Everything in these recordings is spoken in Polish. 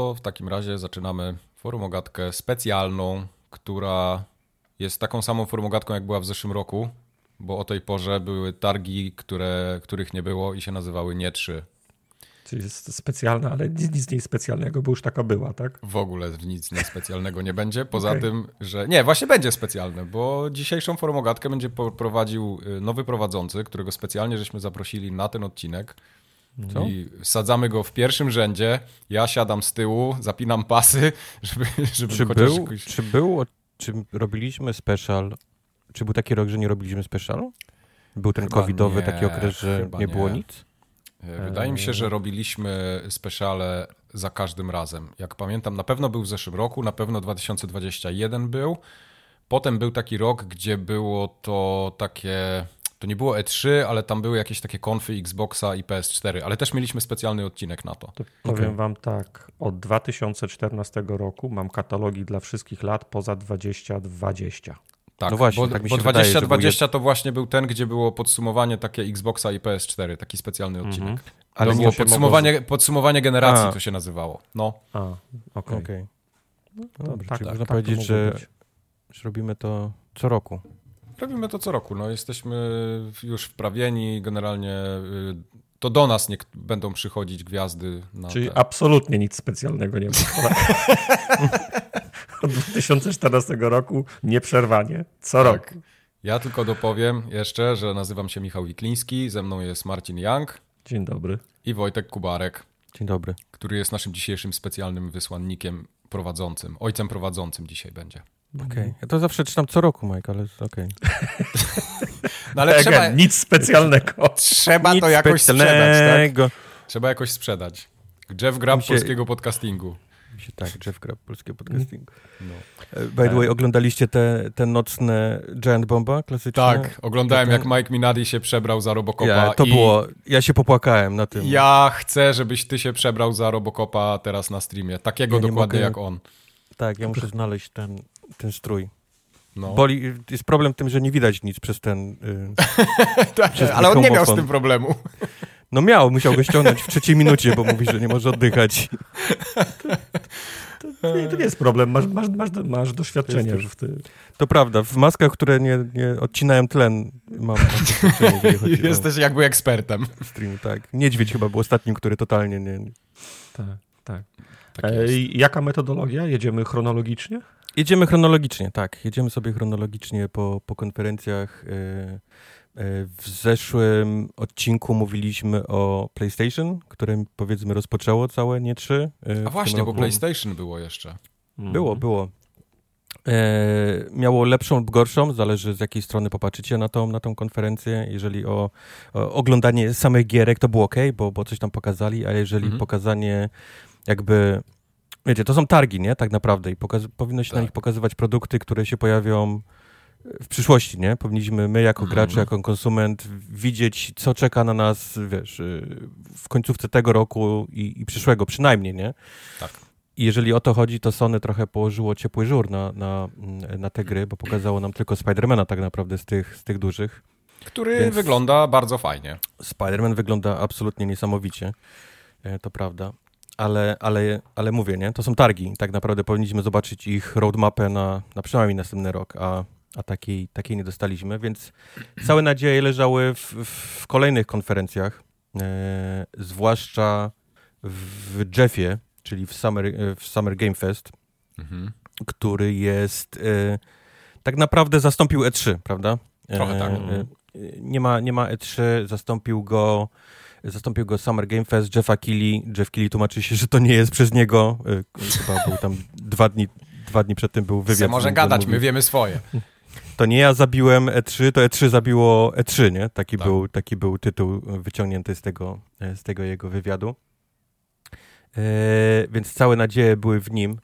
To w takim razie zaczynamy forumogatkę specjalną, która jest taką samą forumogatką, jak była w zeszłym roku, bo o tej porze były targi, które, których nie było i się nazywały Nie 3. Czyli jest specjalna, ale nic, nic nie specjalnego, bo już taka była, tak? W ogóle nic niespecjalnego nie będzie, poza okay. tym, że... Nie, właśnie będzie specjalne, bo dzisiejszą forumogatkę będzie prowadził y, nowy prowadzący, którego specjalnie żeśmy zaprosili na ten odcinek. Co? I sadzamy go w pierwszym rzędzie, ja siadam z tyłu, zapinam pasy, żeby, żeby czy był, jakoś... Czy był, czy robiliśmy special, czy był taki rok, że nie robiliśmy specialu? Był ten chyba covidowy nie, taki okres, że nie, nie było nic? E, wydaje mi się, że robiliśmy speciale za każdym razem. Jak pamiętam, na pewno był w zeszłym roku, na pewno 2021 był. Potem był taki rok, gdzie było to takie. To nie było E3, ale tam były jakieś takie konfy Xboxa i PS4, ale też mieliśmy specjalny odcinek na to. to powiem okay. wam tak, od 2014 roku mam katalogi dla wszystkich lat poza 2020. Tak, no właśnie, bo, tak bo 2020 to właśnie był ten, gdzie było podsumowanie takie Xboxa i PS4, taki specjalny mhm. odcinek. Mm -hmm. Ale to było podsumowanie, mogło... podsumowanie generacji, A. to się nazywało. No. A, okej. Okay. okay. No, no dobrze, tak, czyli tak, można tak powiedzieć, że, że robimy to co roku. Robimy to co roku. No, jesteśmy już wprawieni, generalnie y, to do nas nie będą przychodzić gwiazdy. Czyli te... absolutnie nic specjalnego nie ma. Od 2014 roku nieprzerwanie, co tak. rok. Ja tylko dopowiem jeszcze, że nazywam się Michał Wikliński, ze mną jest Marcin Young. Dzień dobry. I Wojtek Kubarek. Dzień dobry. Który jest naszym dzisiejszym specjalnym wysłannikiem prowadzącym. Ojcem prowadzącym dzisiaj będzie. Okej. Okay. Ja to zawsze czytam co roku, Mike, ale okej. Okay. no ale trzeba... Nic specjalnego. Trzeba nic to jakoś sprzedać, tak? Trzeba jakoś sprzedać. Jeff Grab się... polskiego podcastingu. Się, tak, Jeff Grab polskiego podcastingu. No. E, by the way, oglądaliście te, te nocne Giant Bomba klasyczne? Tak, oglądałem ten... jak Mike Minadi się przebrał za Robocopa. Ja, to było, ja się popłakałem na tym. Ja chcę, żebyś ty się przebrał za Robocopa teraz na streamie. Takiego ja dokładnie mogę... jak on. Tak, ja muszę znaleźć ten, ten strój. No. Boli, jest problem w tym, że nie widać nic przez ten. Yy, tak, przez ale on nie miał z tym problemu. No miał, musiał go ściągnąć w trzeciej minucie, bo mówi, że nie może oddychać. To, to, nie, to nie jest problem, masz, masz, masz, masz doświadczenie już w tym. To prawda, w maskach, które nie, nie odcinałem tlen, mam, doświadczenie. Jesteś jakby ekspertem. Stream, tak. Niedźwiedź chyba był ostatnim, który totalnie nie... Tak, tak. tak e, jaka metodologia? Jedziemy chronologicznie? Jedziemy chronologicznie, tak. Jedziemy sobie chronologicznie po, po konferencjach. E, e, w zeszłym odcinku mówiliśmy o PlayStation, które powiedzmy rozpoczęło całe nie trzy. E, A właśnie, bo PlayStation było jeszcze. Mhm. Było, było. E, miało lepszą lub gorszą, zależy z jakiej strony popatrzycie na tą, na tą konferencję. Jeżeli o, o oglądanie samych gierek, to było ok, bo, bo coś tam pokazali, a jeżeli mhm. pokazanie jakby Wiecie, to są targi, nie? Tak naprawdę i powinno się tak. na nich pokazywać produkty, które się pojawią w przyszłości, nie? Powinniśmy my jako mhm. gracz, jako konsument widzieć, co czeka na nas, wiesz, y, w końcówce tego roku i, i przyszłego przynajmniej, nie? Tak. I jeżeli o to chodzi, to Sony trochę położyło ciepły żur na, na, na te gry, bo pokazało nam tylko Spidermana tak naprawdę z tych, z tych dużych. Który Więc wygląda bardzo fajnie. Spiderman wygląda absolutnie niesamowicie, e, to prawda ale, ale, ale mówię, nie? To są targi. Tak naprawdę powinniśmy zobaczyć ich roadmapę na, na przynajmniej następny rok, a, a takiej, takiej nie dostaliśmy, więc całe nadzieje leżały w, w kolejnych konferencjach, e, zwłaszcza w Jeffie, czyli w Summer, w Summer Game Fest, mhm. który jest e, tak naprawdę zastąpił E3, prawda? Trochę tak. E, nie, ma, nie ma E3, zastąpił go Zastąpił go Summer Game Fest, Jeffa Keighley. Jeff Keighley tłumaczy się, że to nie jest przez niego. Y, chyba był tam dwa dni, dwa dni przed tym był wywiad. Se może gadać, my wiemy swoje. To nie ja zabiłem E3, to E3 zabiło E3, nie? Taki, tak. był, taki był tytuł wyciągnięty z tego, z tego jego wywiadu. E, więc całe nadzieje były w nim.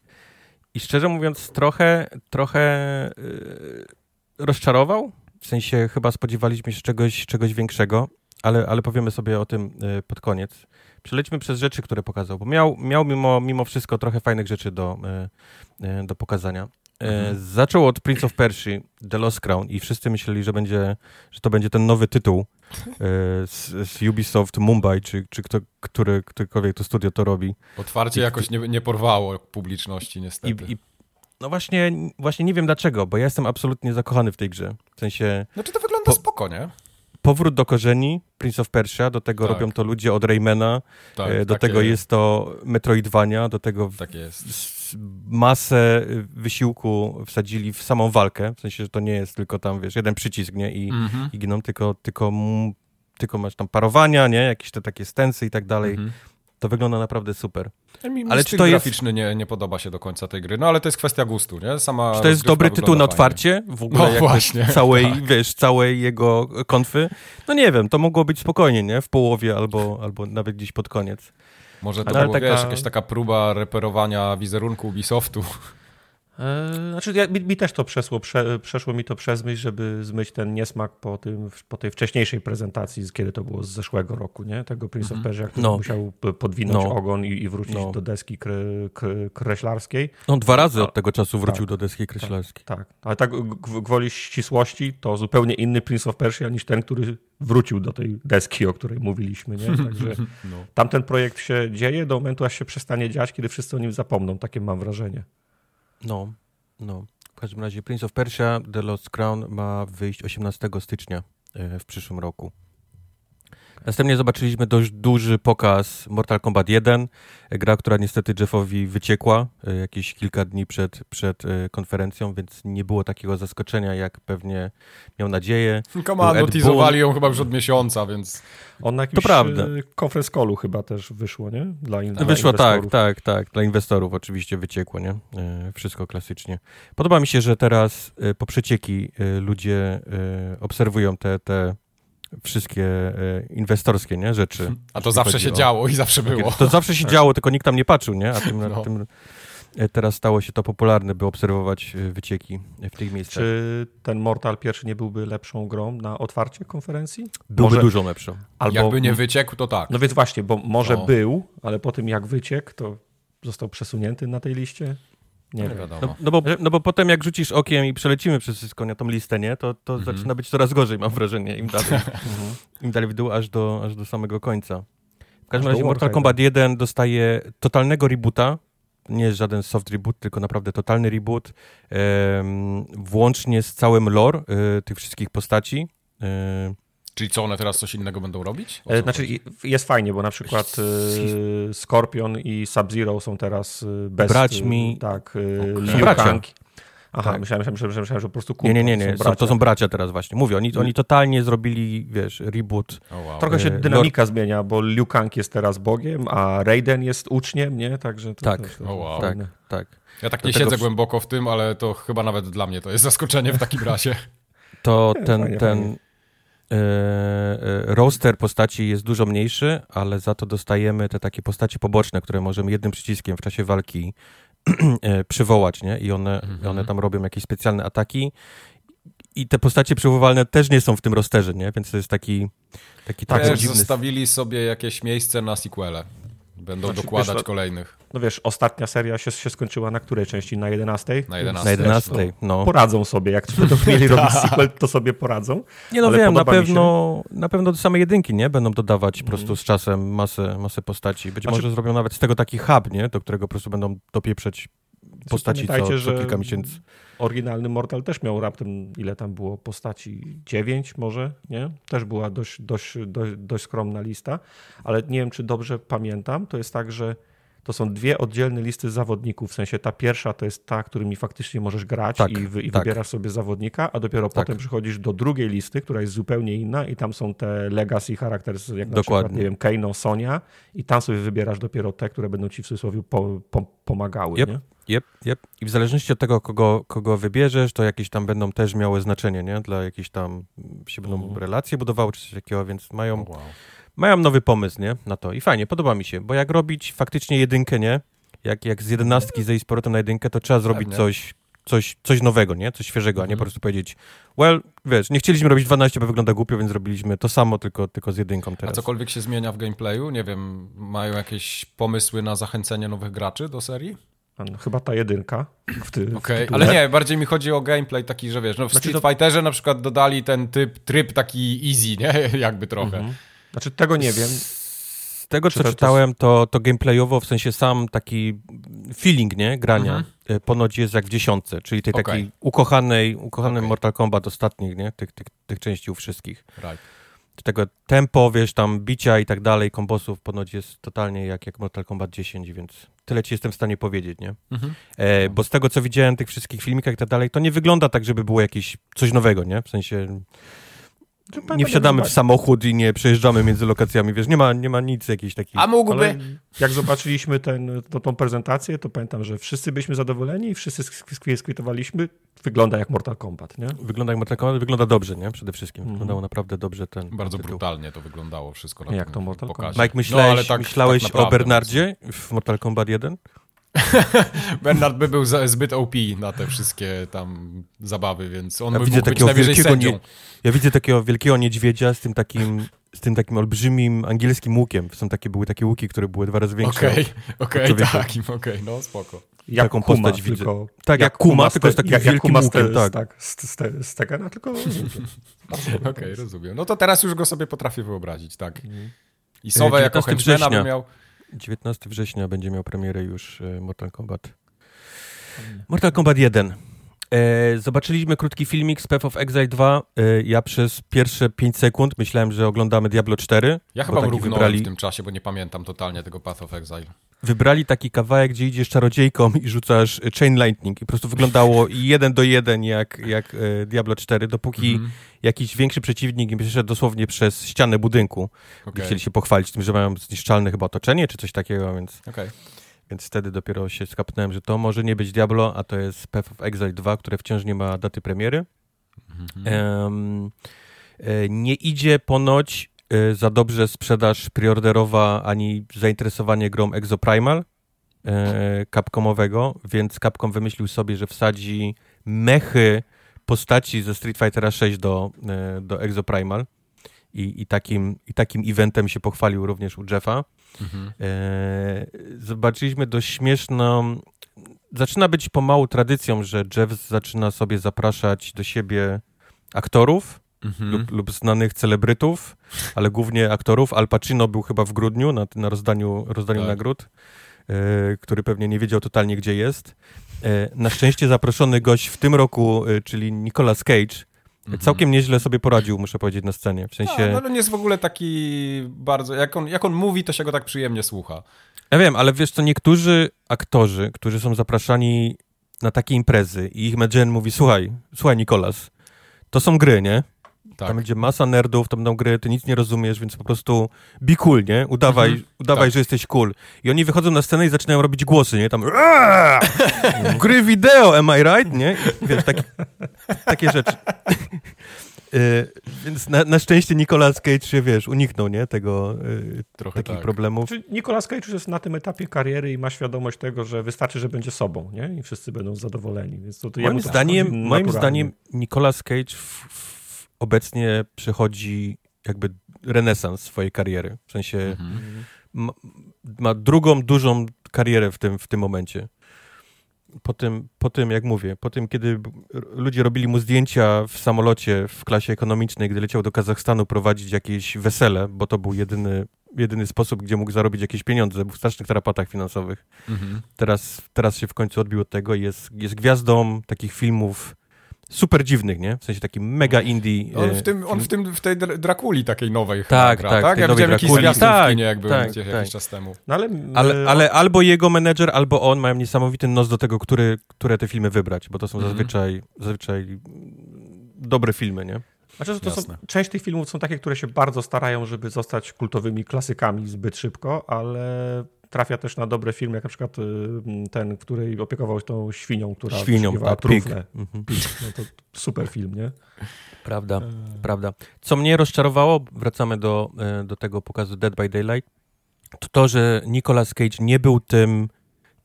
I szczerze mówiąc, trochę, trochę e, rozczarował. W sensie chyba spodziewaliśmy się czegoś, czegoś większego ale, ale powiemy sobie o tym y, pod koniec. Przelećmy przez rzeczy, które pokazał, bo miał, miał mimo, mimo wszystko trochę fajnych rzeczy do, y, y, do pokazania. Mhm. Zaczął od Prince of Persia, The Lost Crown i wszyscy myśleli, że, będzie, że to będzie ten nowy tytuł z, z Ubisoft Mumbai, czy, czy kto, który, ktokolwiek to studio to robi. Otwarcie I, jakoś nie, nie porwało publiczności niestety. I, i, no właśnie, właśnie nie wiem dlaczego, bo ja jestem absolutnie zakochany w tej grze. W sensie... No czy to wygląda po, spoko, nie? Powrót do korzeni Prince of Persia, do tego tak. robią to ludzie od Raymana, tak, e, do tego jest to Metroidvania, do tego tak masę wysiłku wsadzili w samą walkę, w sensie, że to nie jest tylko tam, wiesz, jeden przycisk, nie, i, -hmm. i giną, tylko, tylko, tylko masz tam parowania, nie, jakieś te takie stensy i tak dalej. -hmm. To wygląda naprawdę super. Mi, ale czy to graficzny jest... nie, nie podoba się do końca tej gry, no ale to jest kwestia gustu, nie? Sama czy to jest dobry tytuł na otwarcie w ogóle no, właśnie, całej, tak. wiesz, całej jego konfy? No nie wiem, to mogło być spokojnie, nie? W połowie albo, albo nawet gdzieś pod koniec. Może to było, taka... jakaś taka próba reperowania wizerunku Ubisoftu. E, znaczy, ja, mi, mi, też to przeszło, prze, przeszło mi to przez myśl, żeby zmyć ten niesmak po, tym, po tej wcześniejszej prezentacji, kiedy to było z zeszłego roku, nie? Tego Prince mm -hmm. of Persia, który no. musiał podwinąć no. ogon i, i wrócić no. do deski kre, kre, kreślarskiej. No dwa razy od tego czasu wrócił tak, do deski kreślarskiej. Tak, tak. ale tak gwoli ścisłości to zupełnie inny Prince of Persia niż ten, który wrócił do tej deski, o której mówiliśmy, nie? Także no. tamten projekt się dzieje do momentu, aż się przestanie dziać, kiedy wszyscy o nim zapomną, takie mam wrażenie. No, no. W każdym razie Prince of Persia The Lost Crown ma wyjść 18 stycznia e, w przyszłym roku. Następnie zobaczyliśmy dość duży pokaz Mortal Kombat 1, gra, która niestety Jeffowi wyciekła e, jakieś kilka dni przed, przed e, konferencją, więc nie było takiego zaskoczenia, jak pewnie miał nadzieję. Komando teasowali ją chyba już od miesiąca, więc... On na jakimś to prawda. E, conference callu chyba też wyszło, nie? Dla, in, wyszło, dla tak, tak, tak. Dla inwestorów oczywiście wyciekło, nie? Wszystko klasycznie. Podoba mi się, że teraz po przecieki ludzie obserwują te, te wszystkie e, inwestorskie nie, rzeczy. A to zawsze się o... działo i zawsze było. To zawsze się działo, tylko nikt tam nie patrzył, nie? A tym, no. tym e, teraz stało się to popularne, by obserwować e, wycieki w tych miejscach. Czy ten Mortal pierwszy nie byłby lepszą grą na otwarcie konferencji? Byłby może... dużo lepszą. Albo... Jakby nie wyciekł, to tak. No więc właśnie, bo może no. był, ale po tym jak wyciekł, to został przesunięty na tej liście. Nie, nie wiadomo. No, no, bo, no bo potem jak rzucisz okiem i przelecimy przez wszystko na tą listę, nie, to, to mhm. zaczyna być coraz gorzej, mam wrażenie, im dalej, mhm. im dalej w dół, aż do, aż do samego końca. W każdym razie Mortal Kombat 1 dostaje totalnego rebota, nie jest żaden soft reboot, tylko naprawdę totalny reboot, włącznie z całym lore e, tych wszystkich postaci. E, Czyli co, one teraz coś innego będą robić? E, znaczy chodzi? jest fajnie, bo na przykład y, Scorpion i Sub-Zero są teraz y, bez... Braćmi. Tak, y, okay. Kang. Aha, tak. myślałem, myślałem, myślałem, myślałem, że po prostu Nie, nie, nie, nie. Są są, to są bracia teraz właśnie. Mówię, oni, oni totalnie zrobili, wiesz, reboot. Oh, wow. Trochę się dynamika Lord... zmienia, bo Liu Kang jest teraz Bogiem, a Raiden jest uczniem, nie? Także to tak, to, oh, wow. tak, tak. Ja tak nie siedzę w... głęboko w tym, ale to chyba nawet dla mnie to jest zaskoczenie w takim razie. To ten, fajnie, ten, fajnie. E, e, roster postaci jest dużo mniejszy, ale za to dostajemy te takie postacie poboczne, które możemy jednym przyciskiem w czasie walki e, przywołać, nie? I one, mhm. one tam robią jakieś specjalne ataki. I te postacie przywoływalne też nie są w tym rosterze, nie? Więc to jest taki, taki tak, dziwny... zostawili sobie jakieś miejsce na sequele. Będą znaczy, dokładać wiesz, no, kolejnych. No wiesz, ostatnia seria się, się skończyła na której części? Na 11? Na 11. Na 11 no. Poradzą sobie. Jak będą mieli robić sequel, to sobie poradzą. Nie no wiem, na pewno, na pewno do samej jedynki, nie? Będą dodawać po prostu z czasem masę, masę postaci. Być znaczy, może zrobią nawet z tego taki hub, nie? Do którego po prostu będą dopieprzeć postaci co, co kilka miesięcy. Oryginalny Mortal też miał raptem, ile tam było postaci? Dziewięć może, nie? Też była dość, dość, dość, dość skromna lista, ale nie wiem, czy dobrze pamiętam. To jest tak, że to są dwie oddzielne listy zawodników. W sensie ta pierwsza to jest ta, którymi faktycznie możesz grać tak, i, wy, i tak. wybierasz sobie zawodnika, a dopiero tak. potem przychodzisz do drugiej listy, która jest zupełnie inna i tam są te legacy characters, jak na Dokładnie. przykład, nie wiem, Keino, Sonia i tam sobie wybierasz dopiero te, które będą ci w cudzysłowie po, po, pomagały. Yep. Nie? Yep, yep. I w zależności od tego, kogo, kogo wybierzesz, to jakieś tam będą też miały znaczenie, nie? Dla jakichś tam się będą mm. relacje budowały czy coś takiego, więc mają... Oh, wow mają nowy pomysł, nie? Na to. I fajnie, podoba mi się, bo jak robić faktycznie jedynkę, nie? Jak, jak z jedenastki zejść z powrotem na jedynkę, to trzeba zrobić coś, coś, coś nowego, nie? Coś świeżego, a nie mhm. po prostu powiedzieć, well, wiesz, nie chcieliśmy robić 12, bo wygląda głupio, więc zrobiliśmy to samo, tylko, tylko z jedynką teraz. A cokolwiek się zmienia w gameplayu? Nie wiem, mają jakieś pomysły na zachęcenie nowych graczy do serii? Chyba ta jedynka. Okej, okay, ale nie, bardziej mi chodzi o gameplay taki, że wiesz, no w znaczy Street to... Fighterze na przykład dodali ten typ, tryb taki easy, nie? Jakby trochę. Mhm. Znaczy tego nie wiem. Z tego, co to czytałem, to, to gameplayowo, w sensie sam taki feeling, nie, grania, mhm. E, ponoć jest jak w dziesiątce, czyli tej okay. takiej ukochanej, okay. Mortal Kombat ostatnich, nie, tych, tych, tych części u wszystkich. Right. Tego tempo, wiesz, tam bicia i tak dalej, kombosów ponoć jest totalnie jak, jak Mortal Kombat 10, więc tyle ci jestem w stanie powiedzieć, nie? Mhm. E, bo z tego, co widziałem, tych wszystkich filmikach i tak dalej, to nie wygląda tak, żeby było jakieś coś nowego, nie? W sensie nie wsiadamy w samochód i nie przejeżdżamy między lokacjami, wiesz, nie ma, nie ma nic jakiejś takiej... A mógłby... Ale jak zobaczyliśmy ten, to, tą prezentację, to pamiętam, że wszyscy byliśmy zadowoleni i wszyscy skwitowaliśmy. Wygląda jak Mortal Kombat, nie? Wygląda jak Mortal Kombat, wygląda dobrze, nie? Przede wszystkim. Mm. Wyglądało naprawdę dobrze ten Bardzo tytuł. brutalnie to wyglądało wszystko. Na jak to Mortal Kombat? Mike, myślałeś, no, tak, myślałeś tak o Bernardzie w Mortal Kombat 1? Bernard by był zbyt OP na te wszystkie tam zabawy, więc on ja by widzę mógł takiego być wielkiego nie, Ja widzę takiego wielkiego niedźwiedzia z tym takim z tym takim olbrzymim angielskim łukiem. Są takie, były takie łuki, które były dwa razy większe. Okej, okay, okej, okay, takim, okej, okay, no spoko. Jak Taką kuma, postać widzę. Tylko, tak, jak, Kuma, tylko z takim jak, wielkim jak łukiem, tak. tak. Z, z, z Tegena, tylko... Okej, okay, rozumiem. No to teraz już go sobie potrafię wyobrazić, tak. Mhm. I Sowę jako henchmana by miał... 19 września będzie miał premierę już e, Mortal Kombat. Mortal Kombat 1. E, zobaczyliśmy krótki filmik z Path of Exile 2. E, ja przez pierwsze 5 sekund myślałem, że oglądamy Diablo 4. Ja chyba mrugnąłem wybrali... w tym czasie, bo nie pamiętam totalnie tego Path of Exile. Wybrali taki kawałek, gdzie idziesz czarodziejką i rzucasz Chain Lightning i po prostu wyglądało jeden do jeden jak, jak Diablo 4, dopóki mm -hmm. Jakiś większy przeciwnik im przeszedł dosłownie przez ścianę budynku. Okay. Chcieli się pochwalić tym, że mają zniszczalne chyba otoczenie czy coś takiego, więc... Okay. Więc wtedy dopiero się skapnąłem, że to może nie być Diablo, a to jest Path of Exile 2, które wciąż nie ma daty premiery. Um, nie idzie ponoć e, za dobrze sprzedaż preorderowa ani zainteresowanie grą Exoprimal e, Capcomowego, więc Capcom wymyślił sobie, że wsadzi mechy postaci ze Street Fightera 6 do, do Exoprimal i, i, takim, i takim eventem się pochwalił również u Jeffa. Mhm. E, zobaczyliśmy dość śmieszną. Zaczyna być pomału tradycją, że Jeff zaczyna sobie zapraszać do siebie aktorów mhm. lub, lub, znanych celebrytów, ale głównie aktorów. Al Pacino był chyba w grudniu na, na rozdaniu, rozdaniu tak. nagród, e, który pewnie nie wiedział totalnie, gdzie jest. E, na szczęście zaproszony gość w tym roku, e, czyli Nicolas Cage, Mhm. Całkiem nieźle sobie poradził, muszę powiedzieć, na scenie. W sensie... No, no on jest w ogóle taki bardzo... Jak on, jak on mówi, to się go tak przyjemnie słucha. Ja wiem, ale wiesz co, niektórzy aktorzy, którzy są zapraszani na takie imprezy i ich menedżer mówi, słuchaj, słuchaj Nikolas, to są gry, nie? Tak. Tam będzie masa nerdów, tam będą gry, ty nic nie rozumiesz, więc po prostu be cool, nie? Udawaj, mhm. udawaj tak. że jesteś cool. I oni wychodzą na scenę i zaczynają robić głosy, nie? Tam gry wideo, am I right? Nie? I, wiesz, tak, takie rzeczy. Y, więc na, na, szczęście Nicolas Cage się, wiesz, uniknął, nie? Tego, y, Trochę takich tak. problemów. Czy Nicolas Cage już jest na tym etapie kariery i ma świadomość tego, że wystarczy, że będzie sobą, nie? I wszyscy będą zadowoleni. Więc to, to moim zdaniem, moim zdaniem Nicolas Cage w, w obecnie przechodzi jakby renesans swojej kariery. W sensie mhm. ma, ma, drugą dużą karierę w tym, w tym momencie po tym, po tym, jak mówię, po tym, kiedy ludzie robili mu zdjęcia w samolocie w klasie ekonomicznej, gdy leciał do Kazachstanu prowadzić jakieś wesele, bo to był jedyny, jedyny sposób, gdzie mógł zarobić jakieś pieniądze, był w strasznych tarapatach finansowych. Mhm. Teraz, teraz się w końcu odbił od tego i jest, jest gwiazdą takich filmów super dziwnych, nie? W sensie taki mega indie. On w, e, tym, on w, tym, w tej Drakuli takiej nowej tak, gra, tak? tak? Ja widziałem jakiś zwiastun tak, w kinie, jak był tak, gdzieś tak. jakiś czas temu. No ale, ale, ale, albo jego menedżer, albo on mają niesamowity nos do tego, który, które te filmy wybrać, bo to są mm -hmm. zazwyczaj, zazwyczaj dobre filmy, nie? Znaczy, to są, część tych filmów są takie, które się bardzo starają, żeby zostać kultowymi klasykami zbyt szybko, ale trafia też na dobre filmy, jak na przykład y, ten, który opiekował się tą świnią, która świnią, tak, trufle. Mhm. No to super film, nie? Prawda, e... prawda. Co mnie rozczarowało, wracamy do, e, do tego pokazu Dead by Daylight, to to, że Nicolas Cage nie był tym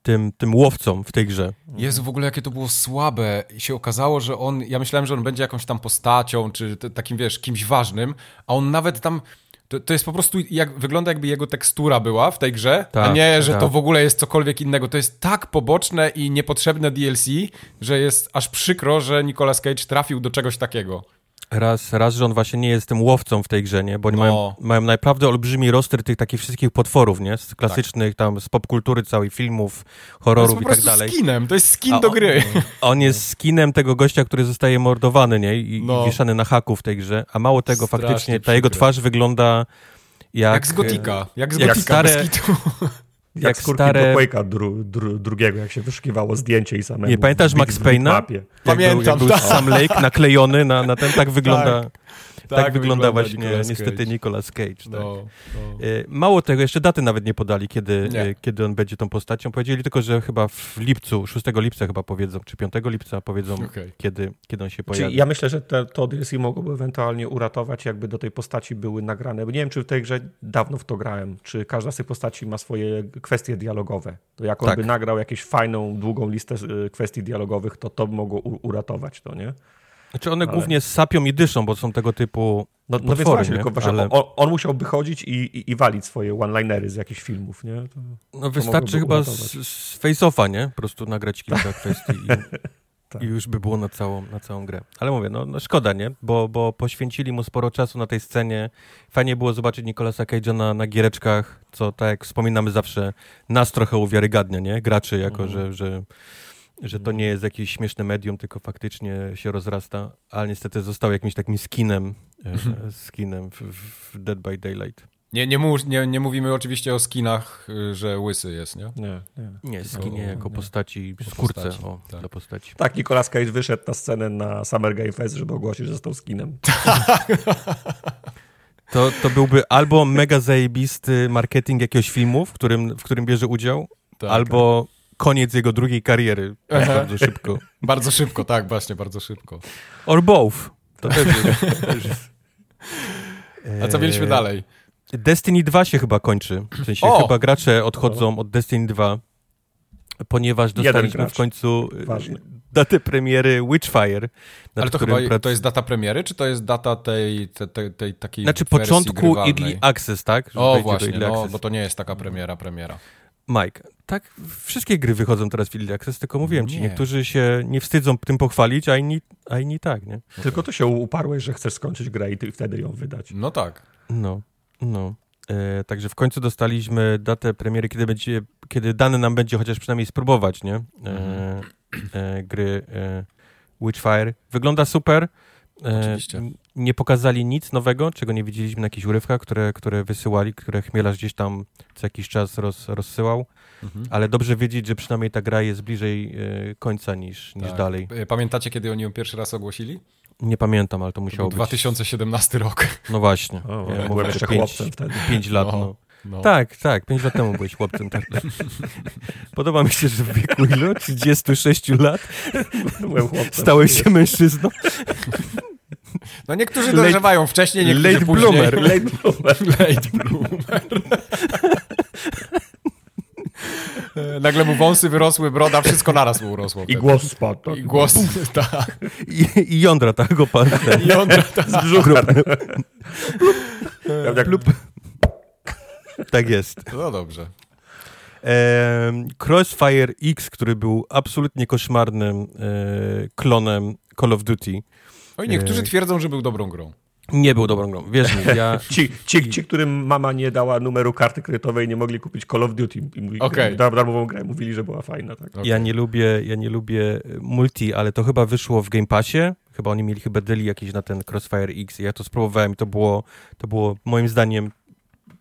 tym, tym łowcą w tej grze. Jezu, w ogóle jakie to było słabe. I się okazało, że on, ja myślałem, że on będzie jakąś tam postacią, czy takim, wiesz, kimś ważnym, a on nawet tam To, to jest po prostu, jak wygląda jakby jego tekstura była w tej grze, Tak, a nie, że tak. to w ogóle jest cokolwiek innego. To jest tak poboczne i niepotrzebne DLC, że jest aż przykro, że Nicolas Cage trafił do czegoś takiego. Raz, raz, że on właśnie nie jest tym łowcą w tej grze, nie? Bo oni No. mają, mają naprawdę olbrzymi roster tych takich wszystkich potworów, nie? Z klasycznych tam, z popkultury całej, filmów, To jest horrorów po i tak dalej. skinem, to jest skin A do on- gry. On jest skinem tego gościa, który zostaje mordowany, nie? I, No. i wieszany na haku w tej grze. A mało tego, Strasznie faktycznie ta jego twarz wygląda jak... Jak z Gotika, jak z jak Gotika stare- bez kitu. Jak, Jak skórki stare- do Quake'a dru, dru, drugiego, jak się wyszukiwało zdjęcie i samemu. Nie, pamiętasz Max Payne'a? mapie. Jak Pamiętam, był, jak był tak. Sam Lake naklejony na, na ten, tak wygląda... Tak, wygląda, właśnie Nicolas niestety Cage. Nicolas Cage. Tak. No, no. Mało tego, jeszcze daty nawet nie podali, kiedy, Nie. e, kiedy on będzie tą postacią. Powiedzieli tylko, że chyba w lipcu, 6 lipca chyba powiedzą, czy 5 lipca powiedzą, Okej. kiedy, kiedy on się Czyli pojawi. ja myślę, że te, to DLC mogłoby ewentualnie uratować, jakby do tej postaci były nagrane. Bo nie wiem, czy w tej grze dawno w to grałem, czy każda z tych postaci ma swoje kwestie dialogowe. To jak on Tak. by nagrał jakąś fajną, długą listę y, kwestii dialogowych, to to by mogło u- uratować to, nie? Znaczy one ale- głównie sapią i dyszą, bo są tego typu No, no potwory, właśnie, nie? tylko właśnie Ale on, on musiałby chodzić i, i, i walić swoje one-linery z jakichś filmów, nie? To... no, wystarczy chyba z, z Face-Offa, nie? Po prostu nagrać kilka kwestii i, Tak. i już by było na całą, na całą grę. Ale mówię, no, no szkoda, nie? Bo, bo poświęcili mu sporo czasu na tej scenie. Fajnie było zobaczyć Nicolasa Cage'a na, na giereczkach, co tak jak wspominamy zawsze, nas trochę uwiarygadnia, nie? Graczy, jako Mhm. że, że, że to nie jest jakieś śmieszne medium, tylko faktycznie się rozrasta, ale niestety został jakimś takim skinem, e, skinem w, w Dead by Daylight. Nie, nie, mów, nie, nie mówimy oczywiście o skinach, y, że łysy jest, nie? Nie, nie. Nie, skinie O, jako nie. postaci, Jako skórce postaci, o, tak. dla postaci. Tak, Nicolas Cage wyszedł na scenę na Summer Game Fest, żeby ogłosić, że został skinem. To, to byłby albo mega zajebisty marketing jakiegoś filmu, w którym, w którym bierze udział, Tak, albo koniec jego drugiej kariery tak bardzo szybko. tak. Bardzo szybko, tak, właśnie, bardzo szybko. Or both. To też jest. to też jest. A co mieliśmy Eee, dalej? Destiny 2 się chyba kończy. W sensie O! chyba gracze odchodzą od Destiny 2, ponieważ dostaliśmy w końcu e, Ważny. datę premiery Witchfire. Ale to którym chyba prac- to jest data premiery, czy to jest data tej, tej, tej, tej takiej Znaczy początku grywalnej? Early Access, tak? Że O, właśnie, no, bo to nie jest taka premiera, premiera. Mike, tak wszystkie gry wychodzą teraz w Early Access, tylko mówiłem ci, Nie. niektórzy się nie wstydzą tym pochwalić, a inni, a inni tak, nie? Tylko ty się uparłeś, że chcesz skończyć grę i ty wtedy ją wydać. No tak. No, no. E, także w końcu dostaliśmy datę premiery, kiedy będzie, kiedy dane nam będzie chociaż przynajmniej spróbować, nie? E, Mhm. e, gry e, Witchfire. Wygląda super. Oczywiście. Nie pokazali nic nowego, czego nie widzieliśmy na jakichś urywkach, które, które wysyłali, które Chmielarz gdzieś tam co jakiś czas roz, rozsyłał. Mhm. Ale dobrze wiedzieć, że przynajmniej ta gra jest bliżej e, końca niż, niż Tak. dalej. E, Pamiętacie, kiedy oni ją pierwszy raz ogłosili? Nie pamiętam, ale to To był musiało być. 2017 rok. No właśnie. O, Ja byłem mówię, jeszcze pięć- chłopcem wtedy. Pięć lat, No. no. No. Tak, tak, pięć lat temu byłeś chłopcem. Tak. Podoba mi się, że w wieku ilu? 36 lat Byłem chłopcem. stałeś się mężczyzną. No niektórzy Late- dojrzewają wcześniej, niektórzy late później. bloomer. Late bloomer. Late bloomer. Nagle mu wąsy wyrosły, broda, wszystko naraz mu urosło. I głos spadł. tak? I głos, tak. I, i jądra, tak, go pan. I on tak. Z brzucha. Jak Tak jest. No dobrze. Crossfire X, który był absolutnie koszmarnym e, klonem Call of Duty, Oj, niektórzy E, twierdzą, że był dobrą grą. nie był dobrą grą. Wierz mi, ja... Ci, ci, ci, którym mama nie dała numeru karty kredytowej, nie mogli kupić Call of Duty. I mówi, Okej. dar- darmową grę. Mówili, że była fajna. Tak? Okej. Ja nie lubię, ja nie lubię multi, ale to chyba wyszło w Game Passie. Chyba oni mieli chyba deli jakieś na ten Crossfire X. Ja to spróbowałem i to było, to było moim zdaniem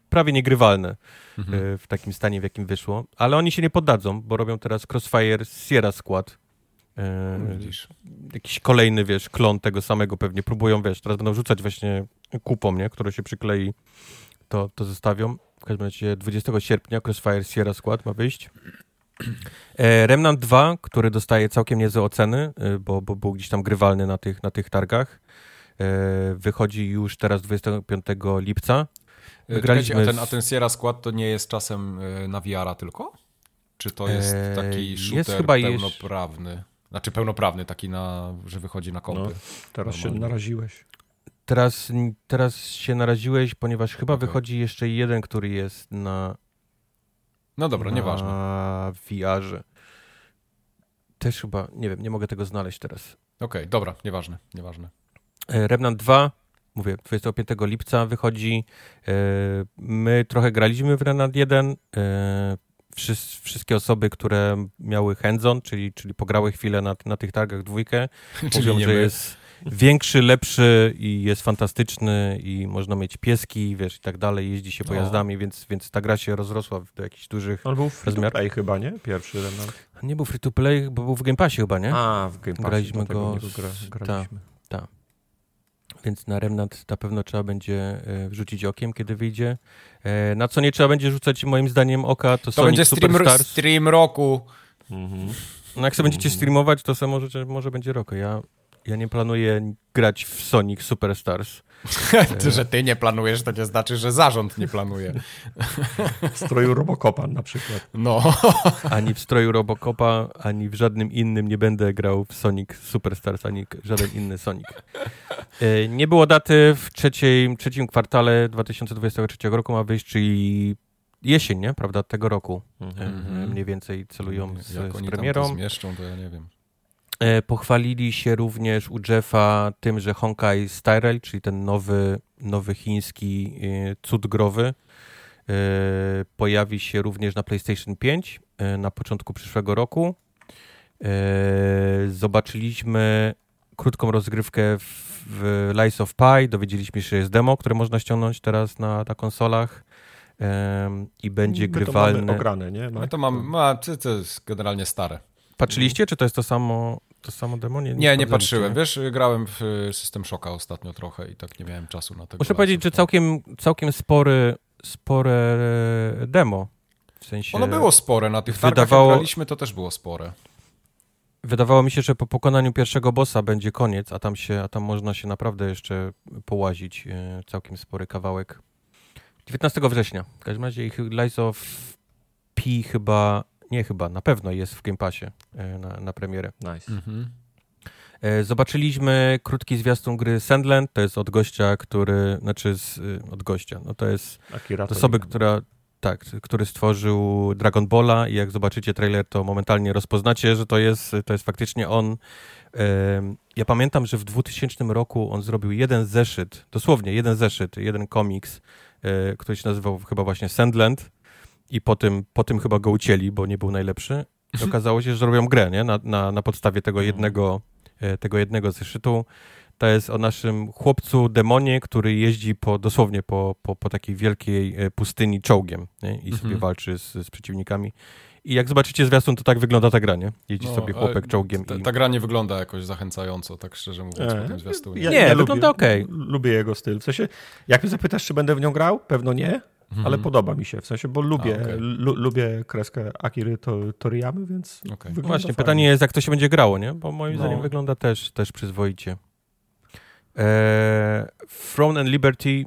prawie niegrywalne Mhm. e, w takim stanie, w jakim wyszło. Ale oni się nie poddadzą, bo robią teraz Crossfire Sierra Squad. No Widzisz. jakiś kolejny, wiesz, klon tego samego pewnie. Próbują, wiesz, teraz będą rzucać właśnie kupą, nie? Które się przyklei, to, to zostawią. W każdym razie 20 sierpnia Crossfire Sierra Squad ma wyjść. E, Remnant 2, który dostaje całkiem niezłe oceny, e, bo, bo był gdzieś tam grywalny na tych, na tych targach. E, wychodzi już teraz 25 lipca. Wygraliśmy czekajcie, a, ten, a ten Sierra Skład to nie jest czasem na VR-a tylko? Czy to jest taki jest shooter chyba jeż- pełnoprawny? Znaczy pełnoprawny, taki na, że wychodzi na kompy. No, teraz się Normalnie. naraziłeś. teraz, teraz się naraziłeś, ponieważ chyba okay. wychodzi jeszcze jeden, który jest na. No dobra, na nieważne. Na VR-ze. Też chyba, nie wiem, nie mogę tego znaleźć teraz. Okej, okay, dobra, nieważne, nieważne. E, Remnant 2, mówię, 25 lipca wychodzi. E, my trochę graliśmy w Remnant 1. Wszystkie osoby, które miały hands czyli, czyli pograły chwilę na, na tych targach dwójkę, mówią, że my. jest większy, lepszy i jest fantastyczny i można mieć pieski, wiesz, i tak dalej, jeździ się pojazdami, więc, więc ta gra się rozrosła do jakichś dużych On był free to play chyba, nie? Pierwszy Remnant. Nie był free to play, bo był w Game Passie chyba, nie? A, w Game Passie. Graliśmy go. Gra, graliśmy. Tak. Ta. Więc na Remnant na pewno trzeba będzie e, wrzucić okiem, kiedy wyjdzie. E, na co nie trzeba będzie rzucać moim zdaniem oka, to, to Sonic będzie stream, Superstars. stream roku. Mhm. No jak sobie będziecie mhm. streamować, to sobie może, może będzie rok. Ja ja nie planuję grać w Sonic Superstars. to, że ty nie planujesz, to nie znaczy, że zarząd nie planuje. W stroju Robocopa na przykład. No. Ani w stroju Robocopa, ani w żadnym innym nie będę grał w Sonic Superstars, ani żaden inny Sonic. E, nie było daty w trzeciej, trzecim kwartale 2023 roku ma wyjść, czyli jesień, nie? Prawda? Tego roku. Mhm. Mniej więcej celują z, Jak z premierą. Jak zmieszczą, to ja nie wiem. E, pochwalili się również u Jeffa tym, że Honkai Star Rail, czyli ten nowy, nowy chiński e, cud growy, e, pojawi się również na PlayStation 5 na początku przyszłego roku. Zobaczyliśmy krótką rozgrywkę w Lies of Pi, dowiedzieliśmy się, że jest demo, które można ściągnąć teraz na, na konsolach i będzie My grywalne. To mamy ograne, nie? My to mam, ma, to jest generalnie stare. Patrzyliście, czy to jest to samo to samo demo? Nie, nie, nie patrzyłem. Wiesz, grałem w y, System Shocka ostatnio trochę i tak nie miałem czasu na tego. Muszę powiedzieć, że całkiem, całkiem spory, spore demo. W sensie... Ono było spore, na tych wydawało... targach graliśmy, to też było spore. Wydawało mi się, że po pokonaniu pierwszego bossa będzie koniec, a tam, się, a tam można się naprawdę jeszcze połazić. Y, całkiem spory kawałek. 19 września. W każdym razie ich Lies of P chyba nie chyba, na pewno jest w Game Passie e, na, na premierę. Nice. Mhm. E, zobaczyliśmy krótki zwiastun gry Sandland, to jest od gościa, który, znaczy z, y, od gościa, no to jest Akira osoby, która, tak, który stworzył Dragon Balla i jak zobaczycie trailer, to momentalnie rozpoznacie, że to jest, to jest faktycznie on. Ja pamiętam, że w 2000 roku on zrobił jeden zeszyt, dosłownie jeden zeszyt, jeden komiks, e, który się nazywał chyba właśnie Sandland i po tym, po tym chyba go ucięli, bo nie był najlepszy. I okazało się, że robią grę, nie? Na, na, na podstawie tego mhm. jednego, e, tego jednego zeszytu. To jest o naszym chłopcu demonie, który jeździ po, dosłownie po, po, po takiej wielkiej e, pustyni czołgiem nie? i sobie mhm. walczy z, z przeciwnikami. I jak zobaczycie zwiastun, to tak wygląda ta gra, nie? Jeździ no, sobie chłopek czołgiem. Ta, i... ta, gra nie wygląda jakoś zachęcająco, tak szczerze mówiąc, e, po tym zwiastunie. Ja, nie, ja wygląda okej. Okay. Lubię jego styl. W sensie, jak mnie zapytasz, czy będę w nią grał, pewno nie, Mhm. Ale podoba mi się, w sensie, bo lubię, A, okay. lubię kreskę Akiry to, Toriyamy, więc okay. Właśnie, fajnie. pytanie jest, jak to się będzie grało, nie? Bo moim no. zdaniem wygląda też, też przyzwoicie. Eee, Throne and Liberty,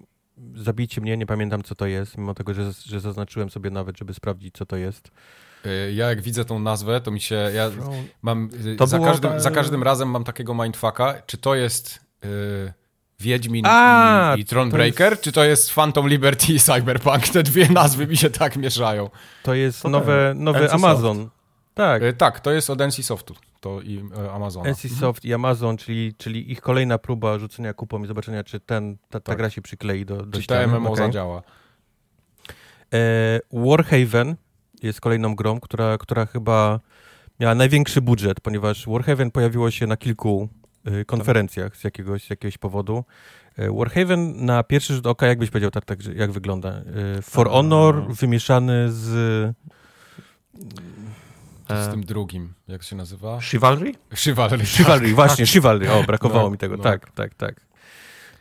zabijcie mnie, nie pamiętam co to jest, mimo tego, że, że zaznaczyłem sobie nawet, żeby sprawdzić co to jest. E, ja jak widzę tą nazwę, to mi się. Ja mam. To za, każdym, ta... za każdym razem mam takiego mindfucka. Czy to jest. Yy, Wiedźmin A, i, i Thronebreaker, jest... czy to jest Phantom Liberty i Cyberpunk? Te dwie nazwy mi się tak mieszają. To jest nowe, nowy Amazon. Tak. E, tak, to jest od NC Softu to i e, Amazon. NC Soft i Amazon, czyli, czyli ich kolejna próba rzucenia kupą i zobaczenia, czy ten, ta, ta tak. gra się przyklei do, do Czy ta MMO okay. zadziała. E, Warhaven jest kolejną grą, która, która chyba miała największy budżet, ponieważ Warhaven pojawiło się na kilku konferencjach z jakiegoś, z jakiegoś powodu. Y, Warhaven na pierwszy rzut oka, jakbyś powiedział, tak, tak jak wygląda? Y, For Honor wymieszany z... z tym drugim, jak się nazywa? Chivalry? Chivalry, Chivalry tak. właśnie, Chivalry, o, brakowało no, mi tego, no. tak, tak, tak.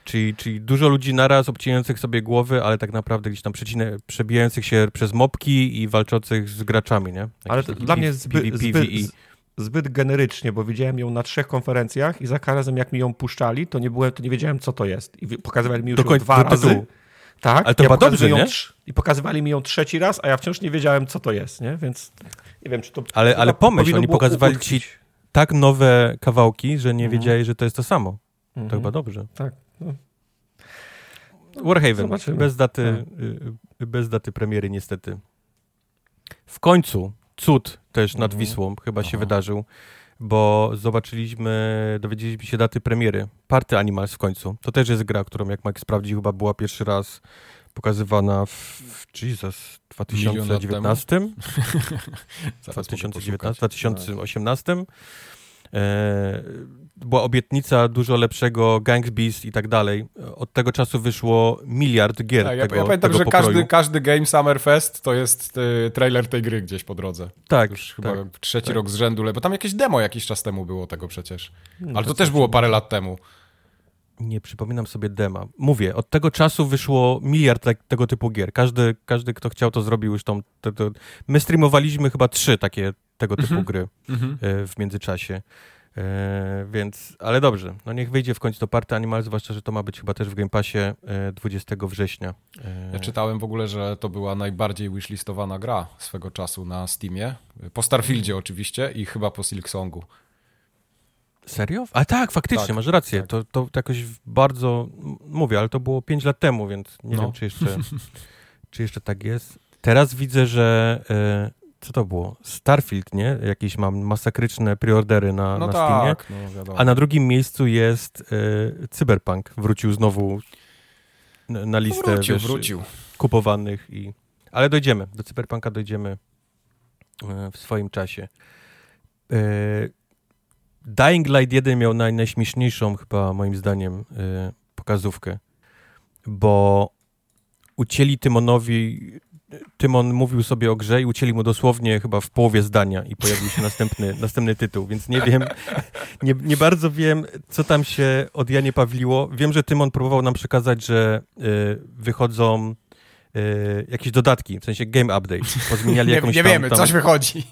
Czyli, czyli dużo ludzi naraz obcinających sobie głowy, ale tak naprawdę gdzieś tam przecine, przebijających się przez mopki i walczących z graczami, nie? Jakiś ale dla mnie zbyt, zbyt, zbyt generycznie, bo widziałem ją na trzech konferencjach i za każdym razem jak mi ją puszczali, to nie, byłem, to nie wiedziałem, co to jest. I pokazywali mi już ją dwa razy. Tak, ale to ja chyba dobrze, nie? I pokazywali mi ją trzeci raz, a ja wciąż nie wiedziałem, co to jest, nie? Więc nie wiem, czy to... Ale, ale pomyśl, oni pokazywali ci tak nowe kawałki, że nie mhm. wiedzieli, że to jest to samo. To mhm. chyba dobrze. Tak. No. Warhaven, Zobaczymy. bez daty, tak. bez daty premiery niestety. W końcu cud też nad mhm. Wisłą chyba Aha. się wydarzył, bo zobaczyliśmy, dowiedzieliśmy się daty premiery. Party Animals w końcu. To też jest gra, którą jak Mike sprawdził, chyba była pierwszy raz pokazywana w, Jesus, 2019? 2019, 2018. E, była obietnica dużo lepszego Gangs Beast i tak dalej. Od tego czasu wyszło miliard gier tak, tego, ja, pamiętam, że każdy, każdy Game Summer Fest to jest y, trailer tej gry gdzieś po drodze. Tak. Już tak, chyba trzeci tak. rok z rzędu, bo tam jakieś demo jakiś czas temu było tego przecież. Hmm, Ale to, to też było parę lat temu. Nie przypominam sobie dema. Mówię, od tego czasu wyszło miliard tak, tego typu gier. Każdy, każdy, kto chciał, to zrobił już tą... To, to... My streamowaliśmy chyba trzy takie tego typu mm -hmm. gry mm -hmm. w międzyczasie. E, więc, ale dobrze, no niech wyjdzie w końcu do Party Animal, zwłaszcza, że to ma być chyba też w Game Passie e, 20 września. E... Ja czytałem w ogóle, że to była najbardziej wishlistowana gra swego czasu na Steamie. Po Starfieldzie oczywiście i chyba po Silksongu. Serio? A tak, faktycznie, tak, masz rację. Tak. To, to jakoś bardzo, mówię, ale to było 5 lat temu, więc nie no. wiem, czy jeszcze, czy jeszcze tak jest. Teraz widzę, że e, co to było? Starfield, nie? Jakieś mam masakryczne preordery na, no na Steamie. Tak, no a na drugim miejscu jest e, Cyberpunk. Wrócił znowu na, na listę wrócił, wiesz, wrócił. kupowanych i... Ale dojdziemy. Do Cyberpunka dojdziemy e, w swoim czasie. E, Dying Light 1 miał naj, najśmieszniejszą chyba moim zdaniem pokazówkę, bo ucięli Tymonowi Tymon mówił sobie o grze i ucięli mu dosłownie chyba w połowie zdania i pojawił się następny, następny tytuł, więc nie wiem, nie, nie bardzo wiem, co tam się od Janie Pawliło. Wiem, że Tymon próbował nam przekazać, że y, wychodzą y, jakieś dodatki, w sensie game update. Pozmieniali nie, jakąś nie tam, wiemy, tam... coś wychodzi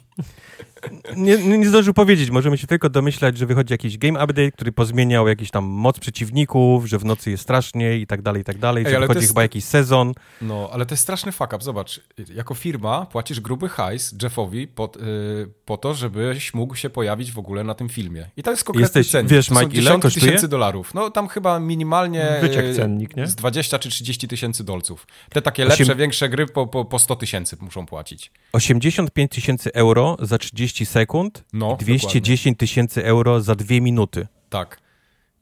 nie, nie zdążył powiedzieć, możemy się tylko domyślać, że wychodzi jakiś game update, który pozmieniał jakiś tam moc przeciwników, że w nocy jest straszniej i tak dalej, i tak dalej, Ej, że wychodzi jest... chyba jakiś sezon. No, ale to jest straszny fuck up, zobacz, jako firma płacisz gruby hajs Jeffowi po, yy, po to, żebyś mógł się pojawić w ogóle na tym filmie. I to jest konkretny Jesteś, cennik. Wiesz, Mike, ile kosztuje? tysięcy dolarów. No, tam chyba minimalnie Wyciek y, cennik, nie? z 20 czy 30 tysięcy dolców. Te takie lepsze, 8... większe gry po, po, po 100 tysięcy muszą płacić. 85 tysięcy euro za 30 sekund no, 210 tysięcy euro za dwie minuty. Tak.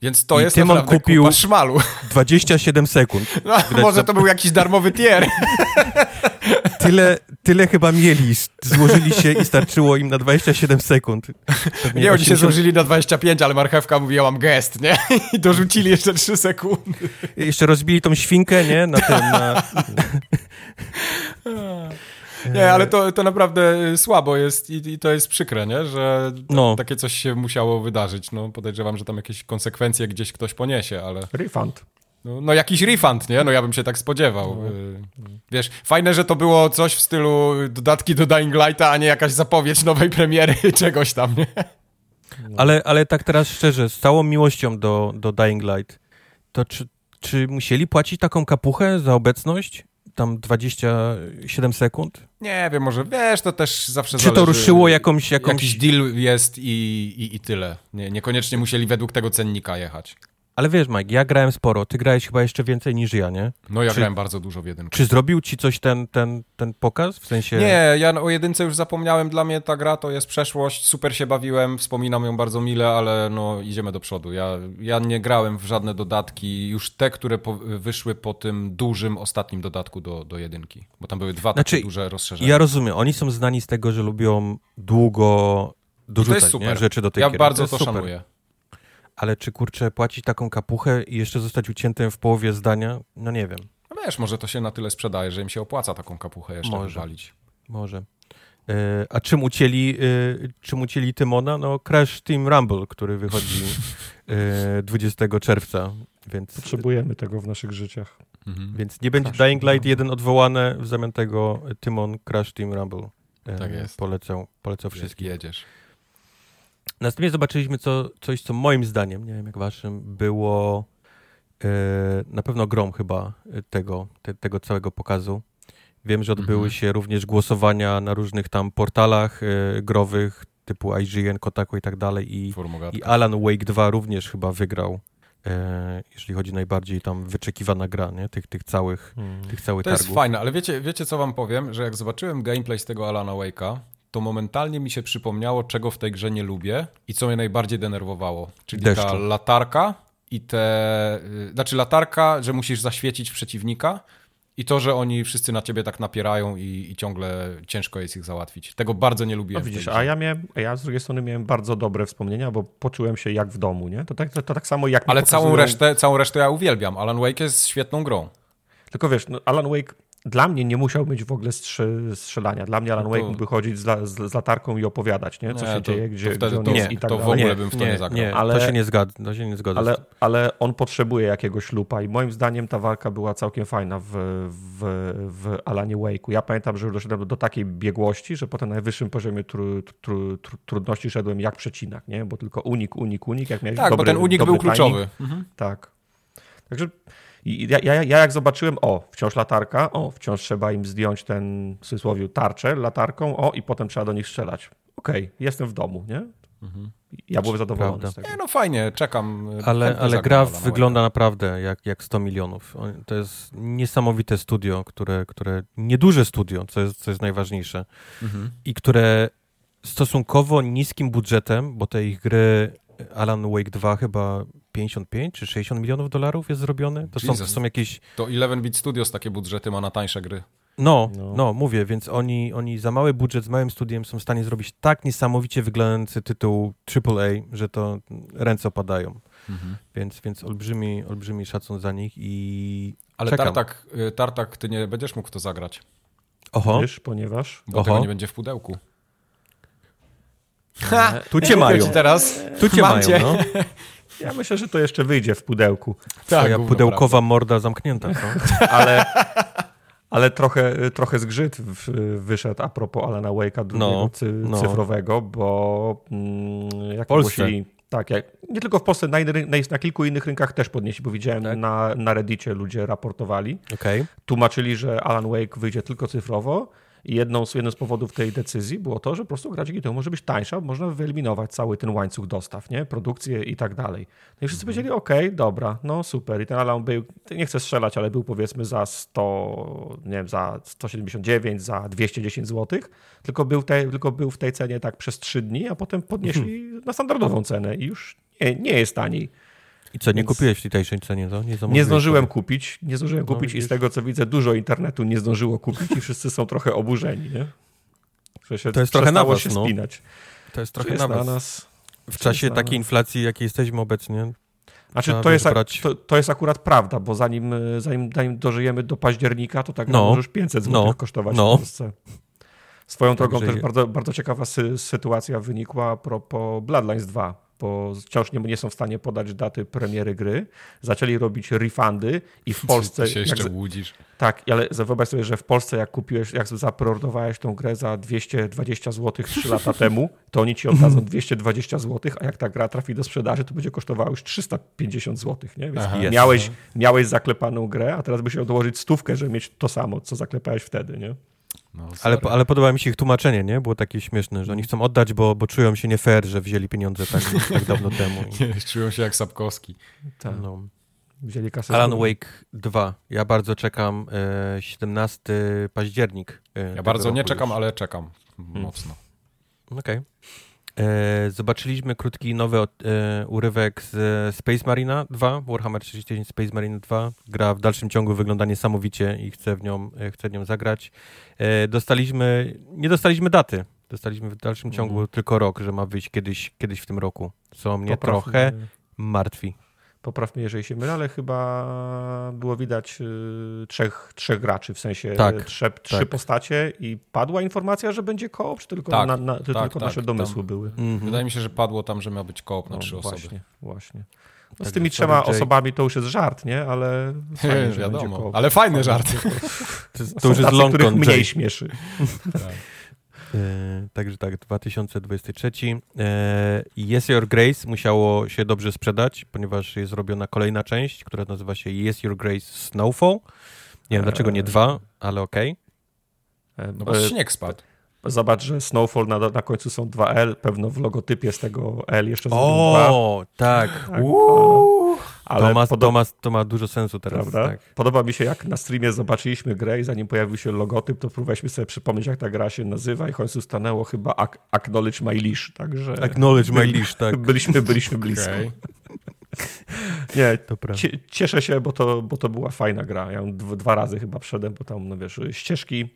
Więc to I jest Tymon kupił kupa szmalu. 27 sekund. No, może to był jakiś darmowy tier. Tyle, tyle chyba mieli. Złożyli się i starczyło im na 27 sekund. Pewnie nie, 80... oni się złożyli na 25, ale marchewka mówiła, mam gest, nie? I dorzucili jeszcze 3 sekundy. I jeszcze rozbili tą świnkę, nie? Na tym... Na... Nie, ale to, to naprawdę słabo jest i, i to jest przykre, nie? że no. takie coś się musiało wydarzyć. No, podejrzewam, że tam jakieś konsekwencje gdzieś ktoś poniesie, ale... Refund. No, no, jakiś refund, nie? No ja bym się tak spodziewał. No. Y, wiesz, fajne, że to było coś w stylu dodatki do Dying Lighta, a nie jakaś zapowiedź nowej premiery czegoś tam, nie? No. Ale, ale tak teraz szczerze, z całą miłością do, do Dying Light, to czy, czy musieli płacić taką kapuchę za obecność? Tam 27 sekund? Nie wiem, może wiesz, to też zawsze Czy zależy. to ruszyło jakąś... jakąś... Jakiś deal jest i, i, i tyle. Nie, niekoniecznie musieli według tego cennika jechać. Ale wiesz, Mike, ja grałem sporo, ty grałeś chyba jeszcze więcej niż ja, nie? No ja czy, grałem bardzo dużo w jedynkę. Czy zrobił ci coś ten, ten, ten pokaz? W sensie... Nie, ja o jedynce już zapomniałem, dla mnie ta gra to jest przeszłość, super się bawiłem, wspominam ją bardzo mile, ale no idziemy do przodu. Ja, ja nie grałem w żadne dodatki, już te, które po, wyszły po tym dużym ostatnim dodatku do, do jedynki, bo tam były dwa znaczy, takie duże rozszerzenia. Ja rozumiem, oni są znani z tego, że lubią długo dorzucać nie, rzeczy do tej Ja gier. bardzo to, to szanuję ale czy kurczę płacić taką kapuchę i jeszcze zostać uciętym w połowie zdania? No nie wiem. No wiesz, może to się na tyle sprzedaje, że im się opłaca taką kapuchę jeszcze może, wywalić. Może. E, a czym ucięli, e, czym ucięli Tymona? No Crash Team Rumble, który wychodzi e, 20 czerwca, więc... Potrzebujemy tego w naszych życiach. Mhm. Więc nie będzie Crash Dying Light 1 odwołane, w zamian tego Tymon Crash Team Rumble. E, tak jest. Polecę, polecę wszystkim. Jedziesz. Następnie zobaczyliśmy co, coś, co moim zdaniem, nie wiem jak waszym, było e, na pewno grom chyba tego, te, tego całego pokazu. Wiem, że odbyły mhm. się również głosowania na różnych tam portalach e, growych typu IGN, Kotaku i tak dalej i, i Alan Wake 2 również chyba wygrał e, jeżeli chodzi najbardziej tam wyczekiwana gra, nie? Tych, tych całych, hmm. tych całych To targów. jest fajne, ale wiecie, wiecie co wam powiem? Że jak zobaczyłem gameplay z tego Alana Wake'a, to momentalnie mi się przypomniało, czego w tej grze nie lubię i co mnie najbardziej denerwowało. Czyli Deszczu. ta latarka i te... y, Znaczy latarka, że musisz zaświecić przeciwnika i to, że oni wszyscy na ciebie tak napierają i, i ciągle ciężko jest ich załatwić. Tego bardzo nie lubiłem. No w tej widzisz, a ja miałem, a ja z drugiej strony miałem bardzo dobre wspomnienia, bo poczułem się jak w domu, nie? To tak, to, to tak samo jak Ale całą pokazują- resztę, całą resztę ja uwielbiam. Alan Wake jest świetną grą. Tylko wiesz, no Alan Wake dla mnie nie musiał mieć w ogóle strze- strzelania. Dla mnie Alan No Wake to- mógłby chodzić z, la, z, z latarką i opowiadać, nie? Co Nie, się to- dzieje, to gdzie, wtedy gdzie on to- jest nie, i tak to w ogóle bym w to nie zagrał. Nie, Ale- to się nie zgadza. To się nie zgadza. Ale, ale on potrzebuje jakiegoś lupa i moim zdaniem ta walka była całkiem fajna w, w, w Alanie Wake'u. Ja pamiętam, że już doszedłem do, takiej biegłości, że po tym najwyższym poziomie tru, tru, tru, trudności szedłem jak przecinak, nie? Bo tylko unik, unik, unik, jak miałeś Tak, dobry, bo ten unik był kluczowy. Mhm. Tak. Także i ja, ja, ja jak zobaczyłem, o, wciąż latarka, o, wciąż trzeba im zdjąć ten, w cudzysłowie, tarczę latarką, o, i potem trzeba do nich strzelać. Okej, jestem w domu, nie? Ja byłem zadowolony Prawda. z tego. Nie, no fajnie, czekam. Ale, Chętnie ale zagram gra Wake'a. wygląda naprawdę jak, jak 100 milionów. On- To jest niesamowite studio, które, które nieduże studio, co jest, co jest najważniejsze, Mhm. i które stosunkowo niskim budżetem, bo te ich gry Alan Wake 2 chyba 55 czy 60 milionów dolarów jest zrobione. To są, Jesus. są jakieś To 11-bit Studios takie budżety ma na tańsze gry. No, No. no, mówię, więc oni, oni za mały budżet z małym studiem są w stanie zrobić tak niesamowicie wyglądający tytuł AAA, że to ręce opadają. Więc, więc olbrzymi, olbrzymi szacun za nich i Ale Czekam. Tartak, y, Tartak, ty nie będziesz mógł w to zagrać, oho, Wiesz, ponieważ bo Oho. tego nie będzie w pudełku. Tu cię mają, Ci teraz. tu cię mają, cię. no. ja myślę, że to jeszcze wyjdzie w pudełku, Twoja gówno, pudełkowa morda zamknięta, co? ale, ale trochę, trochę zgrzyt w, wyszedł a propos Alana Wake'a drugiego No, cy, no. cyfrowego, bo mm, jak Polsce. ogłosili, tak, jak, nie tylko w Polsce, na, inny- na, na kilku innych rynkach też podnieśli, bo widziałem Tak. na, na Reddicie ludzie raportowali, Okej, tłumaczyli, że Alan Wake wyjdzie tylko cyfrowo jedną z, jednym z powodów tej decyzji było to, że po prostu gra dzięki temu może być tańsza, można wyeliminować cały ten łańcuch dostaw, nie? produkcję i tak dalej. No i wszyscy powiedzieli, okej, dobra, no super. I ten Alan był, nie chcę strzelać, ale był powiedzmy za 100, nie wiem, za 179, za 210 zł, tylko był, te, tylko był w tej cenie tak przez 3 dni, a potem podnieśli na standardową cenę i już nie, nie jest taniej. I co, nie Więc- kupiłeś w tej tańszej cenie, co? Nie zamówiłeś zdążyłem sobie? kupić, nie zdążyłem No, kupić i z widzisz. tego co widzę, dużo internetu nie zdążyło kupić i wszyscy są trochę oburzeni, nie? Że się To jest trochę na was, się no. spinać. To jest trochę jest na na was. nas. W czasie takiej nas. inflacji, jakiej jesteśmy obecnie, Znaczy, to jest, wybrać- to, to jest akurat prawda, bo zanim, e, zanim, zanim dożyjemy do października, to tak No, może już 500 zł no, kosztować no. w Polsce. Swoją drogą Także- też bardzo, bardzo ciekawa sy sytuacja wynikła a propos Bloodlines 2, bo wciąż nie, nie są w stanie podać daty premiery gry. Zaczęli robić refundy i w Polsce... Ty się jak jeszcze z- łudzisz. Tak, ale wyobraź sobie, że w Polsce jak kupiłeś, jak zapreordowałeś tą grę za 220 zł 3 lata temu, to oni ci oddadzą 220 zł, a jak ta gra trafi do sprzedaży, to będzie kosztowała już 350 zł, nie? Więc Aha. Miałeś, miałeś zaklepaną grę, a teraz byś miał dołożyć stówkę, żeby mieć to samo, co zaklepałeś wtedy, nie? No, Ale, ale podoba mi się ich tłumaczenie, nie? Było takie śmieszne, że oni chcą oddać, bo, bo czują się nie fair, że wzięli pieniądze tak, tak dawno temu. I, Nie, czują się jak Sapkowski. Tak. no. Wzięli kasę. Alan. Wake 2. Ja bardzo czekam. E, 17 październik. E, Ja bardzo nie czekam, już. ale czekam mocno. Okej. E, Zobaczyliśmy krótki nowy e, urywek z e, Space Marina 2, Warhammer 40 Space Marine 2. Gra w dalszym ciągu wygląda niesamowicie i chcę w nią, e, chcę w nią zagrać. E, Dostaliśmy, nie dostaliśmy daty. Dostaliśmy w dalszym ciągu Mhm. tylko rok, że ma wyjść kiedyś, kiedyś w tym roku. Co mnie Popraw trochę martwi. Popraw mnie, jeżeli się mylę, ale chyba było widać y, trzech, trzech graczy, w sensie Tak, trze, trzy tak. postacie i padła informacja, że będzie koop, czy tylko, Tak, na, na, czy tak, tylko tak, nasze domysły były? Mhm. Wydaje mi się, że padło tam, że miał być koop na No, trzy osoby. Właśnie, właśnie. No, z Także tymi trzema Jake. osobami to już jest żart, nie? Ale fajnie, że będzie Wiadomo, koop. ale fajny żart. To, jest- to już jest tacy, long których mniej Jay. śmieszy. E, także tak, 2023. E, yes Your Grace musiało się dobrze sprzedać, ponieważ jest robiona kolejna część, która nazywa się Yes Your Grace Snowfall. Nie wiem dlaczego nie Eee. dwa, ale okej. E, No bo e, śnieg spadł. Zobacz, że Snowfall na, na końcu są dwa L, pewno w logotypie z tego L jeszcze O, tak. tak. Ale to, ma, to, ma, to ma dużo sensu teraz. Prawda? Tak. Podoba mi się, jak na streamie zobaczyliśmy grę i zanim pojawił się logotyp, to próbowaliśmy sobie przypomnieć, jak ta gra się nazywa i w końcu stanęło chyba Acknowledge My Leash, także... Acknowledge My Leash, tak. Byliśmy, byliśmy blisko. Okay. Nie, to cieszę się, bo to, bo to była fajna gra. Ja dwa razy chyba wszedłem, bo tam, no wiesz, ścieżki,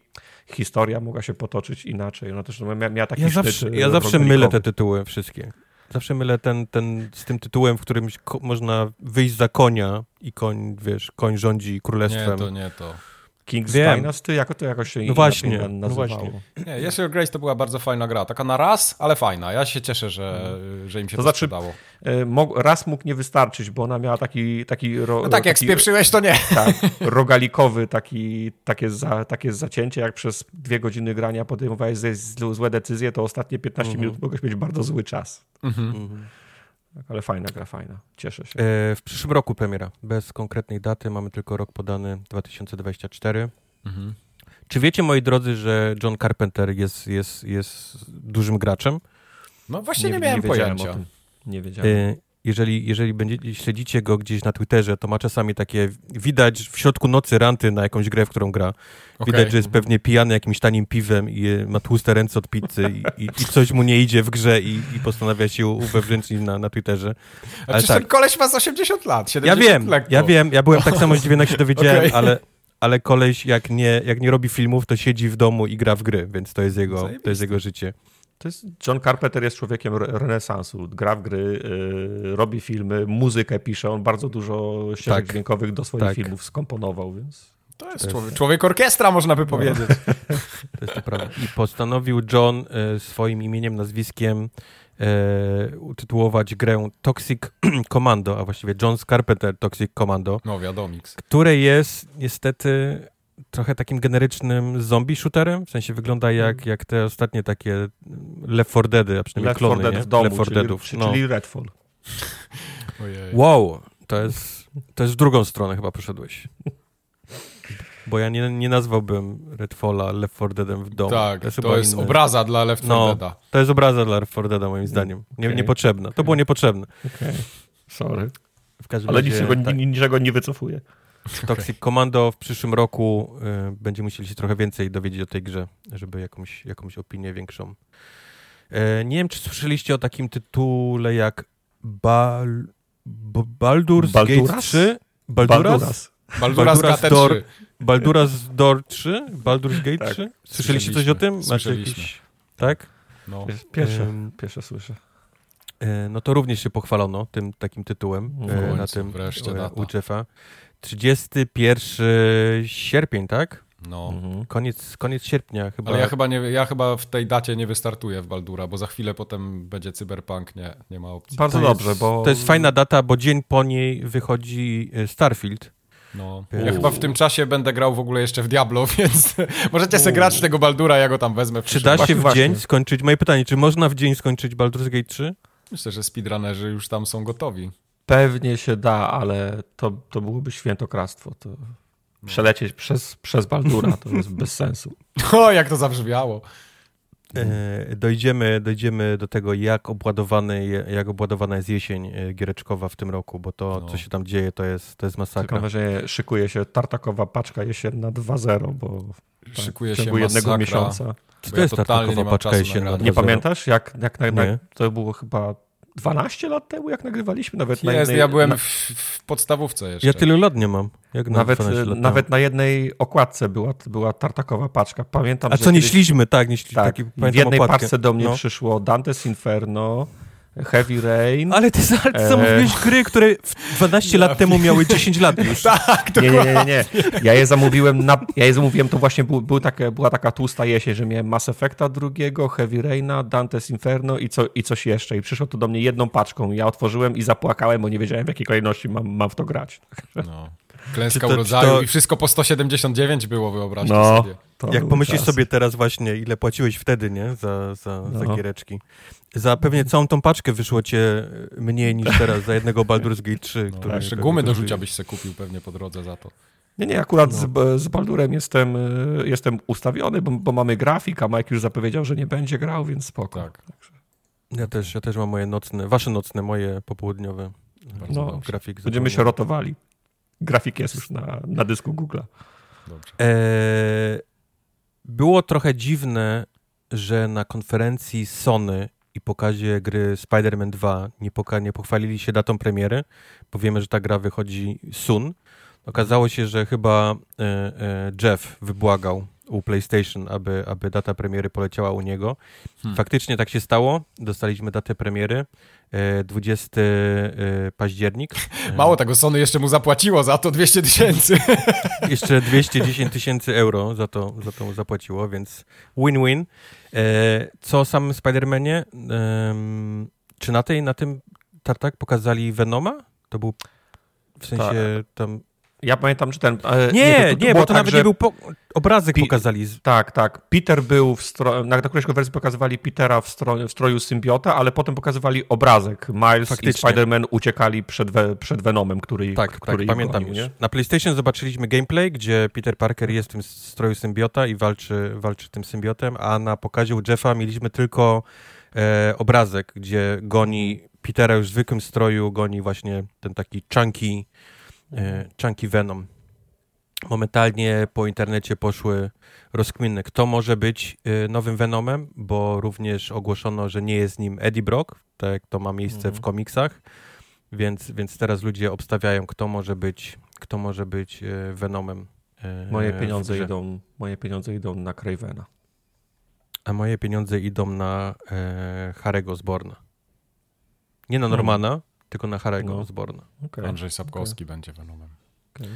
historia mogła się potoczyć inaczej. No też no, miała, miała taki ja zawsze, ja zawsze mylę te tytuły wszystkie. Zawsze mylę ten, ten z tym tytułem, w którym można wyjść za konia i koń, wiesz, koń rządzi królestwem. Nie, to nie to. King's Wiem. Dynasty, jako to jakoś się no właśnie, nazywało. No właśnie. Nie, Yes Your Grace to była bardzo fajna gra. Taka na raz, ale fajna. Ja się cieszę, że, że im się to, to znaczy, sprzedało. E, raz mógł nie wystarczyć, bo ona miała taki... taki ro, no tak, jak spieprzyłeś, to nie. Tak, rogalikowy, taki, takie, za, takie zacięcie, jak przez dwie godziny grania podejmowałeś złe decyzje, to ostatnie 15 mhm. minut mogłeś mieć bardzo zły czas. Mhm. Mhm. Ale fajna gra, fajna. Cieszę się. E, w przyszłym roku premiera. Bez konkretnej daty. Mamy tylko rok podany 2024. Mhm. Czy wiecie, moi drodzy, że John Carpenter jest, jest, jest dużym graczem? No właśnie nie, nie miałem nie pojęcia. Nie wiedziałem. E, jeżeli, jeżeli śledzicie go gdzieś na Twitterze, to ma czasami takie, widać w środku nocy ranty na jakąś grę, w którą gra. Okay. Widać, że jest pewnie pijany jakimś tanim piwem i ma tłuste ręce od pizzy i, i, i coś mu nie idzie w grze i, i postanawia się uwewnętrznić na, na Twitterze. Ale przecież tak. ten koleś ma z 80 lat, 70 Ja wiem, ja wiem, ja byłem tak samo zdziwiony, jak się dowiedziałem, okay. ale, ale koleś jak nie, jak nie robi filmów, to siedzi w domu i gra w gry, więc to jest jego, to jest jego życie. To jest, John Carpenter jest człowiekiem renesansu. Gra w gry, yy, robi filmy, muzykę pisze. On bardzo dużo ścieżek tak. dźwiękowych do swoich tak. filmów skomponował, więc... To jest, człowiek, człowiek orkiestra, można by no. powiedzieć. To jest to prawda. I postanowił John y, swoim imieniem, nazwiskiem y, utytułować grę Toxic Commando, a właściwie John Carpenter Toxic Commando. No, wiadomo. Które jest niestety trochę takim generycznym zombie shooterem, w sensie wygląda jak, mm. jak te ostatnie takie Left 4 Deady, a przynajmniej Left klony, Dead nie? w domu, Left 4 Deadów. Czyli, no. czyli Redfall. Ojej. Wow, to jest, to jest w drugą stronę chyba poszedłeś. Bo ja nie, nie nazwałbym Redfalla Left 4 Deadem w domu. Tak, to jest, to jest obraza dla Left 4 no, Deada. To jest obraza dla Left 4 Deada moim zdaniem. Nie, okay. Niepotrzebna. To okay. było niepotrzebne. Okay. Sorry. Ale razie, niczego, tak. niczego nie wycofuje. Toxic Commando w przyszłym roku y, będziemy musieli się trochę więcej dowiedzieć o tej grze, żeby jakąś, jakąś opinię większą. Y, nie wiem, czy słyszeliście o takim tytule jak Bal... Baldur's Balduras? Gate 3? Balduras? Balduras, Balduras, Door, Balduras Door 3? Baldur's Gate tak. 3? Słyszeliście coś o tym? Słyszeliśmy. Jakiś... Tak? No. Pierwsze, um, pierwsze słyszę. E, no to również się pochwalono tym takim tytułem no, na tym u Jeffa. 31 sierpień, tak? No. Mhm. Koniec, koniec sierpnia chyba. Ale ja chyba, nie, ja chyba w tej dacie nie wystartuję w Baldura, bo za chwilę potem będzie Cyberpunk, nie, nie ma opcji. Bardzo to dobrze, jest, bo... To jest fajna data, bo dzień po niej wychodzi e, Starfield. No. Ja chyba w tym czasie będę grał w ogóle jeszcze w Diablo, więc możecie sobie grać w tego Baldura, ja go tam wezmę. Czy da się w dzień skończyć, moje pytanie, czy można w dzień skończyć Baldur's Gate 3? Myślę, że speedrunnerzy już tam są gotowi. Pewnie się da, ale to, to byłoby świętokradztwo. To przelecieć przez, przez Baldura to jest bez sensu. O, jak to zabrzmiało. E, dojdziemy, dojdziemy do tego, jak, obładowany, jak obładowana jest jesień e, giereczkowa w tym roku, bo to, no. co się tam dzieje, to jest, to jest masakra. Mam wrażenie, szykuje się tartakowa paczka jesienna 2.0, bo szykuje się jednego miesiąca. Co to jest tartakowa paczka jesienna? Nie pamiętasz? Jak, jak na, na, to było chyba 12 lat temu, jak nagrywaliśmy, nawet Jest, na jednej... ja byłem na... w, w, podstawówce jeszcze. Ja tylu lat nie mam. Jak na nawet nawet na jednej okładce była, była tartakowa paczka. Pamiętam, A co, kiedyś... nieśliśmy, tak, nieśliśmy. Tak, taki, w jednej okładkę. parce do mnie no. przyszło Dante's Inferno, Heavy Rain. Ale ty, ale ty zamówiłeś e... gry, które 12 lat temu miały 10 lat już. tak, nie, nie, nie, nie. Ja je zamówiłem, na, ja je zamówiłem, to właśnie był, był takie, była taka tłusta jesień, że miałem Mass Effecta drugiego, Heavy Raina, Dante's Inferno i, co, i coś jeszcze. I przyszło to do mnie jedną paczką. Ja otworzyłem i zapłakałem, bo nie wiedziałem w jakiej kolejności mam, mam w to grać. No. Klęska to, rodzaju to... i wszystko po 179 było, wyobraźcie no, sobie. Jak pomyślisz czas. sobie teraz właśnie, ile płaciłeś wtedy, nie? Za, za, no. za giereczki. Za pewnie całą tą paczkę wyszło cię mniej niż teraz za jednego Baldur's Gate 3. No, który jeszcze gumy do rzucia byś se kupił pewnie po drodze za to. Nie, nie, akurat no. z, z Baldurem jestem, y, jestem ustawiony, bo, bo, mamy grafik, a Mike już zapowiedział, że nie będzie grał, więc spoko. Tak. Ja też, ja też mam moje nocne, wasze nocne, moje popołudniowe. no, grafik. Będziemy się rotowali. Grafik jest już na, na dysku Google'a. E, było trochę dziwne, że na konferencji Sony i pokazie gry Spider-Man 2 nie, poka- nie pochwalili się datą premiery, bo wiemy, że ta gra wychodzi soon. Okazało się, że chyba e, e, Jeff wybłagał u PlayStation, aby, aby data premiery poleciała u niego. Hmm. Faktycznie tak się stało. Dostaliśmy datę premiery. 20 e, październik. Mało tego, Sony jeszcze mu zapłaciło za to 200 tysięcy. jeszcze 210 tysięcy euro za to, za to mu zapłaciło, więc win-win. Co o samym Spider-Manie? Czy na, tej, na tym tartak pokazali Venoma? To był w sensie tak. tam ja pamiętam, że ten. Nie, nie, to, nie bo to tak, nawet nie był po... obrazek Pi pokazali. Tak, tak. Peter był w stro... na, na którejś konferencji pokazywali Petera w, stro... w stroju symbiota, ale potem pokazywali obrazek. Miles Faktycznie. i Spider-Man uciekali przed, we... przed Venomem, który Tak, który tak, pamiętam. Nie? Na PlayStation zobaczyliśmy gameplay, gdzie Peter Parker jest w tym stroju symbiota i walczy, walczy tym symbiotem, a na pokazie u Jeffa mieliśmy tylko e, obrazek, gdzie goni Petera już w zwykłym stroju, goni właśnie ten taki chunky E, Chunky Venom. Momentalnie po internecie poszły rozkminy, kto może być e, nowym Venomem, bo również ogłoszono, że nie jest nim Eddie Brock, tak jak to ma miejsce w mhm. komiksach, więc, więc teraz ludzie obstawiają, kto może być, kto może być e, Venomem. Moje pieniądze, idą, moje pieniądze idą na Cravena. A moje pieniądze idą na e, Harego Zborna. Nie na hmm. Tylko na Harry'ego no. Osborna. Okay. Andrzej Sapkowski okay. będzie Venomem. Okay.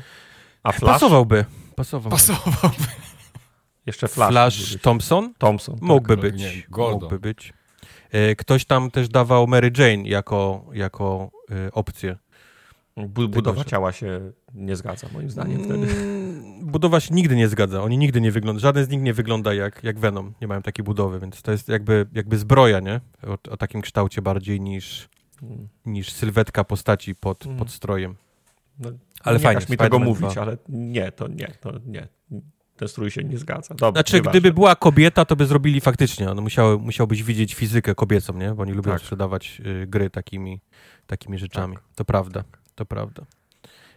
A Flash? Pasowałby. Pasowałby. Pasowałby. Jeszcze Flash. Flash Thompson? Thompson. Tak. Mógłby być. Nie, Mógłby być. E, ktoś tam też dawał Mary Jane jako, jako e, opcję. Budowa ciała się nie zgadza, moim zdaniem wtedy. Mm, budowa się nigdy nie zgadza. Oni nigdy nie wyglądają, żaden z nich nie wygląda jak, jak Venom. Nie mają takiej budowy, więc to jest jakby, jakby zbroja, nie? O, o takim kształcie bardziej niż, niż sylwetka postaci pod, mm. pod strojem. No, ale nie fajnie. mi tego mówić, ale nie, to nie, to nie. Ten strój się nie zgadza. Dobra, znaczy, gdyby była kobieta, to by zrobili faktycznie. No, musiały, musiałbyś widzieć fizykę kobiecą, nie? Bo oni lubią tak. sprzedawać y, gry takimi, takimi rzeczami. Tak. To prawda, to prawda.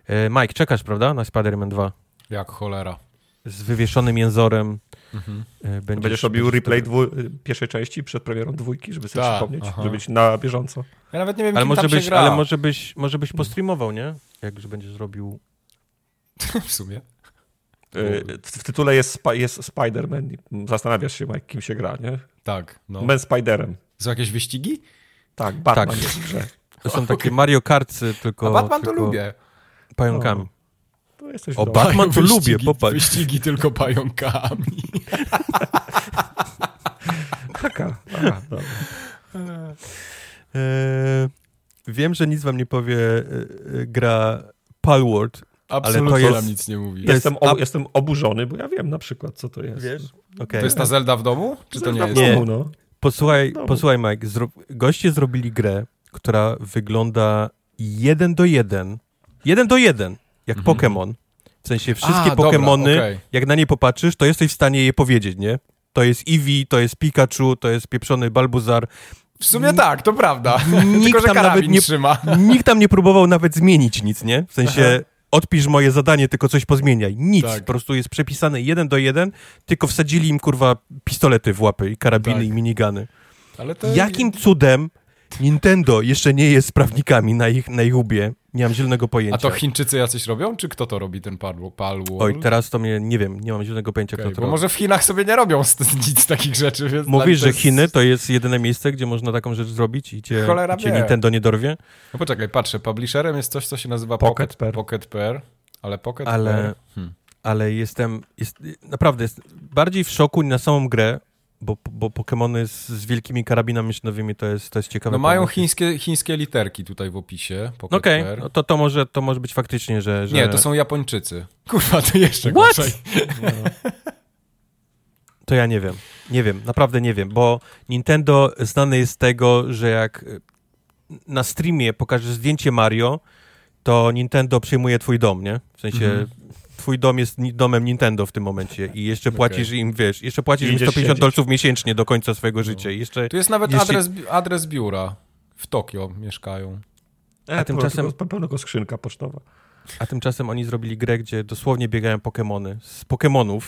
E, Mike, czekasz, prawda, na Spider-Man 2? Jak cholera. Z wywieszonym jęzorem Mhm. E, będziesz, będziesz robił replay dwu, pierwszej części przed premierą dwójki, żeby sobie Ta, przypomnieć, aha. żeby być na bieżąco. Ja nawet nie wiem, ale może byś, Ale może byś, może byś postreamował, nie? Jak będziesz zrobił... w sumie. E, w tytule jest, jest Spider-Man. Zastanawiasz się, jak kim się gra, nie? Tak. No. Man Spiderem. Są jakieś wyścigi? Tak, Batman tak. jest w grze. To są takie Mario Kartsy, tylko... A Batman tylko to lubię. Pająkami. No jesteś o, Batman to lubię, popatrz. Wyścigi tylko pająkami. Taka, aha, dobra. E, wiem, że nic wam nie powie e, e gra Palworld, Absolutnie ale to jest, nic nie mówi. Jestem, o, jestem oburzony, bo ja wiem na przykład, co to jest. Wiesz? Okay. To jest ta Zelda w domu? Czy to nie jest? Nie. Domu, no. Posłuchaj, posłuchaj Mike, zro... goście zrobili grę, która wygląda jeden do jeden, jeden do jeden, jak mhm. Pokémon. W sensie wszystkie A, Pokemony, okay. jak na nie popatrzysz, to jesteś w stanie je powiedzieć, nie? To jest Eevee, to jest Pikachu, to jest pieprzony Balbuzar. W sumie tak, to prawda. Nikt Tylko, tam nawet nie, trzyma. Nikt tam nie próbował nawet zmienić nic, nie? W sensie odpisz moje zadanie, tylko coś pozmieniaj. Nic. Tak. Po prostu jest przepisane jeden do jeden, tylko wsadzili im, kurwa, pistolety w łapy i karabiny tak. i minigany. Jakim cudem Nintendo jeszcze nie jest prawnikami na ich, na ich łbie. Nie mam zielonego pojęcia. A to Chińczycy jacyś robią, czy kto to robi, ten Palwall? Oj, teraz to mnie, nie wiem, nie mam zielonego pojęcia, okay, kto to robi. może w Chinach sobie nie robią nic z takich rzeczy, więc... Mówisz, że Chiny to jest jedyne miejsce, gdzie można taką rzecz zrobić i cię, Cholera cię Nintendo nie dorwie? No poczekaj, patrzę, publisherem jest coś, co się nazywa Pocket, Pocket, Pocket Pair, ale Pocket ale, Pair... Hmm. Ale jestem, jest, naprawdę, jest bardziej w szoku na samą grę, bo, bo Pokémony z, z, wielkimi karabinami maszynowymi to jest, to jest ciekawe. No mają chińskie, chińskie literki tutaj w opisie. Okej, okay. no to, to, może, to może być faktycznie, że, że... Nie, to są Japończycy. Kurwa, to jeszcze What? gorzej. No. To ja nie wiem. Nie wiem, naprawdę nie wiem, bo Nintendo znane jest z tego, że jak na streamie pokażesz zdjęcie Mario, to Nintendo przejmuje twój dom, nie? W sensie... Mm twój dom jest domem Nintendo w tym momencie i jeszcze płacisz okay. im, wiesz, jeszcze płacisz im 150 dolców miesięcznie do końca swojego życia. I jeszcze, tu jest nawet adres, adres biura. W Tokio mieszkają. E, a tymczasem... Pełnego skrzynka pocztowa. A tymczasem oni zrobili grę, gdzie dosłownie biegają Pokémony z Pokémonów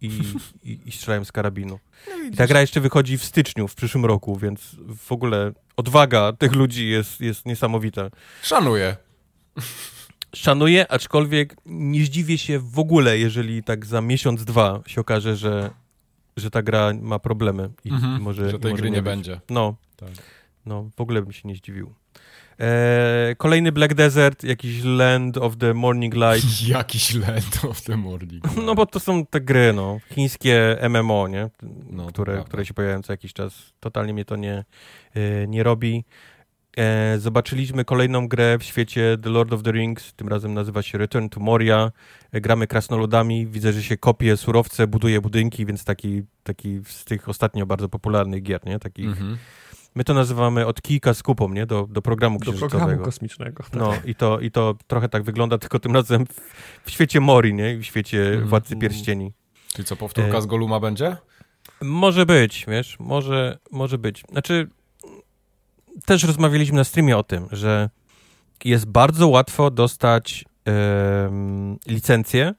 i, i, i strzelają z karabinu. No I ta gra jeszcze wychodzi w styczniu w przyszłym roku, więc w ogóle odwaga tych ludzi jest, jest niesamowita. Szanuję. Szanuję, aczkolwiek nie zdziwię się w ogóle, jeżeli tak za miesiąc, dwa się okaże, że, że ta gra ma problemy i, mhm, może, że tej może gry nie, nie będzie. No, tak. no, w ogóle bym się nie zdziwił. E, kolejny Black Desert, jakiś Land of the Morning Light. jakiś Land of the Morning Light. No bo to są te gry, no. Chińskie MMO, nie? No, które, które się pojawiają co jakiś czas. Totalnie mnie to nie, e, nie robi. E, zobaczyliśmy kolejną grę w świecie The Lord of the Rings, tym razem nazywa się Return to Moria. E, gramy krasnoludami, widzę, że się kopie surowce, buduje budynki, więc taki, taki z tych ostatnio bardzo popularnych gier, nie? Takich... Mm -hmm My to nazywamy od kijka z kupą, nie? Do, do programu księżycowego. Do programu kosmicznego. Tak. No i to, i to trochę tak wygląda, tylko tym razem w, w świecie Mori, nie? W świecie mm. Władcy Pierścieni. Czyli co, powtórka e... z Goluma będzie? Może być, wiesz, może, może być. Znaczy, też rozmawialiśmy na streamie o tym, że jest bardzo łatwo dostać e, licencję,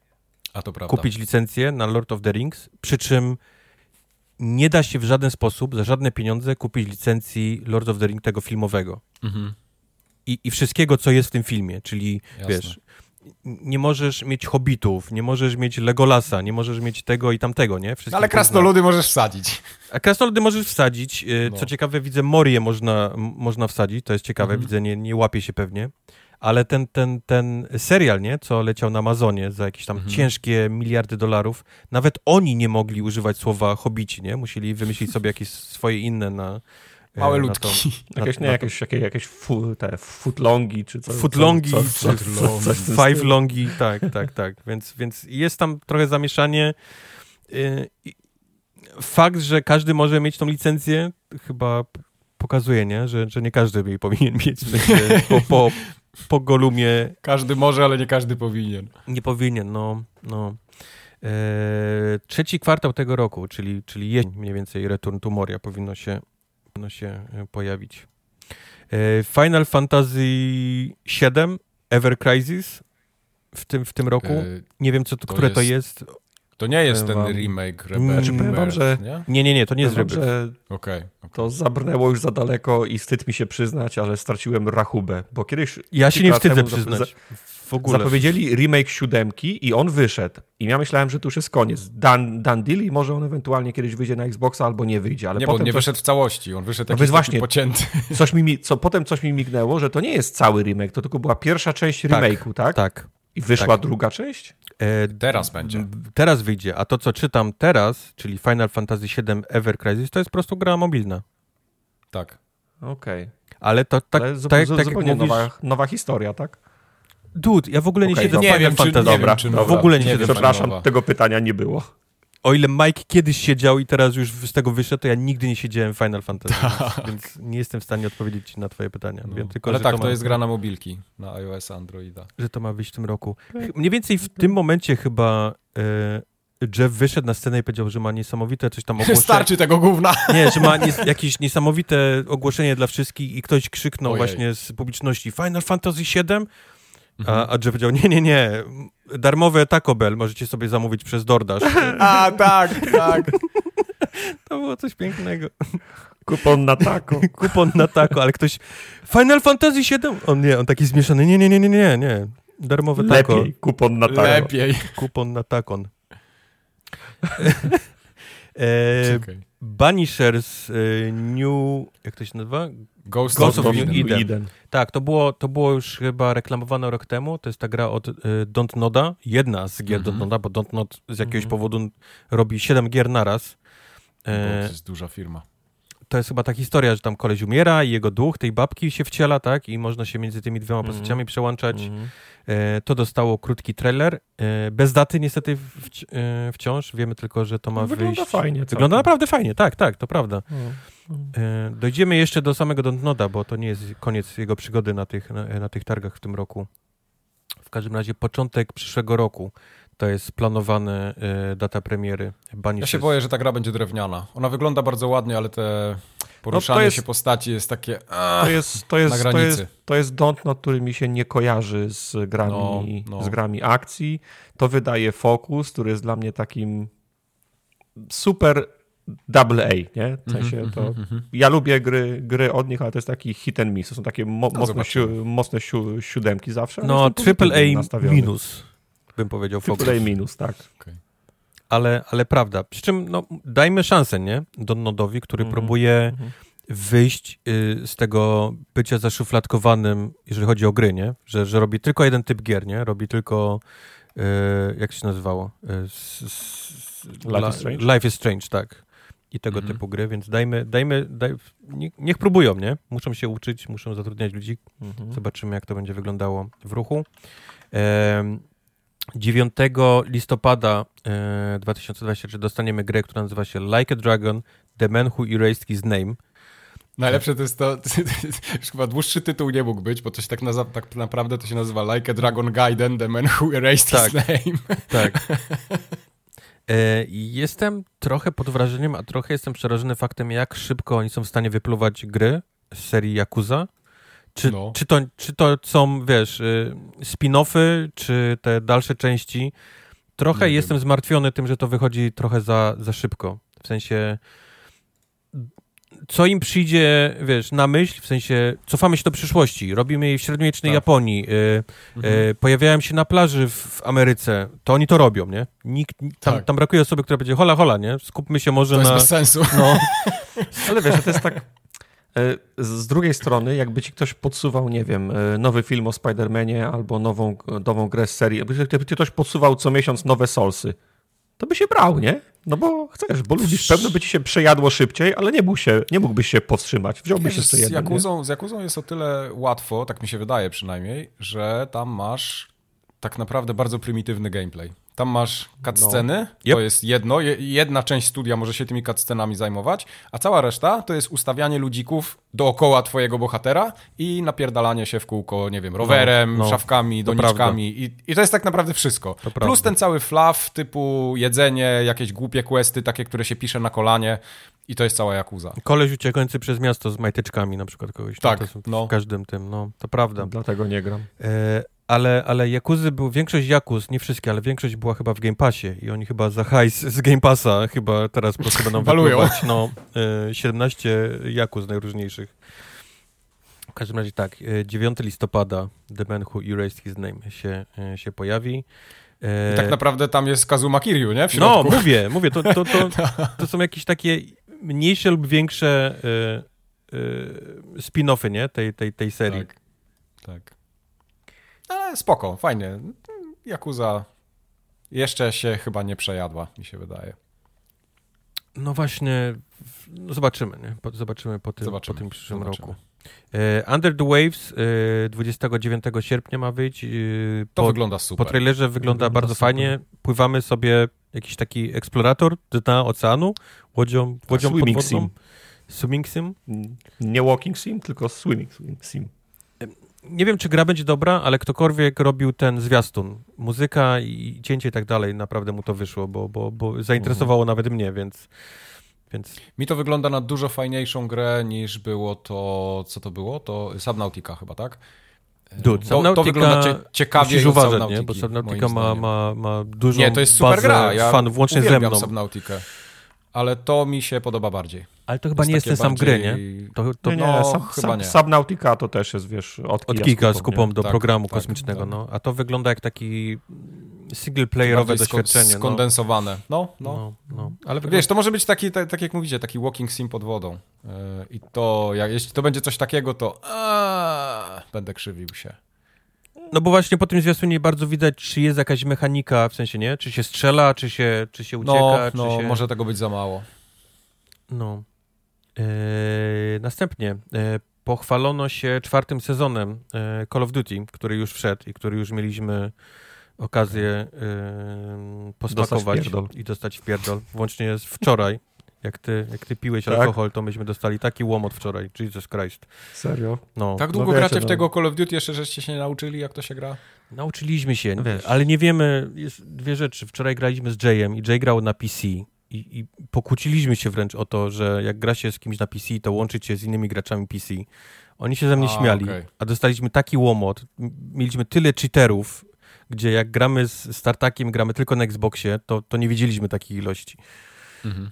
A to prawda. kupić licencję na Lord of the Rings, przy czym nie da się w żaden sposób, za żadne pieniądze kupić licencji Lord of the Ring tego filmowego. Mhm. I, I wszystkiego, co jest w tym filmie, czyli Jasne. wiesz, nie możesz mieć hobbitów, nie możesz mieć Legolasa, nie możesz mieć tego i tamtego, nie? Wszystkie ale krasnoludy możesz wsadzić. A krasnoludy możesz wsadzić. Y, no. Co ciekawe, widzę, Morię można, można wsadzić, to jest ciekawe, mhm. widzę, nie, nie łapie się pewnie ale ten, ten, ten serial, nie, co leciał na Amazonie za jakieś tam mhm. ciężkie miliardy dolarów, nawet oni nie mogli używać słowa hobici, nie? Musieli wymyślić sobie jakieś swoje inne na, e, Małe ludki. To, jakieś, nie, jakieś, jakieś, jakieś fu, te footlongi czy coś. Footlongi, five longi, tak, tak, tak. Więc, więc jest tam trochę zamieszanie. Y, fakt, że każdy może mieć tą licencję, chyba pokazuje, nie? Że, że nie każdy jej powinien mieć. Po, po, po Golumie. Każdy może, ale nie każdy powinien. Nie powinien, no. no. Eee, trzeci kwartał tego roku, czyli, czyli jest mniej więcej Return to Moria powinno się, powinno się e, pojawić. Eee, Final Fantasy VII Ever Crisis w tym, w tym roku. Eee, nie wiem, co to, które jest... to jest. To nie jest ten wam, remake Rebirth, mm, wam, że nie? nie? nie, nie, to nie jest Rebirth. Okay, okay, To zabrnęło już za daleko i wstyd mi się przyznać, ale straciłem rachubę, bo kiedyś... Ja się nie wstydzę przyznać. W ogóle. Zapowiedzieli remake siódemki i on wyszedł. I ja myślałem, że to już jest koniec. Dan, Dan deal i może on ewentualnie kiedyś wyjdzie na Xboxa albo nie wyjdzie. Ale nie, potem bo nie coś... wyszedł w całości. On wyszedł no taki, właśnie, pocięty. Coś mi, co, potem coś mi mignęło, że to nie jest cały remake, to tylko była pierwsza część tak, remake'u, tak? Tak. I wyszła tak. druga część? E, teraz będzie. Teraz wyjdzie, a to co czytam teraz, czyli Final Fantasy VII Ever Crisis, to jest po prostu gra mobilna. Tak. Okej. Okay. Ale to tak, Ale tak, tak zupełnie mówisz... nowa, nowa historia, tak? Dude, ja w ogóle nie okay, siedzę no, w Final Fantasy. Dobra, czy w ogóle nie, nie siedzę Przepraszam, tego pytania nie było o ile Mike kiedyś siedział i teraz już z tego wyszedł, to ja nigdy nie siedziałem w Final Fantasy, tak. więc nie jestem w stanie odpowiedzieć na twoje pytania. No. Wiem tylko, Ale tak, to, to jest gra na mobilki, na iOS, Androida. Że to ma wyjść w tym roku. Mniej więcej w tym momencie chyba e, Jeff wyszedł na scenę i powiedział, że ma niesamowite coś tam ogłoszenie. Starczy tego gówna. Nie, że ma nies jakieś niesamowite ogłoszenie dla wszystkich i ktoś krzyknął Ojej. właśnie z publiczności Final Fantasy VII a, a Jeff powiedział, nie, nie, nie, darmowe Taco Bell możecie sobie zamówić przez DoorDash. A, tak, tak. To było coś pięknego. Kupon na taco. Kupon na taco, ale ktoś... Final Fantasy VII? On nie, on taki zmieszany. Nie, nie, nie, nie, nie, nie. Darmowe taco. Lepiej, kupon na taco. Lepiej. Kupon na takon. e, Banishers e, New... Jak to się nazywa? Ghost, Ghost of, of Eden. Eden. Eden. Tak, to było, to było już chyba reklamowane rok temu. To jest ta gra od y, Don't Noda. Jedna z gier mm -hmm. Don't Noda, bo Don't Nod z jakiegoś mm -hmm. powodu robi 7 gier naraz. E, to jest duża firma. To jest chyba ta historia, że tam koleś umiera i jego duch tej babki się wciela, tak? I można się między tymi dwiema mm -hmm. postaciami przełączać. Mhm. E, to dostało krótki trailer. E, bez daty niestety wci e, wciąż. Wiemy tylko, że to ma Wygląda wyjść. Wygląda fajnie. Wygląda naprawdę fajnie, tak, tak, to prawda. Mm. E, dojdziemy jeszcze do samego Dontnoda, bo to nie jest koniec jego przygody na tych, na, na tych targach w tym roku. W każdym razie początek przyszłego roku. To jest planowane y, data premiery. Ja się boję, że ta gra będzie drewniana. Ona wygląda bardzo ładnie, ale te poruszanie no jest, się postaci jest takie to jest, to jest, To jest, to jest Dontnod, który mi się nie kojarzy z grami, no, no. z grami akcji. To wydaje Focus, który jest dla mnie takim super double A, nie? W sensie -hmm, to... Mm -hmm. Ja lubię gry, gry od nich, ale to jest taki hit and miss. To są takie mo no, mocne, siu, mocne siu, siódemki zawsze. No, triple A minus, bym powiedział. Triple A minus, tak. Okay. Ale, ale prawda. Przy czym no, dajmy szansę, nie? Donnodowi, który mm -hmm, próbuje mhm. wyjść y, z tego bycia zaszufladkowanym, jeżeli chodzi o gry, nie? Że, że robi tylko jeden typ gier, nie? Robi tylko y, jak się nazywało? Y, Life is Strange? Life is Strange, tak i tego mhm. typu gry, więc dajmy, dajmy, daj, niech, niech, próbują, nie? Muszą się uczyć, muszą zatrudniać ludzi. Mhm. Zobaczymy, jak to będzie wyglądało w ruchu. 9 listopada e, 2023 dostaniemy grę, która nazywa się Like a Dragon, The Man Who Erased His Name. Najlepsze to jest to, już chyba dłuższy tytuł nie mógł być, bo to się tak, nazywa, tak naprawdę to się nazywa Like a Dragon Gaiden, The Man Who Erased tak, His Name. Tak. E, jestem trochę pod wrażeniem, a trochę jestem przerażony faktem, jak szybko oni są w stanie wypluwać gry z serii Yakuza. Czy, no. czy, to, czy to są, wiesz, y, spin-offy, czy te dalsze części? Trochę Nie jestem wiem. zmartwiony tym, że to wychodzi trochę za, za szybko. W sensie co im przyjdzie, wiesz, na myśl, w sensie cofamy się do przyszłości, robimy je w średniowiecznej tak. Japonii, y, mhm. y, pojawiają się na plaży w, w, Ameryce, to oni to robią, nie? Nikt, tam, tak. tam brakuje osoby, która będzie hola, hola, nie? Skupmy się może to na... To sensu. No. Ale wiesz, to jest tak... E, z drugiej strony, jakby ci ktoś podsuwał, nie wiem, e, nowy film o Spider-Manie albo nową, nową grę z serii, jakby ci ktoś podsuwał co miesiąc nowe Solsy, to by się brał, nie? No bo chcesz, bo lubisz, pewno by ci się przejadło szybciej, ale nie, mógł się, nie mógłbyś się powstrzymać. Wziąłbyś jeszcze jeden. Z Jakuzą, z Jakuzą jest o tyle łatwo, tak mi się wydaje przynajmniej, że tam masz tak naprawdę bardzo prymitywny gameplay. Tam masz cutsceny, no. yep. to jest jedno, jedna część studia może się tymi cutscenami zajmować, a cała reszta to jest ustawianie ludzików dookoła twojego bohatera i napierdalanie się w kółko, nie wiem, rowerem, no, no. szafkami, doniczkami i, i, to jest tak naprawdę wszystko. To Plus prawda. ten cały fluff typu jedzenie, jakieś głupie questy, takie, które się pisze na kolanie i to jest cała Jakuza. Koleś uciekający przez miasto z majteczkami na przykład kogoś. Tak, no. W każdym tym, no, to prawda. Dlatego nie gram. E, ale, ale Jakuzy był, większość Jakuz, nie wszystkie, ale większość była chyba w Game Passie i oni chyba za hajs z Game Passa chyba teraz po prostu będą wypływać, no, y, 17 Jakuz najróżniejszych. W każdym razie tak, 9 e, listopada The Man Who Erased His Name się, e, się pojawi. I tak naprawdę tam jest Kazuma Kiryu, nie? no, mówię, mówię, to, to, to, to, są jakieś takie mniejsze lub większe spin-offy, nie? Tej, tej, tej serii. Tak, tak. Ale spoko, fajnie. Jakuza jeszcze się chyba nie przejadła, mi się wydaje. No właśnie, no zobaczymy, nie? Po, zobaczymy po tym, zobaczymy, po tym przyszłym zobaczymy. roku. E, Under the Waves e, 29 sierpnia ma wyjść. E, to wygląda super. Po trailerze wygląda, wygląda bardzo super. fajnie. Pływamy sobie jakiś taki eksplorator dna oceanu, łodzią, łodzią swimming podwodną. Sim. Swimming sim? Nie walking sim, tylko swimming sim nie wiem, czy gra będzie dobra, ale ktokolwiek robił ten zwiastun, muzyka i cięcie i tak dalej, naprawdę mu to wyszło, bo, bo, bo zainteresowało mhm. nawet mnie, więc, więc... Mi to wygląda na dużo fajniejszą grę niż było to, co to było? To Subnautica chyba, tak? Dude, Subnautica, to wygląda cie, ciekawiej uważać, Subnautiki, nie? bo Subnautica ma, ma, ma dużą Nie, to jest super gra. Ja fanów, włącznie ze mną. Subnautikę ale to mi się podoba bardziej. Ale to chyba to nie jest ten sam bardziej... gry, nie? To, to... Nie, nie, no, sub, chyba nie. Subnautica to też jest, wiesz, od, od Kika z kupą do tak, programu tak, kosmicznego, tak. no. A to wygląda jak taki singleplayerowe doświadczenie. No. Skondensowane. No, no. no, no. Ale wiesz, to może być taki, tak, tak jak mówicie, taki walking sim pod wodą. Yy, I to, jak, jeśli to będzie coś takiego, to a, będę krzywił się. No bo właśnie po tym zwiastunie bardzo widać, czy jest jakaś mechanika, w sensie, nie? Czy się strzela, czy się, czy się ucieka, no, czy no, się... może tego być za mało. No. Eee, następnie e, pochwalono się czwartym sezonem e, Call of Duty, który już wszedł i który już mieliśmy okazję posmakować i dostać w pierdol. Włącznie z wczoraj. Jak ty, jak ty piłeś Tak? alkohol, to myśmy dostali taki łomot wczoraj. Jesus Christ. Serio? No, Tak długo wiecie, gracie w no. tego Call of Duty, jeszcze żeście się nie nauczyli, jak to się gra? nauczyliśmy się, Wiesz. ale nie wiemy, jest dwie rzeczy. Wczoraj graliśmy z Jayem i Jay grał na PC i, i pokłóciliśmy się wręcz o to, że jak gra się z kimś na PC, to łączyć się z innymi graczami PC. Oni się ze mnie A, śmiali, okej. a dostaliśmy taki łomot. Mieliśmy tyle cheaterów, gdzie jak gramy z Startakiem, gramy tylko na Xboxie, to, to nie widzieliśmy takiej ilości. Mhm.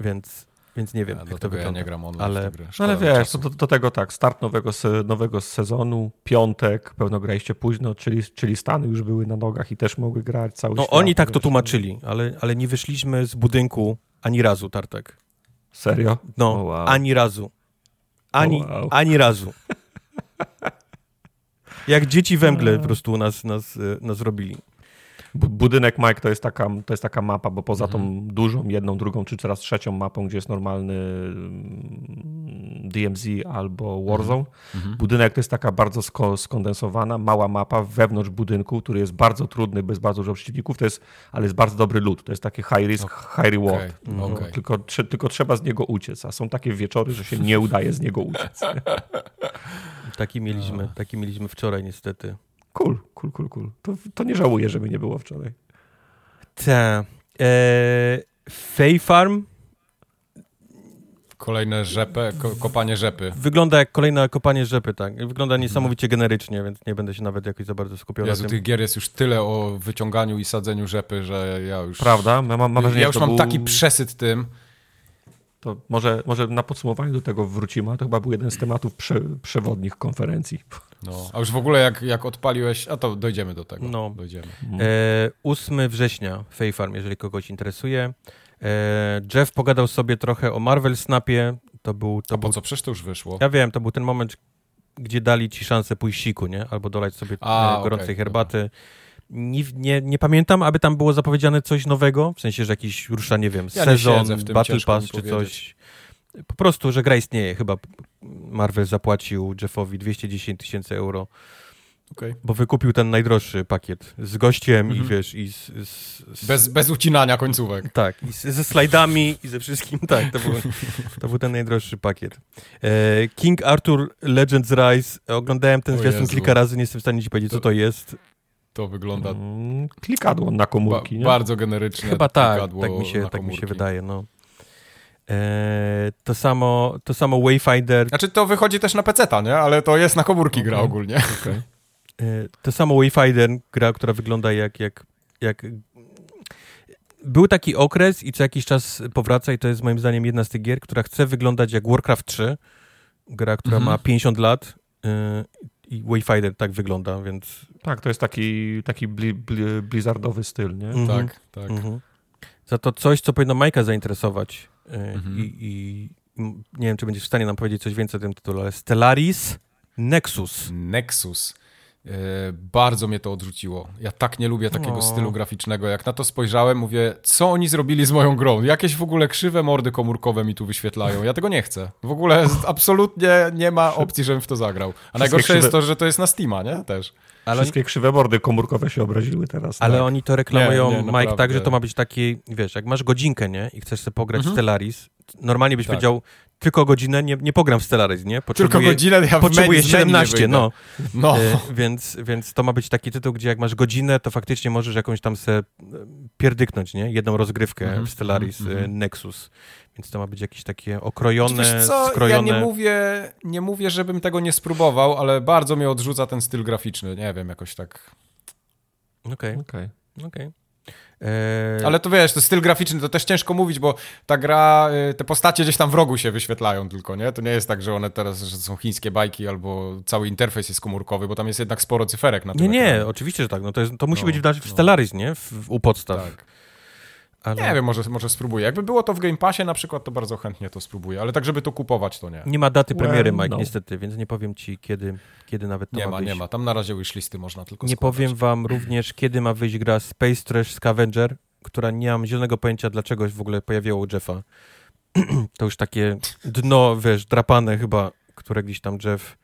Więc, więc nie wiem, Ja, jak to dlatego ja wygląda. nie gram online Ale- w te gry. No ale wiesz, to, do, do tego tak, start nowego, nowego sezonu, piątek, pewno graliście późno, czyli, czyli Stany już były na nogach i też mogły grać cały No świat, oni tak to tłumaczyli, ale, ale nie wyszliśmy z budynku ani razu, Tartek. Serio? No, O, wow. ani razu. Ani, wow. ani razu. Jak dzieci we mgle po prostu nas, nas, e, nas robili. Bu- Budynek Mike to jest taka, to jest taka mapa, bo poza Mhm. tą dużą, jedną, drugą czy teraz trzecią mapą, gdzie jest normalny mm, DMZ albo Warzone, Mhm. budynek to jest taka bardzo sko- skondensowana, mała mapa wewnątrz budynku, który jest bardzo trudny, bez bardzo dużo przeciwników, to jest, ale jest bardzo dobry loot, to jest taki high risk, high reward. Okej, No, okej. tylko, trze- tylko trzeba z niego uciec, a są takie wieczory, że się nie udaje z niego uciec. Taki mieliśmy, taki mieliśmy wczoraj niestety. Cool, cool, cool, cool. To, to nie żałuję, że mnie nie było wczoraj. Te. E, Fay Farm Kolejne rzepę, ko kopanie rzepy. wygląda jak kolejne kopanie rzepy, tak. Wygląda niesamowicie generycznie, więc nie będę się nawet jakoś za bardzo skupiał Jezu, na tym. tych gier jest już tyle o wyciąganiu i sadzeniu rzepy, że ja już... Prawda? Ja mam, mam wrażenie, Ja już mam był- taki przesyt tym. To może, może na podsumowanie do tego wrócimy, ale to chyba był jeden z tematów prze, przewodnich konferencji. No, a już w ogóle jak, jak odpaliłeś, a to dojdziemy do tego. No. Dojdziemy. E, 8 września Fay Farm, jeżeli kogoś interesuje. E, Jeff pogadał sobie trochę o Marvel Snapie. To był, to A po był co? Przecież to już wyszło. Ja wiem, to był ten moment, gdzie dali ci szansę pójść siku, nie? Albo dolać sobie A, e, gorącej okej, herbaty. Nie, nie, nie pamiętam, aby tam było zapowiedziane coś nowego, w sensie, że jakiś rusza, nie wiem, Ja nie sezon, tym, Battle Pass czy powiedzieć. coś. Po prostu, że gra istnieje. Chyba Marvel zapłacił Jeffowi 210 tysięcy euro, Okej. bo wykupił ten najdroższy pakiet z gościem i Mhm. wiesz, i z, z, z, Bez, bez ucinania końcówek. tak, i z, ze slajdami i ze wszystkim, tak, to był, to był ten najdroższy pakiet. E, King Arthur Legends Rise, oglądałem ten zwiastun kilka razy, nie jestem w stanie ci powiedzieć, co To- to jest. To wygląda Mm, Klikadło na ba komórki, nie? bardzo generyczne. Chyba tak, tak mi się, tak mi się wydaje, no. E, to, samo, to samo Wayfinder, Znaczy to wychodzi też na peceta, nie? Ale to jest na komórki gra Okej. ogólnie. Okej. e, to samo Wayfinder, gra, która wygląda jak, jak, jak... Był taki okres i co jakiś czas powraca i to jest moim zdaniem jedna z tych gier, która chce wyglądać jak Warcraft 3, gra, która Mhm. ma 50 lat e, i Wayfinder tak wygląda, więc Tak, to jest taki, taki bli, bli, blizzardowy styl, nie? Mhm. Tak, tak. Mhm. Za to coś, co powinno Majka zainteresować. Mhm. i, i nie wiem, czy będziesz w stanie nam powiedzieć coś więcej o tym tytule, ale Stellaris Nexus. Nexus. E, bardzo mnie to odrzuciło. Ja tak nie lubię takiego O. stylu graficznego. Jak na to spojrzałem, mówię, co oni zrobili z moją grą? Jakieś w ogóle krzywe mordy komórkowe mi tu wyświetlają. Ja tego nie chcę. W ogóle absolutnie nie ma opcji, żebym w to zagrał. A najgorsze jest krzywe- to, że to jest na Steama, nie? Też. Ale, oni, Wszystkie krzywe bordy komórkowe się obraziły teraz. ale tak. oni to reklamują, Nie, nie, Mike, tak, że to ma być taki, wiesz, jak masz godzinkę, nie? I chcesz sobie pograć w Mhm. Stellaris, normalnie byś Tak. powiedział, tylko godzinę, nie, nie pogram w Stellaris, nie? Tylko Potrzebuję, godzinę ja potrzebuję menu- z menu nie 17, wyjdę. no. No. E, więc, więc to ma być taki tytuł, gdzie jak masz godzinę, to faktycznie możesz jakąś tam se e, pierdyknąć, nie? Jedną rozgrywkę Mhm, w Stellaris e, mhm. Nexus. Więc to ma być jakieś takie okrojone, Wiesz co, skrojone. ja nie mówię, nie mówię, żebym tego nie spróbował, ale bardzo mnie odrzuca ten styl graficzny. Nie wiem, jakoś tak. Okej, Okej. okej. E, Ale to wiesz, to styl graficzny to też ciężko mówić, bo ta gra, y, te postacie gdzieś tam w rogu się wyświetlają tylko, nie? To nie jest tak, że one teraz że są chińskie bajki albo cały interfejs jest komórkowy, bo tam jest jednak sporo cyferek na tym Nie, nie, ekranie. oczywiście, że tak. No to, jest, to musi No, być w, w no. Stellaris, nie? W, u podstaw. Tak. Ale Nie wiem, może, może spróbuję. Jakby było to w Game Passie na przykład, to bardzo chętnie to spróbuję, ale tak, żeby to kupować, to nie. Nie ma daty premiery, Mike, no. niestety, więc nie powiem ci, kiedy, kiedy nawet to Nie ma, ma, wyjść. nie ma. Tam na razie wishlisty można tylko Nie składać. powiem wam również, kiedy ma wyjść gra Space Trash Scavenger, która nie mam zielonego pojęcia, dlaczego w ogóle pojawiło u Jeffa. to już takie dno, wiesz, drapane chyba, które gdzieś tam Jeff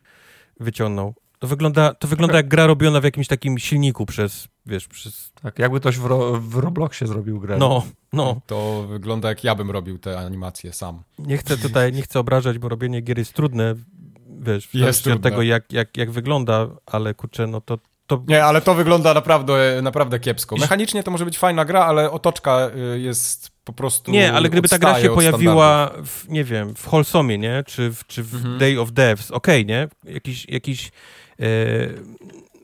wyciągnął. To wygląda, to wygląda jak gra robiona w jakimś takim silniku przez wiesz, przez... Tak, jakby ktoś w, ro, w Robloxie zrobił grę. No, no. To wygląda jak ja bym robił te animacje sam. Nie chcę tutaj, nie chcę obrażać, bo robienie gier jest trudne, wiesz, w Jest zależności od trudne. tego, jak, jak, jak wygląda, ale kurczę, no to, to Nie, ale to wygląda naprawdę, naprawdę kiepsko. Mechanicznie to może być fajna gra, ale otoczka y, jest po prostu. Nie, ale gdyby ta gra się pojawiła, w, nie wiem, w Wholesomie, nie? Czy w, czy w Mhm. Day of Devs, okej, nie? Jakiś, jakiś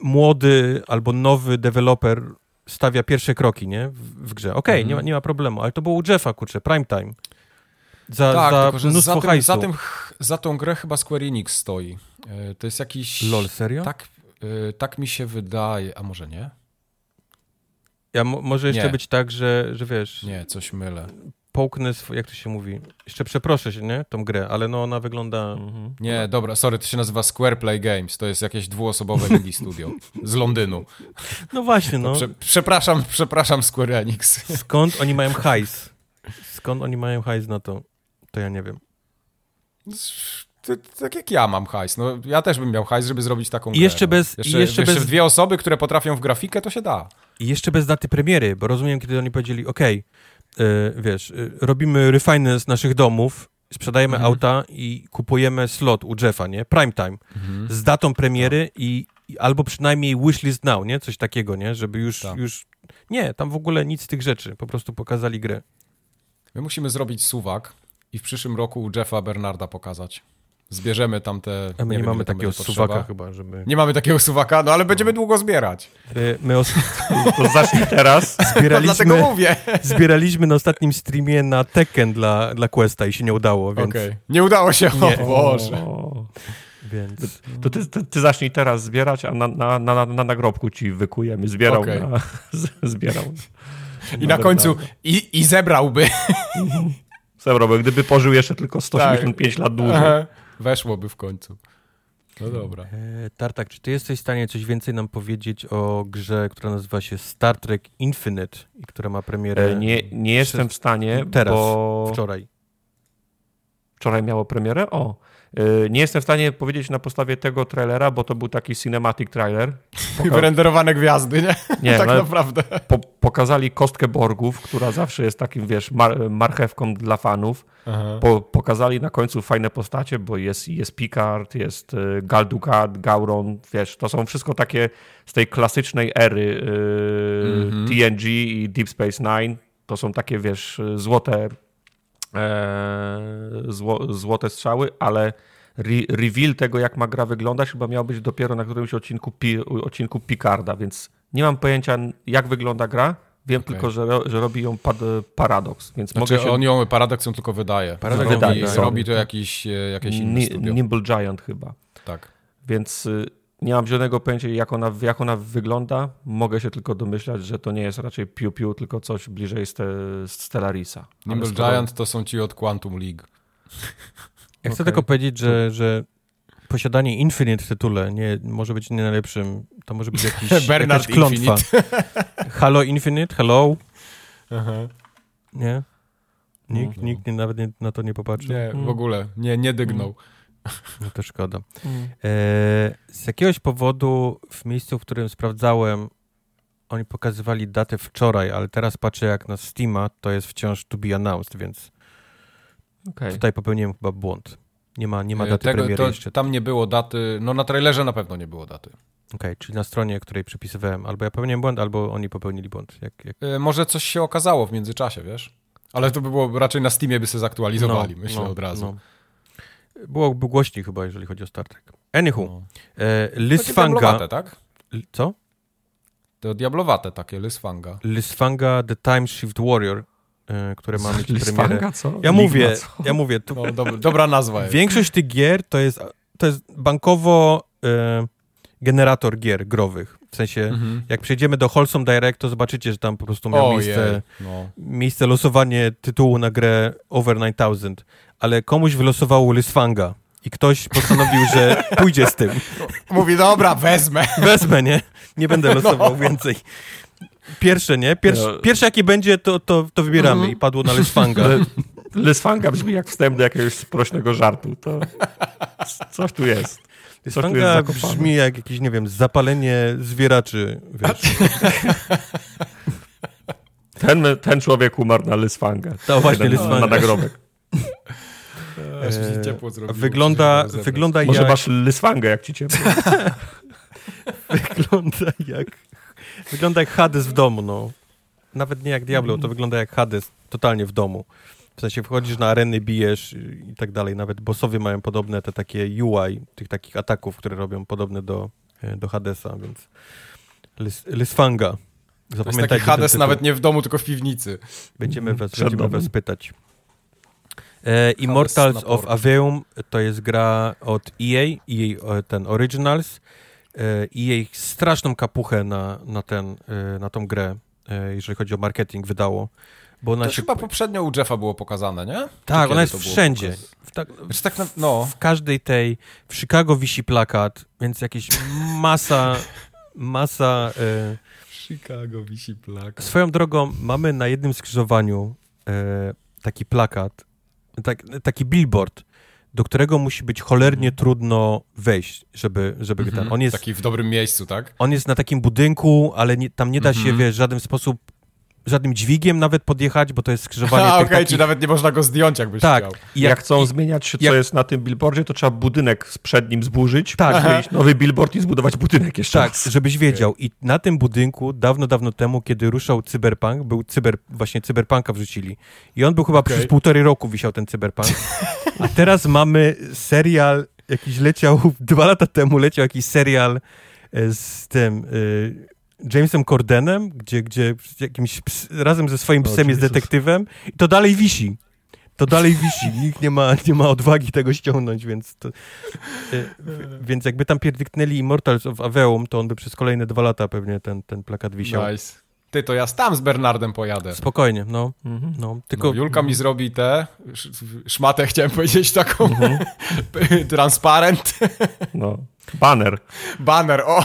młody albo nowy deweloper stawia pierwsze kroki, nie? W, w grze. Okej, Mhm. nie, ma, nie ma problemu, ale to było u Jeffa, kurczę, prime time. Za, Tak, za tylko że mnóstwo za, tym, hajsu. za, tym, za tą grę chyba Square Enix stoi. Y, To jest jakiś. Lol, serio? Tak, y, tak mi się wydaje, a może nie? Ja, mo, może jeszcze Nie. być tak, że, że wiesz, Nie, coś mylę. Połknę, swo- jak to się mówi, jeszcze przeproszę się, nie? Tą grę, ale no ona wygląda... Mhm. Nie, dobra, sorry, to się nazywa Square Play Games. To jest jakieś dwuosobowe indie studio z Londynu. No właśnie, no. Prze przepraszam, przepraszam Square Enix. Skąd oni mają hajs? Skąd oni mają hajs na to? To ja nie wiem. Tak jak ja mam hajs. No, ja też bym miał hajs, żeby zrobić taką I grę. jeszcze no. bez- Jeszcze, i jeszcze jeszcze bez- dwie osoby, które potrafią w grafikę, to się da. I jeszcze bez daty premiery, bo rozumiem, kiedy oni powiedzieli, okej, y, wiesz, y, robimy refinance naszych domów, sprzedajemy Mhm. auta i kupujemy slot u Jeffa, nie? Prime time. Z datą premiery i, i albo przynajmniej wishlist now, nie? Coś takiego, nie? Żeby już, Tak. już... Nie, tam w ogóle nic z tych rzeczy. Po prostu pokazali grę. My musimy zrobić suwak i w przyszłym roku u Jeffa Bernarda pokazać. Zbierzemy tam te... A my nie, wiem, mamy takiego suwaka chyba, żeby... Nie mamy takiego suwaka, no ale będziemy długo zbierać. Y, My os- To zacznij teraz. Dlatego zbieraliśmy, mówię. zbieraliśmy na ostatnim streamie na Tekken dla, dla Questa i się nie udało, więc... Okej. Nie udało się, Nie. o Boże. O, więc... to ty, ty, ty zacznij teraz zbierać, a na, na, na, na nagrobku ci wykujemy. Zbierał. Okej. Na, z- zbierał. I na końcu i, i zebrałby. Zebrałby, gdyby pożył jeszcze tylko 185 lat dłużej. Aha. Weszłoby w końcu. No dobra. E, Tartak, czy ty jesteś w stanie coś więcej nam powiedzieć o grze, która nazywa się Star Trek Infinite i która ma premierę E, Nie, nie jestem w stanie, teraz, bo wczoraj? wczoraj miało premierę. O, nie jestem w stanie powiedzieć na podstawie tego trailera, bo to był taki cinematic trailer. Poka- Wyrenderowane gwiazdy, nie? Nie, tak ale naprawdę. po, pokazali kostkę Borgów, która zawsze jest takim, wiesz, mar marchewką dla fanów. Po, pokazali na końcu fajne postacie, bo jest, jest Picard, jest y, Gal Dukat, Gauron, wiesz, to są wszystko takie z tej klasycznej ery y, Mhm. TNG i Deep Space Nine. To są takie, wiesz, złote e, zło, złote strzały, ale re, reveal tego, jak ma gra wyglądać, chyba miał być dopiero na którymś odcinku, pi, odcinku Picarda, więc nie mam pojęcia, jak wygląda gra. Wiem Okej. tylko, że, ro- że robi ją pad, Paradox, więc Znaczy, mogę się... on ją Paradox ją tylko wydaje. Paradox robi, wydaje, robi, sorry. to jakiś, e, jakieś inne Ni-. Nimble Giant chyba. Tak. Więc y, nie mam żadnego pojęcia, jak ona, jak ona wygląda. Mogę się tylko domyślać, że to nie jest raczej Piu Piu, tylko coś bliżej ste, Stellarisa. Nimble skoro- Giant to są ci od Quantum League. Ja chcę Okej. tylko powiedzieć, że, że posiadanie Infinite w tytule nie, może być nie najlepszym. To może być jakiś, Bernard jakaś klątwa. Halo Infinite, hello, nie? Nikt, No. nikt nie, nawet nie, na to nie popatrzył. Nie, Mm. w ogóle. Nie, nie dygnął. No to szkoda. Mm. E, z jakiegoś powodu w miejscu, w którym sprawdzałem, oni pokazywali datę wczoraj, ale teraz patrzę jak na Steama, to jest wciąż to be announced, więc Okej. tutaj popełniłem chyba błąd. Nie ma, nie ma E, daty Tego, premiery to, jeszcze. tam nie było daty. No na trailerze na pewno nie było daty. Okej, czyli na stronie, której przypisywałem, albo ja popełniłem błąd, albo oni popełnili błąd. Jak, jak... E, Może coś się okazało w międzyczasie, wiesz? Ale to by było raczej na Steamie by się zaktualizowali, myślę od razu. no. Byłoby głośniej chyba, jeżeli chodzi o Star Trek. Anywho, No. e, Lysfanga... diablowate, tak? L- Co? To diablowate takie, Lysfanga. Lysfanga The Time Shift Warrior, e, które ma mieć premierę. Listwanga, co? Ja Ligma, mówię, co? ja mówię, tu No, dob dobra nazwa jest. Większość tych gier to jest, to jest bankowo e, generator gier growych. W sensie, Mhm. jak przejdziemy do Wholesome Direct, to zobaczycie, że tam po prostu miał miejsce, no. miejsce losowanie tytułu na grę Over 9000, ale komuś wylosowało Lysfanga i ktoś postanowił, że pójdzie z tym. Mówi, dobra, wezmę. Wezmę, nie? Nie będę losował No. więcej. Pierwsze, nie? Pierwsze, No. pierwsze jakie będzie, to, to, to wybieramy Mhm. i padło na Lysfanga. Lysfanga brzmi jak wstęp do jakiegoś sprośnego żartu. To coś tu jest. Lysfanga brzmi jak jakieś, nie wiem, zapalenie zwieraczy, wiesz. Ten, ten człowiek umarł na Lysfanga. To właśnie Lysfanga. Na nagrobek. Eee, ciepło zrobiło, wygląda, wygląda Może jak... masz Lysfangę, jak ci ciepło. wygląda jak... Wygląda jak Hades w domu, no. Nawet nie jak Diablo, to wygląda jak Hades totalnie w domu. W sensie wchodzisz na areny, bijesz i tak dalej. Nawet bossowie mają podobne te takie UI, tych takich ataków, które robią podobne do, e, do Hadesa, więc Lys, Lysfanga. To jest taki Hades nawet nie w domu, tylko w piwnicy. Będziemy was, będziemy was pytać. E, Immortals of Aveum to jest gra od EA, EA ten Originals. E, EA straszną kapuchę na, na, ten, e, na tą grę, e, jeżeli chodzi o marketing, wydało. Bo ona to się... chyba poprzednio u Jeffa było pokazane, nie? Tak, ona jest wszędzie. W, tak, znaczy, tak na, no. w każdej tej, w Chicago wisi plakat, więc jakieś masa, masa... E... W Chicago wisi plakat. Swoją drogą, mamy na jednym skrzyżowaniu e, taki plakat, tak, taki billboard, do którego musi być cholernie mhm. trudno wejść, żeby, żeby mhm. ten... On jest, taki w dobrym miejscu, tak? On jest na takim budynku, ale nie, tam nie da się, mhm. wiesz, w żaden sposób żadnym dźwigiem nawet podjechać, bo to jest skrzyżowanie A, okej, okay, takich... czy nawet nie można go zdjąć, jakbyś tak. chciał. I jak, jak chcą i... zmieniać, co jak... jest na tym billboardzie, to trzeba budynek przed nim zburzyć, tak. nowy billboard i zbudować budynek jeszcze Tak, raz. żebyś wiedział. I na tym budynku dawno, dawno temu, kiedy ruszał Cyberpunk, był cyber, właśnie Cyberpunka wrzucili. I on był chyba okay. przez półtorej roku wisiał ten Cyberpunk. A teraz mamy serial, jakiś leciał, dwa lata temu leciał jakiś serial e, z tym... Y Jamesem Cordenem, gdzie, gdzie jakimś ps, razem ze swoim psem jest detektywem i to dalej wisi. To dalej wisi. Nikt nie ma, nie ma odwagi tego ściągnąć, więc to, e, więc jakby tam pierdyknęli Immortals of Aveum, to on by przez kolejne dwa lata pewnie ten, ten plakat wisiał. Nice. Ty, to ja tam z Bernardem pojadę. Spokojnie, no. Mhm. no tylko... No, Julka mi zrobi tę szmatę, chciałem powiedzieć, taką mhm. transparent. No. Banner. Banner, o!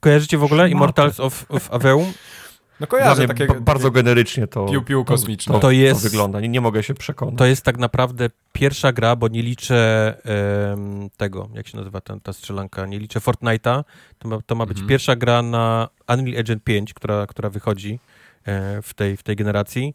Kojarzycie w ogóle Immortals of, of Aveum? No kojarzę, takie, bardzo generycznie to, piu, piu kosmiczne. To, to, jest, to wygląda, nie, nie mogę się przekonać. To jest tak naprawdę pierwsza gra, bo nie liczę um, tego, jak się nazywa ta, ta strzelanka, nie liczę Fortnite'a, to ma, to ma być mhm. pierwsza gra na Unreal Engine 5, która, która wychodzi e, w, tej, w tej generacji.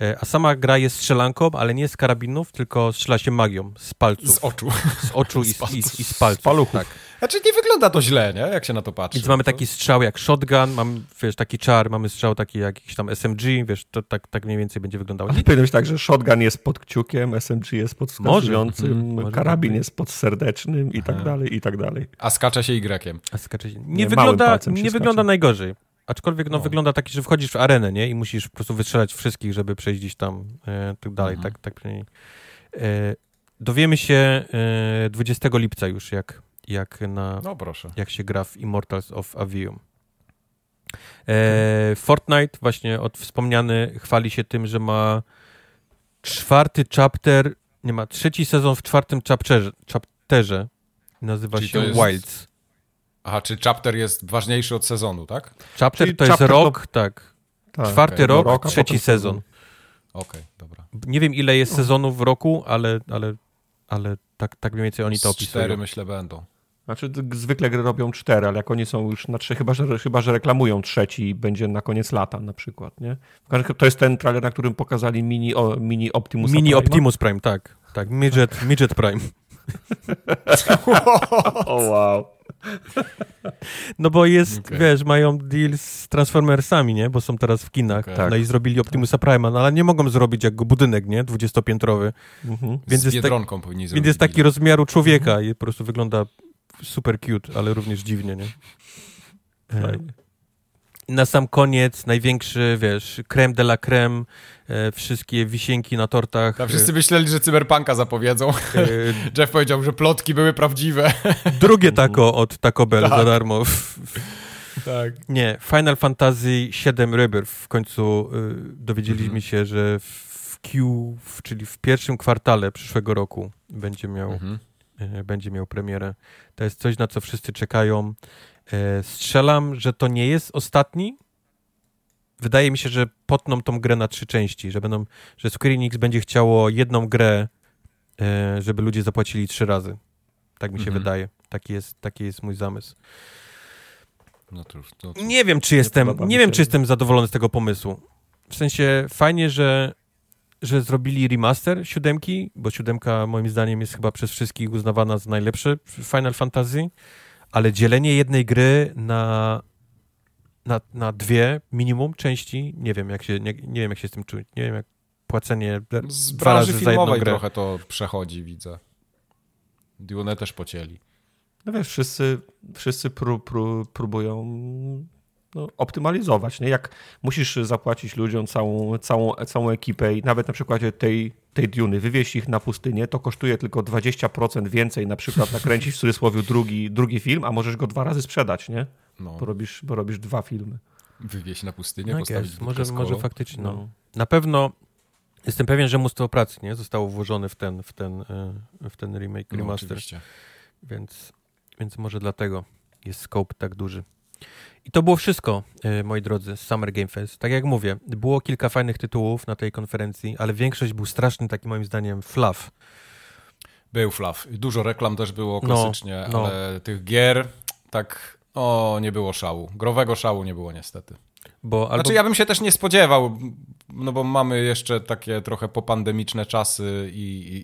E, a sama gra jest strzelanką, ale nie z karabinów, tylko strzela się magią, z palców. Z oczu. Z oczu i, z, i, i z palców. Z paluchów. Tak. Znaczy nie wygląda to źle, nie? Jak się na to patrzy. Więc mamy taki strzał jak shotgun, mamy, wiesz, taki czar, mamy strzał taki jak jakiś tam SMG, wiesz, to tak, tak mniej więcej będzie wyglądało. Ale powinno być tak, że shotgun jest pod kciukiem, SMG jest pod wskazującym, może, karabin jest pod serdecznym i tak dalej, i tak dalej. A skacze się Y. A skacze się... Nie, nie wygląda, nie wygląda najgorzej. Aczkolwiek no, no, wygląda taki, że wchodzisz w arenę, nie? I musisz po prostu wystrzelać wszystkich, żeby przejść gdzieś tam e, tak dalej. Mhm. Tak, tak. E, dowiemy się e, 20 lipca już, jak, jak, na, no, proszę. jak się gra w Immortals of Avium. E, Fortnite, właśnie od wspomniany, chwali się tym, że ma czwarty chapter, nie ma, trzeci sezon w czwartym chapterze, chapterze nazywa Czyli się. Wilds. Aha, czy chapter jest ważniejszy od sezonu, tak? Chapter Czyli to jest rok, to... tak. tak. Czwarty okay. rok, rok trzeci sezon. Okej, okay, dobra. Nie wiem, ile jest sezonów w roku, ale, ale, ale tak, tak mniej więcej oni to opisują. Cztery myślę będą. Znaczy zwykle gry robią cztery, ale jak oni są już na trzy, chyba że, chyba, że reklamują trzeci i będzie na koniec lata na przykład, nie? To jest ten trailer, na którym pokazali mini, o, mini Optimus Mini Prime. Optimus Prime, tak. Tak, Midget, Midget Prime. o wow. No bo jest, okay. wiesz, mają deal z Transformersami, nie? Bo są teraz w kinach. Okay. No tak. i zrobili Optimusa Prime'a, no ale nie mogą zrobić jak budynek, nie? Dwudziestopiętrowy. Mhm. Więc, jest tak, więc jest taki rozmiaru człowieka mhm. i po prostu wygląda super cute, ale również dziwnie, nie? Fajnie na sam koniec największy, wiesz, creme de la creme, e, wszystkie wisienki na tortach. Wszyscy myśleli, że cyberpunka zapowiedzą. E, Jeff powiedział, że plotki były prawdziwe. Drugie taco od Taco Bell tak. za darmo. tak. Nie, Final Fantasy VII Rebirth w końcu y, dowiedzieliśmy mhm. się, że w Q, czyli w pierwszym kwartale przyszłego roku będzie miał, mhm. y, będzie miał premierę. To jest coś, na co wszyscy czekają. E, strzelam, że to nie jest ostatni. Wydaje mi się, że potną tą grę na trzy części, że będą, że Square Enix będzie chciało jedną grę, e, żeby ludzie zapłacili trzy razy. Tak mi się Mhm. wydaje. Taki jest, taki jest mój zamysł. No to, już- to, Nie wiem, czy jestem, nie mi wiem, czy jestem zadowolony z tego pomysłu. W sensie fajnie, że, że zrobili remaster siódemki, bo siódemka moim zdaniem jest chyba przez wszystkich uznawana za najlepsze w Final Fantasy, ale dzielenie jednej gry na, na, na dwie minimum części, nie wiem jak się, nie, nie wiem jak się z tym czuć, nie wiem jak płacenie z dwa razy za jedną grę. trochę to przechodzi, widzę. Dune też pocieli. No wiesz, wszyscy, wszyscy pró, pró, próbują no, optymalizować. Nie? Jak musisz zapłacić ludziom całą, całą, całą ekipę i nawet na przykładzie tej, tej Duny wywieźć ich na pustynię, to kosztuje tylko 20% więcej na przykład nakręcić w cudzysłowie drugi, drugi film, a możesz go dwa razy sprzedać, nie? No, Bo robisz, bo robisz dwa filmy. wywieźć na pustynię, No, postawić może, może faktycznie. No. No. Na pewno jestem pewien, że mnóstwo pracy nie, zostało włożone w ten, w ten, e, w ten remake, No, remaster. oczywiście. Więc, więc może dlatego jest scope tak duży. I to było wszystko, e, moi drodzy, z Summer Game Fest. Tak jak mówię, było kilka fajnych tytułów na tej konferencji, ale większość był straszny, taki moim zdaniem, fluff. Był fluff. Dużo reklam też było No, klasycznie, no. ale tych gier tak, o, nie było szału. Growego szału nie było niestety. Bo albo, Znaczy ja bym się też nie spodziewał, no bo mamy jeszcze takie trochę popandemiczne czasy i,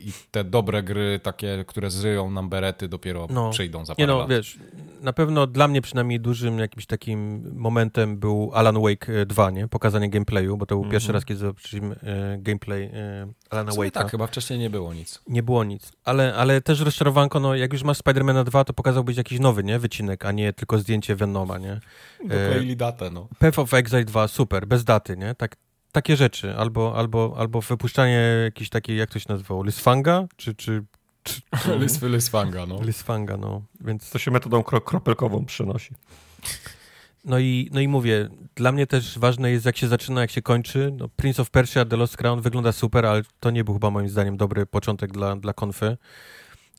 i, i te dobre gry, takie, które zryją nam berety, dopiero No. przyjdą za Nie parę no, lat. wiesz, na pewno dla mnie przynajmniej dużym jakimś takim momentem był Alan Wake e, 2, nie? Pokazanie gameplayu, bo to był Mhm. pierwszy raz, kiedy zobaczyliśmy e, gameplay e, Alana Wake'a. tak, chyba wcześniej nie było nic. Nie było nic. Ale, ale też rozczarowanko, no jak już masz Spidermana 2, to pokazałbyś jakiś nowy, nie? Wycinek, a nie tylko zdjęcie Venoma, nie? Dokleili datę, no. Path of Exile 2, super, bez daty, nie? Tak, takie rzeczy. Albo, albo, albo wypuszczanie jakiejś takiej, jak to się nazywało, Lysfanga? Czy, czy, czy Lys, Lysfanga, no. Lysfanga, no. Więc To się metodą kro, kropelkową przynosi. No i, no i mówię, dla mnie też ważne jest, jak się zaczyna, jak się kończy. No, Prince of Persia, The Lost Crown wygląda super, ale to nie był chyba moim zdaniem dobry początek dla, dla konfy.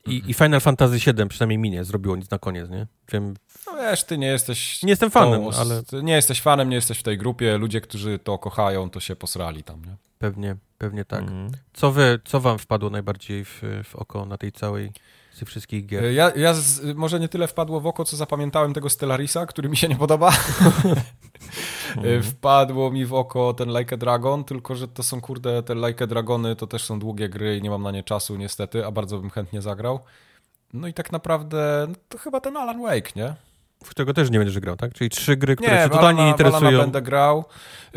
I, Mhm. I Final Fantasy VII przynajmniej mi nie zrobiło nic na koniec, nie? Wiem, wiesz, ty nie jesteś... nie jestem fanem, tą ale Nie jesteś fanem, nie jesteś w tej grupie. Ludzie, którzy to kochają, to się posrali tam, nie? pewnie, pewnie tak. Mhm. Co wy, co wam wpadło najbardziej w, w oko na tej całej, z tych wszystkich gier? Ja, ja z, może nie tyle wpadło w oko, co zapamiętałem tego Stellarisa, który mi się nie podoba. Mhm. Wpadło mi w oko ten Like a Dragon, tylko że to są kurde, te Like a Dragony to też są długie gry i nie mam na nie czasu niestety, a bardzo bym chętnie zagrał. No i tak naprawdę no to chyba ten Alan Wake, nie? W którego też nie będziesz grał, tak? Czyli trzy gry, które Nie, cię w totalnie nie interesują. będę grał.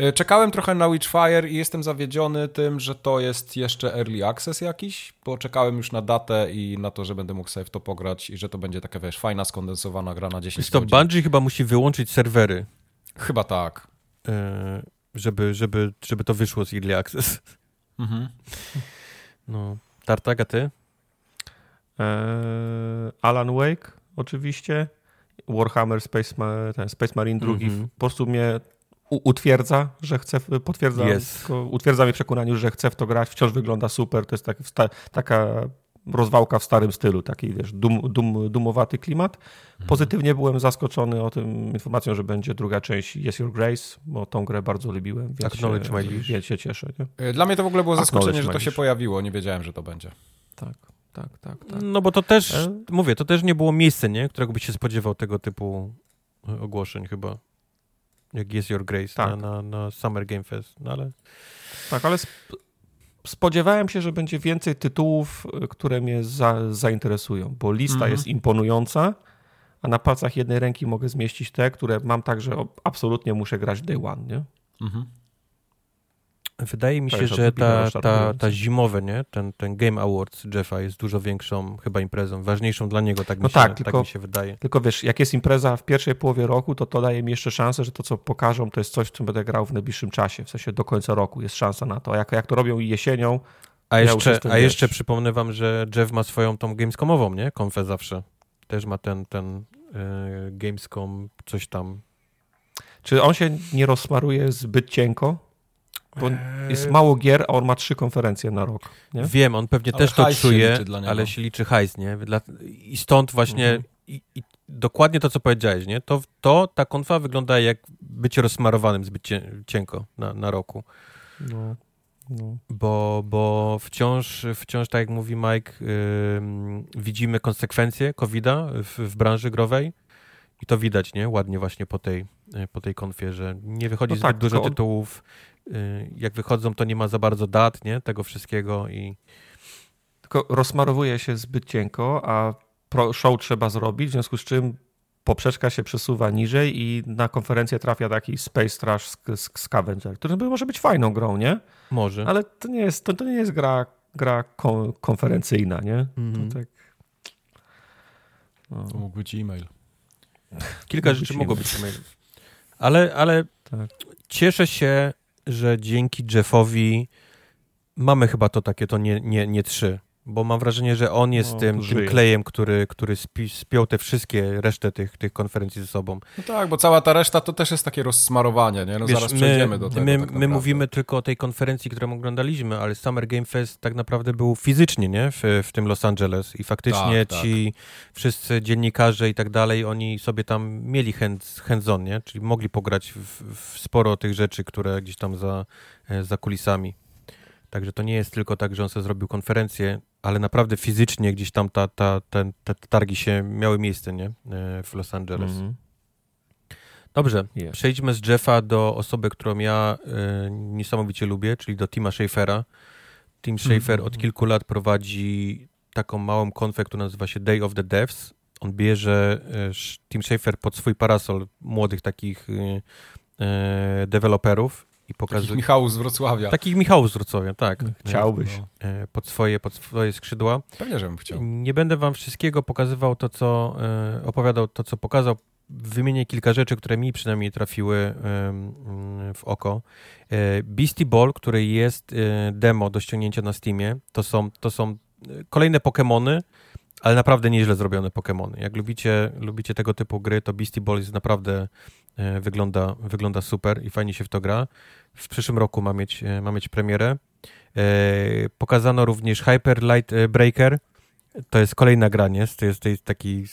Y, Czekałem trochę na Witchfire i jestem zawiedziony tym, że to jest jeszcze early access jakiś, bo czekałem już na datę i na to, że będę mógł sobie w to pograć i że to będzie taka, wiesz, fajna, skondensowana gra na 10 Jest to. Bungie chyba musi wyłączyć serwery, Chyba tak. e, żeby, żeby, żeby to wyszło z Early Access. Mhm. No. Tartaga, ty? Eee, Alan Wake oczywiście, Warhammer Space, Ma ten Space Marine drugi Mhm. po prostu mnie utwierdza, że chcę, potwierdza, tylko utwierdza mnie w przekonaniu, że chcę w to grać, wciąż wygląda super, to jest tak, taka rozwałka w starym stylu, taki wiesz, dum, dum, dumowaty klimat. Pozytywnie byłem zaskoczony o tym informacją, że będzie druga część Yes Your Grace, bo tą grę bardzo lubiłem, więc, Acknowledge się, więc się cieszę. Nie? Y, Dla mnie to w ogóle było Acknowledge zaskoczenie, że to się pojawiło. Nie wiedziałem, że to będzie. Tak, tak, tak. tak. No bo to też, E? mówię, to też nie było miejsce, nie? Którego byś się spodziewał tego typu e, ogłoszeń chyba. Jak jest Your Grace Tak. na, na, na Summer Game Fest, no ale Tak, ale sp- spodziewałem się, że będzie więcej tytułów, y, które mnie za, zainteresują, bo lista Mhm. jest imponująca, a na palcach jednej ręki mogę zmieścić te, które mam tak, że absolutnie muszę grać day one, nie? Mhm. Wydaje mi się, że ta, ta, ta zimowe, nie? Ten, ten Game Awards Jeffa jest dużo większą chyba imprezą, ważniejszą dla niego, tak mi, No się, tak, tak tylko- mi się wydaje. Tylko wiesz, jak jest impreza w pierwszej połowie roku, to to daje mi jeszcze szansę, że to, co pokażą, to jest coś, w czym będę grał w najbliższym czasie, w sensie do końca roku jest szansa na to. A jak, jak to robią jesienią, A Ja jeszcze, a wiesz- jeszcze przypomnę wam, że Jeff ma swoją tą Gamescomową, nie? Konfę zawsze. Też ma ten, ten e, Gamescom, coś tam. czy on się nie rozsmaruje zbyt cienko? Bo Eee, jest mało gier, a on ma trzy konferencje na rok. Nie? Wiem, on pewnie Ale też to się czuje, niego. ale się liczy hajs, nie? Dla, I stąd właśnie Mhm. i, i dokładnie to, co powiedziałeś, nie? To, to ta konfa wygląda jak bycie rozsmarowanym zbyt cie, cienko na, na roku. No, No. Bo, bo wciąż, wciąż, tak jak mówi Mike, yy, widzimy konsekwencje COVID-a w, w, branży growej i to widać, nie? Ładnie właśnie po tej, po tej konfie, że nie wychodzi no zbyt tak, dużo tytułów. Yy, jak wychodzą, to nie ma za bardzo dat, nie? Tego wszystkiego i... Tylko rozmarowuje się zbyt cienko, a show trzeba zrobić, w związku z czym poprzeczka się przesuwa niżej i na konferencję trafia taki Space Trash Scavenger, który może być fajną grą, nie? Może. Ale to nie jest, to, to nie jest gra, gra konferencyjna, nie? Mm -hmm. To tak... No. To mógł być e-mail. Kilka rzeczy mogło być e-mail. Ale, ale tak. cieszę się, że dzięki Jeffowi mamy chyba to takie, to nie, nie, nie trzy bo mam wrażenie, że on jest no, tym, tym klejem, który, który spi, spiął te wszystkie resztę tych, tych konferencji ze sobą. No tak, bo cała ta reszta to też jest takie rozsmarowanie, nie? No Wiesz, zaraz my, przejdziemy do tego. My, tak my mówimy tylko o tej konferencji, którą oglądaliśmy, ale Summer Game Fest tak naprawdę był fizycznie, nie? W, w tym Los Angeles i faktycznie tak, ci tak. wszyscy dziennikarze i tak dalej, oni sobie tam mieli hands, hands on, nie? Czyli mogli pograć w, w sporo tych rzeczy, które gdzieś tam za, e, za kulisami. Także to nie jest tylko tak, że on sobie zrobił konferencję, ale naprawdę fizycznie gdzieś tam ta, ta, ten, te targi się miały miejsce, nie? E, w Los Angeles. Mm -hmm. Dobrze, yeah. przejdźmy z Jeffa do osoby, którą ja y, niesamowicie lubię, czyli do Tima Schafera. Tim Schafer mm -hmm. od kilku lat prowadzi taką małą konfę, która nazywa się Day of the Devs. On bierze y, Tim Schafer pod swój parasol młodych takich y, deweloperów i pokazuje... Takich Michałów z Wrocławia. Takich Michałów z Wrocławia, tak. Chciałbyś. No. E, pod, swoje, pod swoje skrzydła. Pewnie, żebym chciał. Nie będę wam wszystkiego pokazywał to, co e, opowiadał, to, co pokazał. Wymienię kilka rzeczy, które mi przynajmniej trafiły w oko. E, Beastie Ball, który jest demo do ściągnięcia na Steamie, to są, to są kolejne Pokémony, ale naprawdę nieźle zrobione Pokémony. Jak lubicie, lubicie tego typu gry, to Beastie Ball jest naprawdę wygląda, wygląda super i fajnie się w to gra w przyszłym roku ma mieć, e, ma mieć premierę. E, pokazano również Hyper Light e, Breaker. To jest kolejna gra, nie? To jest, to jest taki,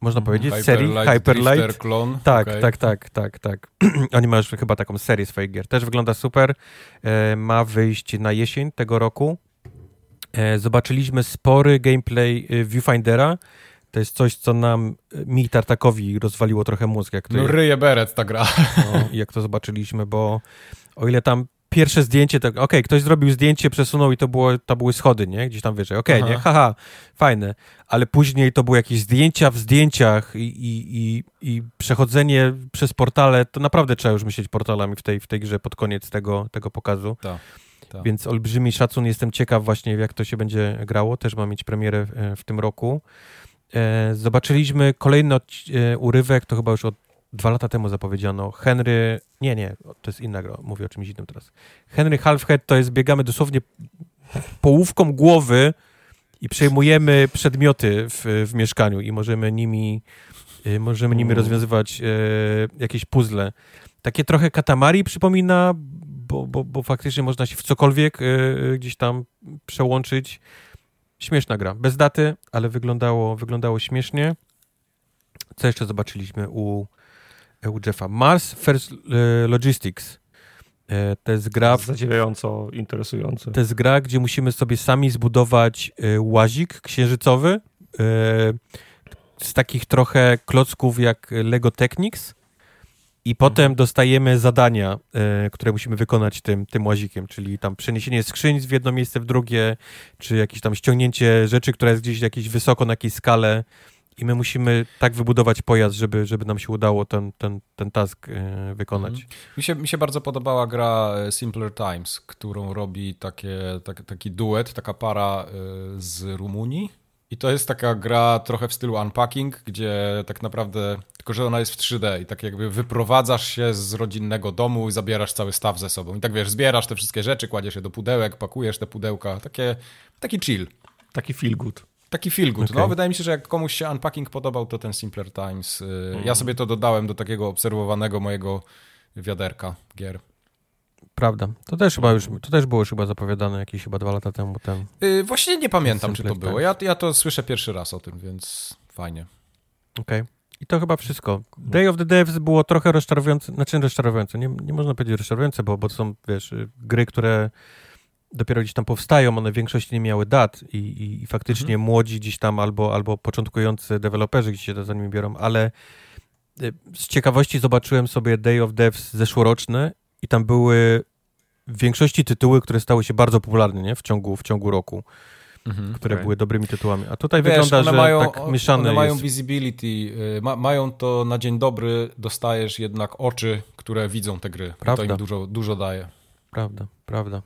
można mhm. powiedzieć, Hyper serii Light, Hyper Light. Clone. Tak, okay. tak, tak, tak, tak. Oni mają chyba taką serię swoich gier. Też wygląda super. Ma wyjść na jesień tego roku. Zobaczyliśmy spory gameplay Viewfindera. To jest coś, co nam, mi Tartakowi rozwaliło trochę mózg. Jak to no ryje beret ta gra. No, jak to zobaczyliśmy, bo o ile tam pierwsze zdjęcie, to okej, okay, ktoś zrobił zdjęcie, przesunął i to, było, to były schody, nie? Gdzieś tam wyżej. Okej, okay, nie? Haha, fajne. Ale później to były jakieś zdjęcia w zdjęciach i, i, i, i, przechodzenie przez portale, to naprawdę trzeba już myśleć portalami w tej, w tej grze pod koniec tego, tego pokazu. Tak. Ta. Więc olbrzymi szacun, jestem ciekaw właśnie jak to się będzie grało, też ma mieć premierę e, w tym roku. E, zobaczyliśmy kolejny e, urywek, to chyba już od dwa lata temu zapowiedziano. Henry, nie, nie, to jest inna gra, mówię o czymś innym teraz. Henry Halfhead to jest, biegamy dosłownie połówką głowy i przejmujemy przedmioty w, w mieszkaniu i możemy nimi, e, możemy nimi rozwiązywać e, jakieś puzzle. Takie trochę katamari przypomina, bo, bo, bo faktycznie można się w cokolwiek gdzieś tam przełączyć. Śmieszna gra. Bez daty, ale wyglądało, wyglądało śmiesznie. Co jeszcze zobaczyliśmy u, u Jeffa? Mars First e, Logistics. E, to jest gra... Zadziwiająco interesujące. To jest gra, gdzie musimy sobie sami zbudować e, łazik księżycowy z takich trochę klocków jak Lego Technics i potem mhm. dostajemy zadania, e, które musimy wykonać tym, tym łazikiem, czyli tam przeniesienie skrzyń z w jedno miejsce w drugie, czy jakieś tam ściągnięcie rzeczy, która jest gdzieś jakieś wysoko na jakiejś skale i my musimy tak wybudować pojazd, żeby, żeby nam się udało ten, ten, ten task e, wykonać. Mhm. Mi, się, mi się bardzo podobała gra e, Simpler Times, którą robi takie, tak, taki duet, taka para z Rumunii i to jest taka gra trochę w stylu unpacking, gdzie tak naprawdę, tylko że ona jest w 3D i tak jakby wyprowadzasz się z rodzinnego domu i zabierasz cały staw ze sobą. I tak wiesz, zbierasz te wszystkie rzeczy, kładziesz je do pudełek, pakujesz te pudełka, takie, taki chill. Taki feel good. Taki feel good. Okay. No, wydaje mi się, że jak komuś się unpacking podobał, to ten Simpler Times. Mm. Ja mhm. sobie to dodałem do takiego obserwowanego mojego wiaderka gier. Prawda. To też chyba już, to też było już chyba zapowiadane jakieś chyba dwa lata temu. Ten, yy, właśnie nie pamiętam, czy to było. Ja, ja to słyszę pierwszy raz o tym, więc fajnie. Okej. Okay. I to chyba wszystko. Day of the Devs było trochę rozczarowujące, znaczy rozczarowujące, nie, nie można powiedzieć rozczarowujące, bo, bo to są, wiesz, gry, które dopiero gdzieś tam powstają, one w większości nie miały dat i, i, i faktycznie mhm. młodzi gdzieś tam albo, albo początkujący deweloperzy gdzieś się za nimi biorą, ale y, z ciekawości zobaczyłem sobie Day of Devs zeszłoroczny i tam były w większości tytuły, które stały się bardzo popularne nie? W, ciągu, w ciągu roku. Mhm, które okay. były dobrymi tytułami. A tutaj Wiesz, wygląda, że mają, tak mieszane One mają jest. visibility, y, ma, mają to na dzień dobry, dostajesz jednak oczy, które widzą te gry. Prawda. to im dużo, dużo daje. Prawda, prawda.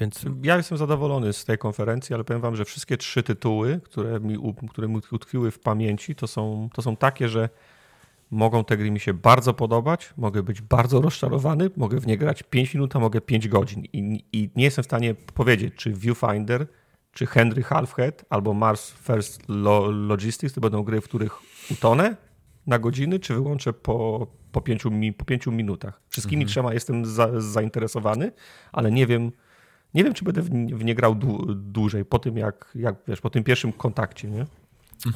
Więc... Ja jestem zadowolony z tej konferencji, ale powiem wam, że wszystkie trzy tytuły, które mi, które mi utkwiły w pamięci, to są, to są takie, że mogą te gry mi się bardzo podobać, mogę być bardzo rozczarowany, mogę w nie grać 5 minut, a mogę 5 godzin. I, I, nie jestem w stanie powiedzieć, czy Viewfinder, czy Henry Halfhead, albo Mars First Logistics to będą gry, w których utonę na godziny, czy wyłączę po, po, pięciu, po pięciu minutach. Wszystkimi mhm. trzema jestem za, zainteresowany, ale nie wiem, nie wiem, czy będę w, w nie grał dłużej po tym, jak, jak wiesz, po tym pierwszym kontakcie, nie?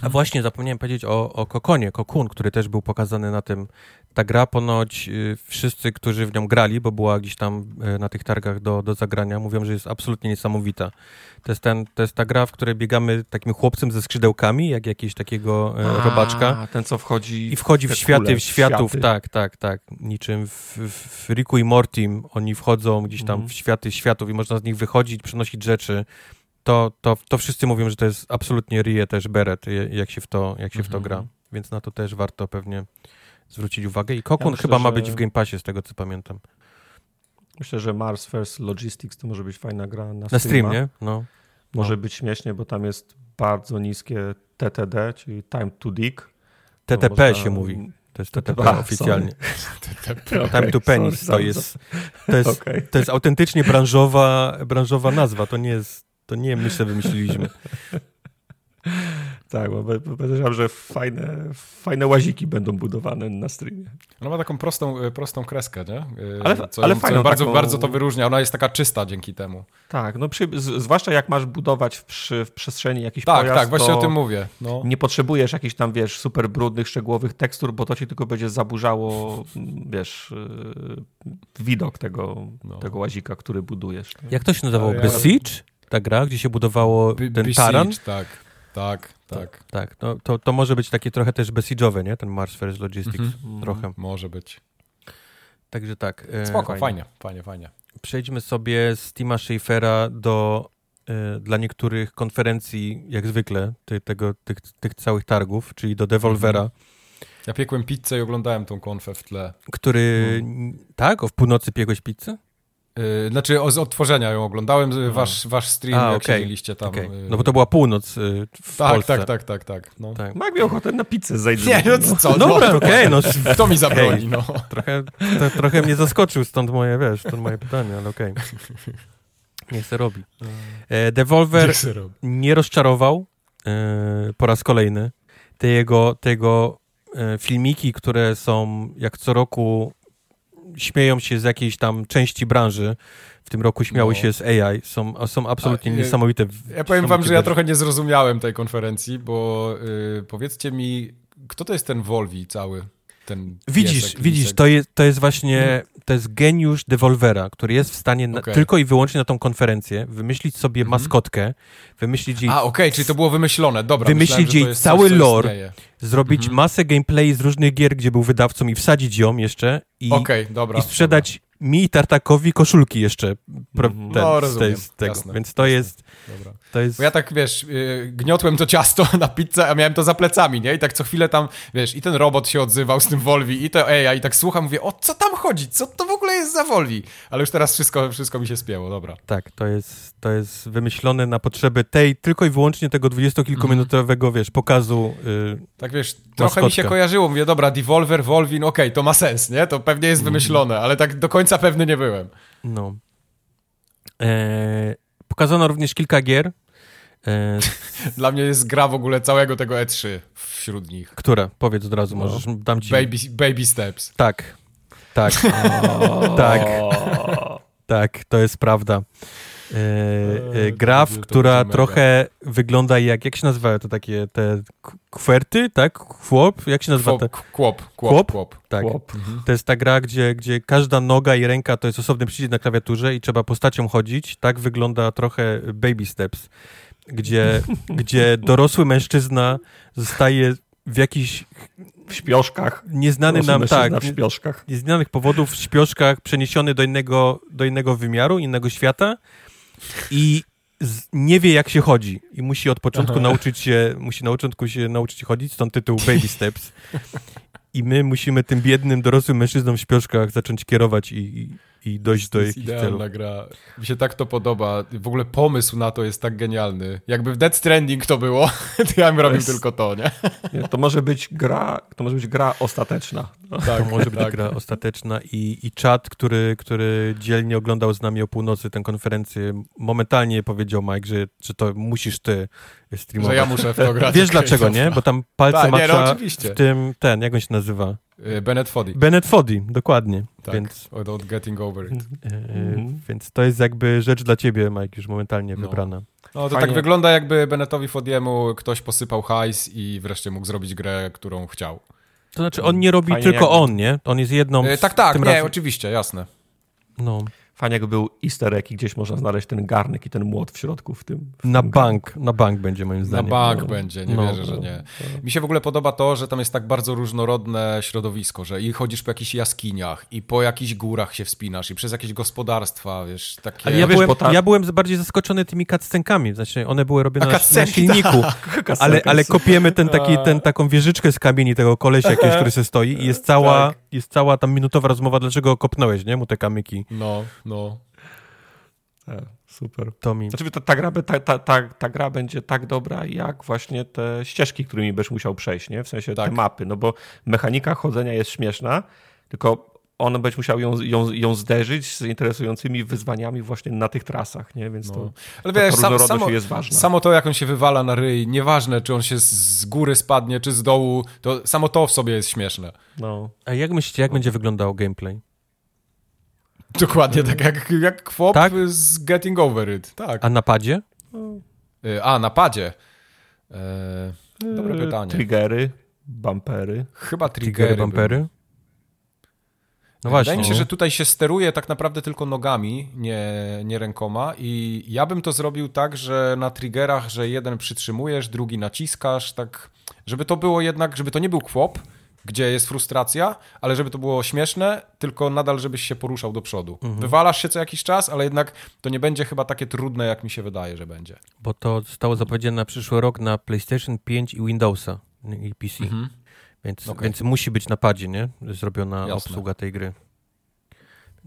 A właśnie zapomniałem powiedzieć o, o Kokonie, Kokun, który też był pokazany na tym. Ta gra ponoć y, wszyscy, którzy w nią grali, bo była gdzieś tam y, na tych targach do, do zagrania, mówią, że jest absolutnie niesamowita. To jest, ten, to jest ta gra, w której biegamy takim chłopcem ze skrzydełkami, jak jakiś takiego y, A, robaczka. ten, co wchodzi I wchodzi w, światy, w światów, światy. tak, tak, tak. Niczym w, w Riku i Mortim oni wchodzą gdzieś tam mm. w światy światów i można z nich wychodzić, przenosić rzeczy to, to, to wszyscy mówią, że to jest absolutnie Rie też Beret, jak się w to, jak się w to mhm. gra. Więc na to też warto pewnie zwrócić uwagę. I Kokun ja chyba że... ma być w Game Passie, z tego co pamiętam. Myślę, że Mars First Logistics to może być fajna gra na, na stream, nie? No. Może no. być śmiesznie, bo tam jest bardzo niskie TTD, czyli Time to Dig. TTP można... się mówi. To jest TTP A, oficjalnie. TTP. Okay, Time to Penis to, jest, to, jest, okay. to jest autentycznie branżowa, branżowa nazwa. To nie jest to nie my sobie wymyśliliśmy. Tak, bo podejrzewam, że fajne, fajne łaziki będą budowane na streamie. Ona ma taką prostą, e, prostą kreskę, nie? E, ale, co, ale fajną, co bardzo, taką... bardzo to wyróżnia. Ona jest taka czysta dzięki temu. Tak, no przy, zwłaszcza jak masz budować w, przy, w przestrzeni jakiś tak, pojazd, Tak, właśnie o tym mówię. No. Nie potrzebujesz jakichś tam, wiesz, super brudnych, szczegółowych tekstur, bo to ci tylko będzie zaburzało, wiesz, e, widok tego, no. tego łazika, który budujesz. Jak to się nazywało? Ja... Besiege? Ta gra, gdzie się budowało B ten taran. Tak, tak, tak. Tak, no, to, to może być takie trochę też besiege'owe, nie? Ten Mars First Logistics, mhm. trochę. Może być. Także tak. E, Spoko, fajnie, fajnie, fajnie. Przejdźmy sobie z Tima Schafera do e, dla niektórych konferencji, jak zwykle, ty, tego, tych, tych całych targów, czyli do Devolvera. Mhm. Ja piekłem pizzę i oglądałem tą konfę w tle. Który, mhm. tak? O w północy piegłeś pizzę? Yy, znaczy z odtworzenia ją oglądałem, no. wasz, wasz stream, A, jak okay. siedzieliście tam. Okay. No bo to była północ yy, w tak, Polsce. Tak, tak, tak, tak. No. tak. Miał ochotę na pizzę zajdzie. Nie, no co? No, dobra, okej. Okay, no. Kto mi zabroni, no. Trochę, to, trochę mnie zaskoczył, stąd moje, wiesz, stąd moje pytanie, ale okej. Okay. Niech se robi. E, Devolver nie rozczarował e, po raz kolejny. Te jego, tego e, filmiki, które są jak co roku śmieją się z jakiejś tam części branży. W tym roku śmiały no. się z AI. Są, są absolutnie A, niesamowite. Ja powiem wam, że ja trochę nie zrozumiałem tej konferencji, bo yy, powiedzcie mi, kto to jest ten Volvi cały? Ten widzisz, piesek, widzisz, to jest, to jest właśnie, hmm. To jest geniusz Devolvera, który jest w stanie na, okay. tylko i wyłącznie na tą konferencję wymyślić sobie hmm. maskotkę, wymyślić jej... A, okej, okay, czyli to było wymyślone, dobra. Wymyślić jej cały coś, lore, zrobić hmm. masę gameplay z różnych gier, gdzie był wydawcą i wsadzić ją jeszcze i, okay, dobra, i sprzedać dobra mi i Tartakowi koszulki jeszcze pro, mhm. ten, no, rozumiem, z tego. Jasne, Więc to jasne. jest. Dobra. Jest... Bo ja tak, wiesz, yy, gniotłem to ciasto na pizzę, a miałem to za plecami, nie? I tak co chwilę tam, wiesz, i ten robot się odzywał z tym Volvi, i to AI, i tak słucham, mówię, o co tam chodzi? Co to w ogóle jest za Volvi? Ale już teraz wszystko, wszystko mi się spięło, dobra. Tak, to jest, to jest wymyślone na potrzeby tej, tylko i wyłącznie tego dwudziestokilkuminutowego, mm. wiesz, pokazu. Yy, tak, wiesz, trochę mi się kojarzyło, mówię, dobra, Devolver, Volvin, okej, okay, to ma sens, nie? To pewnie jest mm. wymyślone, ale tak do końca pewny nie byłem. No. Eee, pokazano również kilka gier. E, Dla mnie jest gra w ogóle całego tego E3 wśród nich. Która? Powiedz od razu, no. możesz, dam ci... Baby, baby Steps. Tak, tak, tak, tak, to jest prawda. E, e, gra, w, która trochę wygląda jak, jak się nazywa to takie, te kwerty, tak? Kłop? Jak się nazywa? Kłop, kłop, kłop, kłop. Tak. Mhm. To jest ta gra, gdzie, gdzie każda noga i ręka to jest osobny przycisk na klawiaturze i trzeba postacią chodzić. Tak wygląda trochę Baby Steps, gdzie, gdzie dorosły mężczyzna zostaje w jakichś w śpioszkach. Nieznany nam, tak, w śpioszkach. nieznanych powodów w śpioszkach przeniesiony do innego, do innego wymiaru, innego świata i z, nie wie jak się chodzi i musi od początku Aha. nauczyć się, musi na początku się nauczyć chodzić, stąd tytuł Baby Steps. I my musimy tym biednym, dorosłym mężczyznom w śpioszkach zacząć kierować i, i dojść do jakichś celów. idealna gra. Mi się tak to podoba. W ogóle pomysł na to jest tak genialny. Jakby w Dead Stranding to było, to ja bym robił jest... tylko to, nie? nie? To może być gra, to może być gra ostateczna. Tak, to może być tak. gra ostateczna i, i czat, który, który dzielnie oglądał z nami o północy tę konferencję, momentalnie powiedział Mike, że, że to musisz ty streamować. Że ja muszę w to grać. Wiesz dlaczego, nie? Bo tam palce macza nie, no, w tym, ten, jak on się nazywa? Y, Bennett Foddy. Bennett Foddy, dokładnie. Tak, więc, without getting over it. Yy, Więc to jest jakby rzecz dla ciebie, Mike, już momentalnie no. wybrana. No to tak Fajnie. tak wygląda, jakby Bennettowi Fodiemu ktoś posypał hajs i wreszcie mógł zrobić grę, którą chciał. To znaczy, on nie robi Fajnie tylko jakby... on, nie? On jest jedną. Yy, tak, tak, nie, razem... oczywiście, jasne. No. Fajnie jakby był easter egg i gdzieś można znaleźć ten garnek i ten młot w środku w tym. W na tym bank, garnku. na bank będzie moim zdaniem. Na bank no. będzie, nie no, wierzę, że nie. No. Mi się w ogóle podoba to, że tam jest tak bardzo różnorodne środowisko, że i chodzisz po jakichś jaskiniach i po jakichś górach się wspinasz i przez jakieś gospodarstwa, wiesz, takie... Ale ja, wiesz, byłem, ta... ja byłem bardziej zaskoczony tymi cutscenkami, znaczy one były robione na, na, silniku, tak. ale, ale kopiemy ten taki, ten, taką wieżyczkę z kamieni tego kolesia jakiegoś, który się stoi i jest cała, tak. jest cała tam minutowa rozmowa, dlaczego kopnąłeś, nie, mu te kamyki. No, no. E, super. To mi... Znaczy, ta, ta, gra, ta, ta, ta, ta gra będzie tak dobra, jak właśnie te ścieżki, którymi będziesz musiał przejść, nie? W sensie tak. te mapy, no bo mechanika chodzenia jest śmieszna, tylko on będzie musiał ją, ją, ją zderzyć z interesującymi wyzwaniami właśnie na tych trasach, nie? Więc no. to, Ale wiesz, sam, samo, jest ważna. Samo to, jak on się wywala na ryj, nieważne, czy on się z góry spadnie, czy z dołu, to samo to w sobie jest śmieszne. No. A jak myślicie, jak będzie wyglądał gameplay? Dokładnie tak jak, jak Kwop tak? z Getting Over It. Tak. A na padzie? Y, a, na padzie. E, dobre y, pytanie. Triggery, bumpery. Chyba triggery. triggery bumpery? No właśnie. Wydaje mi się, że tutaj się steruje tak naprawdę tylko nogami, nie, nie rękoma i ja bym to zrobił tak, że na triggerach, że jeden przytrzymujesz, drugi naciskasz, tak, żeby to było jednak, żeby to nie był kwop, gdzie jest frustracja, ale żeby to było śmieszne, tylko nadal żebyś się poruszał do przodu. Mhm. Wywalasz się co jakiś czas, ale jednak to nie będzie chyba takie trudne, jak mi się wydaje, że będzie. Bo to zostało zapowiedziane na przyszły rok na PlayStation 5 i Windowsa i PC. Mhm. Więc, okay. więc musi być na padzie, nie? Zrobiona Jasne. obsługa tej gry.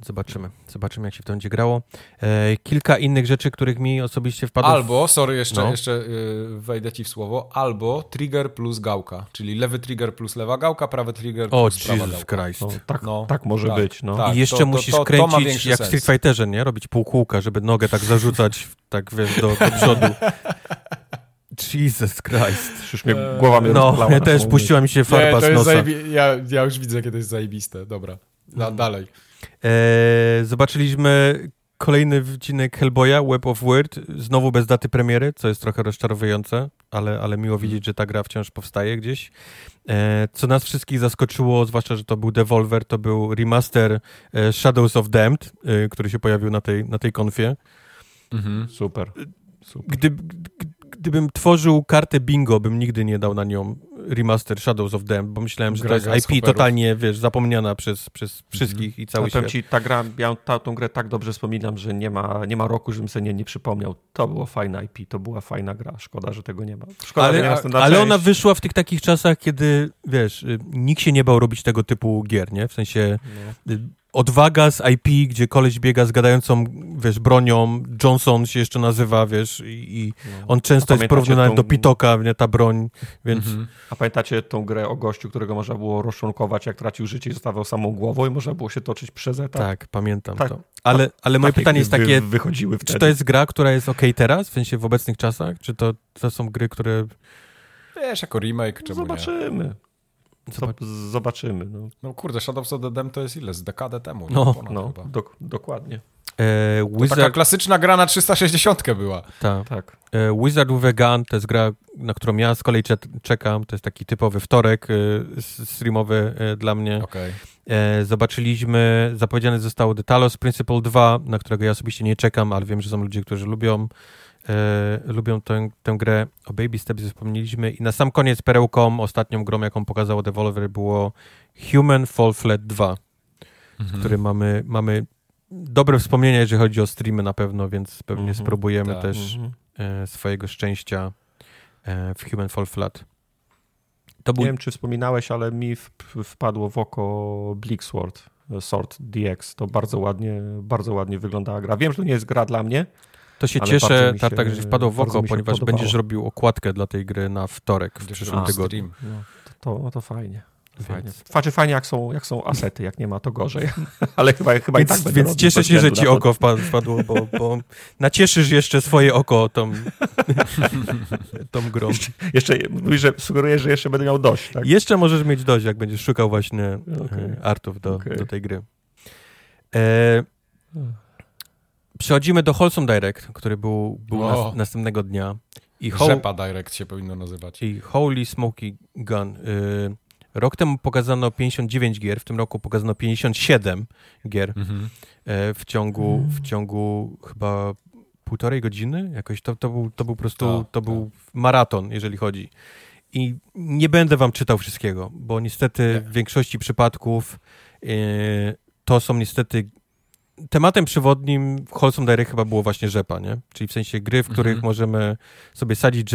Zobaczymy. Zobaczymy, jak się to będzie grało. E, kilka innych rzeczy, których mi osobiście wpadło. Albo, sorry, jeszcze, no. jeszcze yy, wejdę ci w słowo, albo trigger plus gałka, czyli lewy trigger plus lewa gałka, prawy trigger plus o, prawa Jesus gałka. Christ. No, tak, no, tak może tak, być. No. Tak, I jeszcze to, musisz to, kręcić jak w Street Fighterze, nie? Robić półkółka, żeby nogę tak zarzucać tak wiesz, do, do przodu. Jesus Christ. Już mnie głowa mnie No, ja też puściła mi się farba nie, z nosa. Ja, ja już widzę, kiedy jest zajebiste. Dobra, da, dalej. Eee, zobaczyliśmy kolejny odcinek Hellboya, Web of Word, znowu bez daty premiery, co jest trochę rozczarowujące, ale, ale miło widzieć, że ta gra wciąż powstaje gdzieś. Eee, co nas wszystkich zaskoczyło, zwłaszcza, że to był Devolver, to był remaster e, Shadows of Damned, e, który się pojawił na tej, na tej konfie. Mhm, super. super. Gdy, gdybym tworzył kartę bingo, bym nigdy nie dał na nią remaster Shadows of Them, bo myślałem, że Grega to jest IP totalnie, wiesz, zapomniana przez, przez wszystkich mm. i cały świat. ci, ta gra, ja ta, tą grę tak dobrze wspominam, że nie ma, nie ma roku, żebym sobie nie, nie przypomniał. To było fajne IP, to była fajna gra. Szkoda, że tego nie ma. Szkoda, ale, nie ma ale ona wyszła w tych takich czasach, kiedy, wiesz, y, nikt się nie bał robić tego typu gier, nie? W sensie... No. Odwaga z IP, gdzie koleś biega z gadającą, wiesz, bronią, Johnson się jeszcze nazywa, wiesz, i, i no. on często jest porównany tą... do Pitoka, nie, ta broń, więc... Mhm. A pamiętacie tą grę o gościu, którego można było rozczłonkować, jak tracił życie i zostawał samą głową i można było się toczyć przez etap? Tak, pamiętam tak. to. Ale, ale moje pytanie jest takie, wychodziły wtedy. czy to jest gra, która jest ok teraz, w sensie w obecnych czasach, czy to, to są gry, które... Wiesz, jako remake, czemu Zobaczymy. Nie? Zobacz... Zobaczymy. No. no kurde, Shadows of the Dam to jest ile? Z dekadę temu. No, no do, dokładnie. E, Wizard... To taka klasyczna gra na 360 była. Ta. Tak. E, Wizard with a Gun to jest gra, na którą ja z kolei czekam. To jest taki typowy wtorek e, streamowy e, dla mnie. Okay. E, zobaczyliśmy, zapowiedziane zostało The Talos Principle 2, na którego ja osobiście nie czekam, ale wiem, że są ludzie, którzy lubią e, lubią tę, tę grę. O Baby Steps wspomnieliśmy. I na sam koniec perełką, ostatnią grą, jaką pokazało Devolver było Human Fall Flat 2, mhm. który mamy, mamy dobre wspomnienia, jeżeli chodzi o streamy na pewno, więc pewnie mhm. spróbujemy tak. też mhm. e, swojego szczęścia e, w Human Fall Flat. To był... Nie wiem, czy wspominałeś, ale mi wpadło w oko Bleaksword Sword DX. To bardzo ładnie, bardzo ładnie wyglądała gra. Wiem, że to nie jest gra dla mnie. To się cieszę, Tartak, że wpadło w oko, ponieważ podobało. będziesz robił okładkę dla tej gry na wtorek w przyszłym tygodniu. No, to, to, to fajnie. Fajnie. Znaczy fajnie, jak są, jak są asety, jak nie ma, to gorzej. Ale chyba, chyba więc, i tak Więc cieszę się, że ci oko wpadło, bo, bo nacieszysz jeszcze swoje oko tą, tą grą. Jeszcze, jeszcze mówisz, że sugerujesz, że jeszcze będę miał dość, tak? Jeszcze możesz mieć dość, jak będziesz szukał właśnie okay. E, artów do, okay. do tej gry. E, przechodzimy do Wholesome Direct, który był, był nas, następnego dnia. I Rzepa Direct się powinno nazywać. I Holy Smoky Gun. Y, Rok temu pokazano 59 gier, w tym roku pokazano 57 gier mhm. E, w, ciągu, w ciągu chyba półtorej godziny. Jakoś to, to, był, to był po prostu to, to był maraton, jeżeli chodzi. I nie będę wam czytał wszystkiego, bo niestety w większości przypadków yy, to są niestety tematem przewodnim w Wholesome Direct chyba było właśnie rzepa, nie? Czyli w sensie gry, w których mhm. możemy sobie sadzić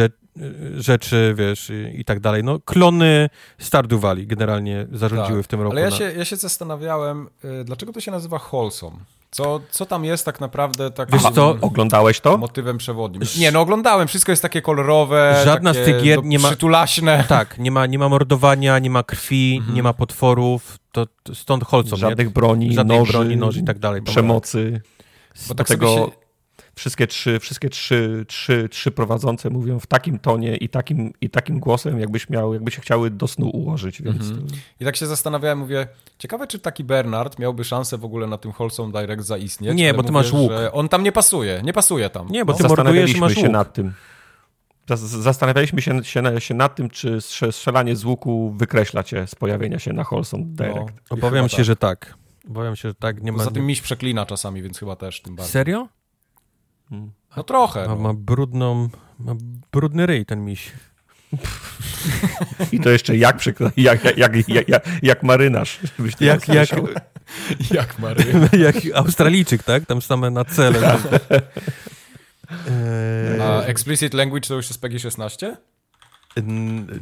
rzeczy, wiesz, i, i, tak dalej. No, klony Stardew Valley generalnie zarządziły tak. w tym roku. Ale ja, na... się, ja się zastanawiałem, y, dlaczego to się nazywa Wholesome? Co, co tam jest tak naprawdę tak Wiesz co, oglądałeś to? Motywem przewodnim. Nie, no oglądałem, wszystko jest takie kolorowe, Żadna takie z tych gier nie ma przytulaśne. Tak, nie ma, nie ma mordowania, nie ma krwi, mhm. nie ma potworów, to, to stąd Holcom. Żadnych broni, Żadnych noży, broni, noży i tak dalej. Przemocy. Bo tak tego... Wszystkie trzy, wszystkie trzy, trzy, trzy prowadzące mówią w takim tonie i takim, i takim głosem, jakbyś miał, jakby się chciały do snu ułożyć. Więc -hmm. I tak się zastanawiałem, mówię, ciekawe, czy taki Bernard miałby szansę w ogóle na tym Wholesome Direct zaistnieć. Nie, bo ty mówię, masz łuk. On tam nie pasuje, nie pasuje tam. Nie, bo no. ty mordujesz masz się łuk. nad tym. Zastanawialiśmy się, się, się, nad tym, czy strzelanie z łuku wykreśla cię z pojawienia się na Wholesome no, Direct. No, obawiam się, tak. że tak. Obawiam się, że tak. Nie Poza ma... tym miś przeklina czasami, więc chyba też tym bardziej. Serio? No trochę. Ma, no. ma brudną, ma brudny ryj ten miś. I to jeszcze jak, jak, jak, jak, jak, jak marynarz. Jak, jak, jak marynarz. jak Australijczyk, tak? Tam same na cele. Tak. A explicit language to już jest PEGI 16?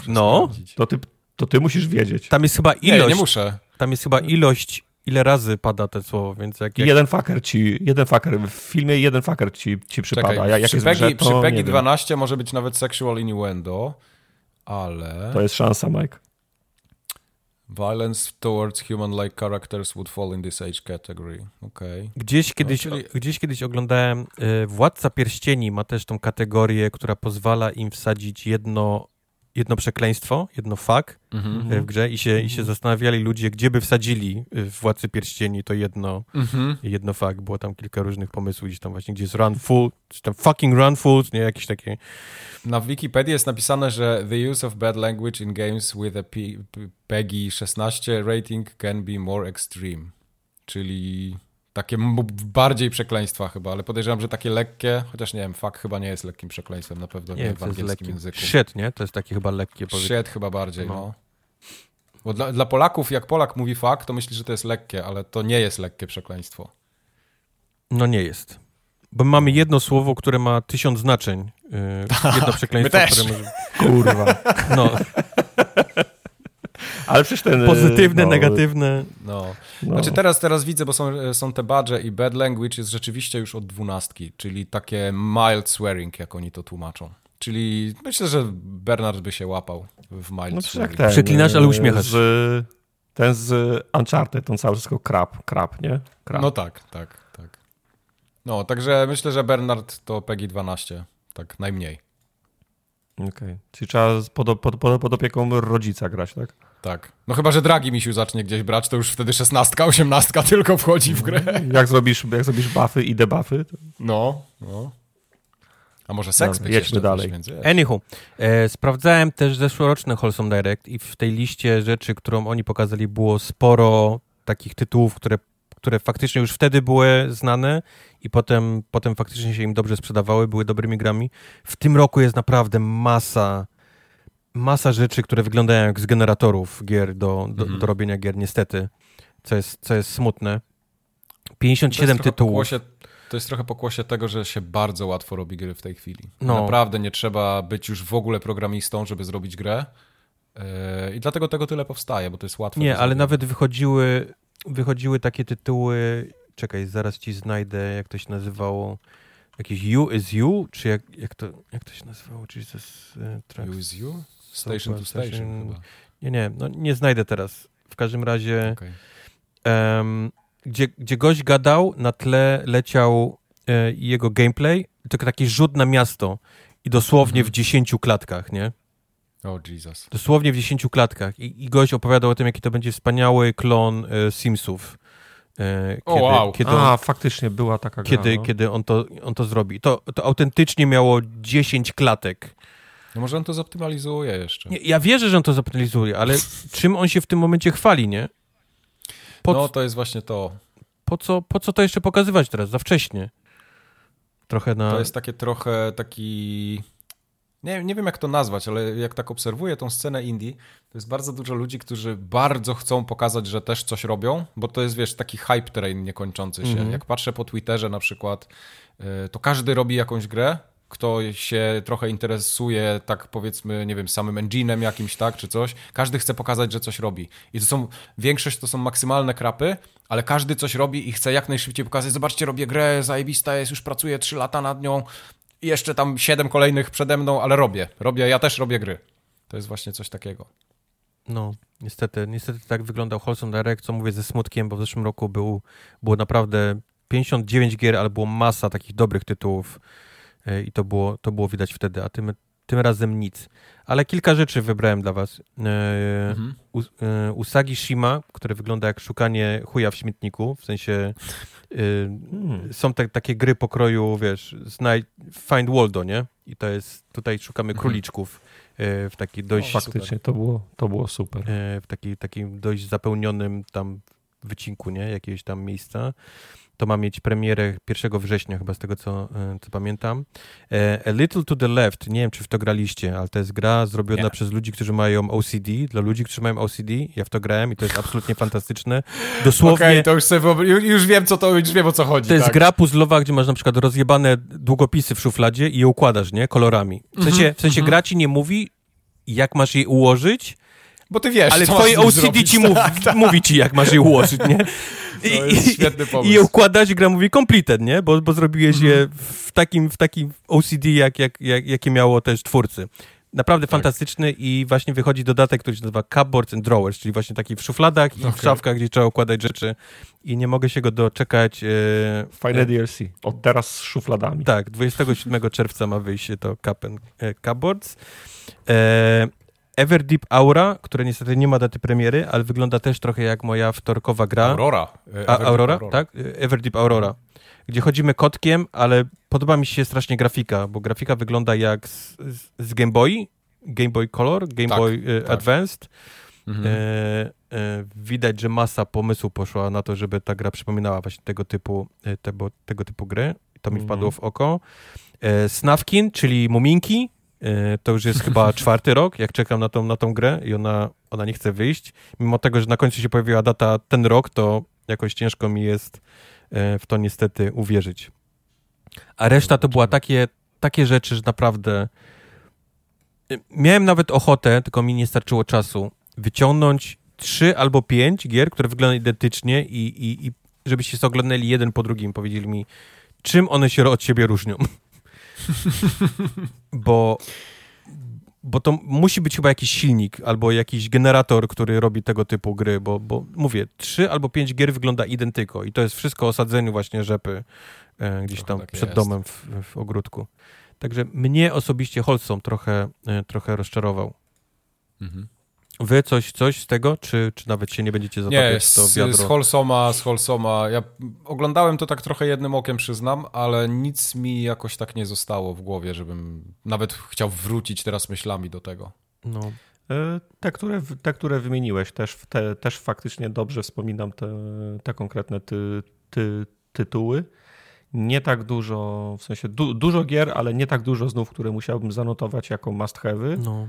No. To ty, to ty musisz wiedzieć. Tam jest chyba ilość. Nie, nie muszę. Tam jest chyba ilość ile razy pada to słowo, więc jak... jak... Jeden fucker ci, jeden fucker, w filmie jeden fucker ci, ci przypada. Czekaj, jak przy, Peggy, grze, przy Peggy 12 wiem. może być nawet sexual innuendo, ale... To jest szansa, Mike. Violence towards human-like characters would fall in this age category. Okay. Gdzieś, no, kiedyś, no, czyli... gdzieś kiedyś oglądałem y, Władca Pierścieni ma też tą kategorię, która pozwala im wsadzić jedno jedno przekleństwo, jedno fuck mm-hmm. w grze i się, i się zastanawiali ludzie, gdzie by wsadzili w Władcy Pierścieni to jedno, mm-hmm. jedno fuck. Było tam kilka różnych pomysłów, gdzieś tam właśnie, gdzie jest run full, czy tam fucking run full, nie, jakieś takie... Na Wikipedii jest napisane, że the use of bad language in games with a P- PEGI 16 rating can be more extreme. Czyli takie bardziej przekleństwa chyba, ale podejrzewam, że takie lekkie, chociaż nie wiem, fuck chyba nie jest lekkim przekleństwem na pewno nie, w angielskim języku. Shit, nie? To jest takie chyba lekkie. Shit chyba bardziej, no. no. Bo dla, dla, Polaków, jak Polak mówi fuck, to myśli, że to jest lekkie, ale to nie jest lekkie przekleństwo. No nie jest. Bo mamy jedno słowo, które ma tysiąc znaczeń. Yy, jedno przekleństwo, które może... Kurwa. No. Ale przecież ten... Pozytywne, no, negatywne. No. no. Znaczy teraz, teraz widzę, bo są, są te badże i bad language jest rzeczywiście już od dwunastki, czyli takie mild swearing, jak oni to tłumaczą. Czyli myślę, że Bernard by się łapał w mild no, swearing. Ten, Przeklinasz, ale uśmiechasz. Z, ten z Uncharted, ten cały wszystko krab, krab, nie? Krab. No tak, tak, tak. No, także myślę, że Bernard to PEGI 12, tak najmniej. Okej, okay. czyli trzeba pod, pod, pod, pod opieką rodzica grać, tak? Tak. No chyba, że Dragi Misiu zacznie gdzieś brać, to już wtedy szesnastka, osiemnastka tylko wchodzi w grę. Jak zrobisz, jak zrobisz buffy i debuffy, to... No, no. A może seks Dobra, jedźmy dalej. Anywho, e, sprawdzałem też zeszłoroczny Wholesome Direct i w tej liście rzeczy, którą oni pokazali, było sporo takich tytułów, które, które faktycznie już wtedy były znane i potem, potem faktycznie się im dobrze sprzedawały, były dobrymi grami. W tym roku jest naprawdę masa masa rzeczy, które wyglądają jak z generatorów gier do, do, mhm. do robienia gier, niestety, co jest, co jest smutne. 57 tytułów. Pokłosie, to jest trochę pokłosie tego, że się bardzo łatwo robi gry w tej chwili. No. Naprawdę nie trzeba być już w ogóle programistą, żeby zrobić grę. Yy, I dlatego tego tyle powstaje, bo to jest łatwe. Nie, ale nawet wychodziły, wychodziły takie tytuły. Czekaj, zaraz ci znajdę, jak to się nazywało. Jakieś You is You? Czy jak, jak, to, jak to się nazywało? Jesus uh? You is You? Station to Station, station chyba. Nie, nie, no nie znajdę teraz. W każdym razie, okay. um, gdzie, gdzie gość gadał, na tle leciał e, jego gameplay, tylko taki rzut na miasto i dosłownie -hmm. w 10 klatkach, nie? O, oh, Jesus. Dosłownie w 10 klatkach. I, I gość opowiadał o tym, jaki to będzie wspaniały klon e, Simsów. E, kiedy, oh, wow. Kiedy on, A, faktycznie była taka gra, Kiedy, no. kiedy on, to, on to zrobi. To, to autentycznie miało 10 klatek. No może on to zoptymalizuje jeszcze. Nie, ja wierzę, że on to zoptymalizuje, ale czym on się w tym momencie chwali, nie? Po no to jest właśnie to. Po co, po co to jeszcze pokazywać teraz? Za wcześnie. Trochę na... To jest takie trochę taki... Nie, nie wiem jak to nazwać, ale jak tak obserwuję tą scenę indie, to jest bardzo dużo ludzi, którzy bardzo chcą pokazać, że też coś robią, bo to jest, wiesz, taki hype train niekończący się. Mm -hmm. Jak patrzę po Twitterze na przykład, y, to każdy robi jakąś grę, kto się trochę interesuje, tak powiedzmy, nie wiem, samym engine'em jakimś, tak, czy coś, każdy chce pokazać, że coś robi. I to są, większość to są maksymalne krapy, ale każdy coś robi i chce jak najszybciej pokazać, zobaczcie, robię grę, zajebista jest, już pracuję 3 lata nad nią, i jeszcze tam 7 kolejnych przede mną, ale robię, robię, ja też robię gry. To jest właśnie coś takiego. No, niestety, niestety tak wyglądał Wholesome Direct, co mówię ze smutkiem, bo w zeszłym roku był, było naprawdę 59 gier, ale było masa takich dobrych tytułów, i to było, to było widać wtedy, a tym, tym razem nic. Ale kilka rzeczy wybrałem dla was. E, mhm. E, Usagi Shima, które wygląda jak szukanie chuja w śmietniku, w sensie hmm. są te, takie gry pokroju, wiesz, znaj, Find Waldo, nie? I to jest, tutaj szukamy mhm. króliczków w taki dość... O, faktycznie, to było, to było super. W taki, takim dość zapełnionym tam wycinku, nie? Jakiegoś tam miejsca to ma mieć premierę 1 września, chyba z tego co, e, co pamiętam. E, A Little to the Left, nie wiem czy w to graliście, ale to jest gra zrobiona nie. przez ludzi, którzy mają OCD. Dla ludzi, którzy mają OCD, ja w to grałem i to jest absolutnie fantastyczne. Dosłownie. Okej, okay, to już, sobie, już wiem, co to, już wiem o co chodzi. To jest tak. gra puzzlowa, gdzie masz na przykład rozjebane długopisy w szufladzie i je układasz, nie? Kolorami. W sensie, w sensie mm -hmm. gra ci nie mówi, jak masz je ułożyć, bo ty wiesz, Ale twoje OCD zrobić. ci mówi, tak, tak. mówi ci, jak masz je ułożyć, nie? To jest świetny pomysł. I je układać, gra mówi completed, nie? Bo, bo zrobiłeś je mhm. w takim, w takim OCD, jak, jak, jak, jakie miało też twórcy. Naprawdę tak. fantastyczny i właśnie wychodzi dodatek, który się nazywa Cupboards and Drawers, czyli właśnie taki w szufladach i okay. w szafkach, gdzie trzeba układać rzeczy i nie mogę się go doczekać. E, Fajne e, DLC. Od teraz z szufladami. Tak, 27 czerwca ma wyjść to Cup and, e, Cupboards. E, Everdeep Aura, które niestety nie ma daty premiery, ale wygląda też trochę jak moja wtorkowa gra. Aurora. A, Aurora, Aurora, tak? Everdeep Aurora. Gdzie chodzimy kotkiem, ale podoba mi się strasznie grafika, bo grafika wygląda jak z, z Game Boy, Game Boy Color, Game tak, Boy e, tak. Advanced. Mhm. E, e, widać, że masa pomysłu poszła na to, żeby ta gra przypominała właśnie tego typu, e, tego, tego typu gry. To mi mhm. wpadło w oko. E, Snafkin, czyli Muminki, to już jest chyba czwarty rok, jak czekam na tą, na tą grę i ona, ona nie chce wyjść. Mimo tego, że na końcu się pojawiła data ten rok, to jakoś ciężko mi jest e, w to niestety uwierzyć. A reszta to była takie, takie rzeczy, że naprawdę e, miałem nawet ochotę, tylko mi nie starczyło czasu, wyciągnąć trzy albo pięć gier, które wyglądają identycznie i, i, i żebyście się oglądali jeden po drugim, powiedzieli mi, czym one się od siebie różnią. bo, bo to musi być chyba jakiś silnik albo jakiś generator, który robi tego typu gry, bo, bo mówię, trzy albo pięć gier wygląda identyko i to jest wszystko o sadzeniu właśnie rzepy e, gdzieś tam tak przed jest. domem w, w, ogródku. Także mnie osobiście Holson trochę, e, trochę rozczarował. Mhm. Wy coś, coś z tego, czy, czy nawet się nie będziecie zatapiać nie, w to z, wiadro? z Holsoma, z Holsoma. Ja oglądałem to tak trochę jednym okiem, przyznam, ale nic mi jakoś tak nie zostało w głowie, żebym nawet chciał wrócić teraz myślami do tego. No. E, te, które, te, które wymieniłeś, też, te, też faktycznie dobrze wspominam te, te konkretne ty, ty, tytuły. Nie tak dużo, w sensie du, dużo gier, ale nie tak dużo znów, które musiałbym zanotować jako must have'y. no.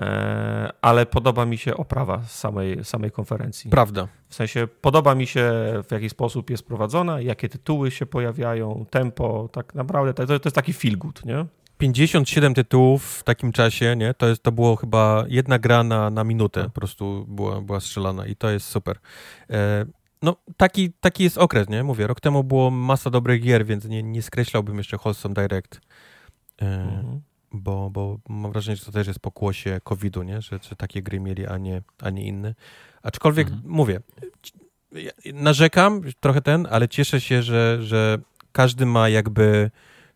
E, ale podoba mi się oprawa samej, samej konferencji. Prawda. W sensie podoba mi się, w jaki sposób jest prowadzona, jakie tytuły się pojawiają, tempo, tak naprawdę to, to jest taki feel good, nie? 57 tytułów w takim czasie, nie? To, jest, to było chyba jedna gra na, na minutę po prostu była, była strzelana i to jest super. E, no, taki, taki jest okres, nie? Mówię, rok temu było masa dobrych gier, więc nie, nie skreślałbym jeszcze Wholesome Direct, e, Mhm. Bo, bo mam wrażenie, że to też jest pokłosie COVID-u, nie? Że, że takie gry mieli, a nie, a nie inne. Aczkolwiek, Mhm. mówię, narzekam trochę ten, ale cieszę się, że, że każdy ma jakby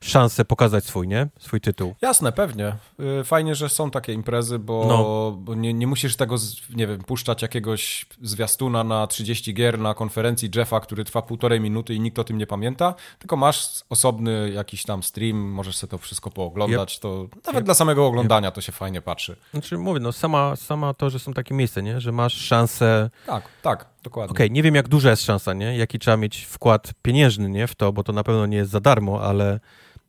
szansę pokazać swój, nie? Swój tytuł. Jasne, pewnie. Y, Fajnie, że są takie imprezy, bo, No. bo nie, nie musisz tego, nie wiem, puszczać jakiegoś zwiastuna na 30 gier na konferencji Jeffa, który trwa półtorej minuty i nikt o tym nie pamięta, tylko masz osobny jakiś tam stream, możesz sobie to wszystko pooglądać, to nawet Yep. dla samego oglądania to się fajnie patrzy. Znaczy, mówię, no sama, sama to, że są takie miejsca, nie? Że masz szansę... Tak, tak, dokładnie. Okej, nie wiem jak duża jest szansa, nie? Jaki trzeba mieć wkład pieniężny, nie? W to, bo to na pewno nie jest za darmo, ale,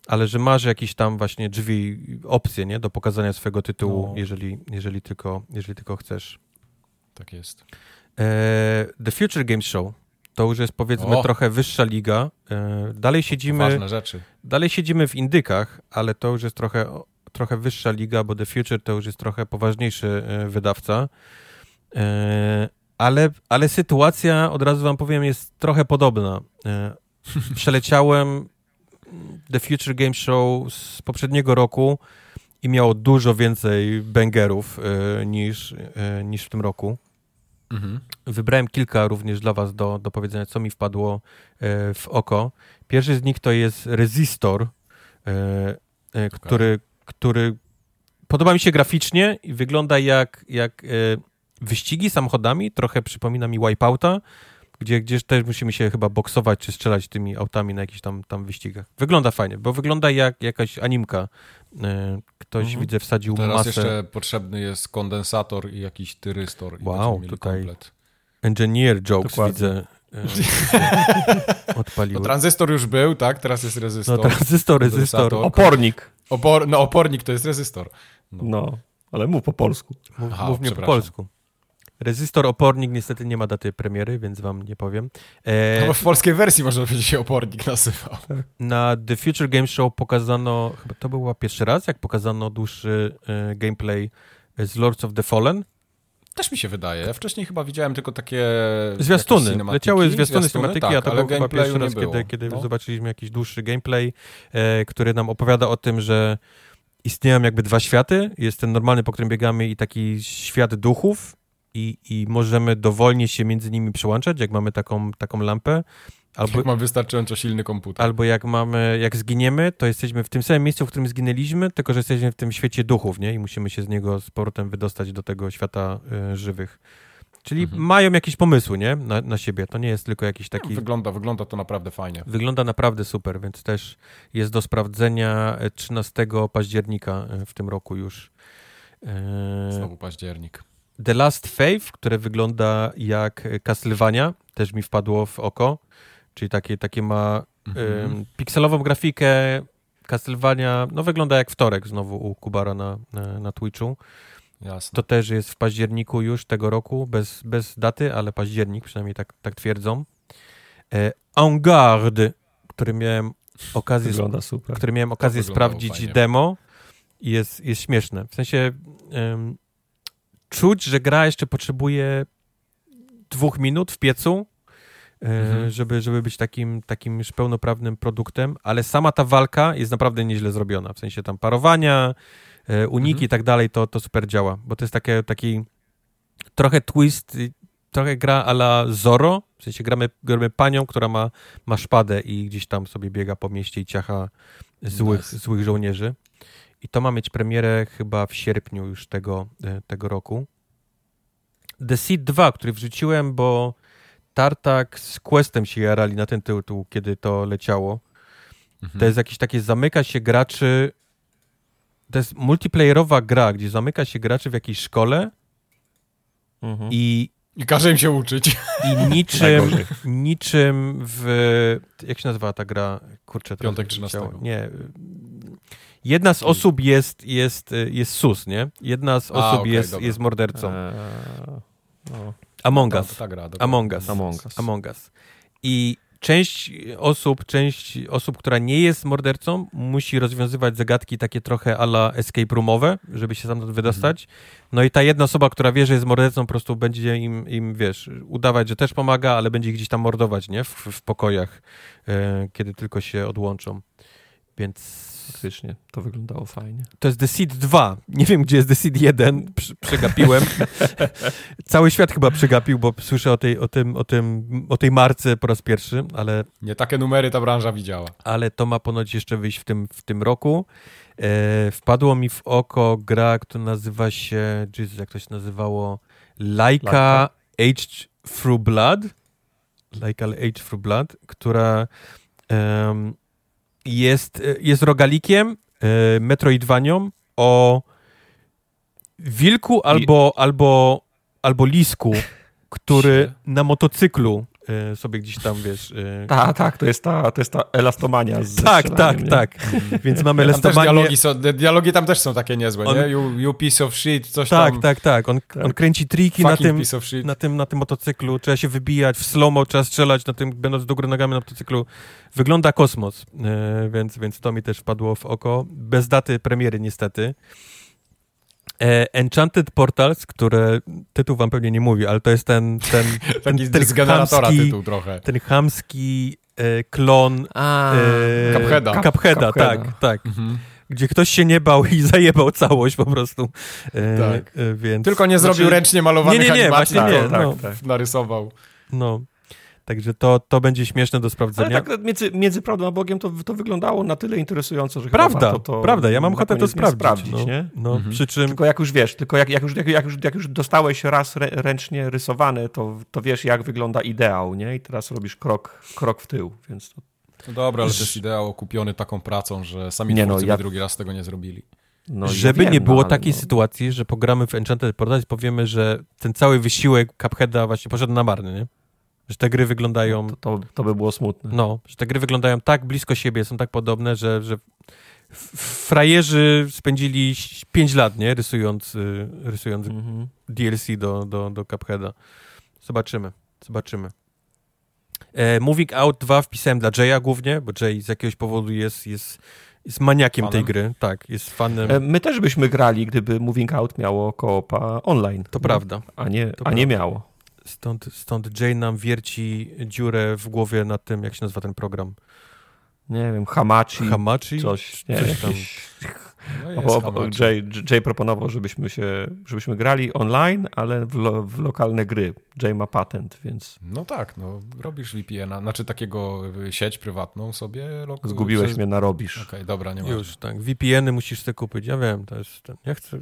ale że masz jakieś tam właśnie drzwi, opcje, nie? Do pokazania swojego tytułu, No. jeżeli, jeżeli, tylko, jeżeli tylko chcesz. Tak jest. E, The Future Games Show to już jest powiedzmy O! trochę wyższa liga. E, dalej siedzimy... Ważne rzeczy. Dalej siedzimy w indykach, ale to już jest trochę, trochę wyższa liga, bo The Future to już jest trochę poważniejszy e, wydawca. E, Ale, ale sytuacja, od razu wam powiem, jest trochę podobna. E, Przeleciałem The Future Game Show z poprzedniego roku i miało dużo więcej bangerów e, niż, e, niż w tym roku. Mhm. Wybrałem kilka również dla was do, do powiedzenia, co mi wpadło e, w oko. Pierwszy z nich to jest Resistor, który, który podoba mi się graficznie i wygląda jak, jak wyścigi samochodami, trochę przypomina mi Wipeouta, gdzie, gdzieś też musimy się chyba boksować czy strzelać tymi autami na jakichś tam, tam wyścigach. Wygląda fajnie, bo wygląda jak jakaś animka. E, ktoś, Mhm. widzę, wsadził Teraz masę... jeszcze potrzebny jest kondensator i jakiś tyrystor. I Wow, tutaj- komplet. Engineer jokes Dokładnie. widzę. E, odpaliły. No, tranzystor już był, tak? Teraz jest No rezystor. tranzystor, rezystor. Opornik. Opor, no, opornik to jest rezystor. No, ale mów po polsku. Mów, Aha, mów mnie po polsku. Rezystor, opornik niestety nie ma daty premiery, więc wam nie powiem. E, w polskiej wersji można będzie się opornik nazywał. na The Future Game Show pokazano, chyba to był pierwszy raz, jak pokazano dłuższy e, gameplay z Lords of the Fallen. Też mi się wydaje. Ja wcześniej chyba widziałem tylko takie Zwiastuny, leciały zwiastuny, cinematyki, tak, a to ale był chyba pierwszy raz, było. kiedy, kiedy No. zobaczyliśmy jakiś dłuższy gameplay, e, który nam opowiada o tym, że istnieją jakby dwa światy. Jest ten normalny, po którym biegamy i taki świat duchów i, i możemy dowolnie się między nimi przełączać, jak mamy taką, taką lampę. Albo, Jak mam wystarczająco silny komputer. albo jak mamy, jak zginiemy, to jesteśmy w tym samym miejscu, w którym zginęliśmy, tylko że jesteśmy w tym świecie duchów, nie? I musimy się z niego z powrotem wydostać do tego świata e, żywych. Czyli Mhm. mają jakieś pomysły, nie? Na, na siebie. To nie jest tylko jakiś taki... Wygląda, wygląda to naprawdę fajnie. Wygląda naprawdę super, więc też jest do sprawdzenia e, 13 października e, w tym roku już. E, Znowu październik. The Last Faith, które wygląda jak Castlevania, też mi wpadło w oko, czyli takie, takie ma Mhm. em, pikselową grafikę. Castlevania, no wygląda jak wtorek znowu u Kubara na, na, na Twitchu. Jasne. To też jest w październiku już tego roku, bez, bez daty, ale październik, przynajmniej tak, tak twierdzą. E, En Garde, który miałem okazję, Wygląda super. który miałem okazję sprawdzić fajnie. demo i jest, jest śmieszne. W sensie czuć, że gra jeszcze potrzebuje dwóch minut w piecu, e, Mhm. żeby, żeby być takim, takim już pełnoprawnym produktem, ale sama ta walka jest naprawdę nieźle zrobiona. W sensie tam parowania, e, uniki Mhm. i tak dalej, to, to super działa, bo to jest takie, taki trochę twist, trochę gra a la Zoro, w sensie gramy, gramy panią, która ma, ma szpadę i gdzieś tam sobie biega po mieście i ciacha złych, Nice. złych żołnierzy. I to ma mieć premierę chyba w sierpniu już tego, e, tego roku. The Seed 2, który wrzuciłem, bo Tartak z Questem się jarali na ten tytuł, kiedy to leciało. Mhm. To jest jakieś takie zamyka się graczy. To jest multiplayerowa gra, gdzie zamyka się graczy w jakiejś szkole mhm. i. I każe im się uczyć. I niczym, niczym w. Jak się nazywa ta gra? Kurczę, Piątek 13. Nie. Jedna z osób jest, jest, jest sus, nie? Jedna z osób okay, jest, jest mordercą. Eee, no. Among Us. Ta, ta gra, Among Us. Among Us. Among Us. I część osób, część osób, która nie jest mordercą, musi rozwiązywać zagadki takie trochę ala escape roomowe, żeby się tam wydostać. Mhm. No i ta jedna osoba, która wie, że jest mordercą, po prostu będzie im, im wiesz, udawać, że też pomaga, ale będzie ich gdzieś tam mordować, nie? W, w pokojach, e, kiedy tylko się odłączą. Więc Faktycznie, to wyglądało fajnie. To jest The Seed 2. Nie wiem, gdzie jest The Seed 1. Przegapiłem. Cały świat chyba przegapił, bo słyszę o tej, o, tym, o, tym, o tej marce po raz pierwszy, ale... Nie takie numery ta branża widziała. Ale to ma ponoć jeszcze wyjść w tym, w tym roku. E, wpadło mi w oko gra, która nazywa się... Jesus, jak to się nazywało? Laika Aged Through Blood. Laika Aged Through Blood, która... Um, jest, jest rogalikiem, e, metroidvanią o wilku albo, I... albo, albo lisku, który na motocyklu E, sobie gdzieś tam, wiesz... Tak, tak, to jest ta, to jest ta elastomania. Z tak, tak, nie? tak. Więc mamy elastomanię... Dialogi, są, dialogi tam też są takie niezłe, on... nie? You, you, piece of shit, coś tak, tam. Tak, tak, On, tak. on kręci triki na tym, na, tym, na tym motocyklu, trzeba się wybijać, w slomo trzeba strzelać na tym, będąc do góry nogami na motocyklu. Wygląda kosmos, e, więc, więc to mi też wpadło w oko. Bez daty premiery niestety. E, Enchanted Portals, które tytuł wam pewnie nie mówi, ale to jest ten ten, ten, ten, ten z generatora chamski, tytuł trochę. Ten chamski e, klon A, e, Cupheada. Cupheada, tak, tak. Mhm. Gdzie ktoś się nie bał i zajebał całość po prostu. E, tak. E, więc, Tylko nie zrobił znaczy, ręcznie malowanych nie, nie, nie, animacji, właśnie nie, tak, no. tak, narysował. No. Także to, to będzie śmieszne do sprawdzenia. Ale tak między, między prawdą a Bogiem to, to wyglądało na tyle interesująco, że prawda, to, to prawda, ja mam ochotę to sprawdzić. sprawdzić no, nie? No, mhm. przy czym... Tylko jak już wiesz, tylko jak, jak, już, jak, jak, już, jak już dostałeś raz ręcznie rysowany, to, to wiesz jak wygląda ideał, nie? I teraz robisz krok, krok w tył, więc to... No dobra, ale to jest ideał okupiony taką pracą, że sami nie, no, ja... drugi raz tego nie zrobili. No, Żeby ja wiem, nie było no, takiej no. sytuacji, że pogramy w Enchanted Portal i powiemy, że ten cały wysiłek Cupheada właśnie poszedł na marny, nie? Że te gry wyglądają. To, to, to, by było smutne. No, że te gry wyglądają tak blisko siebie, są tak podobne, że, że frajerzy spędzili 5 lat, nie? Rysując, y, rysując mhm. DLC do, do, do Cupheada. Zobaczymy, zobaczymy. E, Moving Out 2 wpisałem dla Jaya głównie, bo Jay z jakiegoś powodu jest, jest, jest maniakiem fanem. tej gry. Tak, jest fanem. E, my też byśmy grali, gdyby Moving Out miało koopa online. To prawda. A nie, to a prawda. nie miało. Stąd, stąd Jay nam wierci dziurę w głowie nad tym, jak się nazywa ten program. Nie wiem, Hamachi. Hamachi? Coś, nie coś tam. No Jay, Jay proponował, żebyśmy się, żebyśmy grali online, ale w, lo, w, lokalne gry. Jay ma patent, więc... No tak, no robisz VPN-a, znaczy takiego y, sieć prywatną sobie. Zgubiłeś przez... mnie na robisz. Okej, okay, dobra, nie ma. Już, tak. VPN-y musisz sobie kupić, ja wiem, to jest ten, ja chcę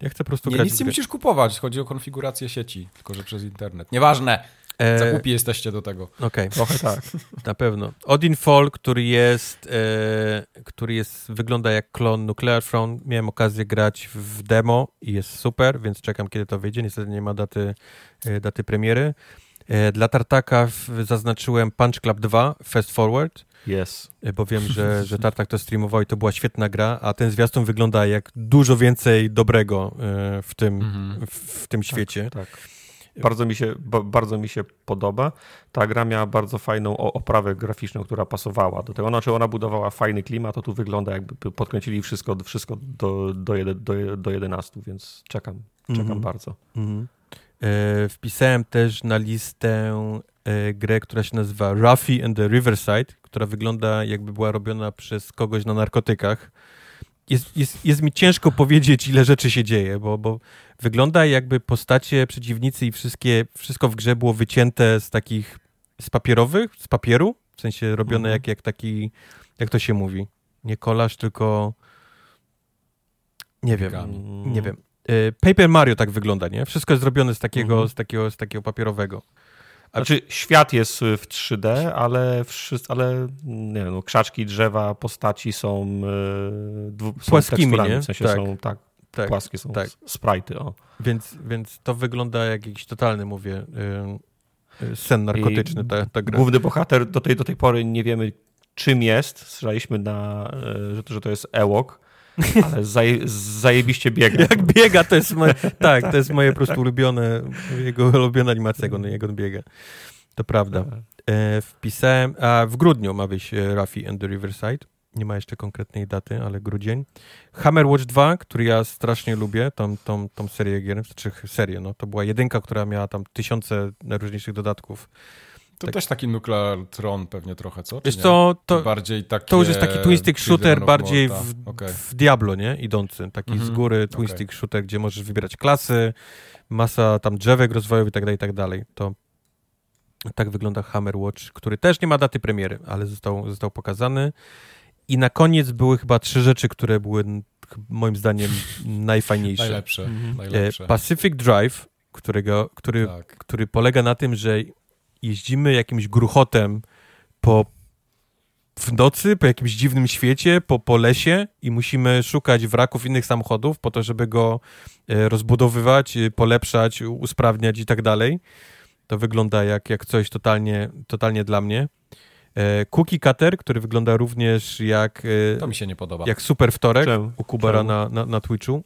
ja chcę po prostu nie, grać. Nic nie musisz kupować, chodzi o konfigurację sieci, tylko że przez internet. Nieważne. E... Zakupi jesteście do tego. Okej. Okay. Trochę tak. Na pewno. Odin Fall, który jest, e, który jest, wygląda jak klon Nuclear Throne. Miałem okazję grać w demo i jest super, więc czekam kiedy to wyjdzie. Niestety nie ma daty, e, daty premiery. E, dla Tartaka zaznaczyłem Punch Club 2 Fast Forward. Yes. E, bo wiem, że, że Tartak to streamował i to była świetna gra, a ten zwiastun wygląda jak dużo więcej dobrego e, w tym, mhm. w, tym tak, świecie. Tak, tak. Bardzo mi, się, bardzo mi się podoba. Ta gra miała bardzo fajną oprawę graficzną, która pasowała do tego. Znaczy ona budowała fajny klimat, to tu wygląda jakby podkręcili wszystko, wszystko do, do, do, do 11, więc czekam, czekam mhm. bardzo. Mhm. E, wpisałem też na listę e, grę, która się nazywa Ruffy and the Riverside, która wygląda jakby była robiona przez kogoś na narkotykach. Jest, jest, jest mi ciężko powiedzieć, ile rzeczy się dzieje, bo, bo wygląda jakby postacie, przeciwnicy i wszystkie, wszystko w grze było wycięte z takich, z papierowych, z papieru, w sensie robione mhm. jak, jak taki, jak to się mówi, nie kolaż, tylko nie wiem, nie wiem. Paper Mario tak wygląda, nie? Wszystko jest zrobione z takiego, mhm. z takiego, z takiego papierowego. Znaczy, świat jest w 3D, ale, wszyscy, ale nie wiem, no, krzaczki, drzewa, postaci są, dwu, płaskimi, nie? W sensie tak. są tak, tak, płaskie są tak. sprite'y. O. Więc, więc to wygląda jak jakiś totalny, mówię, yy, sen narkotyczny ta, ta gra. Główny bohater do tej, do tej pory nie wiemy czym jest. Słyszeliśmy, na, że, to, że to jest Ewok, ale zaje, zajebiście biega. Jak biega, to jest moje, tak, to jest moje po prostu ulubione, jego ulubiona animacja, jak on biega. To prawda. Tak. E, wpisałem, a w grudniu ma wyjść e, Rafi and the Riverside. Nie ma jeszcze konkretnej daty, ale grudzień. Hammer Watch 2, który ja strasznie lubię, tą, tą, tą serię gier, czy serię, no, to była jedynka, która miała tam tysiące najróżniejszych dodatków. To tak. też taki Nuclear Tron pewnie trochę, co? Wiesz co, to, bardziej takie to już jest taki twin stick shooter bardziej w, okay. w, Diablo, nie? Idący. Taki mm -hmm. z góry twin okay. stick shooter, gdzie możesz wybierać klasy, masa tam drzewek rozwojowych i tak dalej, i tak dalej. To tak wygląda Hammer Watch, który też nie ma daty premiery, ale został, został pokazany. I na koniec były chyba trzy rzeczy, które były moim zdaniem najfajniejsze. Najlepsze. Mhm. najlepsze. Pacific Drive, którego, który, tak. który polega na tym, że jeździmy jakimś gruchotem po w nocy, po jakimś dziwnym świecie, po, po lesie i musimy szukać wraków innych samochodów po to, żeby go e, rozbudowywać, e, polepszać, usprawniać i tak dalej. To wygląda jak, jak coś totalnie, totalnie dla mnie. E, Cookie Cutter, który wygląda również jak... To mi się nie podoba. Jak Super Wtorek Czemu? u Kubera na, na, na Twitchu.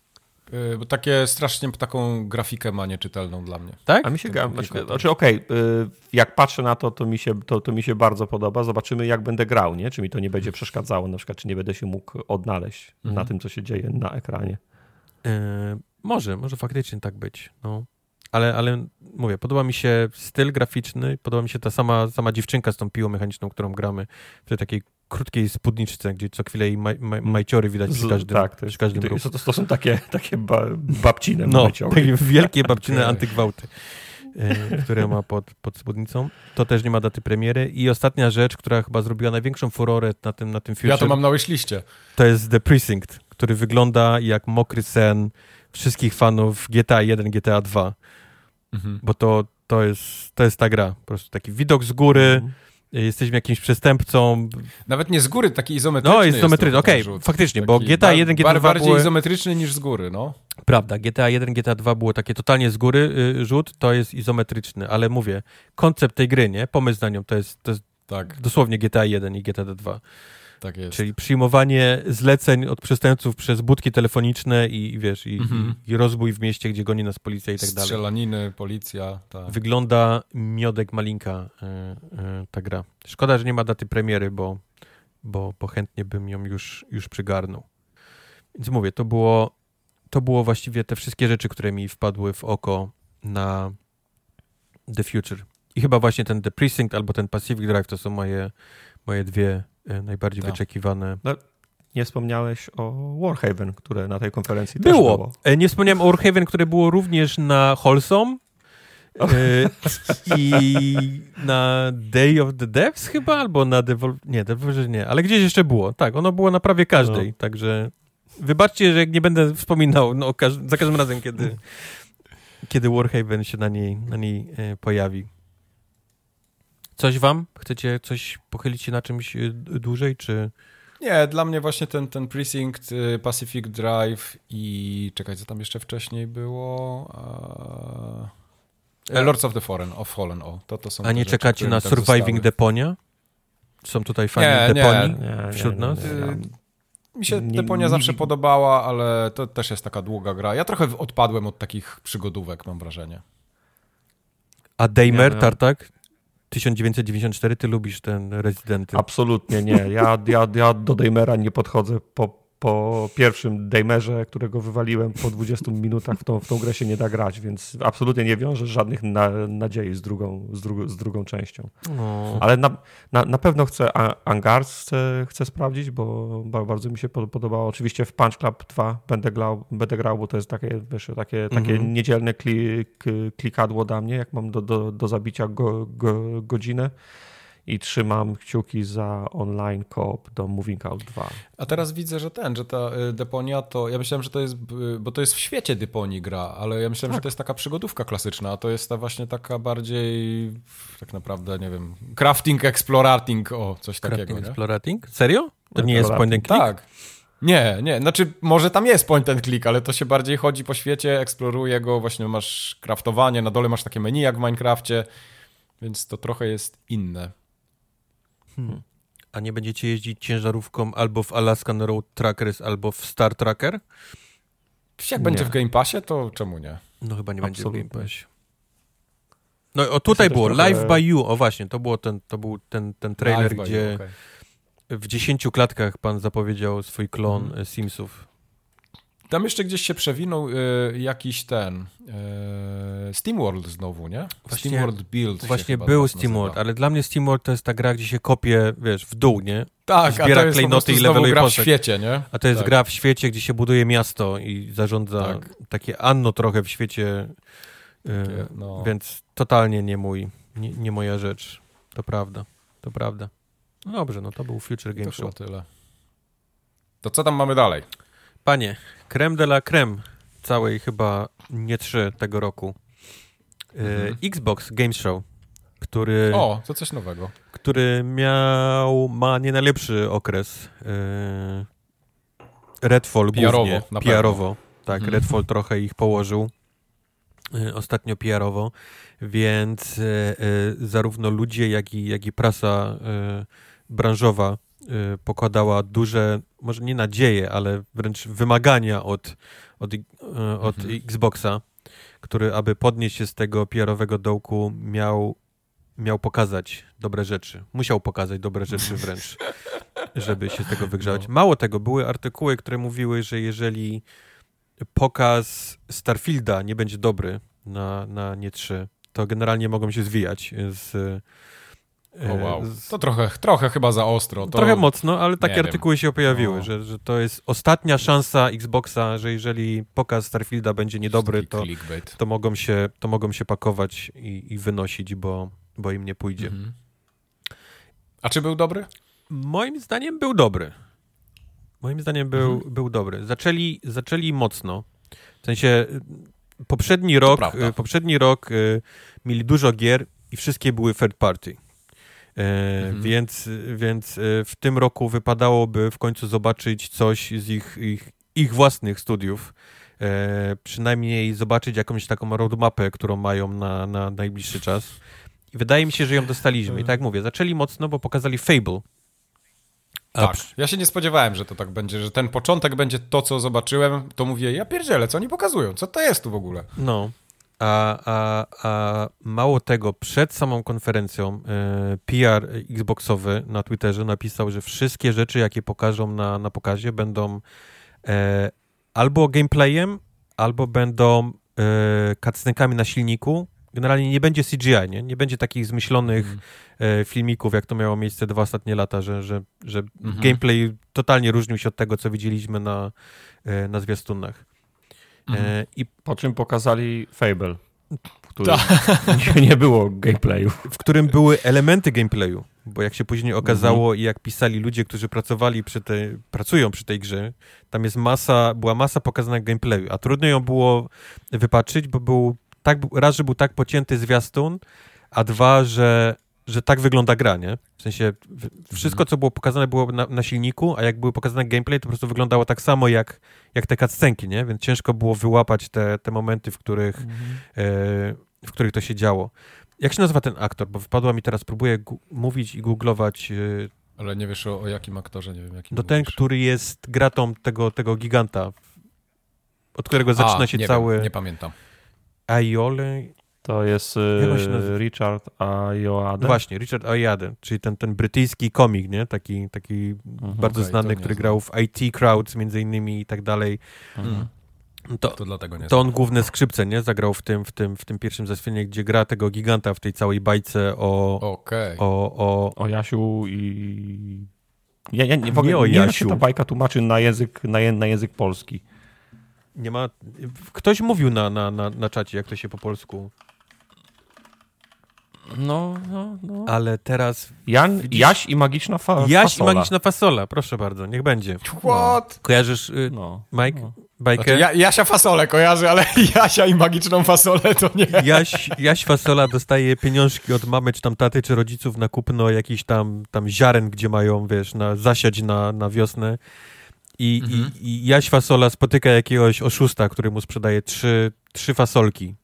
Y, bo takie strasznie taką grafikę ma nieczytelną dla mnie. Tak? A mi się znaczy, znaczy okej, okay, jak patrzę na to, to mi, się, to, to mi się bardzo podoba. Zobaczymy, jak będę grał, nie? Czy mi to nie będzie przeszkadzało, na przykład, czy nie będę się mógł odnaleźć mhm. na tym, co się dzieje na ekranie. Yy, może, może faktycznie tak być. No. Ale, ale mówię, podoba mi się styl graficzny, podoba mi się ta sama, sama dziewczynka z tą piłą mechaniczną, którą gramy w tej takiej krótkiej spódniczce, gdzie co chwilę maj, maj, majciory widać przy każdym, tak, to jest, przy każdym to, to, to, są takie, takie ba, babcine No, majciory. takie wielkie babcine antygwałty, e, które ma pod, pod spódnicą. To też nie ma daty premiery. I ostatnia rzecz, która chyba zrobiła największą furorę na tym, na tym filmie. Ja to mam na liście. To jest The Precinct, który wygląda jak mokry sen wszystkich fanów GTA 1, GTA 2. Mhm. Bo to, to, jest, to jest ta gra. Po prostu taki widok z góry, mhm jesteśmy jakimś przestępcą. Nawet nie z góry, taki izometryczny. No, izometryczny, okej, okay, faktycznie, bo GTA 1, GTA 2 bardziej były... izometryczny niż z góry, no. Prawda, GTA 1, GTA 2 było takie totalnie z góry y, rzut, to jest izometryczny, ale mówię, koncept tej gry, nie, pomysł na nią, to jest, to jest tak. dosłownie GTA 1 i GTA 2. Tak jest. Czyli przyjmowanie zleceń od przestępców przez budki telefoniczne i, wiesz, i, mhm. i, rozbój w mieście, gdzie goni nas policja i tak dalej. Strzelaniny, policja. Tak. Wygląda miodek malinka y, y, ta gra. Szkoda, że nie ma daty premiery, bo, bo, bo chętnie bym ją już, już przygarnął. Więc mówię, to było, to było właściwie te wszystkie rzeczy, które mi wpadły w oko na The Future. I chyba właśnie ten The Precinct albo ten Pacific Drive to są moje, moje dwie E, najbardziej tak. wyczekiwane. No, nie wspomniałeś o Warhaven, które na tej konferencji było. też było. E, nie wspomniałem o Warhaven, które było również na Wholesome e, i na Day of the Devs chyba, albo na Devol... Nie, Devolver nie, ale gdzieś jeszcze było. Tak, ono było na prawie każdej, no. także wybaczcie, że jak nie będę wspominał no, za każdym razem, kiedy, kiedy Warhaven się na niej, na niej pojawi. Coś wam? Chcecie coś pochylić się na czymś y, dłużej, czy... Nie, dla mnie właśnie ten, ten Precinct, y, Pacific Drive i czekaj, co tam jeszcze wcześniej było? Uh... Lords of the Foreign, of Fallen, o, to, to są A nie rzeczy, czekacie na Surviving zostały. Deponia? Są tutaj fani nie, Deponii nie, wśród nie, nas? Mi się Deponia zawsze podobała, ale to też jest taka długa gra. Ja trochę odpadłem od takich przygodówek, mam wrażenie. A Daymer, Tartak? 1994, ty lubisz ten Resident? Absolutnie nie. Ja, ja, ja do Daimera nie podchodzę po, po pierwszym Daimerze, którego wywaliłem po 20 minutach, w tą, w tą grę się nie da grać, więc absolutnie nie wiążę żadnych na, nadziei z drugą, z, dru, z drugą częścią. No. Ale na, na, na pewno chcę Angars chcę, chcę sprawdzić, bo bardzo mi się podobało. Oczywiście w Punch Club 2 będę grał, będę grał bo to jest takie, wiesz, takie, takie mhm. niedzielne kli, klikadło dla mnie, jak mam do, do, do zabicia go, go, godzinę. I trzymam kciuki za online coop do Moving Out 2. A teraz widzę, że ten, że ta y, Deponia to, ja myślałem, że to jest, y, bo to jest w świecie Deponii gra, ale ja myślałem, tak. że to jest taka przygodówka klasyczna, a to jest ta właśnie taka bardziej, tak naprawdę, nie wiem, crafting, explorating, o, coś crafting, takiego, explorating? Serio? To nie jest point and click? Tak. Nie, nie, znaczy może tam jest point and click, ale to się bardziej chodzi po świecie, eksploruje go, właśnie masz craftowanie, na dole masz takie menu jak w Minecrafcie, więc to trochę jest inne. Hmm. A nie będziecie jeździć ciężarówką albo w Alaskan Road Trackers, albo w Star Tracker? Jak nie. będzie w Game Passie, to czemu nie? No chyba nie Absolutnie. będzie w Game Passie. No o tutaj było, trochę... Live by You, o właśnie, to, było ten, to był ten, ten trailer, Live gdzie okay. w dziesięciu klatkach pan zapowiedział swój klon mm. Simsów. Tam jeszcze gdzieś się przewinął y, jakiś ten y, SteamWorld znowu, nie? Właśnie, SteamWorld Build. Właśnie był SteamWorld, ale dla mnie SteamWorld to jest ta gra, gdzie się kopie, wiesz, w dół, nie? Tak, Zbiera a to jest klejnoty i leveluje gra w świecie, nie? A to jest tak. gra w świecie, gdzie się buduje miasto i zarządza tak. takie Anno trochę w świecie, y, takie, no. więc totalnie nie mój, nie, nie, moja rzecz. To prawda, to prawda. No dobrze, no to był Future Game to Show. tyle. To co tam mamy dalej? Panie, creme de la creme całej chyba nie trzy tego roku. E, mhm. Xbox Game Show, który... O, to coś nowego. Który miał, ma nie najlepszy okres. E, Redfall głównie. PR-owo. Tak, mhm. Redfall trochę ich położył. E, ostatnio PR-owo, więc zarówno ludzie, jak i, jak i prasa branżowa pokładała duże, może nie nadzieje, ale wręcz wymagania od, od, y, od mhm. Xboxa, który, aby podnieść się z tego PR-owego dołku, miał, miał pokazać dobre rzeczy. Musiał pokazać dobre rzeczy wręcz, żeby się z tego wygrzać. No. Mało tego, były artykuły, które mówiły, że jeżeli pokaz Starfielda nie będzie dobry na, na nie 3, to generalnie mogą się zwijać z o wow. To trochę, trochę chyba za ostro. To... Trochę mocno, ale takie artykuły się pojawiły, no. że, że to jest ostatnia szansa Xboxa, że jeżeli pokaz Starfielda będzie niedobry, to, to, mogą, się, to mogą się pakować i, i wynosić, bo, bo im nie pójdzie. Mhm. A czy był dobry? Moim zdaniem był dobry. Moim zdaniem był, mhm. był dobry. Zaczęli, zaczęli mocno. W sensie poprzedni rok, poprzedni rok y, mieli dużo gier i wszystkie były third party. E, mhm. Więc, więc e, w tym roku wypadałoby w końcu zobaczyć coś z ich, ich, ich własnych studiów. E, przynajmniej zobaczyć jakąś taką roadmapę, którą mają na, na najbliższy czas. I wydaje mi się, że ją dostaliśmy. I tak jak mówię, zaczęli mocno, bo pokazali Fable. tak, ja się nie spodziewałem, że to tak będzie, że ten początek będzie to, co zobaczyłem, to mówię, ja pierdzielę, co oni pokazują, co to jest tu w ogóle? No, a, a, a mało tego, przed samą konferencją e, PR Xboxowy na Twitterze napisał, że wszystkie rzeczy, jakie pokażą na, na pokazie, będą e, albo gameplayem, albo będą e, na silniku. Generalnie nie będzie CGI, nie, nie będzie takich zmyślonych mm. e, filmików, jak to miało miejsce dwa ostatnie lata, że, że, że mm -hmm. gameplay totalnie różnił się od tego, co widzieliśmy na, e, na zwiastunach. Mhm. E, I po czym pokazali Fable, w którym Ta. nie było gameplayu. W którym były elementy gameplayu, bo jak się później okazało mhm. i jak pisali ludzie, którzy pracowali przy tej, pracują przy tej grze, tam jest masa, była masa pokazana gameplayu, a trudno ją było wypatrzyć, bo był tak, raz, że był tak pocięty zwiastun, a dwa, że że tak wygląda gra, nie? W sensie wszystko, co było pokazane było na, na, silniku, a jak były pokazane gameplay, to po prostu wyglądało tak samo jak, jak te cutscenki, nie? Więc ciężko było wyłapać te, te momenty, w których, mhm. e, w których to się działo. Jak się nazywa ten aktor? Bo wypadła mi teraz, próbuję mówić i googlować. E, Ale nie wiesz o, o, jakim aktorze, nie wiem jakim No ten, który jest gratą tego, tego giganta, od którego zaczyna a, się nie cały... Wiem, nie pamiętam. Aiole, to jest y, Richard Ayoade. Właśnie, Richard Ayoade, czyli ten, ten brytyjski komik, nie? Taki, taki mhm, bardzo okay, znany, który grał w IT Crowds między innymi i tak dalej. Mhm. To, to, dlatego nie to on główne skrzypce, nie? Zagrał w tym, w tym, w tym pierwszym zeswienie, gdzie gra tego giganta w tej całej bajce o... Okay. O, o, o Jasiu i... Ja, ja nie, w ogóle, nie o nie Jasiu. ta bajka tłumaczy na język, na, na język polski. Nie ma... Ktoś mówił na, na, na, na czacie, jak to się po polsku No, no, no. Ale teraz... Jan, Jaś i magiczna fa Jaś fasola. i magiczna fasola, proszę bardzo, niech będzie. What? Kojarzysz, y, No. Mike, No. bajkę? Znaczy, ja, Jasia fasolę kojarzy, ale Jasia i magiczną fasolę to nie. Jaś, Jaś Fasola dostaje pieniążki od mamy, czy tam taty, czy rodziców na kupno jakichś tam, tam ziaren, gdzie mają, wiesz, na, zasiać na, na wiosnę. I, Mhm. i, I Jaś Fasola spotyka jakiegoś oszusta, który mu sprzedaje trzy, trzy fasolki.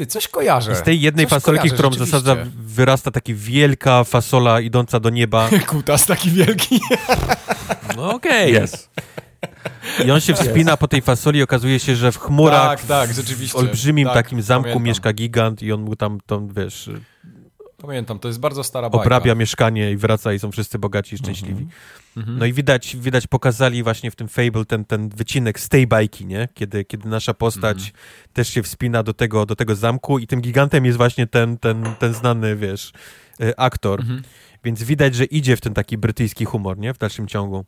Ty, coś kojarzę. I z tej jednej Coś fasolki, kojarzę, którą zasadza, wyrasta taka wielka fasola idąca do nieba. Kutas taki wielki. No okej. Jest. I on się wspina po tej fasoli i okazuje się, że w chmurach, Tak, tak, w rzeczywiście. olbrzymim Tak, takim zamku pamiętam. mieszka gigant i on mu tam, tam wiesz, Pamiętam, to jest bardzo stara bajka. obrabia mieszkanie i wraca i są wszyscy bogaci i szczęśliwi. No i widać, widać pokazali właśnie w tym Fable ten, ten wycinek z tej bajki, nie? Kiedy, kiedy nasza postać też się wspina do tego, do tego zamku i tym gigantem jest właśnie ten, ten, ten znany, wiesz, y, aktor. Mhm. Więc widać, że idzie w ten taki brytyjski humor, nie? W dalszym ciągu.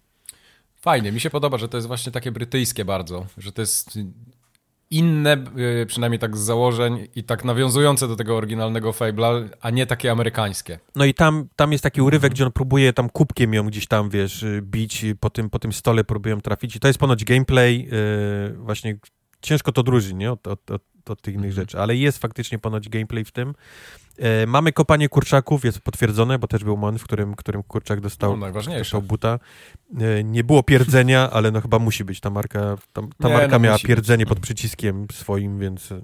Fajnie, mi się podoba, że to jest właśnie takie brytyjskie bardzo, że to jest inne, y, przynajmniej tak z założeń i tak nawiązujące do tego oryginalnego Fable'a, a nie takie amerykańskie. No i tam, tam jest taki urywek, gdzie on próbuje tam kubkiem ją gdzieś tam, wiesz, y, bić po tym, po tym stole próbują trafić. I to jest ponoć gameplay, yy, właśnie ciężko to odróżnić, nie? Od, od, od, od tych innych rzeczy, ale jest faktycznie ponoć gameplay w tym. E, mamy kopanie kurczaków, jest potwierdzone, bo też był moment, w którym, którym kurczak dostał, No, najważniejsze. dostał buta. E, nie było pierdzenia, ale no chyba musi być. Ta marka, ta, ta Nie, marka no miała pierdzenie być. pod przyciskiem swoim, więc e,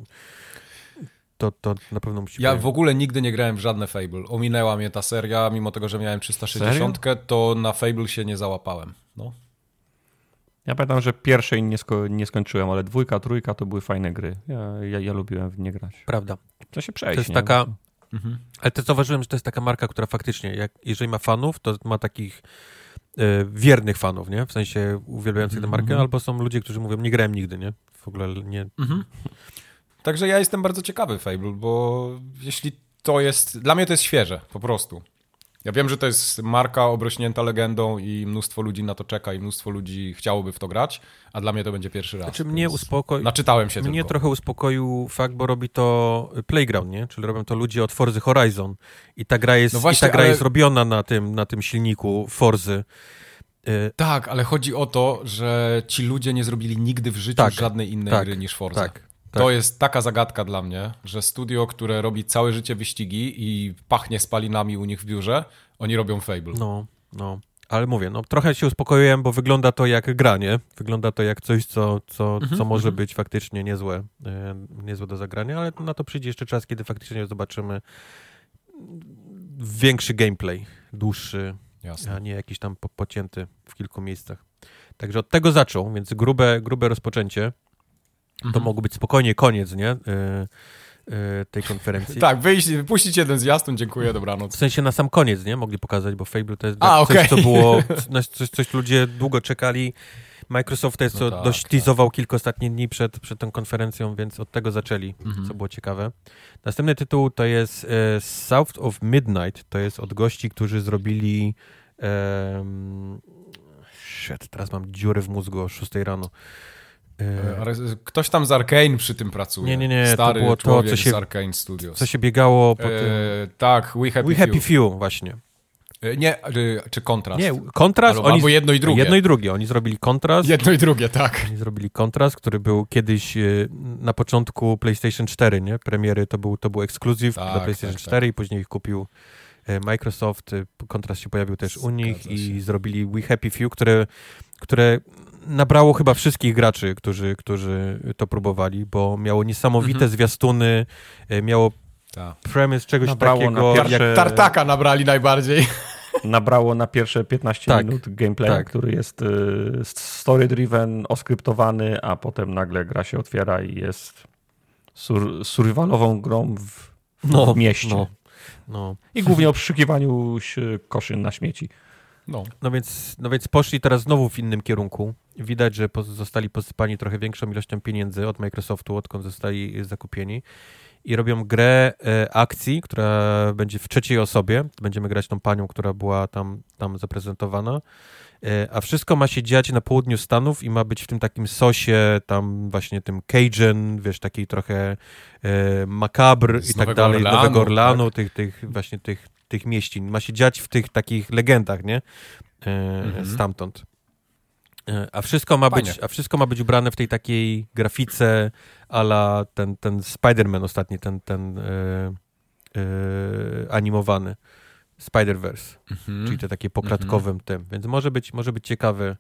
to, to na pewno musi Ja być. w ogóle nigdy nie grałem w żadne Fable. Ominęła mnie ta seria, mimo tego, że miałem 360, to na Fable się nie załapałem. No. Ja pamiętam, że pierwszej nie, sko nie skończyłem, ale dwójka, trójka to były fajne gry. Ja, ja, ja lubiłem w nie grać. Prawda. To się przejść. To jest nie? taka, Mhm. Ale też zauważyłem, że to jest taka marka, która faktycznie, jak, jeżeli ma fanów, to ma takich e, wiernych fanów, nie? W sensie uwielbiających tę markę, Mhm. albo są ludzie, którzy mówią, nie grałem nigdy, nie? W ogóle nie... Mhm. Także ja jestem bardzo ciekawy Fable, bo jeśli to jest... Dla mnie to jest świeże, po prostu. Ja wiem, że to jest marka obrośnięta legendą i mnóstwo ludzi na to czeka i mnóstwo ludzi chciałoby w to grać, a dla mnie to będzie pierwszy raz. Znaczy mnie uspokoi... Naczytałem się Mnie tylko. trochę uspokoił fakt, bo robi to Playground, nie? Czyli robią to ludzie od Forzy Horizon i ta gra jest, No i właśnie, ta gra ale- jest robiona na tym, na tym silniku Forzy. E, Tak, ale chodzi o to, że ci ludzie nie zrobili nigdy w życiu Tak, żadnej innej tak, gry niż Forza. tak, To tak. jest taka zagadka dla mnie, że studio, które robi całe życie wyścigi i pachnie spalinami u nich w biurze, oni robią Fable. No, no. Ale mówię, no trochę się uspokoiłem, bo wygląda to jak gra, nie? Wygląda to jak coś, co, co, Mhm, co może mhm. być faktycznie niezłe, e, niezłe do zagrania, ale na to przyjdzie jeszcze czas, kiedy faktycznie zobaczymy większy gameplay, dłuższy, Jasne. a nie jakiś tam po, pocięty w kilku miejscach. Także od tego zaczął, więc grube, grube rozpoczęcie. To Mhm. mogło być spokojnie koniec, nie? E, e, tej konferencji. Tak, wyjść, wypuścić jeden zjazd, to dziękuję, W dobranoc. sensie na sam koniec, nie? Mogli pokazać, bo Fable to jest A, coś, okej. co było, coś, coś ludzie długo czekali. Microsoft to jest, No co tak, dość tak. teasował kilka ostatnich dni przed, przed tą konferencją, więc od tego zaczęli, Mhm. co było ciekawe. Następny tytuł to jest e, South of Midnight, to jest od gości, którzy zrobili um, shit, teraz mam dziurę w mózgu o 6 rano. E, Ale ktoś tam z Arkane przy tym pracuje. Nie, nie, nie, to Stary było to, co się- z Arkane Studios. co się biegało po tym... E, tak, We Happy, We Happy Few. Few, właśnie. E, Nie, czy, Kontrast. Nie, kontrast, Albo, oni... albo jedno i drugie. Jedno i drugie. Oni zrobili kontrast. Jedno i drugie, tak. Oni zrobili kontrast, który był kiedyś na początku PlayStation 4, nie? Premiery to był, to był ekskluzyw Tak, do PlayStation tak, tak. 4 i później ich kupił Microsoft. Kontrast się pojawił też u nich Zgadza i się. zrobili We Happy Few, które, które nabrało chyba wszystkich graczy, którzy, którzy to próbowali, bo miało niesamowite Mhm. zwiastuny, e, miało tak. premise czegoś Nabrało takiego na jak... pierwsze- Tartaka nabrali najbardziej. Nabrało na pierwsze 15 Tak, minut gameplay, tak. który jest y, story-driven, oskryptowany, a potem nagle gra się otwiera i jest sur survivalową grą w, w mieście. No, no. I głównie o przyszukiwaniu koszy na śmieci. No. No więc, no więc poszli teraz znowu w innym kierunku. Widać, że zostali posypani trochę większą ilością pieniędzy od Microsoftu, odkąd zostali zakupieni. i robią grę e, akcji, która będzie w trzeciej osobie. Będziemy grać tą panią, która była tam, tam zaprezentowana. E, a wszystko ma się dziać na południu Stanów i ma być w tym takim sosie, tam właśnie tym Cajun, wiesz, takiej trochę e, makabr i tak dalej, Orleanu, Nowego Orlanu, tak? tych, tych właśnie tych, tych mieścin. Ma się dziać w tych takich legendach, nie? Mhm. Stamtąd. E, a wszystko, ma być, a wszystko ma być ubrane w tej takiej grafice ala ten, ten Spider-Man ostatni, ten, ten e, e, animowany. Spider-Verse, mhm. czyli te takie poklatkowym mhm. tym, więc może być, może być ciekawy,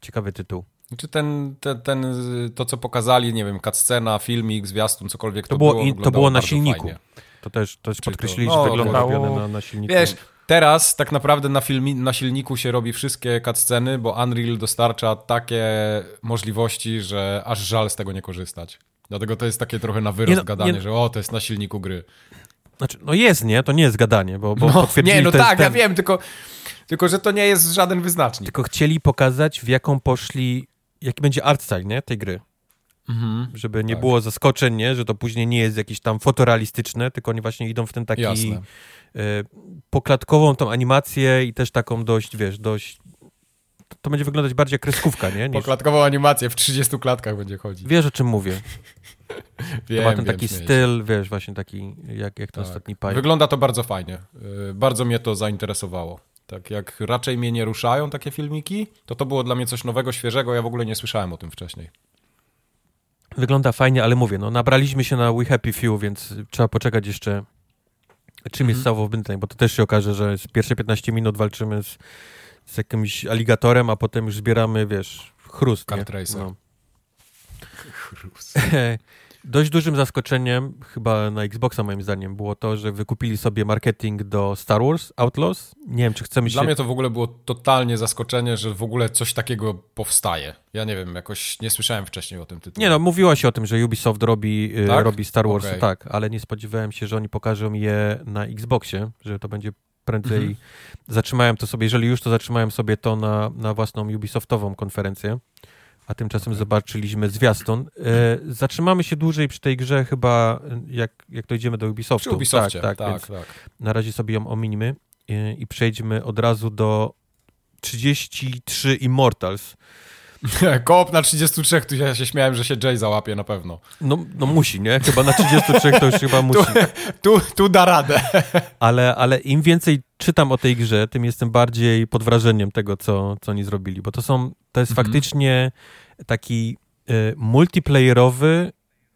ciekawy tytuł. Czy ten, ten, ten, to co pokazali, nie wiem, cutscena, filmik, zwiastun, cokolwiek to, to było, było to było na silniku. Fajnie. To też, też podkreślili, no, że wyglądało na, na silniku. Wiesz, teraz tak naprawdę na, filmi, na silniku się robi wszystkie cutsceny, bo Unreal dostarcza takie możliwości, że aż żal z tego nie korzystać. Dlatego to jest takie trochę na wyrost no, gadanie, nie, że o, to jest na silniku gry. Znaczy, no jest, nie? To nie jest gadanie, bo, bo no, Nie, no tak, ten... ja wiem, tylko, tylko że to nie jest żaden wyznacznik. Tylko chcieli pokazać, w jaką poszli, jaki będzie art style, nie? Tej gry. Mhm, Żeby nie tak. było zaskoczeń, nie? Że to później nie jest jakieś tam fotorealistyczne, tylko oni właśnie idą w ten taki y, poklatkową tą animację i też taką dość, wiesz, dość to będzie wyglądać bardziej jak kreskówka, nie? Niż... Poklatkową animację w 30 klatkach będzie chodzić. Wiesz, o czym mówię. wiem, to ma ten wiem, taki styl, wiesz, właśnie taki jak, jak ten tak. ostatni pajek. Wygląda to bardzo fajnie. Y, bardzo mnie to zainteresowało. Tak jak raczej mnie nie ruszają takie filmiki, to to było dla mnie coś nowego, świeżego. Ja w ogóle nie słyszałem o tym wcześniej. Wygląda fajnie, ale mówię, no nabraliśmy się na We Happy Few, więc trzeba poczekać jeszcze czym mhm. jest South of bo to też się okaże, że z pierwsze 15 minut walczymy z, z jakimś aligatorem, a potem już zbieramy, wiesz, chrust. Kart No. Chrust. Dość dużym zaskoczeniem, chyba na Xboxa moim zdaniem, było to, że wykupili sobie marketing do Star Wars Outlaws. Nie wiem, czy chcemy się... Dla mnie to w ogóle było totalnie zaskoczenie, że w ogóle coś takiego powstaje. Ja nie wiem, jakoś nie słyszałem wcześniej o tym tytule. Nie no, mówiło się o tym, że Ubisoft robi, y, tak? robi Star Wars, okay. tak, ale nie spodziewałem się, że oni pokażą je na Xboxie, że to będzie prędzej... Mhm. Zatrzymałem to sobie, jeżeli już, to zatrzymałem sobie to na, na własną Ubisoftową konferencję a tymczasem okay. zobaczyliśmy zwiastun. E, zatrzymamy się dłużej przy tej grze chyba, jak, jak dojdziemy do Ubisoftu. Przy Ubisoftie, tak, tak, tak, tak. Na razie sobie ją ominimy i, i przejdźmy od razu do 33 Immortals. Koop na 33, tu ja się śmiałem, że się Jay załapie na pewno. No, no musi, nie? Chyba na 33 to już chyba musi. Tu, tu, tu da radę. Ale, ale im więcej czytam o tej grze, tym jestem bardziej pod wrażeniem tego, co, co oni zrobili, bo to są, to jest mhm. faktycznie taki y, multiplayerowy,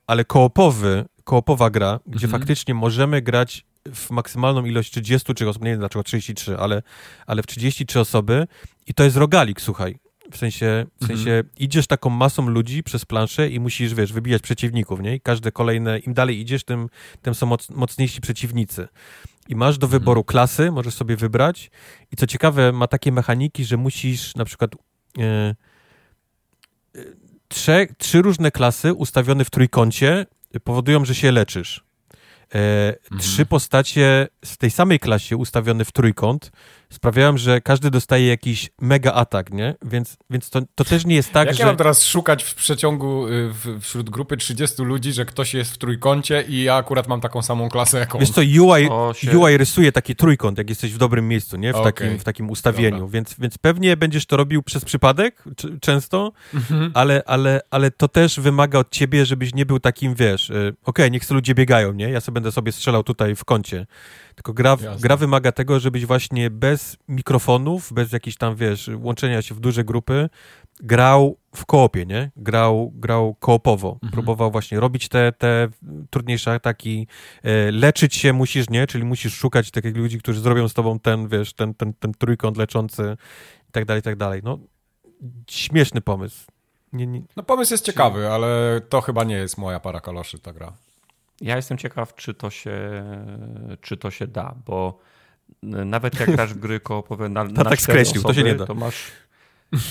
ale koopowy, koopowa gra, gdzie mhm. faktycznie możemy grać w maksymalną ilość 30 czy nie wiem dlaczego 33, ale, ale w 33 osoby i to jest rogalik, słuchaj. W sensie, w sensie mhm. idziesz taką masą ludzi przez planszę i musisz, wiesz, wybijać przeciwników, nie? I każde kolejne, im dalej idziesz, tym, tym są moc, mocniejsi przeciwnicy. I masz do wyboru mhm. klasy, możesz sobie wybrać. I co ciekawe, ma takie mechaniki, że musisz na przykład e, e, trzy, trzy różne klasy ustawione w trójkącie powodują, że się leczysz. E, mhm. Trzy postacie z tej samej klasie ustawione w trójkąt sprawiają, że każdy dostaje jakiś mega atak, nie? Więc, więc to, to też nie jest tak, Jak że... ja mam teraz szukać w przeciągu y, w, wśród grupy 30 ludzi, że ktoś jest w trójkącie i ja akurat mam taką samą klasę jak on. Wiesz co, UI, UI rysuje taki trójkąt, jak jesteś w dobrym miejscu, nie? W, okay. takim, w takim ustawieniu, więc, więc pewnie będziesz to robił przez przypadek często, mhm. ale, ale, ale to też wymaga od ciebie, żebyś nie był takim, wiesz, y, okej, okay, niech sobie ludzie biegają, nie? Ja sobie będę sobie strzelał tutaj w kącie. Tylko gra, gra wymaga tego, żebyś właśnie bez mikrofonów, bez jakichś tam, wiesz, łączenia się w duże grupy, grał w koopie, nie? Grał, grał koopowo. Mhm. Próbował właśnie robić te, te trudniejsze ataki, e, leczyć się musisz, nie? Czyli musisz szukać takich ludzi, którzy zrobią z tobą ten, wiesz, ten, ten, ten trójkąt leczący i tak dalej, i tak dalej. No, śmieszny pomysł. Nie, nie... No pomysł jest ciekawy, ale to chyba nie jest moja para kaloszy, ta gra. Ja jestem ciekaw, czy to się, czy to się da, bo nawet jak grasz w gry koopowe na, na tak skreślił, osoby, to się nie da. To masz,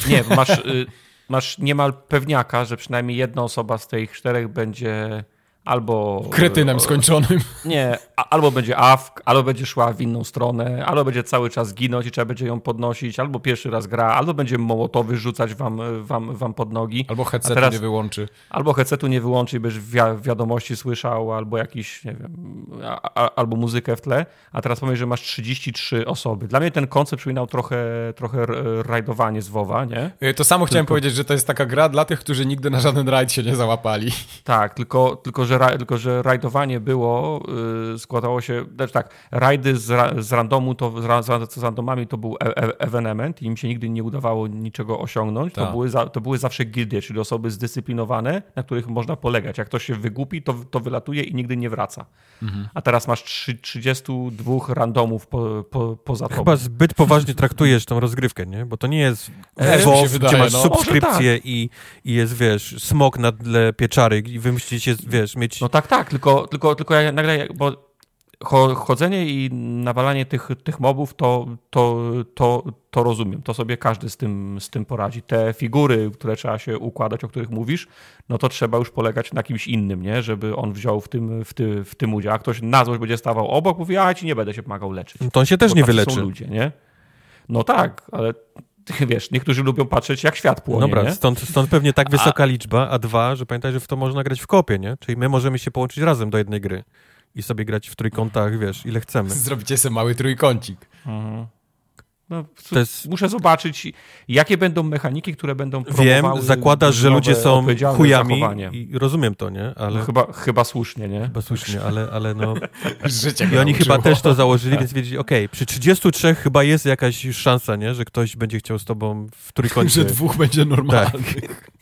nie, masz, y, masz niemal pewniaka, że przynajmniej jedna osoba z tych czterech będzie albo... Kretynem skończonym. Nie, albo będzie awk, albo będzie szła w inną stronę, albo będzie cały czas ginąć i trzeba będzie ją podnosić, albo pierwszy raz gra, albo będzie mołotowy rzucać wam, wam, wam pod nogi. Albo headsetu teraz, nie wyłączy. Albo headsetu nie wyłączy wi wiadomości słyszał, albo jakiś, nie wiem, a, albo muzykę w tle, a teraz powiem, że masz 33 osoby. Dla mnie ten koncept przypominał trochę, trochę rajdowanie z WoWa, nie? To samo tylko... chciałem powiedzieć, że to jest taka gra dla tych, którzy nigdy na żaden rajd się nie załapali. Tak, tylko, tylko, że, tylko że rajdowanie było, yy, składało się, znaczy tak, rajdy z, z randomu, to, z, z randomami to był e e evenement i im się nigdy nie udawało niczego osiągnąć. To tak. były, za, to były zawsze gildie, czyli osoby zdyscyplinowane, na których można polegać. Jak ktoś się wygłupi, to, to wylatuje i nigdy nie wraca. Mhm. A teraz masz 3, 32 randomów po, po, poza tobą. Chyba zbyt poważnie traktujesz tą rozgrywkę, nie? Bo to nie jest e, WoW, gdzie masz no. subskrypcję tak. i, i jest, wiesz, smok na tle pieczary i wy musicie, wiesz, mieć... No tak, tak, tylko, tylko, tylko ja nagle, bo chodzenie i nawalanie tych, tych mobów, to, to, to, to rozumiem. To sobie każdy z tym, z tym poradzi. Te figury, które trzeba się układać, o których mówisz, no to trzeba już polegać na kimś innym, nie? żeby on wziął w tym, w, ty, w tym udział. A ktoś na złość będzie stawał obok, mówi, a ja ci nie będę się pomagał leczyć. To on się też nie wyleczy. Są ludzie, nie? No tak, ale wiesz, niektórzy lubią patrzeć, jak świat płonie. Dobra, nie? Stąd, stąd pewnie tak wysoka a... liczba, a dwa, że pamiętaj, że w to można grać w kopie, nie? Czyli my możemy się połączyć razem do jednej gry i sobie grać w trójkątach, wiesz, ile chcemy. Zrobicie sobie mały trójkącik. Mhm. No, jest... Muszę zobaczyć, jakie będą mechaniki, które będą Wiem, zakładasz, że ludzie są chujami i rozumiem to, nie? Ale... No, chyba, chyba słusznie, nie? Chyba słusznie, ale, ale no... Życie I oni chyba też to założyli, więc wiedzieli, okej, okay, przy 33 chyba jest jakaś szansa, nie? Że ktoś będzie chciał z tobą w trójkącie. Że dwóch będzie normalnych. Tak.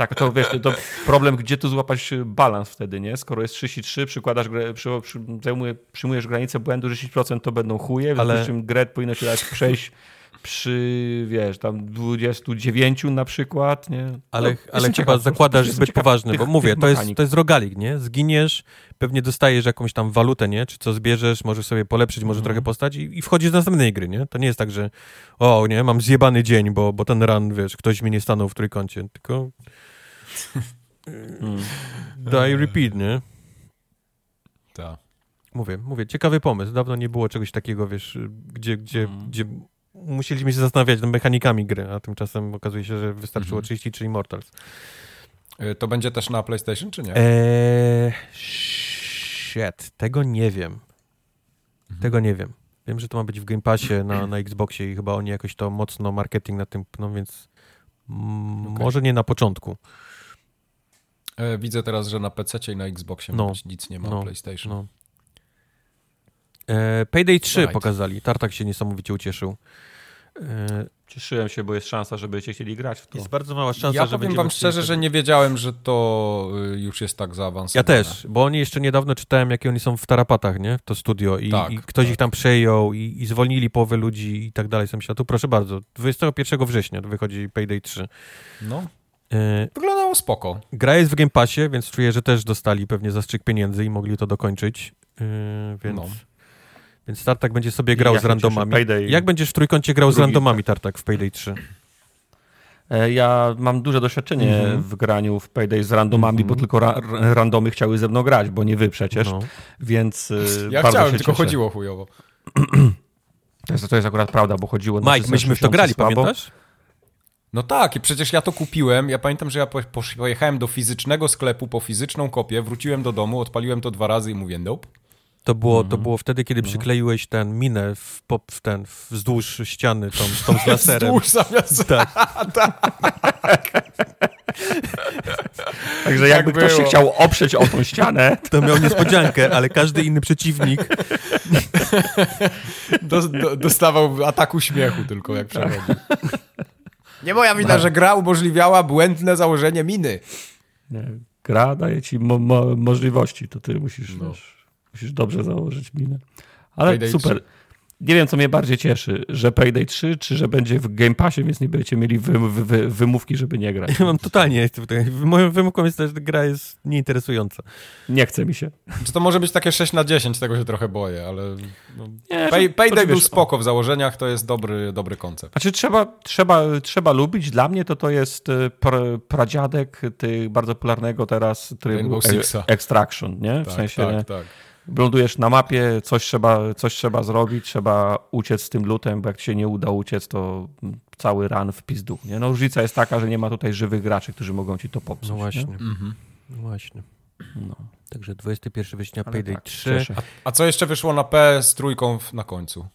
Tak, to wiesz, to problem, gdzie tu złapać balans wtedy, nie? Skoro jest 33, przykładasz, przy, przy, zajmuje, przyjmujesz granicę błędu, że 10% to będą chuje, w Ale... czym grę powinno się dać przejść przy, wiesz, tam 29 na przykład, nie? Ale, no, ale chyba zakładasz zbyt poważny, bo mówię, to jest, to jest rogalik, nie? Zginiesz, pewnie dostajesz jakąś tam walutę, nie? Czy co zbierzesz, możesz sobie polepszyć, może mm. trochę postać i, i wchodzisz do następnej gry, nie? To nie jest tak, że o, nie, mam zjebany dzień, bo, bo ten run, wiesz, ktoś mi nie stanął w trójkącie, tylko mm. daj repeat, nie? Tak. Mówię, mówię, ciekawy pomysł. Dawno nie było czegoś takiego, wiesz, gdzie, gdzie, mm. gdzie musieliśmy się zastanawiać nad mechanikami gry, a tymczasem okazuje się, że wystarczyło mm. 33 Immortals. Y, to będzie też na PlayStation, czy nie? Eee, shit, tego nie wiem. Mhm. Tego nie wiem. Wiem, że to ma być w Game Passie na, na Xboxie i chyba oni jakoś to mocno marketing na tym, no więc okay. może nie na początku. E, widzę teraz, że na PC i na Xboxie no, nic nie ma no, PlayStation. No. E, Payday 3 right. pokazali. Tartak się niesamowicie ucieszył. E, Cieszyłem się, bo jest szansa, żebyście chcieli grać w to. Jest bardzo mała szansa, ja że powiem wam szczerze, że nie wiedziałem, że to y, już jest tak zaawansowane. Ja też, bo oni jeszcze niedawno czytałem, jakie oni są w tarapatach, nie? To studio i, tak, i ktoś tak. ich tam przejął i, i, zwolnili połowę ludzi i tak dalej. Sam się, tu proszę bardzo, 21 września wychodzi Payday 3. No. Y Wyglądało spoko. Gra jest w Game Passie, więc czuję, że też dostali pewnie zastrzyk pieniędzy i mogli to dokończyć. Yy, więc... No. Więc Tartak będzie sobie grał z randomami. Jak będziesz w trójkącie grał z randomami, Tartak, w Payday 3? E, ja mam duże doświadczenie mm -hmm. w graniu w Payday z randomami, mm -hmm. bo tylko ra randomy chciały ze mną grać, bo nie wy przecież, no. więc Ja chciałem, tylko chodziło chujowo. to, jest, to jest akurat prawda, bo chodziło... Mike, myśmy w to grali, słabo. pamiętasz? No tak, i przecież ja to kupiłem. Ja pamiętam, że ja pojechałem do fizycznego sklepu po fizyczną kopię, wróciłem do domu, odpaliłem to dwa razy i mówię nope. To było, to mhm. było wtedy, kiedy no. przykleiłeś ten minę w, pop, w ten, wzdłuż ściany, tą, tą z laserem. wzdłuż zamiast... Tak. tak. Także jakby tak ktoś się chciał oprzeć o tą ścianę... To miał niespodziankę, ale każdy inny przeciwnik... Do, do, dostawał ataku śmiechu tylko, jak przechodził. Nie moja wina, że gra umożliwiała błędne założenie miny. Nie, gra daje ci mo mo możliwości, to ty musisz... No. Wiesz, Musisz dobrze założyć minę. Ale Payday super. 3. nie wiem, co mnie bardziej cieszy, że Payday 3, czy że będzie w Game Passie, więc nie będziecie mieli wy, wy, wy, wymówki, żeby nie grać. Ja mam totalnie, moją wymówką jest to, że gra jest nieinteresująca. Nie chce mi się. Czy to może być takie 6 na 10, tego się trochę boję, ale no, Nie, Pay, że- Payday był wiesz, spoko w założeniach, to jest dobry, dobry koncept. Znaczy trzeba, trzeba, trzeba lubić. Dla mnie to to jest e, pr, pradziadek tych bardzo popularnego teraz trybu e-. Extraction, nie? W Tak, sensie tak, tak. Lądujesz na mapie, coś trzeba, coś trzeba zrobić, trzeba uciec z tym lutem, bo jak ci się nie uda uciec, to cały ran w pizdu, nie? No różnica jest taka, że nie ma tutaj żywych graczy, którzy mogą ci to popsuć. No nie? właśnie, Mhm. no właśnie. No. Także 21 września Ale Payday tak, 3. cieszę. A co jeszcze wyszło na PS trójką na końcu?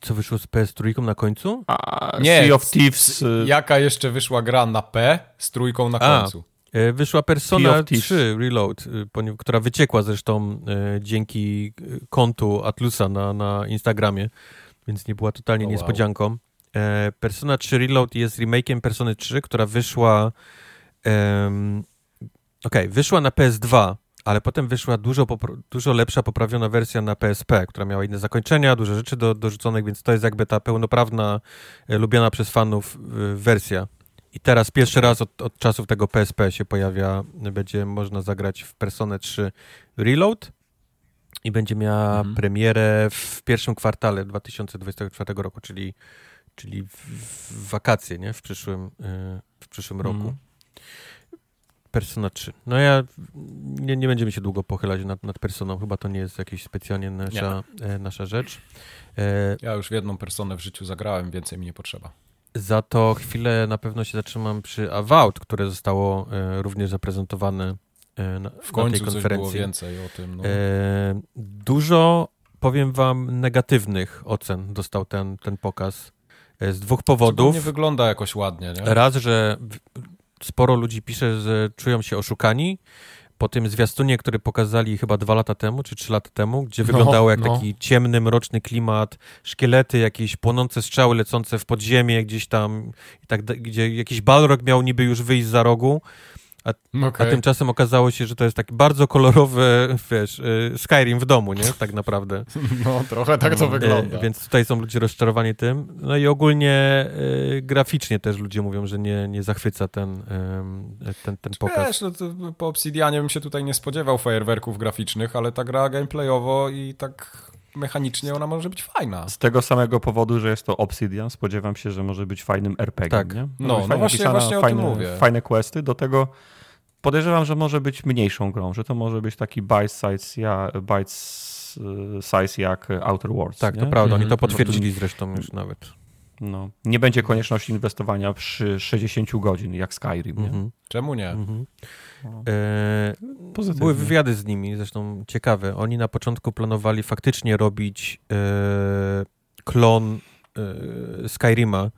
Co wyszło z PS3 na końcu? A Nie, Sea of Thieves... Jaka jeszcze wyszła gra na P z trójką na A. końcu? E, Wyszła Persona of Thieves. 3 Reload, y, która wyciekła zresztą e, dzięki e, kontu Atlusa na, na Instagramie, więc nie była totalnie O, wow. niespodzianką. Persona 3 Reload jest remake'iem Persony 3, która wyszła em, okej, wyszła na PS2, ale potem wyszła dużo, dużo lepsza, poprawiona wersja na PSP, która miała inne zakończenia, dużo rzeczy do, dorzuconych, więc to jest jakby ta pełnoprawna, lubiana przez fanów e, wersja. I teraz pierwszy raz od, od czasów tego PSP się pojawia, będzie można zagrać w Personę 3 Reload i będzie miała Mhm. premierę w pierwszym kwartale 2024 roku, czyli, czyli w, w wakacje, nie? W przyszłym, e, w przyszłym roku. Mhm. Persona 3. No ja nie, nie będziemy się długo pochylać nad, nad Personą, chyba to nie jest jakieś specjalnie nasza, e, nasza rzecz. E, Ja już w jedną personę w życiu zagrałem, więcej mi nie potrzeba. Za to chwilę na pewno się zatrzymam przy Avowed, które zostało e, również zaprezentowane e, na, W na tej końcu coś było konferencji. więcej o tym. No. E, dużo, powiem wam, negatywnych ocen dostał ten, ten pokaz z dwóch To powodów. nie wygląda jakoś ładnie, nie? Raz, że sporo ludzi pisze, że czują się oszukani. Po tym zwiastunie, który pokazali chyba dwa lata temu, czy trzy lata temu, gdzie No, wyglądało jak no. taki ciemny, mroczny klimat, szkielety, jakieś płonące strzały lecące w podziemie gdzieś tam, tak, gdzie jakiś balrog miał niby już wyjść za rogu, a Okej. tymczasem okazało się, że to jest taki bardzo kolorowy, wiesz, y, Skyrim w domu, nie? Tak naprawdę. No, trochę tak to E, wygląda. Więc tutaj są ludzie rozczarowani tym. No i ogólnie y, graficznie też ludzie mówią, że nie, nie zachwyca ten, ten, ten pokaz. Wiesz, no to po Obsidianie bym się tutaj nie spodziewał fajerwerków graficznych, ale ta gra gameplayowo i tak mechanicznie ona może być fajna. Z tego samego powodu, że jest to Obsidian, spodziewam się, że może być fajnym RPG. Tak. Nie? No, no fajnie właśnie- napisana, właśnie o tym fajne, mówię. Fajne questy. Do tego podejrzewam, że może być mniejszą grą, że to może być taki bite size, ja, bite size jak Outer Worlds. Tak, nie? to prawda, oni to Mhm. potwierdzili zresztą już nawet. No. Nie będzie konieczności inwestowania przy 60 godzin jak Skyrim. Nie? Mhm, Czemu nie? mhm. No. E, były wywiady z nimi, zresztą ciekawe. Oni na początku planowali faktycznie robić e, klon e, Skyrima,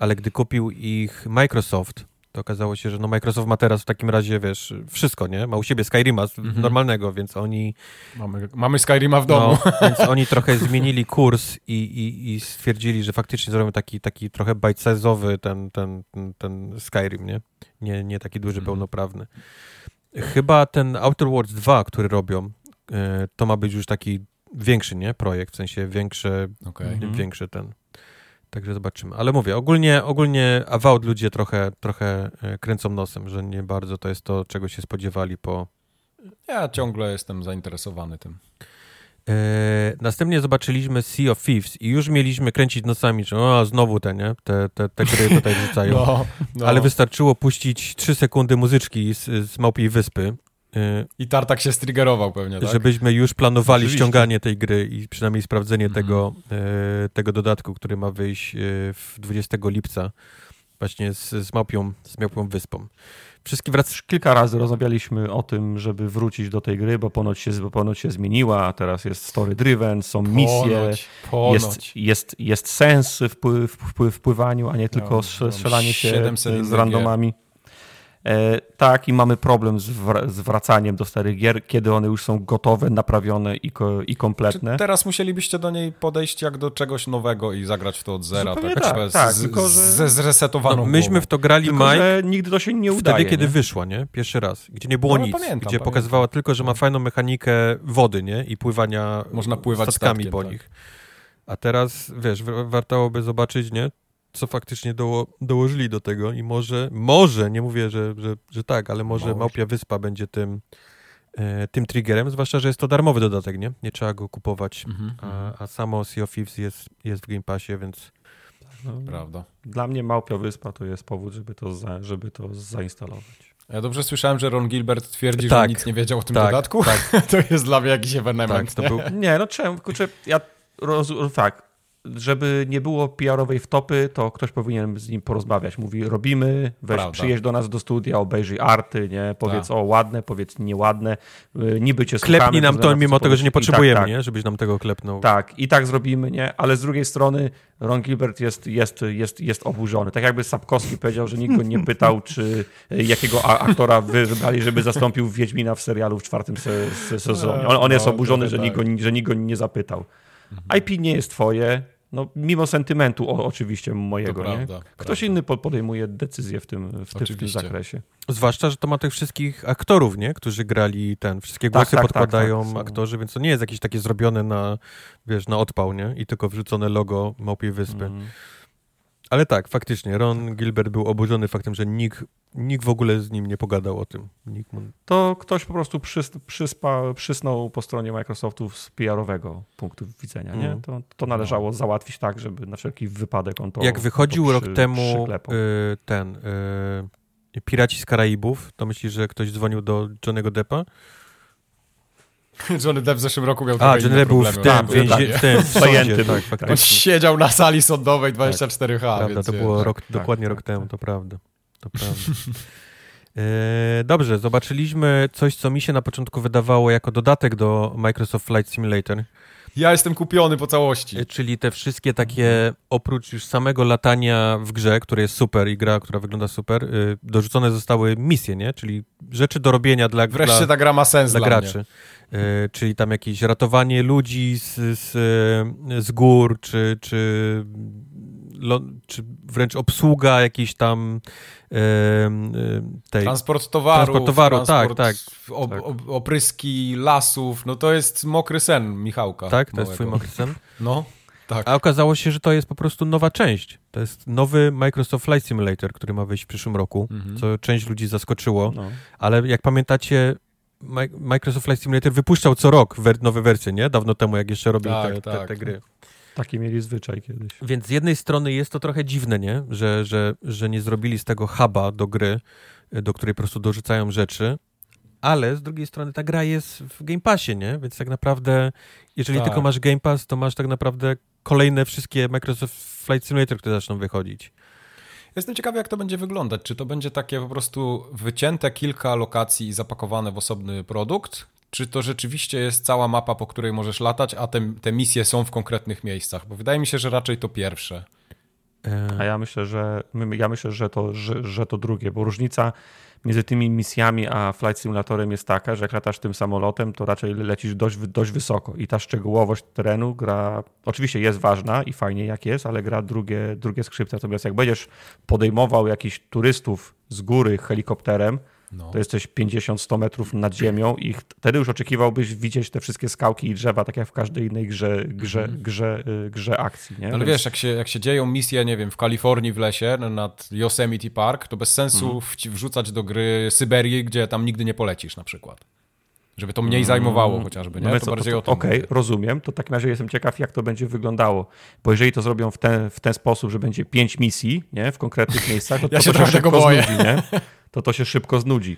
ale gdy kupił ich Microsoft, to okazało się, że no Microsoft ma teraz w takim razie, wiesz, wszystko, nie? Ma u siebie Skyrima Mhm. normalnego, więc oni Mamy, mamy Skyrima w domu. No, więc oni trochę zmienili kurs i, i, i stwierdzili, że faktycznie zrobią taki, taki trochę bite-size'owy ten, ten, ten, ten Skyrim, nie? nie? Nie taki duży, Mhm. pełnoprawny. Chyba ten Outer Worlds 2, który robią, e, to ma być już taki większy, nie? Projekt, w sensie większy, Okej. Mhm. większy ten. Także zobaczymy. Ale mówię, ogólnie, ogólnie Avowed ludzie trochę, trochę e, kręcą nosem, że nie bardzo to jest to, czego się spodziewali po, Ja ciągle jestem zainteresowany tym. E, następnie zobaczyliśmy Sea of Thieves i już mieliśmy kręcić nosami, że o, znowu te, nie? Te, te, te gry tutaj wrzucają. No, no. Ale wystarczyło puścić 3 sekundy muzyczki z, z Małpiej Wyspy, I Tartak się striggerował pewnie, tak? żebyśmy już planowali Oczywiście. ściąganie tej gry i przynajmniej sprawdzenie Mhm. tego, e, tego dodatku, który ma wyjść e, w 20 lipca właśnie z, z, Małpią, z Małpią Wyspą. Wszystkie wrac... Kilka razy rozmawialiśmy o tym, żeby wrócić do tej gry, bo ponoć się, bo ponoć się zmieniła, teraz jest story driven, są misje, Ponoć, ponoć. jest, jest, jest sens w, w, w, w pływaniu, a nie tylko No, strzelanie się 700 z randomami. E, tak, i mamy problem z, wra- z wracaniem do starych gier, kiedy one już są gotowe, naprawione i, ko- i Czy kompletne. teraz musielibyście do niej podejść jak do czegoś nowego i zagrać w to od zera, Zupełnie tak, tak, tak, z, tylko że- ze zresetowaną No, myśmy w to grali, Tylko, Mike, nigdy to się nie Wtedy, udaje. kiedy nie? wyszła, nie? Pierwszy raz. Gdzie nie było No, nic. pamiętam, gdzie pamiętam. pokazywała tylko, że ma fajną mechanikę wody, nie? I pływania Można pływać statkami statkiem, po tak. nich. A teraz, wiesz, warto by zobaczyć, nie? Co faktycznie doło, dołożyli do tego i może, może, nie mówię, że, że, że tak, ale może, może. Małpia Wyspa będzie tym, e, tym triggerem, zwłaszcza, że jest to darmowy dodatek, nie? Nie trzeba go kupować, mhm, a, mhm. a samo Sea of Thieves jest, jest w Game Passie, więc... No, Prawda. Dla mnie Małpia Wyspa to jest powód, żeby to, za, żeby to zainstalować. Ja dobrze słyszałem, że Ron Gilbert twierdzi, tak, że nic nie wiedział o tym tak, dodatku. Tak. to jest dla mnie jakiś ewenement. Tak, to był... Nie, no czemu? Kurczę, ja roz... tak, żeby nie było PR-owej wtopy, to ktoś powinien z nim porozmawiać. Mówi, robimy, weź Prawda. przyjedź do nas do studia, obejrzyj arty, nie? Powiedz, tak. o ładne, powiedz nieładne, y, niby cię Klepnij słuchamy, nam to, mimo tego, że nie potrzebujemy, tak, tak. nie? Żebyś nam tego klepnął. Tak, i tak zrobimy, nie? Ale z drugiej strony Ron Gilbert jest, jest, jest, jest oburzony. Tak jakby Sapkowski powiedział, że nikt go nie pytał, czy jakiego aktora wybrali, żeby zastąpił Wiedźmina w serialu w czwartym sezonie. On, on jest no, oburzony, że nikt, go, że nikt go nie zapytał. IP nie jest twoje, no, mimo sentymentu o, oczywiście mojego, nie? Prawda, Ktoś prawda. inny podejmuje decyzję w tym, w, ty, w, tym zakresie. Zwłaszcza, że to ma tych wszystkich aktorów, nie? Którzy grali ten, wszystkie tak, głosy tak, tak, podkładają tak, tak, aktorzy, więc to nie jest jakieś takie zrobione na, wiesz, na odpał, nie? I tylko wrzucone logo Małpiej Wyspy. Mm. Ale tak, faktycznie, Ron Gilbert był oburzony faktem, że nikt, nikt w ogóle z nim nie pogadał o tym. Mu... To ktoś po prostu przys, przyspa, przysnął po stronie Microsoftu z PR-owego punktu widzenia. Nie? Mm. To, to należało załatwić tak, żeby na wszelki wypadek on to Jak wychodził to przy, rok temu y, ten y, Piraci z Karaibów, to myślisz, że ktoś dzwonił do Johnego Deppa? Johnny Depp w zeszłym roku miał A, Johnny Depp był w tym, tak, w tym, w sądzie, tak, faktycznie. On siedział na sali sądowej 24H. Prawda, więc to było rok, tak, dokładnie tak, rok temu, to prawda. To prawda. E, dobrze, zobaczyliśmy coś, co mi się na początku wydawało jako dodatek do Microsoft Flight Simulator. Ja jestem kupiony po całości. E, czyli te wszystkie takie, oprócz już samego latania w grze, które jest super i gra, która wygląda super, e, dorzucone zostały misje, nie? Czyli rzeczy do robienia dla Wreszcie dla, ta gra ma sens dla, dla graczy. E, czyli tam jakieś ratowanie ludzi z, z, z gór, czy, czy, czy wręcz obsługa jakiejś tam tej... Transport towaru. Transport towaru, tak, transport, tak, tak. Ob, ob, opryski lasów, no to jest mokry sen Michałka. Tak, to małego. jest twój mokry sen? No. Tak. A okazało się, że to jest po prostu nowa część. To jest nowy Microsoft Flight Simulator, który ma wyjść w przyszłym roku, mhm. co część ludzi zaskoczyło. No. Ale jak pamiętacie, Microsoft Flight Simulator wypuszczał co rok nowe wersje, nie? Dawno temu, jak jeszcze robił tak, te, tak, te, te, gry. Taki mieli zwyczaj kiedyś. Więc z jednej strony jest to trochę dziwne, nie? Że, że, że nie zrobili z tego huba do gry, do której po prostu dorzucają rzeczy, ale z drugiej strony ta gra jest w Game Passie, nie? Więc tak naprawdę, jeżeli tak. tylko masz Game Pass, to masz tak naprawdę kolejne wszystkie Microsoft Flight Simulator, które zaczną wychodzić. Jestem ciekawy, jak to będzie wyglądać. Czy to będzie takie po prostu wycięte kilka lokacji i zapakowane w osobny produkt? Czy to rzeczywiście jest cała mapa, po której możesz latać, a te, te misje są w konkretnych miejscach? Bo wydaje mi się, że raczej to pierwsze. A ja myślę, że ja myślę, że to, że, że to drugie, bo różnica między tymi misjami a Flight Simulatorem jest taka, że jak latasz tym samolotem, to raczej lecisz dość, dość wysoko i ta szczegółowość terenu gra, oczywiście jest ważna i fajnie jak jest, ale gra drugie, drugie skrzypce. Natomiast jak będziesz podejmował jakichś turystów z góry helikopterem, no. To jesteś 50-100 metrów nad ziemią i wtedy już oczekiwałbyś widzieć te wszystkie skałki i drzewa, tak jak w każdej innej grze, grze, mm. grze, y, grze akcji. Nie? Ale Więc... wiesz, jak się, jak się dzieją misje, nie wiem, w Kalifornii w lesie nad Yosemite Park, to bez sensu mm. wrzucać do gry Syberii, gdzie tam nigdy nie polecisz na przykład. Żeby to mniej zajmowało mm. chociażby, nie? No to bardziej to, to, Okej, okay, rozumiem. To w takim razie jestem ciekaw, jak to będzie wyglądało. Bo jeżeli to zrobią w ten, w ten sposób, że będzie pięć misji nie? w konkretnych miejscach, to, ja to się trochę tego boję. Znudzi, nie? to to się szybko znudzi.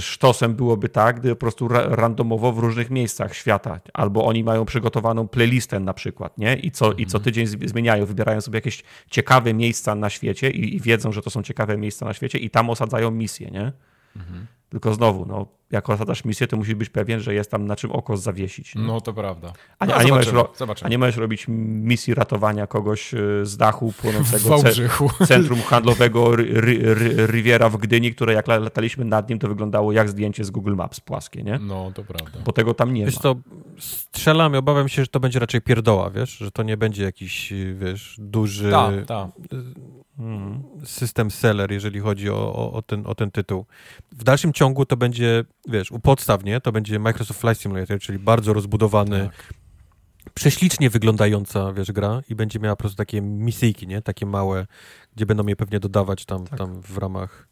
Sztosem byłoby tak, gdy po prostu randomowo w różnych miejscach świata, albo oni mają przygotowaną playlistę na przykład, nie? I co, i co mhm. tydzień zmieniają, wybierają sobie jakieś ciekawe miejsca na świecie i, i wiedzą, że to są ciekawe miejsca na świecie i tam osadzają misje, nie? Mhm. Tylko znowu, no, jak zadasz misję, to musisz być pewien, że jest tam na czym oko zawiesić. Nie? No to prawda. A, no, a, nie możesz a, nie możesz robić misji ratowania kogoś y, z dachu płonącego ce- centrum handlowego Riviera w Gdyni, które jak lataliśmy nad nim, to wyglądało jak zdjęcie z Google Maps płaskie, nie? No to prawda. Bo tego tam nie wiesz ma. To strzelam i obawiam się, że to będzie raczej pierdoła, wiesz? Że to nie będzie jakiś, wiesz, duży... Tak, tak Mhm. System seller, jeżeli chodzi o, o, o, ten, o ten tytuł. W dalszym ciągu to będzie, wiesz, u podstaw, nie? To będzie Microsoft Flight Simulator, czyli bardzo rozbudowany, tak. prześlicznie wyglądająca, wiesz, gra i będzie miała po prostu takie misyjki, nie? Takie małe, gdzie będą je pewnie dodawać tam, tak. tam w ramach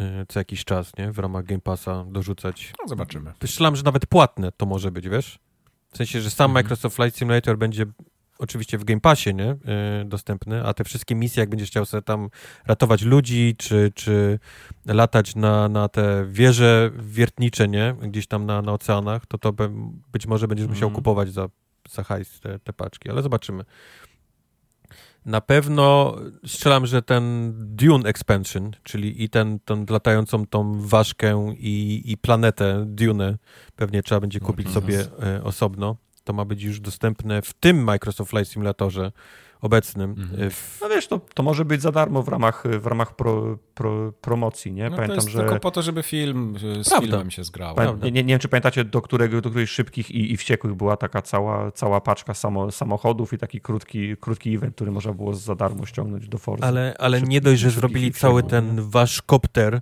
y, co jakiś czas, nie? W ramach Game Passa dorzucać. No zobaczymy. Myślałem, że nawet płatne to może być, wiesz? W sensie, że sam mhm. Microsoft Flight Simulator będzie oczywiście w Game Passie, nie? Yy, dostępny, a te wszystkie misje, jak będziesz chciał sobie tam ratować ludzi, czy, czy latać na, na te wieże wiertnicze, nie? Gdzieś tam na, na oceanach, to to być może będziesz musiał mhm. kupować za, za hajs te, te paczki, ale zobaczymy. Na pewno strzelam, że ten Dune Expansion, czyli i ten, ten latającą tą ważkę i, i planetę Dune, pewnie trzeba będzie kupić mhm. sobie e, osobno. To ma być już dostępne w tym Microsoft Flight Simulatorze obecnym. Mhm. W... No wiesz, to, to może być za darmo w ramach, w ramach pro, pro, promocji, nie? No Pamiętam, to jest że... tylko po to, żeby film z Prawda. filmem się zgrał. Nie, nie, nie, wiem, czy pamiętacie, do, którego, do których szybkich i, i wściekłych była taka cała, cała paczka samo, samochodów i taki krótki, krótki event, który można było za darmo ściągnąć do Forza. Ale, ale nie dość, że zrobili cały ten wasz kopter,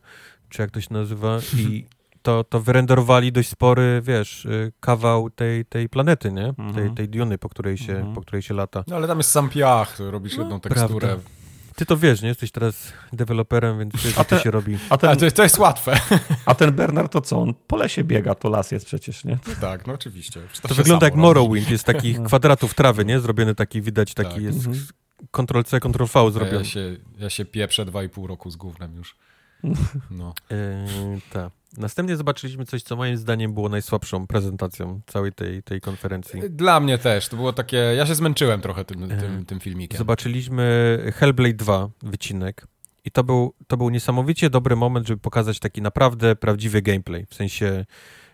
czy jak to się nazywa, i to, to wyrenderowali dość spory, wiesz, y, kawał tej, tej planety, nie? Mhm. Tej, tej Diony, po której, się, mhm. po której się lata. No ale tam jest sam piach, robisz no, jedną teksturę. Prawda. Ty to wiesz, nie? Jesteś teraz deweloperem, więc wiesz, a te, to się robi. A, ten, a to, to, jest łatwe. A ten Bernard to co? On po lesie biega, to las jest przecież, nie? Tak, no oczywiście. To, to wygląda jak Morrowind, jest takich no. kwadratów trawy, nie? Zrobiony taki, widać taki tak. jest mhm. Ctrl-C, Ctrl-V zrobiony. Ja się, ja się pieprzę dwa i pół roku z gównem już. No. Yy, tak. Następnie zobaczyliśmy coś, co moim zdaniem było najsłabszą prezentacją całej tej, tej konferencji. Dla mnie też. To było takie. Ja się zmęczyłem trochę tym, tym, tym filmikiem. Zobaczyliśmy Hellblade 2 wycinek. I to był, to był niesamowicie dobry moment, żeby pokazać taki naprawdę prawdziwy gameplay. W sensie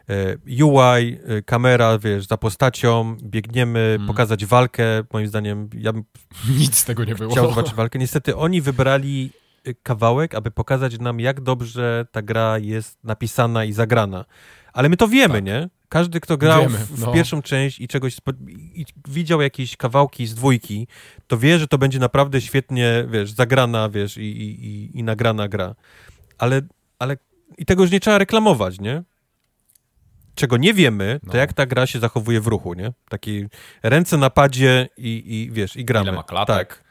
e, UI, e, kamera, wiesz, za postacią, biegniemy, hmm. pokazać walkę. Moim zdaniem, ja bym. Nic z tego nie było. Chciał zobaczyć walkę. Niestety oni wybrali kawałek, aby pokazać nam, jak dobrze ta gra jest napisana i zagrana. Ale my to wiemy, tak. nie? Każdy, kto grał wiemy, w, w no. pierwszą część i czegoś i widział jakieś kawałki z dwójki, to wie, że to będzie naprawdę świetnie, wiesz, zagrana, wiesz, i, i, i nagrana gra. Ale, ale i tego już nie trzeba reklamować, nie? Czego nie wiemy, to no. jak ta gra się zachowuje w ruchu, nie? Taki ręce na padzie i, i wiesz, i gramy. Ile ma klatek. Tak.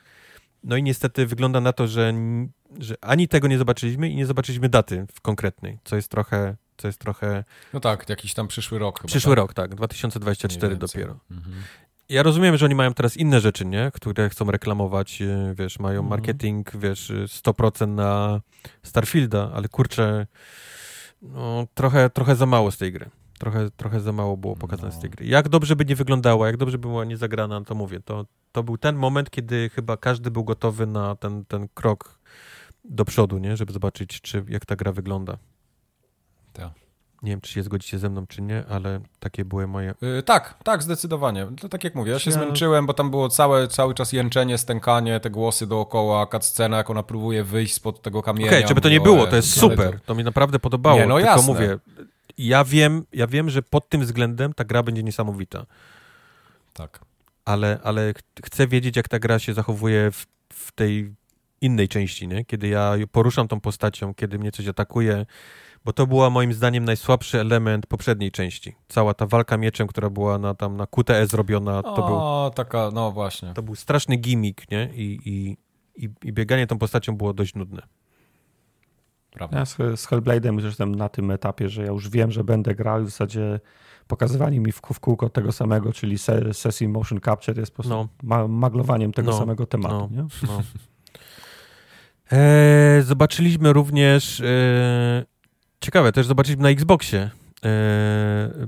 No i niestety wygląda na to, że że ani tego nie zobaczyliśmy i nie zobaczyliśmy daty konkretnej, co jest trochę, co jest trochę... No tak, jakiś tam przyszły rok. Przyszły chyba, rok, tak, 2024 dopiero. Mhm. Ja rozumiem, że oni mają teraz inne rzeczy, nie? Które chcą reklamować, y, wiesz, mają mhm. marketing, wiesz, 100% na Starfielda, ale kurczę, no, trochę, trochę za mało z tej gry. Trochę, trochę za mało było pokazane no. z tej gry. Jak dobrze by nie wyglądała, jak dobrze by była nie zagrana, to mówię, to, to był ten moment, kiedy chyba każdy był gotowy na ten, ten krok do przodu, nie? Żeby zobaczyć, czy, jak ta gra wygląda. Tak. Nie wiem, czy się zgodzicie ze mną, czy nie, ale takie były moje... Yy, tak, tak, zdecydowanie. To tak jak mówię, ja się ja... zmęczyłem, bo tam było całe, cały czas jęczenie, stękanie, te głosy dookoła, scena, jak ona próbuje wyjść spod tego kamienia. Okej, okay, żeby to nie było, to jest super, to... to mi naprawdę podobało, nie, no tylko jasne. mówię, ja wiem, ja wiem, że pod tym względem ta gra będzie niesamowita. Tak. Ale, ale chcę wiedzieć, jak ta gra się zachowuje w, w tej innej części, nie? kiedy ja poruszam tą postacią, kiedy mnie coś atakuje, bo to była moim zdaniem najsłabszy element poprzedniej części. Cała ta walka mieczem, która była na, tam na QTE zrobiona, to o, był... taka, no właśnie. To był straszny gimmick, nie? I, i, i, i bieganie tą postacią było dość nudne. Prawda. Ja z, z Hellblade'em już jestem na tym etapie, że ja już wiem, że będę grał i w zasadzie pokazywanie mi w, w kółko tego samego, czyli se, sesji motion capture jest po prostu no. ma, maglowaniem tego no. samego tematu. No. Nie? E, zobaczyliśmy również, e, ciekawe, też zobaczyliśmy na Xboxie e,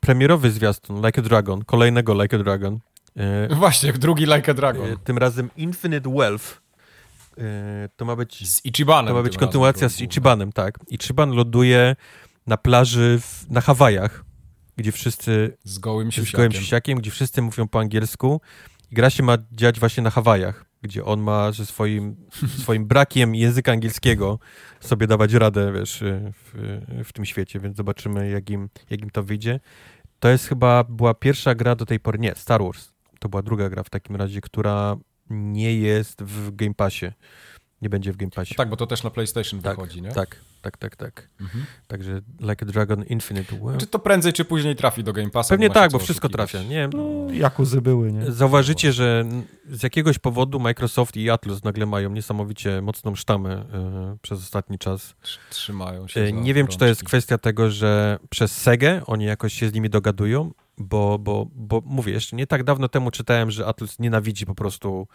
premierowy zwiastun Like a Dragon, kolejnego Like a Dragon. E, Właśnie, drugi Like a Dragon. Tym razem Infinite Wealth. To ma być... Z Ichibanem. To ma być kontynuacja z Ichibanem, tak. Ichiban ląduje na plaży w, na Hawajach, gdzie wszyscy... Z gołym siusiakiem. Z gołym gdzie wszyscy mówią po angielsku. gra się ma dziać właśnie na Hawajach gdzie on ma ze swoim, swoim brakiem języka angielskiego sobie dawać radę, wiesz, w, w tym świecie, więc zobaczymy, jak im, jak im to wyjdzie. To jest chyba, była pierwsza gra do tej pory, nie, Star Wars. To była druga gra w takim razie, która nie jest w Game Passie. Nie będzie w Game Passie. tak, bo to też na PlayStation tak, wychodzi, nie? Tak, tak, tak, tak. Mhm. Także Like a Dragon Infinite. Czy to prędzej czy później trafi do Game Passa? pewnie bo tak, bo wszystko oszukiwać. trafia. Nie wiem, No, Jakuzy były, nie? Zauważycie, że z jakiegoś powodu Microsoft i Atlus nagle mają niesamowicie mocną sztamę e, przez ostatni czas. Tr- Trzymają się. E, Nie wiem, czy to jest kwestia tego, że przez Segę oni jakoś się z nimi dogadują, bo, bo, bo mówię, jeszcze nie tak dawno temu czytałem, że Atlus nienawidzi po prostu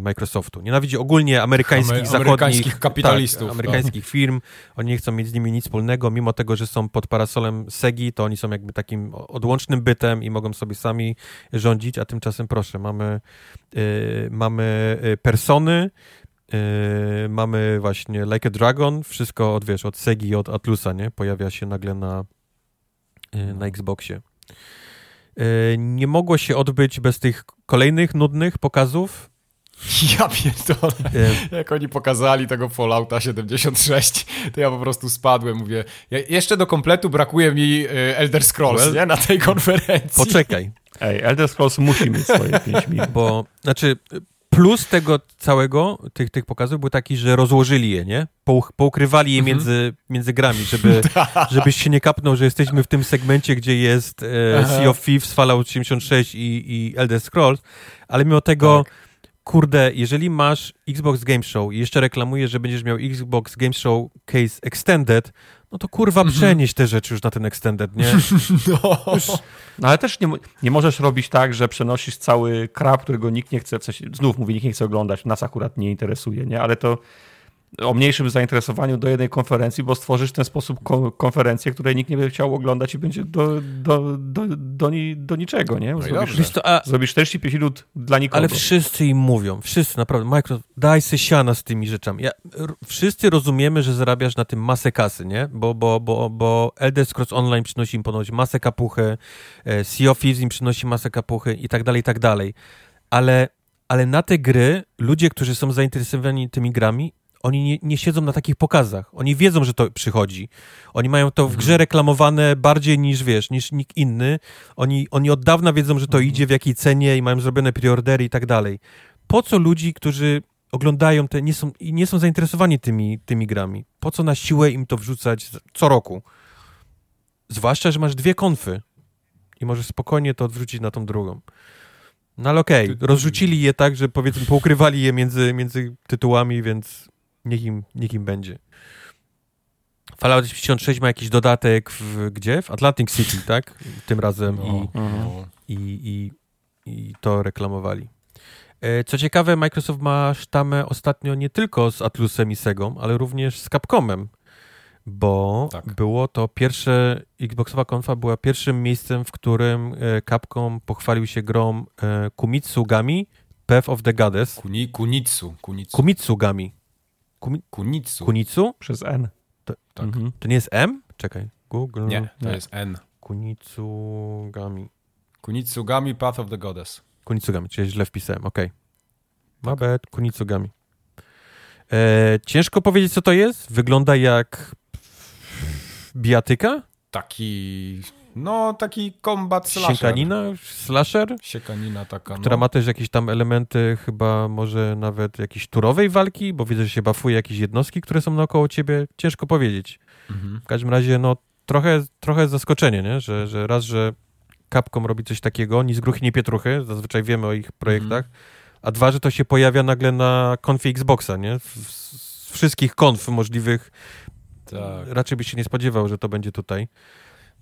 Microsoftu. Nienawidzi ogólnie amerykańskich, Amery- zachodnich... amerykańskich kapitalistów, Tak, no. amerykańskich firm. Oni nie chcą mieć z nimi nic wspólnego, mimo tego, że są pod parasolem Segi, to oni są jakby takim odłącznym bytem i mogą sobie sami rządzić, a tymczasem proszę, mamy, e, mamy e, persony, e, mamy właśnie Like a Dragon, wszystko od, wiesz, od Segi i od Atlusa, nie? Pojawia się nagle na, e, na Xboxie. E, Nie mogło się odbyć bez tych kolejnych nudnych pokazów. Ja pierdolę. Jak oni pokazali tego Fallouta 76, to ja po prostu spadłem, mówię, ja, jeszcze do kompletu brakuje mi y, Elder Scrolls, Well, nie? Na tej konferencji. Poczekaj, Ej, Elder Scrolls musi mieć swoje 5 minut. bo znaczy plus tego całego, tych, tych pokazów był taki, że rozłożyli je, nie? Pou, poukrywali je Mhm. między, między grami, żeby, żebyś się nie kapnął, że jesteśmy w tym segmencie, gdzie jest e, Aha. Sea of Thieves, Fallout 76 i, i Elder Scrolls, ale mimo tego Tak. Kurde, jeżeli masz Xbox Game Show i jeszcze reklamujesz, że będziesz miał Xbox Game Show Case Extended, no to kurwa Mhm. przenieś te rzeczy już na ten Extended, nie? No. No ale też nie, nie możesz robić tak, że przenosisz cały krab, którego nikt nie chce, w sensie, znów mówię, nikt nie chce oglądać, nas akurat nie interesuje, nie? Ale to o mniejszym zainteresowaniu do jednej konferencji, bo stworzysz w ten sposób ko- konferencję, której nikt nie będzie chciał oglądać i będzie do, do, do, do, ni, do niczego, nie? No Zrobisz, a, zrobisz 45 minut dla nikogo. ale wszyscy im mówią, wszyscy naprawdę, Microsoft, daj se siana z tymi rzeczami. Ja, wszyscy rozumiemy, że zarabiasz na tym masę kasy, nie? Bo, bo, bo, bo Elder Scrolls Online przynosi im ponoć masę kapuchy, e, Sea of Thieves im przynosi masę kapuchy i tak dalej, i tak dalej. Ale, ale na te gry ludzie, którzy są zainteresowani tymi grami, oni nie, nie siedzą na takich pokazach. Oni wiedzą, że to przychodzi. Oni mają to w grze reklamowane bardziej niż, wiesz, niż nikt inny. Oni, oni od dawna wiedzą, że to idzie, w jakiej cenie i mają zrobione preordery i tak dalej. Po co ludzi, którzy oglądają te, nie są, i nie są zainteresowani tymi, tymi grami? Po co na siłę im to wrzucać co roku? Zwłaszcza, że masz dwie konfy i możesz spokojnie to odwrócić na tą drugą. No ale okej, Ty- rozrzucili je tak, że powiedzmy poukrywali je między, między tytułami, więc niech im, niech im będzie. Fallout 76 ma jakiś dodatek w, gdzie? W Atlantic City, tak? Tym razem No, i, no. i, i, i to reklamowali. E, Co ciekawe, Microsoft ma sztamę ostatnio nie tylko z Atlusem i Segą, ale również z Capcomem, bo Tak. było to pierwsze, Xboxowa konfa była pierwszym miejscem, w którym e, Capcom pochwalił się grą e, Kumitsugami Path of the Goddess. Kuni, kunitsu, kunitsu, Kumitsugami. Kumi, kunitsu. Kunitsu? Przez N. tak. Mhm. To nie jest M? Czekaj. Google. Nie, to Nie. jest N. Kunitsugami. Kunitsugami Path of the Goddess. Kunitsugami, czyli źle wpisałem, okej. My bad, Kunitsugami. E, ciężko powiedzieć, co to jest. Wygląda jak bijatyka? Taki, no taki combat slasher. Siękanina? Slasher? Siekanina taka, Która no. ma też jakieś tam elementy, chyba może nawet jakiejś turowej walki, bo widzę, że się bafuje jakieś jednostki, które są naokoło ciebie. Ciężko powiedzieć. Mhm. W każdym razie, no trochę, trochę zaskoczenie, nie? Że, że raz, że Capcom robi coś takiego, ni z gruchy, ni pietruchy, zazwyczaj wiemy o ich projektach, a dwa, że to się pojawia nagle na konfie Xboxa, nie? Z wszystkich konf możliwych Tak. raczej byś się nie spodziewał, że to będzie tutaj.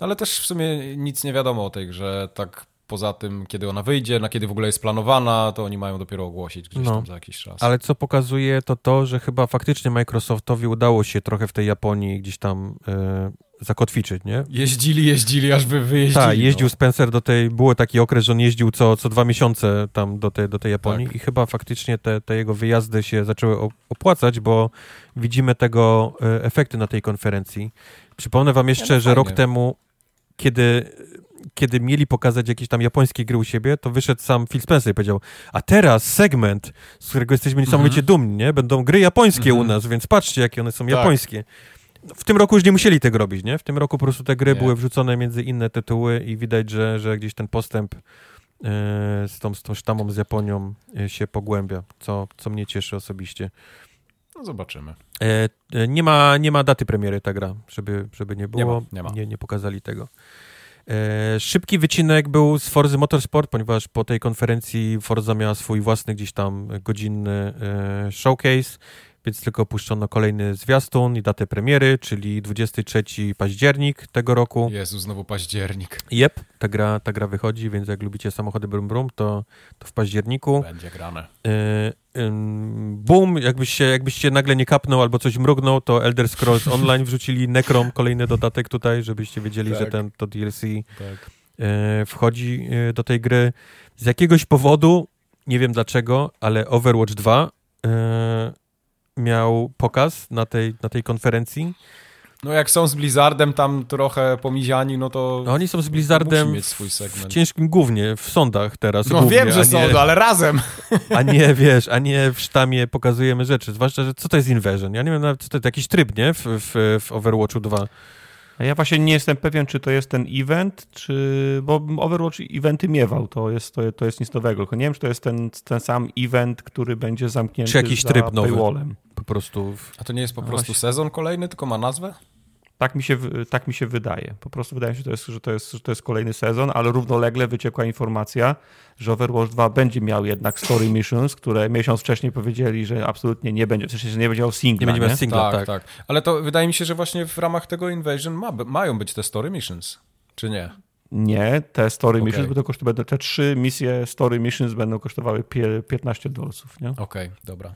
No, ale też w sumie nic nie wiadomo o tej grze, tak poza tym, kiedy ona wyjdzie, na kiedy w ogóle jest planowana, to oni mają dopiero ogłosić gdzieś No. tam za jakiś czas. Ale co pokazuje to to, że chyba faktycznie Microsoftowi udało się trochę w tej Japonii gdzieś tam e, zakotwiczyć, nie? Jeździli, jeździli, aż by wyjeździli. Tak, jeździł no. Spencer do tej, było taki okres, że on jeździł co, co dwa miesiące tam do tej, do tej Japonii Tak. i chyba faktycznie te, te jego wyjazdy się zaczęły opłacać, bo widzimy tego e, efekty na tej konferencji. Przypomnę wam jeszcze, no że rok temu, kiedy, kiedy mieli pokazać jakieś tam japońskie gry u siebie, to wyszedł sam Phil Spencer i powiedział, a teraz segment, z którego jesteśmy niesamowicie dumni, nie? Będą gry japońskie u Mhm. nas, więc patrzcie, jakie one są Tak. japońskie. W tym roku już nie musieli tego robić, nie? W tym roku po prostu te gry Nie. były wrzucone między inne tytuły i widać, że, że gdzieś ten postęp e, z, tą, z tą sztamą z Japonią e, się pogłębia, co, co mnie cieszy osobiście. No zobaczymy. E, e, nie, ma, nie ma daty premiery ta gra, żeby, żeby nie było. Nie ma, nie ma. Nie, nie pokazali tego. E, szybki wycinek był z Forzy Motorsport, ponieważ po tej konferencji Forza miała swój własny gdzieś tam godzinny e, showcase, więc tylko opuszczono kolejny zwiastun i datę premiery, czyli 23 październik tego roku. Jezu, znowu październik. Jep, ta gra, ta gra wychodzi, więc jak lubicie samochody brum brum, to, to w październiku. Będzie grane. E, ym, boom, jakbyś się, jakbyś się nagle nie kapnął albo coś mrugnął, to Elder Scrolls Online wrzucili Necrom, kolejny dodatek tutaj, żebyście wiedzieli, Tak. że ten, to DLC Tak. e, wchodzi e, do tej gry. Z jakiegoś powodu, nie wiem dlaczego, ale Overwatch 2 e, miał pokaz na tej, na tej konferencji. No jak są z Blizzardem tam trochę pomiziani, no to No, oni są z Blizzardem mieć swój w segment. ciężkim głównie, w sądach teraz. No głównie, wiem, że a są, nie- no, ale razem. A nie, wiesz, a nie w sztamie pokazujemy rzeczy. Zwłaszcza, że co to jest Invasion? Ja nie wiem nawet, co to jest. Jakiś tryb, nie? W, w, w Overwatchu 2. A ja właśnie nie jestem pewien, czy to jest ten event, czy. Bo Overwatch eventy miewał, to jest, to, to jest nic nowego. Tylko nie wiem, czy to jest ten, ten sam event, który będzie zamknięty Czy jakiś za tryb nowy? paywallem. Po prostu. W... A to nie jest po No prostu właśnie. sezon kolejny, tylko ma nazwę? Tak mi, się, tak mi się wydaje. Po prostu wydaje mi się, że to, jest, że, to jest, że to jest kolejny sezon, ale równolegle wyciekła informacja, że Overwatch 2 będzie miał jednak story missions, które miesiąc wcześniej powiedzieli, że absolutnie nie będzie, w sensie, że nie będzie miał singla. Nie będzie miał singla, tak, tak. tak, Ale to wydaje mi się, że właśnie w ramach tego Invasion ma, mają być te story missions, czy nie? Nie, te story Okej. missions będą kosztowały, te trzy misje story missions będą kosztowały pie, 15 dolców, nie? Okej, dobra.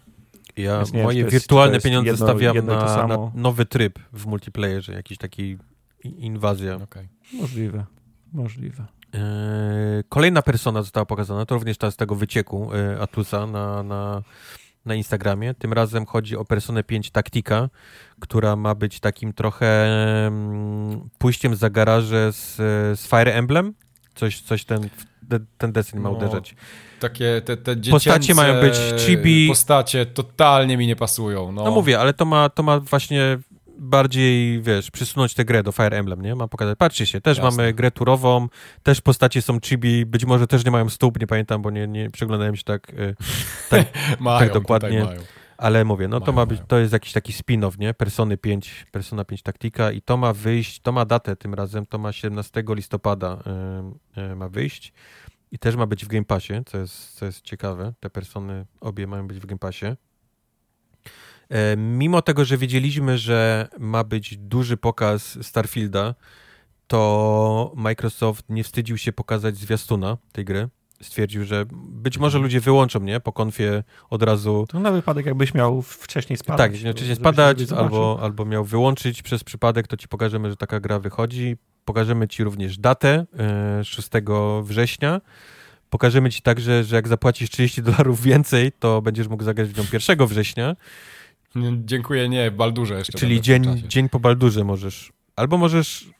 Ja Więc nie wiem, moje wirtualne jest pieniądze jedno- stawiam jedno na, na nowy tryb w multiplayerze, jakiś taki inwazja. okej. Możliwe, możliwe. Eee, Kolejna persona została pokazana, to również ta z tego wycieku e, Atusa na, na, na Instagramie. Tym razem chodzi o personę 5 Taktika, która ma być takim trochę mm, pójściem za garaże z, z Fire Emblem. Coś, coś ten, ten deseń ma No, uderzać. Takie te, te Postacie mają być chibi. Postacie totalnie mi nie pasują. No, No mówię, ale to ma, to ma właśnie bardziej, wiesz, przysunąć tę grę do Fire Emblem, nie? Ma pokazać, patrzcie się, też Jasne. mamy grę turową, też postacie są chibi, być może też nie mają stóp, nie pamiętam, bo nie, nie przeglądałem się tak, y, mają, tak dokładnie. Ale mówię, no to Mają, ma być, mają. to jest jakiś taki spin-off, nie? Persony 5, Persona 5 Taktika i to ma wyjść, to ma datę tym razem, to ma 17 listopada y, y, ma wyjść i też ma być w Game Passie, co jest, co jest ciekawe, te persony obie mają być w Game Passie. E, Mimo tego, że wiedzieliśmy, że ma być duży pokaz Starfielda, to Microsoft nie wstydził się pokazać zwiastuna tej gry. Stwierdził, że być może ludzie wyłączą, nie? Po konfie od razu To na wypadek, jakbyś miał wcześniej spadać. tak, jednocześnie żebyś spadać albo, albo miał wyłączyć przez przypadek, to ci pokażemy, że taka gra wychodzi. Pokażemy ci również datę e, 6 września. Pokażemy ci także, że jak zapłacisz 30 dolarów więcej, to będziesz mógł zagrać w nią 1 września, Nie, Dziękuję, nie, Baldurze jeszcze. czyli dzień, dzień po Baldurze możesz. Albo możesz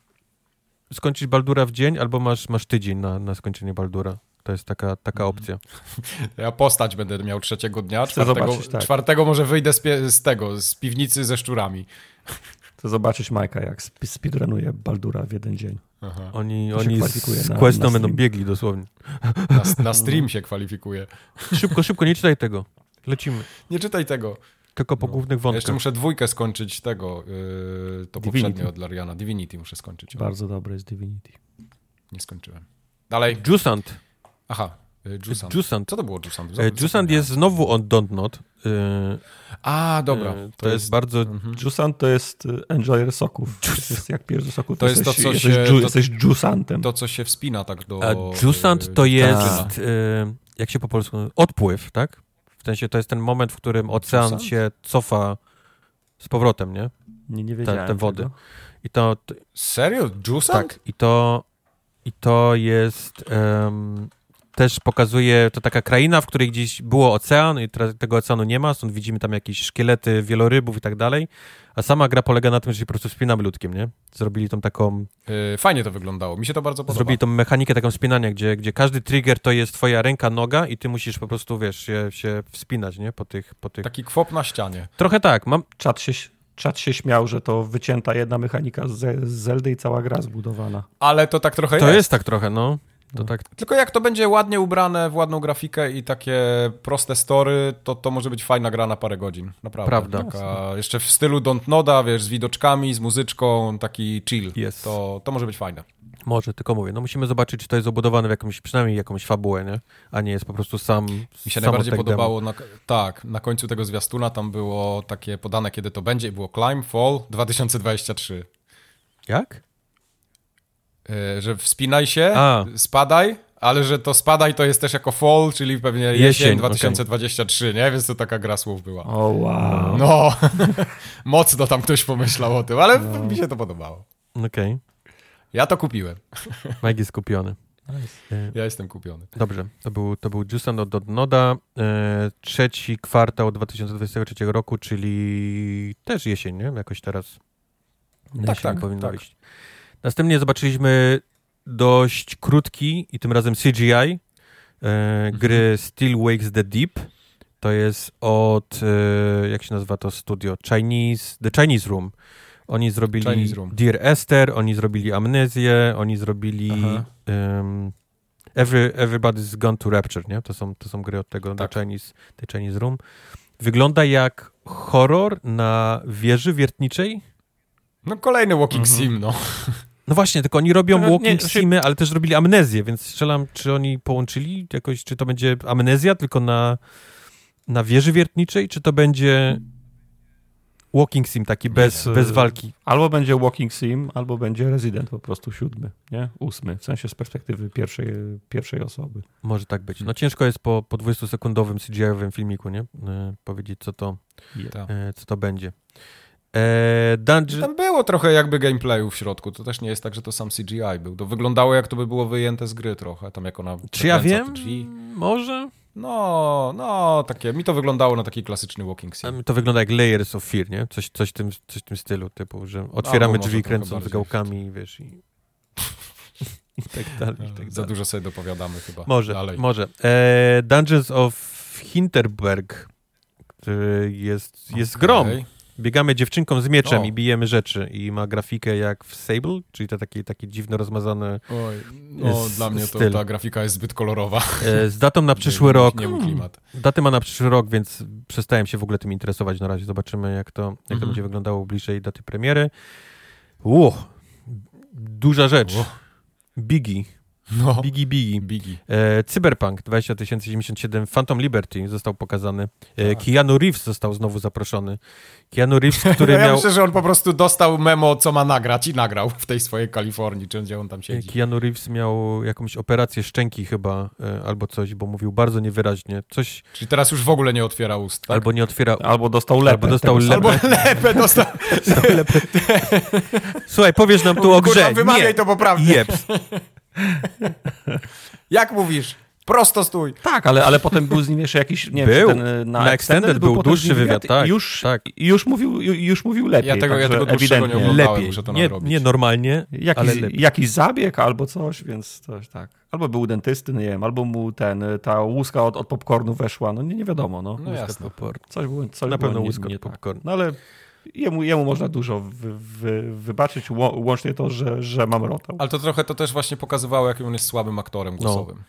skończyć Baldura w dzień, albo masz, masz tydzień na, na skończenie Baldura. To jest taka, taka Mhm. opcja. Ja postać będę miał trzeciego dnia, czwartego, zobaczyć, tak. czwartego może wyjdę z, z tego, z piwnicy ze szczurami. Chcę zobaczyć Majka, jak sp- speedrunuje Baldura w jeden dzień. Aha. Oni, To oni z, na- Questą na będą biegli dosłownie. Na, na stream się kwalifikuje. Szybko, szybko, nie czytaj tego. Lecimy. Nie czytaj tego. Tylko po No. głównych Ja wątkach. jeszcze muszę dwójkę skończyć tego, yy, to Divinity. poprzednie od Lariana. Divinity muszę skończyć. Bardzo dobry jest Divinity. Nie skończyłem. Dalej. Jusant. Aha, Jusant. Jusant. Co to było Jusant? E, Jusant jest znowu on Don't Not. E, A, dobra. e, To, jest, bardzo... Mhm. Jusant to jest enjoyer soków. To jest jak pijesz soku, to, To jest to, jesteś, co jesteś, się- ju, to- jesteś Jusantem. To, co się wspina tak do... A Jusant to jest, e, jak się po polsku, odpływ, tak? W sensie to jest ten moment, w którym ocean Jusant? się cofa z powrotem, nie? Nie, nie wiedziałem te wody. tego. I to, to Serio? Jusant? tak, i to, i to jest em, też pokazuje, to taka kraina, w której gdzieś było ocean i teraz tego oceanu nie ma, stąd widzimy tam jakieś szkielety wielorybów i tak dalej, a sama gra polega na tym, że się po prostu spinamy ludkiem, nie? Zrobili tą taką, Yy, fajnie to wyglądało. Mi się to bardzo podoba. zrobili tą mechanikę taką spinania, gdzie, gdzie każdy trigger to jest twoja ręka, noga i ty musisz po prostu, wiesz, się, się wspinać, nie? Po tych, po tych... Taki kwop na ścianie. Trochę tak, mam, Czat się, czat się śmiał, że to wycięta jedna mechanika z, z Zeldy i cała gra zbudowana. Ale to tak trochę to jest. jest tak trochę, no. To tak... Tylko jak to będzie ładnie ubrane w ładną grafikę i takie proste story, to to może być fajna gra na parę godzin. Naprawdę. Prawda. Taka, jeszcze w stylu Don't Noda, wiesz, z widoczkami, z muzyczką, taki chill. Jest. To, to może być fajne. Może, tylko mówię, no musimy zobaczyć, czy to jest obudowane w jakąś, przynajmniej jakąś fabułę, nie? A nie jest po prostu sam Mi się najbardziej podobało, na, tak, na końcu tego zwiastuna tam było takie podane, kiedy to będzie i było Climb, Fall 2023. Demo. Jak? Yy, że wspinaj się, A. spadaj, ale że to spadaj to jest też jako fall, czyli pewnie jesień, Jesień, 2023, nie? Więc to taka gra słów była. O wow. No, mocno tam ktoś pomyślał o tym, ale mi się to podobało. Okej, Ja to kupiłem. Mike jest kupiony. E, Ja jestem kupiony. Dobrze, to był, to był Jusan od od Noda, e, trzeci kwartał 2023 roku, czyli też jesień, nie? Jakoś teraz Tak, jesień tak, powinno tak. wyjść. Następnie zobaczyliśmy dość krótki i tym razem CGI e, gry Still Wakes the Deep. To jest od, e, jak się nazywa to studio? Chinese, The Chinese Room. Oni zrobili Chinese Room. Dear Esther, oni zrobili Amnezję, oni zrobili um, Every, Everybody's Gone to Rapture, nie? To są, to są gry od tego Tak. The, Chinese, The Chinese Room. Wygląda jak horror na wieży wiertniczej. No kolejny walking Mhm. sim, no. No właśnie, tylko oni robią No, nie, walking się- simy, ale też robili amnezję, więc strzelam, czy oni połączyli jakoś, czy to będzie amnezja tylko na, na wieży wiertniczej, czy to będzie walking sim taki bez, Nie. bez walki. Albo będzie Walking Sim, albo będzie Resident po prostu siódmy, nie? Ósmy, w sensie z perspektywy pierwszej, pierwszej osoby. Może tak być. No ciężko jest po, po 20-sekundowym CGI-owym filmiku, nie? E, powiedzieć, co to, Tak. e, co to będzie. E, Dungeon... Tam było trochę jakby gameplayu w środku. To też nie jest tak, że to sam CGI był. To wyglądało jak to by było wyjęte z gry trochę. Tam jak ona Czy ja wiem? Może? No, no, takie. Mi to wyglądało na taki klasyczny walking sim. To wygląda jak Layers of Fear, nie? Coś, coś, w tym, coś w tym stylu, typu, że otwieramy może drzwi kręcąc gałkami, wiesz, i... I tak dalej, i tak Za dalej. dużo sobie dopowiadamy chyba. Może, Dalej. może. E, Dungeons of Hinterberg, który jest, jest Okej. grom. Biegamy dziewczynką z mieczem O. i bijemy rzeczy i ma grafikę jak w Sable, czyli to takie, takie dziwno rozmazane Oj, no Jest dla mnie to styl. ta grafika jest zbyt kolorowa. e, z datą na przyszły rok. Nie klimat. Daty ma na przyszły rok, więc przestałem się w ogóle tym interesować na razie. Zobaczymy, jak to, jak to Mhm. będzie wyglądało bliżej daty premiery. Uch, duża rzecz. Uch. Biggie. No. Biggie Biggie. Biggie. E, Cyberpunk 2077 Phantom Liberty został pokazany. E, Tak. Keanu Reeves został znowu zaproszony. Keanu Reeves, który ja miał... myślę, że on po prostu dostał memo, co ma nagrać i nagrał w tej swojej Kalifornii, czy gdzie on tam siedzi. Keanu Reeves miał jakąś operację szczęki chyba, e, albo coś, bo mówił bardzo niewyraźnie. Coś, Czyli teraz już w ogóle nie otwiera ust, tak? albo nie otwiera... Albo dostał lepę. Albo dostał lepę. Albo lepę dostał. Słuchaj, powiesz nam tu o Kurwa, grze. wymawiaj Nie. to poprawnie. Jeps. Jak mówisz? Prosto stój. Tak, ale, ale potem był z nim jeszcze jakiś, nie Był. wiem, ten, na, Na Extended był potem dłuższy wywiad, tak, Już, tak. już, mówił, ju- już mówił lepiej. Ja tego- ja także tego dłuższego nie oglądałem. Lepiej. muszę to Nie, nie normalnie, ale Jakiś, lepiej. jakiś zabieg albo coś, więc coś tak. Albo był dentysty, nie wiem, albo mu ten, ta łuska od, od popcornu weszła, no nie, nie wiadomo, no. No jasne. Coś było, coś Na było pewno łyskot nie tak. popcorn. No ale jemu, jemu można dużo wy, wy, wybaczyć, łącznie to, że, że mam rotał. Ale to trochę to też właśnie pokazywało, jakim on jest słabym aktorem głosowym.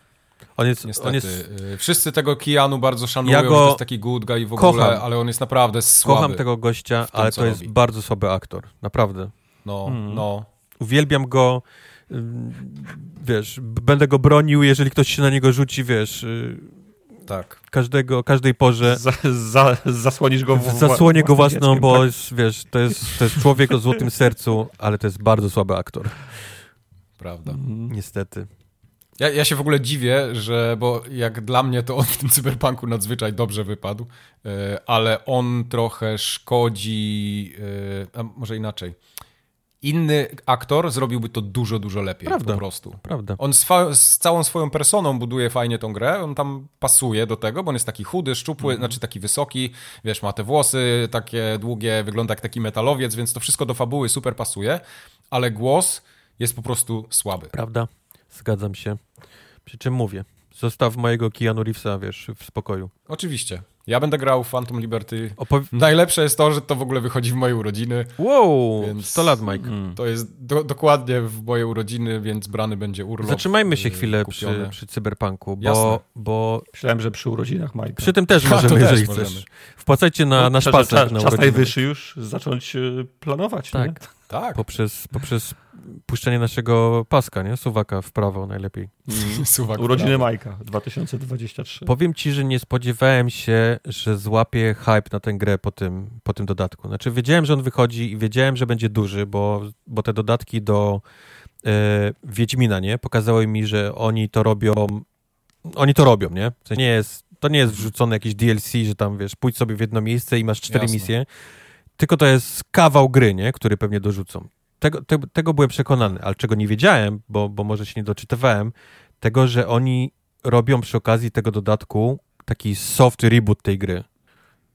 On jest, Niestety. on jest Y, Wszyscy tego Keanu bardzo szanują, Ja go że to jest taki good guy w kocham. ogóle, ale on jest naprawdę słaby. kocham tego gościa, tym, ale to jest robi. bardzo słaby aktor. Naprawdę. No, Mm. no. Uwielbiam go. ym, Wiesz, będę go bronił, jeżeli ktoś się na niego rzuci, wiesz, y, Tak. każdego, każdej porze. Za, za, zasłonisz go w, Zasłonię go własną, dzieckiem, bo tak? wiesz, to jest, to jest człowiek o złotym sercu, ale to jest bardzo słaby aktor. Prawda. Mhm. Niestety. Ja, ja się w ogóle dziwię, że, bo jak dla mnie to on w tym cyberpunku nadzwyczaj dobrze wypadł, e, ale on trochę szkodzi, e, a może inaczej. Inny aktor zrobiłby to dużo, dużo lepiej Prawda. po prostu. Prawda. On z, z całą swoją personą buduje fajnie tą grę, on tam pasuje do tego, bo on jest taki chudy, szczupły, znaczy taki wysoki, wiesz, ma te włosy takie długie, wygląda jak taki metalowiec, więc to wszystko do fabuły super pasuje, ale głos jest po prostu słaby. Prawda. Zgadzam się. Przy czym mówię. Zostaw mojego Keanu Reevesa, wiesz, w spokoju. Oczywiście. Ja będę grał Phantom Liberty. Opow... Najlepsze jest to, że to w ogóle wychodzi w moje urodziny. Wow, Więc- 100 lat, Mike. Mm. To jest do, dokładnie w moje urodziny, więc brany będzie urlop. Zatrzymajmy się y, chwilę przy, przy cyberpunku, Jasne. bo, bo Myślałem, że przy urodzinach Majka. przy tym też możemy, też jeżeli możemy. chcesz. Wpłacajcie na No, nasz czas- pasek czas, na czas najwyższy już zacząć y, planować. Tak. Nie? Tak. Poprzez, poprzez puszczenie naszego paska, nie? Suwaka w prawo najlepiej. Suwak Urodziny prawo. Majka 2023. Powiem ci, że nie spodziewałem się, że złapię hype na tę grę po tym, po tym dodatku. Znaczy wiedziałem, że on wychodzi i wiedziałem, że będzie duży, bo, bo te dodatki do e, Wiedźmina, nie? Pokazały mi, że oni to robią, oni to robią, nie? To nie jest, to nie jest wrzucone jakieś DLC, że tam, wiesz, pójdź sobie w jedno miejsce i masz cztery Jasne. misje, tylko to jest kawał gry, nie? Który pewnie dorzucą. Tego, te, tego byłem przekonany, ale czego nie wiedziałem, bo, bo może się nie doczytywałem, tego, że oni robią przy okazji tego dodatku taki soft reboot tej gry.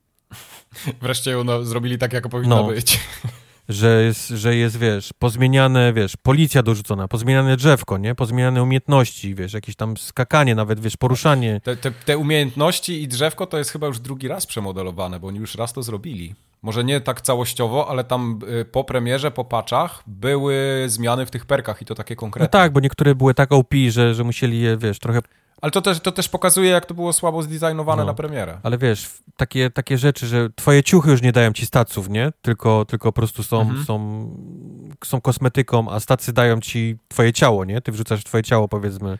Wreszcie ją no, zrobili tak, jak powinno No. być. Że jest, że jest, wiesz, pozmieniane, wiesz, policja dorzucona, pozmieniane drzewko, nie? Pozmieniane umiejętności, wiesz, jakieś tam skakanie nawet, wiesz, poruszanie. Te, te, te umiejętności i drzewko to jest chyba już drugi raz przemodelowane, bo oni już raz to zrobili. Może nie tak całościowo, ale tam y, po premierze, po patchach były zmiany w tych perkach i to takie No konkretne. tak, bo niektóre były tak OP, że, że musieli je, wiesz, trochę Ale to też, to też pokazuje, jak to było słabo zdesignowane No. na premierę. Ale wiesz, takie, takie rzeczy, że twoje ciuchy już nie dają ci staców, nie? Tylko, tylko po prostu są, Mhm. są, są kosmetyką, a stacy dają ci twoje ciało, nie? Ty wrzucasz twoje ciało, powiedzmy.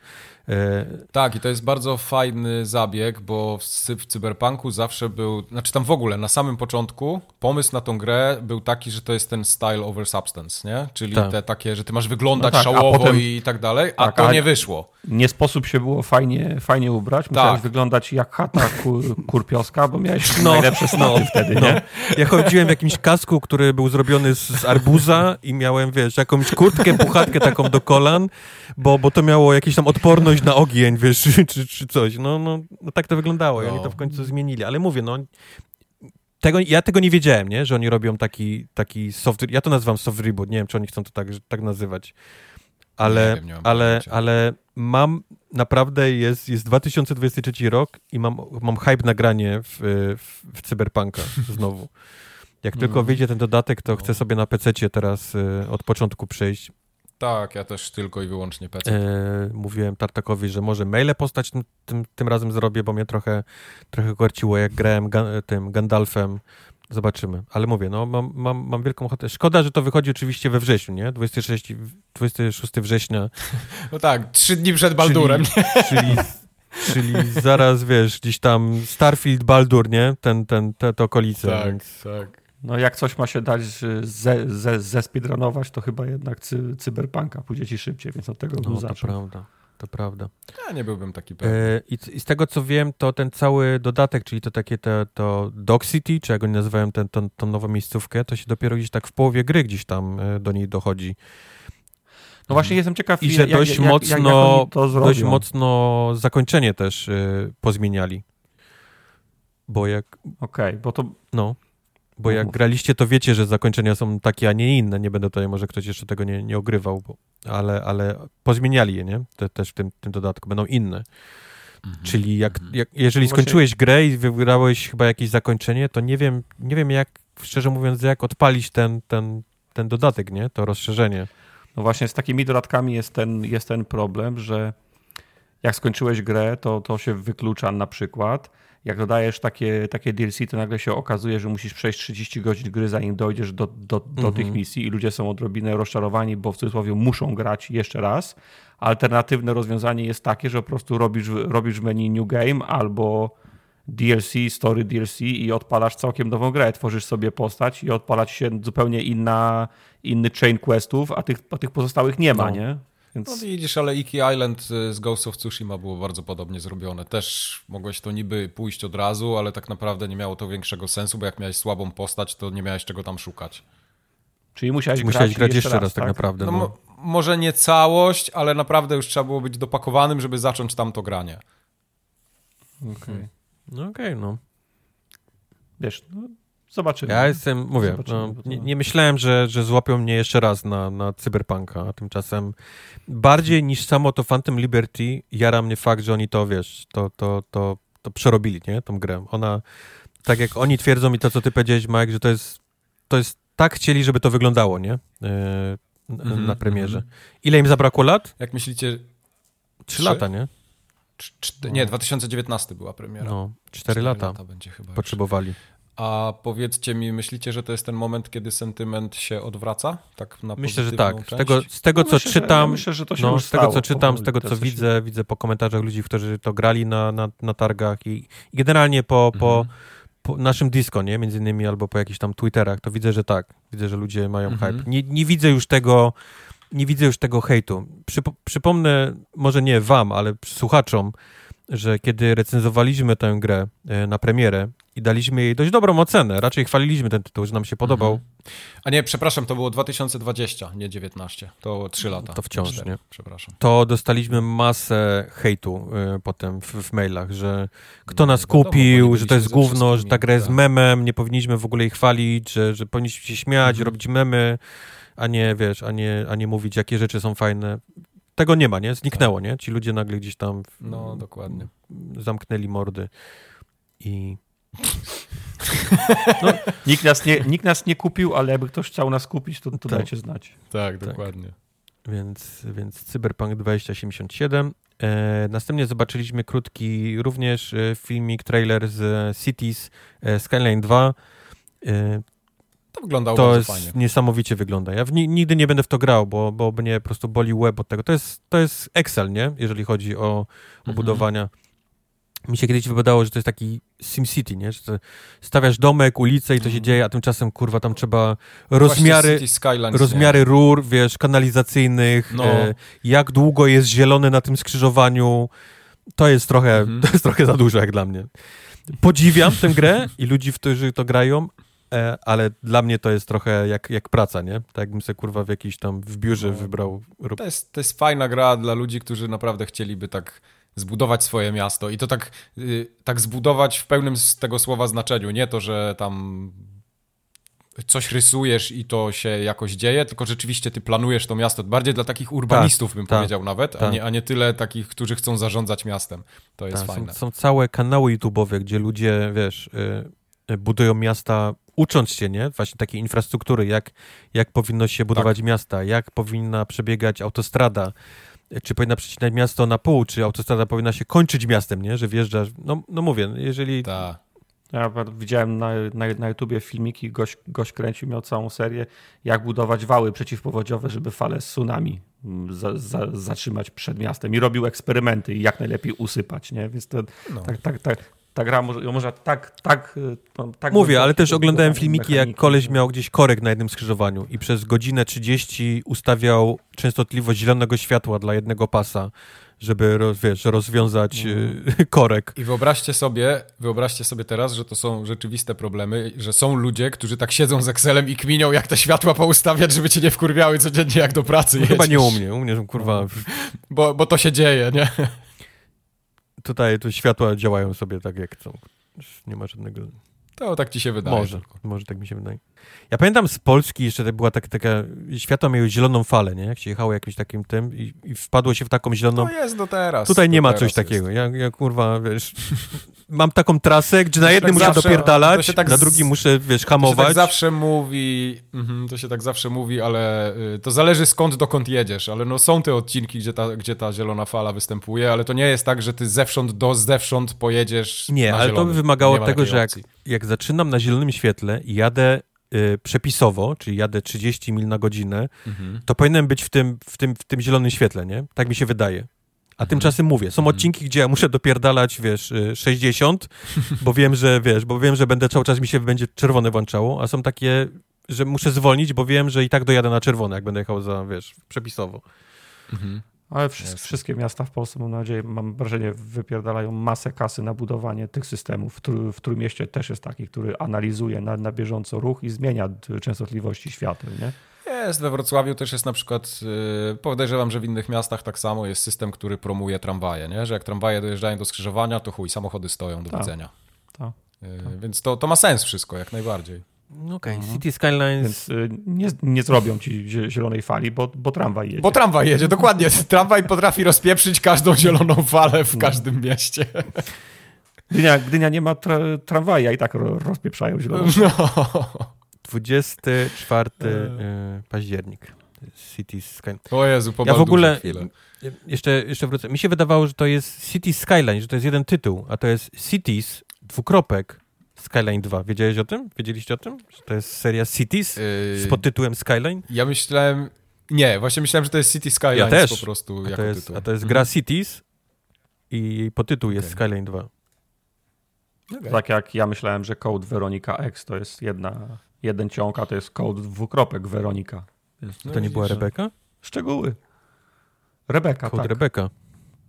E, Tak, i to jest bardzo fajny zabieg, bo w, w Cyberpunku zawsze był, znaczy tam w ogóle na samym początku pomysł na tą grę był taki, że to jest ten style over substance, nie? Czyli Tak. te takie, że ty masz wyglądać No tak, szałowo potem- i tak dalej, a Tak, to a- nie wyszło. Nie sposób się było fajnie, fajnie ubrać. Musiałeś Tak. wyglądać jak chata kur, kurpioska, bo miałeś No. najlepsze staty wtedy, nie? Ja chodziłem w jakimś kasku, który był zrobiony z, z arbuza i miałem, wiesz, jakąś kurtkę, puchatkę taką do kolan, bo, bo to miało jakąś tam odporność na ogień, wiesz, czy, czy, coś. No, no, no tak to wyglądało i oni No. to w końcu zmienili. Ale mówię, no... Tego, ja tego nie wiedziałem, nie? Że oni robią taki, taki soft... Ja to nazywam soft reboot, nie wiem, czy oni chcą to tak, tak nazywać. Ale, Nie wiem, nie mam ale, ale mam naprawdę, jest, jest 2023 rok i mam, mam hype na granie w, w, w Cyberpunka znowu. Jak tylko Mhm. wyjdzie ten dodatek, to No. chcę sobie na PC teraz y, od początku przejść. Tak, ja też tylko i wyłącznie PC. E, mówiłem Tartakowi, że może maile postać tym, tym, tym razem zrobię, bo mnie trochę, trochę korciło, jak grałem ga, tym Gandalfem. Zobaczymy. Ale mówię, no mam, mam, mam wielką ochotę. Szkoda, że to wychodzi oczywiście we wrześniu, nie? 26, 26 września. No tak, trzy dni przed Baldurem. Czyli, czyli zaraz, wiesz, gdzieś tam Starfield, Baldur, nie? Ten, ten, te, te okolice, Tak, więc... tak. No jak coś ma się dać ze, ze, ze speedrunować, to chyba jednak cy, cyberpunka pójdzie ci szybciej, więc od tego bym No, to zaczął. prawda, to prawda. Ja nie byłbym taki pewny. E, i, I z tego, co wiem, to ten cały dodatek, czyli to takie te, to Dog City, czy jak oni nazywają tą, tą nową miejscówkę, to się dopiero gdzieś tak w połowie gry gdzieś tam e, do niej dochodzi. No właśnie jestem ciekaw, I że jak- dość jak, mocno, jak, dość mocno zakończenie też e, pozmieniali. Bo jak, Okej, bo to no, bo jak Mów. graliście, to wiecie, że zakończenia są takie, a nie inne. Nie będę tutaj, może ktoś jeszcze tego nie, nie ogrywał, bo, ale, ale pozmieniali je, nie? Te, też w tym, tym dodatku. Będą inne. Mhm. Czyli jak, jak, jeżeli No właśnie- skończyłeś grę i wybrałeś chyba jakieś zakończenie, to nie wiem, nie wiem jak, szczerze mówiąc, jak odpalić ten, ten, ten dodatek, nie? To rozszerzenie. No właśnie z takimi dodatkami jest ten, jest ten problem, że jak skończyłeś grę, to, to się wyklucza na przykład. Jak dodajesz takie, takie DLC, to nagle się okazuje, że musisz przejść 30 godzin gry, zanim dojdziesz do, do, do Mhm. tych misji i ludzie są odrobinę rozczarowani, bo w cudzysłowie muszą grać jeszcze raz. Alternatywne rozwiązanie jest takie, że po prostu robisz, robisz menu New Game albo DLC, Story DLC i odpalasz całkiem nową grę. Tworzysz sobie postać i odpala ci się zupełnie inna, inny chain questów, a tych, a tych pozostałych nie ma, No. nie? No Więc widzisz, ale Iki Island y, z Ghost of Tsushima było bardzo podobnie zrobione. Też mogłeś to niby pójść od razu, ale tak naprawdę nie miało to większego sensu, bo jak miałeś słabą postać, to nie miałeś czego tam szukać. czyli musiałeś, Musiałeś grać, grać jeszcze raz, tak, tak? naprawdę. No, No, mo- może nie całość, ale naprawdę już trzeba było być dopakowanym, żeby zacząć tamto granie. Okej. no okej, no. Wiesz, no, Zobaczymy. Ja jestem, mówię, no, nie, nie, myślałem, że, że złapią mnie jeszcze raz na, na Cyberpunka, a tymczasem bardziej niż samo to Phantom Liberty jara mnie fakt, że oni to, wiesz, to, to, to, to przerobili, nie, tą grę. Ona, tak jak oni twierdzą i to, co ty powiedziałeś, Mike, że to jest, to jest tak chcieli, żeby to wyglądało, nie, yy, mm-hmm, na premierze. Mm-hmm. Ile im zabrakło lat? Jak myślicie? Trzy lata, nie? nie, 2019 była premiera. No, cztery lata, lata będzie chyba potrzebowali. Już. A powiedzcie mi, myślicie, że to jest ten moment, kiedy sentyment się odwraca? Tak na myślę, że tak. Z tego, z tego no, co myślę, czytam, ja myślę, że to się no, z tego co czytam, z tego co widzę, się... widzę po komentarzach ludzi, którzy to grali na, na, na targach i, i generalnie po, mhm. po, po, naszym disco, nie? Między innymi albo po jakichś tam Twitterach, to widzę, że tak. Widzę, że ludzie mają mhm. hype. Nie, nie widzę już tego nie widzę już tego hejtu. Przypo, przypomnę, może nie wam, ale słuchaczom, że kiedy recenzowaliśmy tę grę e, na premierę i daliśmy jej dość dobrą ocenę, raczej chwaliliśmy ten tytuł, że nam się podobał. Mhm. A nie, przepraszam, to było 2020, nie 19. To 3 lata. To wciąż, 4, nie? Przepraszam. To dostaliśmy masę hejtu y, potem w, w, mailach, że kto nas no, kupił, że to jest gówno, że ta gra jest tak. memem, nie powinniśmy w ogóle jej chwalić, że, że powinniśmy się śmiać, mhm. robić memy, a nie, wiesz, a nie, a nie mówić, jakie rzeczy są fajne tego nie ma, nie? Zniknęło, nie? Ci ludzie nagle gdzieś tam. W, no, dokładnie. Zamknęli mordy i. No, nikt, nas nie, nikt nas nie kupił, ale jakby ktoś chciał nas kupić, to, to tak. dajcie znać. Tak, tak. dokładnie. Tak. Więc, więc Cyberpunk 2077. E, następnie zobaczyliśmy krótki również e, filmik, trailer z Cities e, Skyline 2. E, to wyglądało to jest fajnie. niesamowicie wygląda. Ja nigdy nie będę w to grał, bo, bo mnie po prostu boli łeb od tego. To jest, to jest Excel, nie? Jeżeli chodzi o, o mhm. budowania. Mi się kiedyś wydawało, że to jest taki SimCity, nie? Że stawiasz domek, ulicę i to się mhm. dzieje, a tymczasem, kurwa, tam trzeba rozmiary, rozmiary rur, wiesz, kanalizacyjnych, no. e, jak długo jest zielony na tym skrzyżowaniu. To jest trochę, mhm. to jest trochę za dużo jak dla mnie. Podziwiam tę grę i ludzi, którzy to grają, E, ale dla mnie to jest trochę jak, jak praca, nie? Tak jakbym sobie kurwa w jakiś tam w biurze no, wybrał. To jest, to jest fajna gra dla ludzi, którzy naprawdę chcieliby tak zbudować swoje miasto i to tak, yy, tak zbudować w pełnym z tego słowa znaczeniu. Nie to, że tam coś rysujesz i to się jakoś dzieje, tylko rzeczywiście ty planujesz to miasto. Bardziej dla takich urbanistów, tak, bym tak, powiedział nawet, tak. a, nie, a nie tyle takich, którzy chcą zarządzać miastem. To jest tak, fajne. Są, są, całe kanały YouTube'owe, gdzie ludzie, wiesz, yy, budują miasta ucząc się, nie? Właśnie takiej infrastruktury, jak, jak powinno się budować tak. miasta, jak powinna przebiegać autostrada, czy powinna przecinać miasto na pół, czy autostrada powinna się kończyć miastem, nie? Że wjeżdżasz, no, no mówię, jeżeli... Ta. Ja widziałem na, na, na YouTubie filmiki, gość, gość kręcił, miał całą serię, jak budować wały przeciwpowodziowe, żeby fale tsunami mm, za, za, zatrzymać przed miastem i robił eksperymenty i jak najlepiej usypać, nie? Więc to, no. tak, tak, tak, ta gra może, może tak, tak, no, tak Mówię, ale też oglądałem filmiki, jak koleś miał gdzieś korek na jednym skrzyżowaniu i przez godzinę 30 ustawiał częstotliwość zielonego światła dla jednego pasa, żeby wiesz, rozwiązać no. korek. I wyobraźcie sobie, wyobraźcie sobie teraz, że to są rzeczywiste problemy, że są ludzie, którzy tak siedzą z Excelem i kminią, jak te światła poustawiać, żeby cię nie wkurwiały codziennie, jak do pracy no Chyba nie u mnie, u mnie, kurwa... No. Bo, bo to się dzieje, nie? Tutaj tu światła działają sobie tak jak chcą. Nie ma żadnego... To tak ci się wydaje. Może, może tak mi się wydaje. Ja pamiętam z Polski jeszcze była tak, taka, światła miały zieloną falę, nie? Jak się jechało jakimś takim tym i, i wpadło się w taką zieloną... To jest do teraz. Tutaj nie ma coś takiego. Ja, ja kurwa, wiesz, mam taką trasę, gdzie na jednym tak muszę zawsze, dopierdalać, tak na drugim muszę, wiesz, hamować. To się tak zawsze mówi, mhm, to się tak zawsze mówi, ale y, to zależy skąd, dokąd jedziesz, ale no są te odcinki, gdzie ta, gdzie ta zielona fala występuje, ale to nie jest tak, że ty zewsząd do zewsząd pojedziesz Nie, ale to by wymagało tego, że jak, jak zaczynam na zielonym świetle i jadę y, przepisowo, czyli jadę 30 mil na godzinę, mhm. to powinienem być w tym, w, tym, w tym zielonym świetle, nie? Tak mi się wydaje. A mhm. tymczasem mówię, są mhm. odcinki, gdzie ja muszę dopierdalać, wiesz, 60, y, bo wiem, że, wiesz, bo wiem, że będę cały czas mi się będzie czerwone włączało, a są takie, że muszę zwolnić, bo wiem, że i tak dojadę na czerwone, jak będę jechał za, wiesz, przepisowo. Mhm. Ale wszystkie miasta w Polsce, mam nadzieję, mam wrażenie, wypierdalają masę kasy na budowanie tych systemów. W, w Trójmieście też jest taki, który analizuje na, na bieżąco ruch i zmienia częstotliwości świateł, nie? Jest, we Wrocławiu też jest na przykład, yy, podejrzewam, że w innych miastach tak samo jest system, który promuje tramwaje, nie? że jak tramwaje dojeżdżają do skrzyżowania, to chuj, samochody stoją do Ta. widzenia. Tak. Yy, więc to, to ma sens wszystko, jak najbardziej. Okej, okay. Mhm. City Skylines... Więc y, nie, nie zrobią ci zielonej fali, bo, bo tramwaj jedzie. Bo tramwaj jedzie, dokładnie. Tramwaj potrafi rozpieprzyć każdą zieloną falę w no. każdym mieście. Gdynia, Gdynia nie ma tra tramwaja i tak rozpieprzają zieloną no. 24 e. październik. City Skyline. O Jezu, Ja w ogóle jeszcze, jeszcze wrócę. Mi się wydawało, że to jest City Skyline, że to jest jeden tytuł, a to jest Cities, dwukropek, Skyline 2. Wiedziałeś o tym? Wiedzieliście o tym? Że to jest seria Cities yy... z podtytułem Skyline? Ja myślałem... Nie, właśnie myślałem, że to jest City Skyline ja też. po prostu a jako to jest, tytuł. A to jest gra mhm. Cities i jej podtytuł jest okay. Skyline 2. Okay. Tak jak ja myślałem, że Code Veronica X to jest jedna, jeden ciąg, a to jest Code dwukropek Veronica. Jest, no to nie była Rebeka? Szczegóły. Rebeka, Code tak. Rebeka.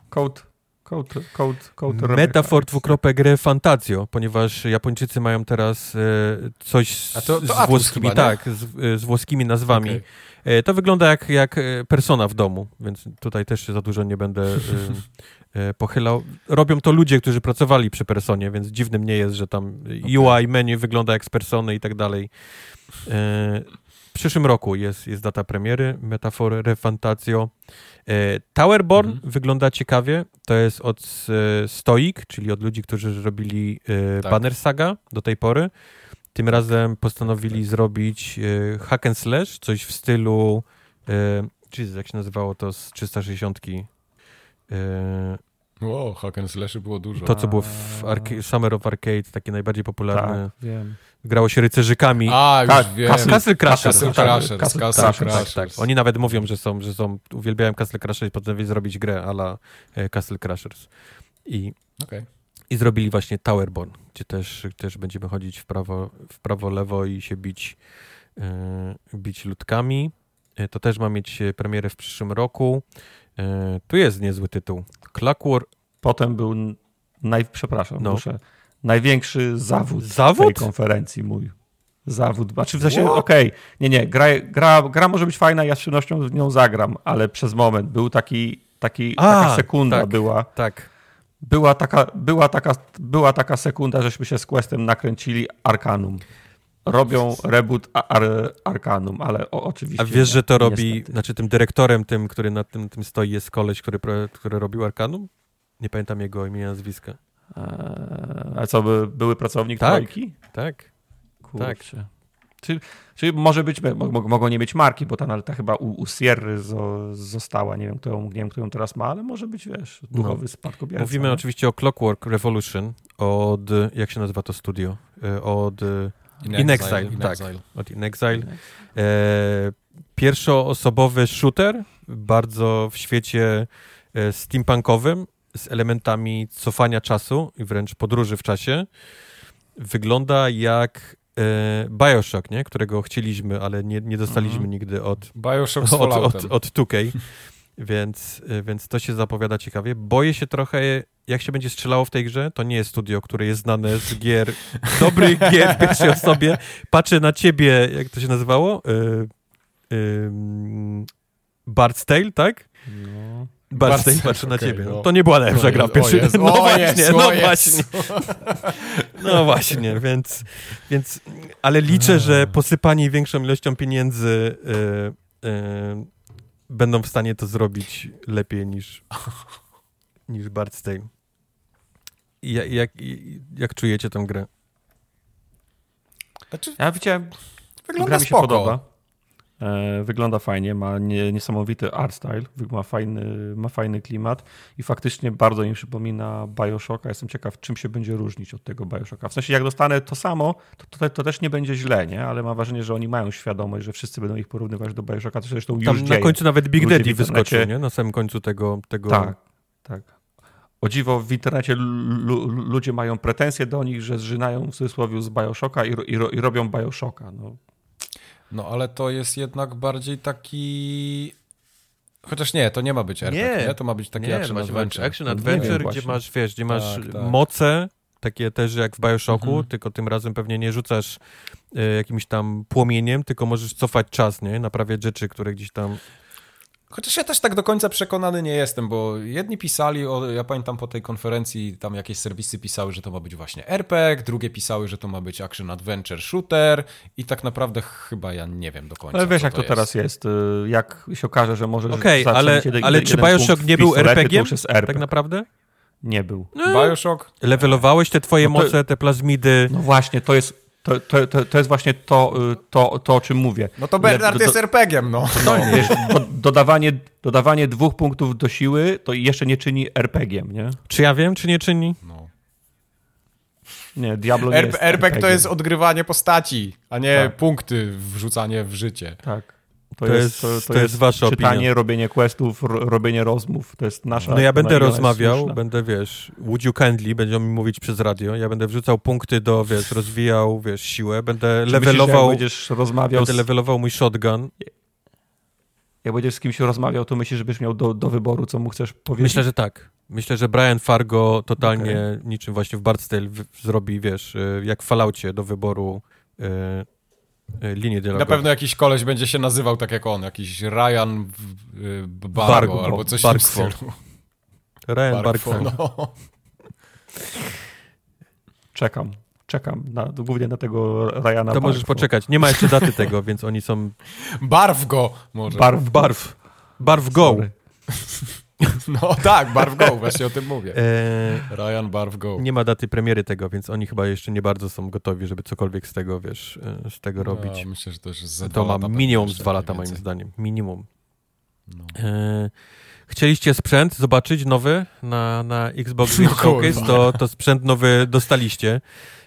Code Code, code, code Metafor dwukropek fantazjo, ponieważ Japończycy mają teraz e, coś to, to z, włoskimi, chyba, tak, z, e, z, włoskimi nazwami. Okay. E, to wygląda jak, jak persona w domu, więc tutaj też się za dużo nie będę e, pochylał. Robią to ludzie, którzy pracowali przy personie, więc dziwnym nie jest, że tam okay. UI menu wygląda jak z persony i tak dalej. W przyszłym roku jest, jest data premiery, Metafor Refantazio. E, Towerborn mhm. wygląda ciekawie. To jest od e, Stoic, czyli od ludzi, którzy robili e, tak. Banner Saga do tej pory. Tym razem postanowili tak. zrobić hack and slash, coś w stylu czyli jak się nazywało to z 360 Wow, hack and slash było dużo. To, co było w Summer of Arcade, takie najbardziej popularne. Tak, wiem grało się rycerzykami. A, już Ka wiem. Castle Crashers. Castle Crashers. Castle, Castle Crashers. Tak, tak. Oni nawet mówią, że są, że są, uwielbiają Castle Crashers i potem zrobić grę ala e, Castle Crashers. I, okay. I zrobili właśnie Towerborn, gdzie też, też będziemy chodzić w prawo, w prawo, lewo i się bić, e, bić ludkami. E, to też ma mieć premierę w przyszłym roku. E, tu jest niezły tytuł. Clockwork. Potem był, naj, przepraszam, no. muszę największy zawód, zawód? tej konferencji mój. Zawód. Znaczy w sensie, okej, okay, nie, nie, gra, gra, gra może być fajna, ja z przyjemnością z nią zagram, ale przez moment był taki, taki A, taka sekunda tak, była. Tak. Była taka, była, taka, była taka sekunda, żeśmy się z Questem nakręcili Arkanum. Robią reboot Ar Arkanum, ale o, oczywiście. A wiesz, że to robi, niestety. znaczy tym dyrektorem, tym, który na tym, tym stoi, jest koleś, który, który robił Arkanum? Nie pamiętam jego imienia, nazwiska. A co, by, były pracownik tak, trojki? Tak, Kurczę. tak. Czyli, czyli może być, mogą nie mieć marki, bo ta, no, ta chyba u, u Sierry została, nie wiem, kto, nie wiem, kto ją teraz ma, ale może być, wiesz, duchowy no. spadkobierca. Mówimy nie? oczywiście o Clockwork Revolution od, jak się nazywa to studio? E, od In, In Exile, In tak, Exile. od In Exile. In Exile. E, pierwszoosobowy shooter, bardzo w świecie e, steampunkowym, z elementami cofania czasu i wręcz podróży w czasie. Wygląda jak e, Bioshock, nie? którego chcieliśmy, ale nie, nie dostaliśmy mm. nigdy od, Bioshock od, od, od 2K. Więc, e, więc to się zapowiada ciekawie. Boję się trochę, jak się będzie strzelało w tej grze. To nie jest studio, które jest znane z gier, dobrych gier w pierwszej osobie. Patrzę na ciebie, jak to się nazywało? Yy, Bard's Tale, tak? No. Barsztej patrzy na ciebie. No. To nie była najlepsza gra pierwszy. No, no właśnie, no właśnie. No właśnie, więc, więc ale liczę, że posypani większą ilością pieniędzy yy, yy, będą w stanie to zrobić lepiej niż niż Bartstay. Jak, jak, jak czujecie tę grę? Znaczy, ja widziałem, wygląda gra mi się spoko. podoba. E, wygląda fajnie, ma nie, niesamowity art style, ma fajny, ma fajny klimat i faktycznie bardzo mi przypomina Bioshocka. Jestem ciekaw, czym się będzie różnić od tego Bioshocka. W sensie, jak dostanę to samo, to, to, to też nie będzie źle, nie? ale mam wrażenie, że oni mają świadomość, że wszyscy będą ich porównywać do Bioshocka, co zresztą Tam już na końcu nawet Big Daddy wyskoczył, nie? Na samym końcu tego... tego... Tak, tak. O dziwo, w internecie ludzie mają pretensje do nich, że zżynają w cudzysłowie z Bioshocka i, i, i robią Bioshocka. No, no ale to jest jednak bardziej taki... Chociaż nie, to nie ma być RPG, nie, nie? to ma być taki nie, action adventure. Action adventure, gdzie masz, wiesz, gdzie masz tak, tak. moce, takie też jak w Bioshocku, mhm. tylko tym razem pewnie nie rzucasz y, jakimś tam płomieniem, tylko możesz cofać czas, nie? Naprawiać rzeczy, które gdzieś tam... Chociaż ja też tak do końca przekonany nie jestem, bo jedni pisali, o, ja pamiętam po tej konferencji, tam jakieś serwisy pisały, że to ma być właśnie RPG, drugie pisały, że to ma być action adventure shooter i tak naprawdę chyba ja nie wiem do końca. Ale wiesz, co jak to, jest. teraz jest. y, Jak się okaże, że może. Okej, ale, ale czy Bioshock nie był RPG? Tak naprawdę? Nie był. Bioshock? Levelowałeś te twoje No to- moce, te plazmidy. No właśnie, to jest. To, to, to, to jest właśnie to, y, to, to, o czym mówię. No to Le- Bernard do- jest RPG-iem, no. No, wiesz, do, dodawanie, dodawanie dwóch punktów do siły to jeszcze nie czyni RPG-iem, nie? Czy ja wiem, czy nie czyni? no. Nie, Diablo nie RP, jest RPG to jest odgrywanie postaci, a nie Tak. punkty, wrzucanie w życie. Tak. To, To jest, jest- to, to jest wasza czytanie, opinia. robienie questów, ro, robienie rozmów. To jest nasza. No ja będę jest rozmawiał, będę, wiesz, you kindly, będą mi mówić przez radio, ja będę wrzucał punkty do, wiesz, rozwijał, wiesz, siłę, będę Czy myślisz, że levelował, będziesz rozmawiał, będę z, levelował mój shotgun. jak będziesz z kimś rozmawiał, to myślisz, żebyś miał do, do wyboru, co mu chcesz powiedzieć? Myślę, że tak. Myślę, że Brian Fargo totalnie niczym właśnie w Bardstale w- zrobi, wiesz, y, jak w Falloutie do wyboru y, y, linii Na dialogowej. pewno jakiś koleś będzie się nazywał tak jak on, jakiś Ryan Bargo, Bargo, albo coś Barkwo. w stylu. Ryan Barkwo, no. Czekam. Czekam na, głównie na tego Ryana To możesz poczekać. Nie ma jeszcze daty tego, więc oni są... Barw go może. Barw, Barw. Barw go. No tak, Barw go, właśnie o tym mówię. E, Ryan Barw go. nie ma daty premiery tego, więc oni chyba jeszcze nie bardzo są gotowi, żeby cokolwiek z tego, wiesz, e, z tego robić. Ja myślę, że to już ze To ma minimum z dwa lata moim zdaniem. Minimum. No. E, chcieliście sprzęt zobaczyć nowy na, na Xbox Game No Showcase, to, to sprzęt nowy dostaliście.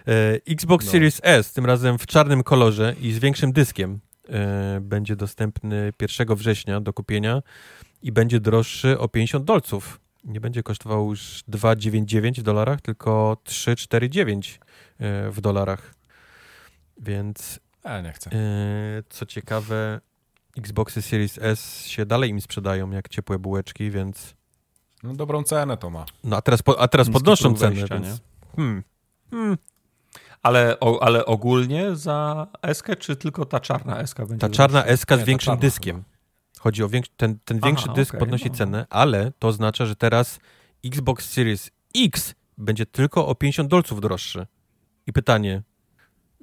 E, Xbox No. Series S, tym razem w czarnym kolorze i z większym dyskiem, e, będzie dostępny 1 września do kupienia i będzie droższy o 50 dolców. Nie będzie kosztował już 2,99 w dolarach, tylko 3,49 e, w dolarach. Więc E, nie chcę. E, Co ciekawe, Xboxy Series S się dalej im sprzedają jak ciepłe bułeczki, więc. No dobrą cenę to ma. No a teraz, po, a teraz Niski podnoszą cenę. wejścia, więc... Hmm. Hmm. Ale, o, ale ogólnie za eskę, czy tylko ta czarna eska będzie? Ta czarna? SK z większym dyskiem. Chodzi o większy, ten, ten Aha, większy dysk okej, podnosi no. cenę, ale to oznacza, że teraz Xbox Series X będzie tylko o 50 dolców droższy. I pytanie,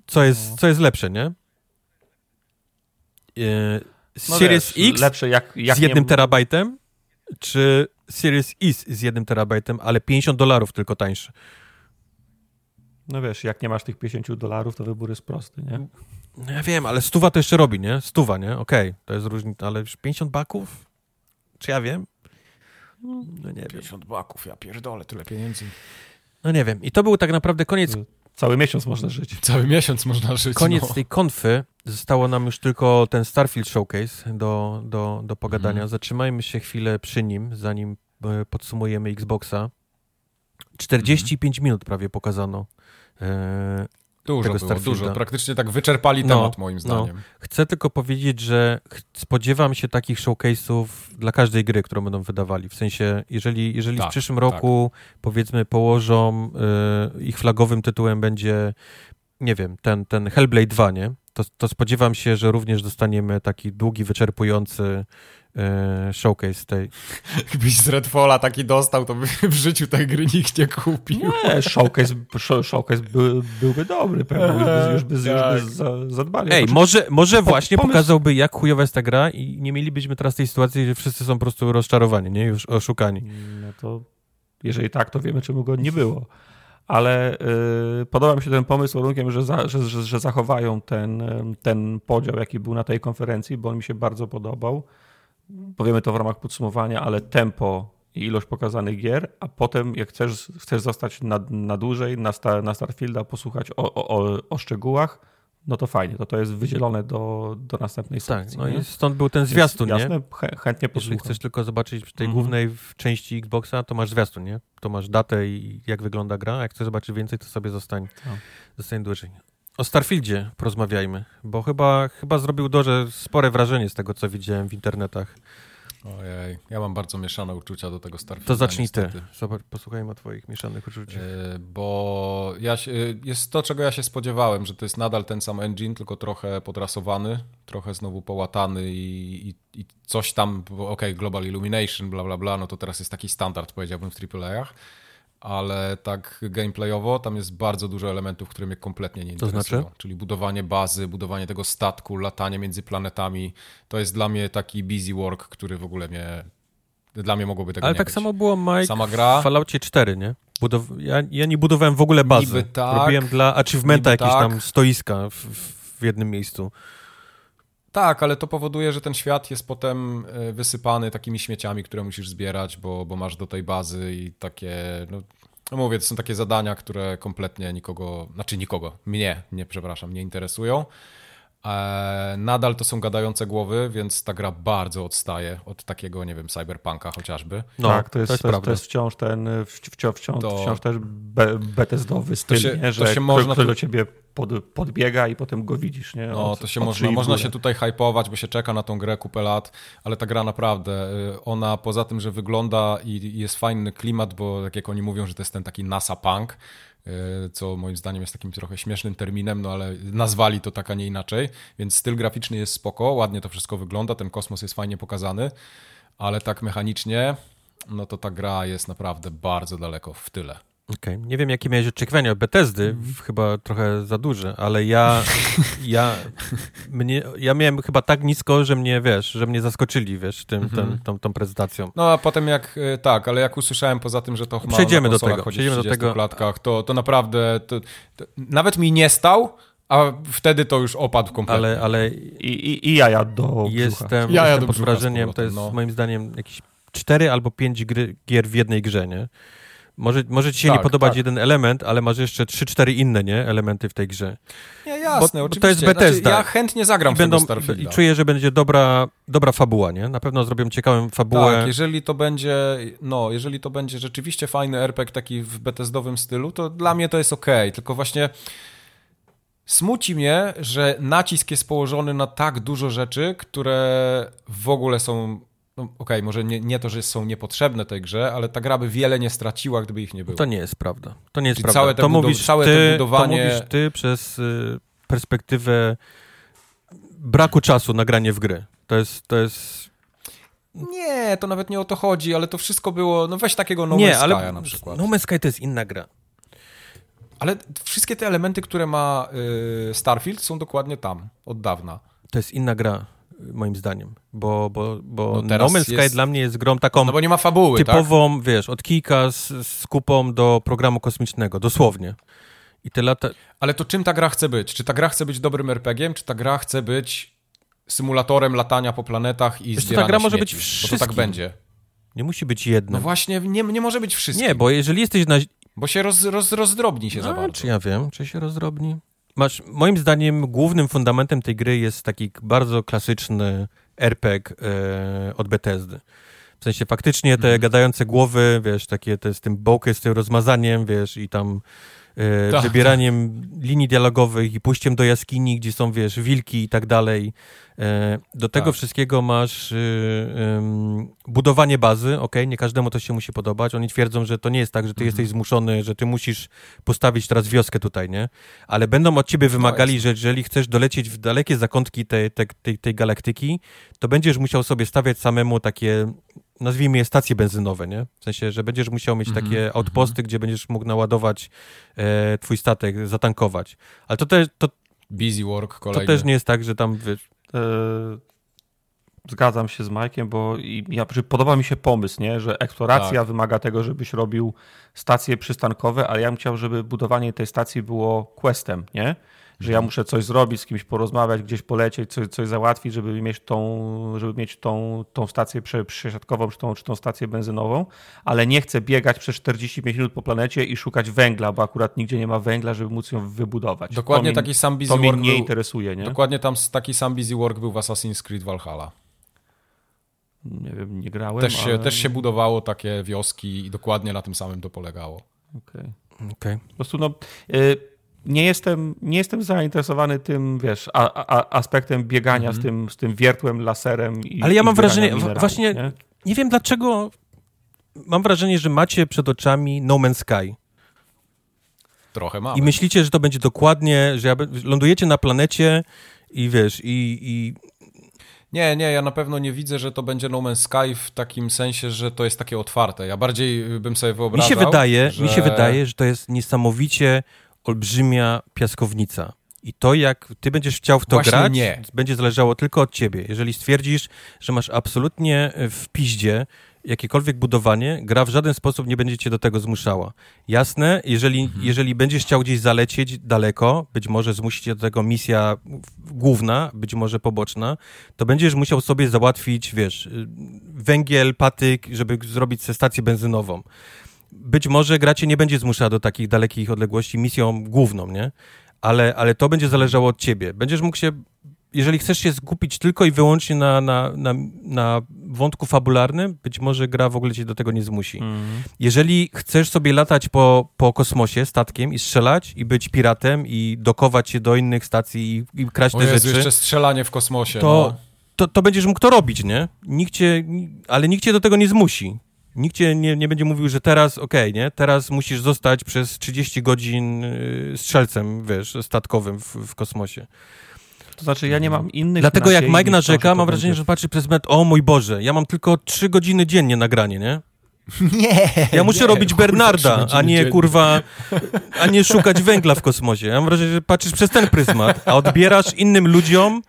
co jest, No. co jest lepsze, nie? E, No Series wiesz, X Lepsze jak, jak z jednym nie... terabajtem, czy Series X z jednym terabajtem, ale 50 dolarów tylko tańszy. No wiesz, jak nie masz tych 50 dolarów, to wybór jest prosty, nie? No Ja wiem, ale stuwa to jeszcze robi, nie? Stuwa, nie? Okej, to jest różnica, ale już 50 baków? Czy ja wiem? No nie wiem. 50 baków, ja pierdolę, tyle pieniędzy. No nie wiem. I to był tak naprawdę koniec, Cały miesiąc można żyć. Cały miesiąc można żyć. koniec no. tej konfy. Zostało nam już tylko ten Starfield Showcase do, do, do pogadania. Mhm. Zatrzymajmy się chwilę przy nim, zanim e, podsumujemy Xboxa. 45 minut prawie pokazano. Dużo tego było, dużo. Praktycznie tak wyczerpali No, temat moim zdaniem. Chcę tylko powiedzieć, że spodziewam się takich showcase'ów dla każdej gry, którą będą wydawali. W sensie, jeżeli, jeżeli w Tak, przyszłym roku, powiedzmy, położą, y, ich flagowym tytułem będzie, nie wiem, ten, ten Hellblade 2, nie? To, to spodziewam się, że również dostaniemy taki długi, wyczerpujący showcase tej. Jakbyś z Redfalla taki dostał, to by w życiu tej gry nikt nie kupił. Nie, showcase, show- showcase by, byłby dobry, pewnie. Już by, już by, już Tak. by za, zadbali. Ej, Znaczy, może, może po- właśnie pomysł- pokazałby, jak chujowa jest ta gra i nie mielibyśmy teraz tej sytuacji, że wszyscy są po prostu rozczarowani, nie? Już oszukani. No to jeżeli tak, to wiemy, czemu go nie było. Ale y, podoba mi się ten pomysł warunkiem, że, za, że, że, że zachowają ten, em, ten podział, jaki był na tej konferencji, bo on mi się bardzo podobał. Powiemy to w ramach podsumowania, ale tempo i ilość pokazanych gier, a potem jak chcesz, chcesz zostać na, na dłużej, na, Star, na Starfielda, posłuchać o, o, o, szczegółach, no to fajnie, to to jest wydzielone do, do następnej Tak, sekcji. no nie? i stąd był ten zwiastun, nie? Jasne, chę, chętnie Jeśli posłucham. chcesz tylko zobaczyć w tej Mhm. głównej części Xboxa, to masz zwiastun, nie? To masz datę i jak wygląda gra, a jak chcesz zobaczyć więcej, to sobie zostań, No. zostań dłużej. O Starfieldzie porozmawiajmy, bo chyba, chyba zrobił duże, spore wrażenie z tego, co widziałem w internetach. Ojej, ja mam bardzo mieszane uczucia do tego Starfielda. To zacznij niestety. ty. Zobacz, posłuchajmy o twoich mieszanych uczuciach. Yy, Bo ja się, jest to, czego ja się spodziewałem, że to jest nadal ten sam engine, tylko trochę podrasowany, trochę znowu połatany i, i, i coś tam, okej, Global Illumination, bla bla bla, no to teraz jest taki standard, powiedziałbym, w AAA-ach, ale tak gameplayowo tam jest bardzo dużo elementów, które mnie kompletnie nie To interesują. znaczy? Czyli budowanie bazy, budowanie tego statku, latanie między planetami. To jest dla mnie taki busy work, który w ogóle mnie... Dla mnie mogłoby tego Ale nie tak być. samo było Mike Sama gra? w Falloutie 4, nie? Budow... Ja, ja nie budowałem w ogóle bazy. Niby tak, Robiłem dla achievementa jakieś tak. tam stoiska w, w jednym miejscu. Tak, ale to powoduje, że ten świat jest potem e, wysypany takimi śmieciami, które musisz zbierać, bo, bo masz do tej bazy i takie, no, no mówię, to są takie zadania, które kompletnie nikogo, znaczy nikogo, mnie, nie, przepraszam, nie interesują. E, nadal to są gadające głowy, więc ta gra bardzo odstaje od takiego, nie wiem, cyberpunka chociażby. No, tak, to jest, to jest, prawda. to jest wciąż ten, wci- wciąż, wciąż, To- wciąż też be, betesdowy styl, się- nie? to że się ktoś, można do ciebie pod, podbiega i potem go widzisz, nie? No, Od- to się można, można się tutaj hypować, bo się czeka na tą grę kupę lat, ale ta gra naprawdę, y, ona poza tym, że wygląda i i jest fajny klimat, bo tak jak oni mówią, że to jest ten taki NASA punk, y, co moim zdaniem jest takim trochę śmiesznym terminem, no ale nazwali to tak, a nie inaczej, więc styl graficzny jest spoko, ładnie to wszystko wygląda, ten kosmos jest fajnie pokazany, ale tak mechanicznie, no to ta gra jest naprawdę bardzo daleko w tyle. Okej. Nie wiem, jakie miałeś oczekiwania od Bethesdy, w- chyba trochę za duże, ale ja, ja, mnie, ja miałem chyba tak nisko, że mnie, wiesz, że mnie zaskoczyli, wiesz, tym, Mhm. ten, tą, tą prezentacją. No a potem jak, y, tak, ale jak usłyszałem poza tym, że to ma Przejdziemy do tego, przejdziemy do 30 tego. klatkach, to, to naprawdę, to, to, nawet mi nie stał, a wtedy to już opadł kompletnie. Ale, ale I, i, I jaja do brzucha. jestem, Ja jadę jestem pod wrażeniem, to jest no. moim zdaniem jakieś cztery albo pięć gry, gier w jednej grze, nie? Może, może ci się nie Tak, podobać tak. jeden element, ale masz jeszcze trzy, cztery inne, nie? Elementy w tej grze. Nie, jasne, bo to oczywiście. jest Bethesda. Znaczy, ja chętnie zagram I, w będą. I czuję, że będzie dobra, dobra fabuła, nie? Na pewno zrobią ciekawą fabułę. Tak, jeżeli to będzie, no, jeżeli to będzie rzeczywiście fajny RPG taki w Bethesdowym stylu, to dla mnie to jest okej, tylko właśnie smuci mnie, że nacisk jest położony na tak dużo rzeczy, które w ogóle są, no, okej, może nie, nie to, że są niepotrzebne tej grze, ale ta gra by wiele nie straciła, gdyby ich nie było. To nie jest prawda. To nie jest Czyli prawda. całe te to, mówisz całe ty, te budowanie- to mówisz ty przez y, perspektywę braku czasu na granie w gry. To jest, to jest... Nie, to nawet nie o to chodzi, ale to wszystko było, no weź takiego No nie, Man's ale Sky'a na przykład. No Man's Sky to jest inna gra. Ale wszystkie te elementy, które ma y, Starfield są dokładnie tam, od dawna. To jest inna gra, moim zdaniem. Bo, bo, bo No no Man's Sky jest- dla mnie jest grą taką No bo nie ma fabuły, tak? typową, wiesz, od kijka z, z kupą do programu kosmicznego, dosłownie. I te lata... Ale to czym ta gra chce być? Czy ta gra chce być dobrym RPG-iem, czy ta gra chce być symulatorem latania po planetach i Wiesz co, ta zbierania gra może śmieci? być Bo to tak wszystkim. będzie. Nie musi być jedno. No właśnie, nie, nie może być wszystkim. nie, bo jeżeli jesteś na, Bo się roz, roz, rozdrobni się za A, bardzo. Czy ja wiem, czy się rozdrobni? Masz, moim zdaniem głównym fundamentem tej gry jest taki bardzo klasyczny RPG e, od Bethesdy. W sensie faktycznie te Mhm. gadające głowy, wiesz, takie te z tym bołkiem, z tym rozmazaniem, wiesz, i tam Tak, wybieraniem linii dialogowych i pójściem do jaskini, gdzie są, wiesz, wilki i tak dalej. E, do tego Tak. wszystkiego masz ym, budowanie bazy, okej, nie każdemu to się musi podobać. Oni twierdzą, że to nie jest tak, że ty Mhm. jesteś zmuszony, że ty musisz postawić teraz wioskę tutaj, nie? Ale będą od ciebie wymagali, jest. że jeżeli chcesz dolecieć w dalekie zakątki tej, tej, tej, tej galaktyki, to będziesz musiał sobie stawiać samemu takie, nazwijmy je stacje benzynowe, nie? W sensie, że będziesz musiał mieć Mhm, takie outposty, gdzie będziesz mógł naładować e, twój statek, zatankować. Ale to też, to, Busy work to kolejny. też nie jest tak, że tam, wiesz, E, Zgadzam się z Majkiem, bo i ja, podoba mi się pomysł, nie? że eksploracja Tak. wymaga tego, żebyś robił stacje przystankowe, ale ja bym chciał, żeby budowanie tej stacji było questem, nie? Że ja muszę coś zrobić, z kimś porozmawiać, gdzieś polecieć, coś, coś załatwić, żeby mieć tą, żeby mieć tą, tą stację prze- przesiadkową, czy tą, czy tą stację benzynową, ale nie chcę biegać przez 45 minut po planecie i szukać węgla, bo akurat nigdzie nie ma węgla, żeby móc ją wybudować. Dokładnie to taki mi, sam busy To mnie work nie był, interesuje, nie? Dokładnie tam taki sam busy work był w Assassin's Creed Valhalla. Nie wiem, nie grałem. Też się, ale... też się budowało takie wioski i dokładnie na tym samym to polegało. Okej. okej. Po prostu no, y, nie jestem, nie jestem zainteresowany tym, wiesz, a, a, aspektem biegania z, mhm. tym, z tym wiertłem, laserem. I, Ale ja mam wrażenie, właśnie nie? nie wiem dlaczego, mam wrażenie, że macie przed oczami No Man's Sky. Trochę mamy. I myślicie, że to będzie dokładnie, że lądujecie na planecie i wiesz, i, i nie, nie, ja na pewno nie widzę, że to będzie No Man's Sky w takim sensie, że to jest takie otwarte. Ja bardziej bym sobie wyobrażał, mi się wydaje, że... Mi się wydaje, że to jest niesamowicie olbrzymia piaskownica. I to, jak ty będziesz chciał w to Właśnie grać, nie. będzie zależało tylko od ciebie. Jeżeli stwierdzisz, że masz absolutnie w piździe jakiekolwiek budowanie, gra w żaden sposób nie będzie cię do tego zmuszała. Jasne, jeżeli, mhm. jeżeli będziesz chciał gdzieś zalecieć daleko, być może zmusi cię do tego misja główna, być może poboczna, to będziesz musiał sobie załatwić, wiesz, węgiel, patyk, żeby zrobić stację benzynową. Być może gra cię nie będzie zmuszała do takich dalekich odległości misją główną, nie? Ale, ale to będzie zależało od ciebie. Będziesz mógł się jeżeli chcesz się skupić tylko i wyłącznie na, na, na, na wątku fabularnym, być może gra w ogóle cię do tego nie zmusi. Mm. Jeżeli chcesz sobie latać po, po kosmosie statkiem i strzelać i być piratem i dokować się do innych stacji i, i kraść o te Jezu, rzeczy... jeszcze strzelanie w kosmosie, to, no. to, to będziesz mógł to robić, nie? Nikt cię, ale nikt cię do tego nie zmusi. Nikt cię nie, nie będzie mówił, że teraz, okej, okay, nie? Teraz musisz zostać przez 30 godzin y, strzelcem, wiesz, statkowym w, w kosmosie. To znaczy, ja nie mam innych Dlatego jak Mike narzeka, mam wrażenie, że patrzy przez met, o mój Boże, ja mam tylko trzy godziny dziennie nagranie, nie? Nie. Ja muszę nie, robić Bernarda, a nie dziennie. kurwa, a nie szukać węgla w kosmosie. Ja mam wrażenie, że patrzysz przez ten pryzmat, a odbierasz innym ludziom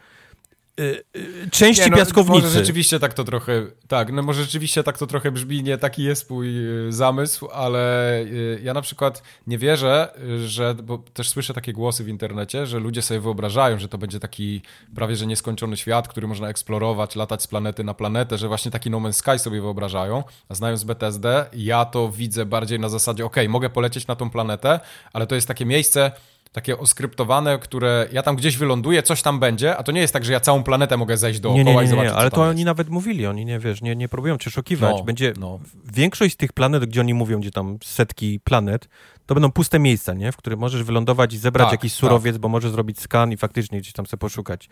części nie, no, piaskownicy. Może rzeczywiście tak to trochę, tak, no może rzeczywiście tak to trochę brzmi, nie taki jest mój y, zamysł, ale ja na przykład nie wierzę, że, bo też słyszę takie głosy w internecie, że ludzie sobie wyobrażają, że to będzie taki prawie że nieskończony świat, który można eksplorować, latać z planety na planetę, że właśnie taki No Man's Sky sobie wyobrażają, a znając BTSD, ja to widzę bardziej na zasadzie, ok, mogę polecieć na tą planetę, ale to jest takie miejsce, takie oskryptowane, które ja tam gdzieś wyląduję, coś tam będzie, a to nie jest tak, że ja całą planetę mogę zejść dookoła nie, nie, nie, i zobaczyć, nie, ale to jest. oni nawet mówili, oni nie, wiesz, nie, nie próbują cię szukiwać. No, będzie no. Większość z tych planet, gdzie oni mówią, gdzie tam setki planet, to będą puste miejsca, nie? w których możesz wylądować i zebrać tak, jakiś surowiec, tak. bo możesz zrobić skan i faktycznie gdzieś tam sobie poszukać.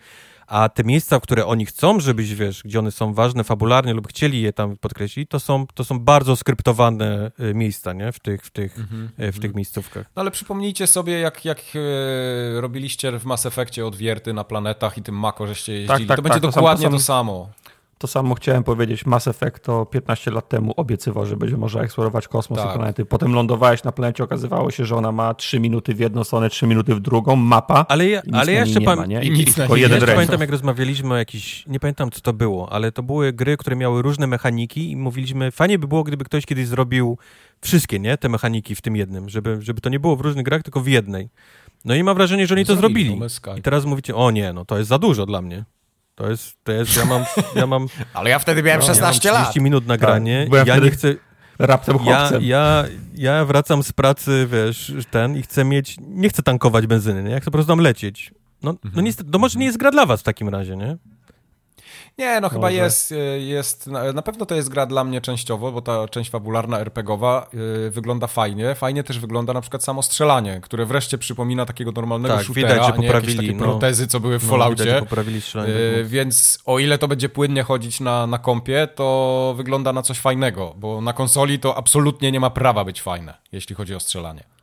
A te miejsca, w które oni chcą, żebyś, wiesz, gdzie one są ważne fabularnie lub chcieli je tam podkreślić, to są, to są bardzo skryptowane y, miejsca, nie? W tych, w tych, mm-hmm, w tych mm. miejscówkach. No ale przypomnijcie sobie, jak, jak e, robiliście w Mass Effectie odwierty na planetach i tym Mako, żeście jeździli. Tak, tak, to będzie tak, dokładnie to, to samo. To samo chciałem powiedzieć. Mass Effect to 15 lat temu obiecywał, że będzie można eksplorować kosmos tak. i planety. Potem lądowałeś na planecie, okazywało się, że ona ma 3 minuty w jedną stronę, 3 minuty w drugą, mapa. Ale ja, ale ja jeszcze pan... I, nic tylko jeden ja pamiętam, jak rozmawialiśmy o jakiś, nie pamiętam co to było, ale to były gry, które miały różne mechaniki i mówiliśmy, fajnie by było, gdyby ktoś kiedyś zrobił wszystkie, nie, te mechaniki w tym jednym, żeby, żeby to nie było w różnych grach, tylko w jednej. No i mam wrażenie, że oni to zrobili. I teraz mówicie, o nie, no to jest za dużo dla mnie. To jest, to jest, ja mam, ja mam... Ale ja wtedy miałem no, 16 ja mam 30 lat. minut nagranie tak, ja, ja nie chcę... Raptem ja, ja, ja wracam z pracy, wiesz, ten i chcę mieć, nie chcę tankować benzyny, nie? Ja chcę po prostu tam lecieć. No, no mhm. niestety, to może nie jest gra dla was w takim razie, nie? Nie, no chyba jest, e, jest, na pewno to jest gra dla mnie częściowo, bo ta część fabularna RPGowa yy, wygląda fajnie. Fajnie też wygląda na przykład samo strzelanie, które wreszcie przypomina takiego normalnego tak, shootera, widać, że poprawili, takie no, protezy, co były w no, Falloutie. Widać, poprawili strzelanie. Yy, więc o ile to będzie płynnie chodzić na, na kompie, to wygląda na coś fajnego, bo na konsoli to absolutnie nie ma prawa być fajne, jeśli chodzi o strzelanie.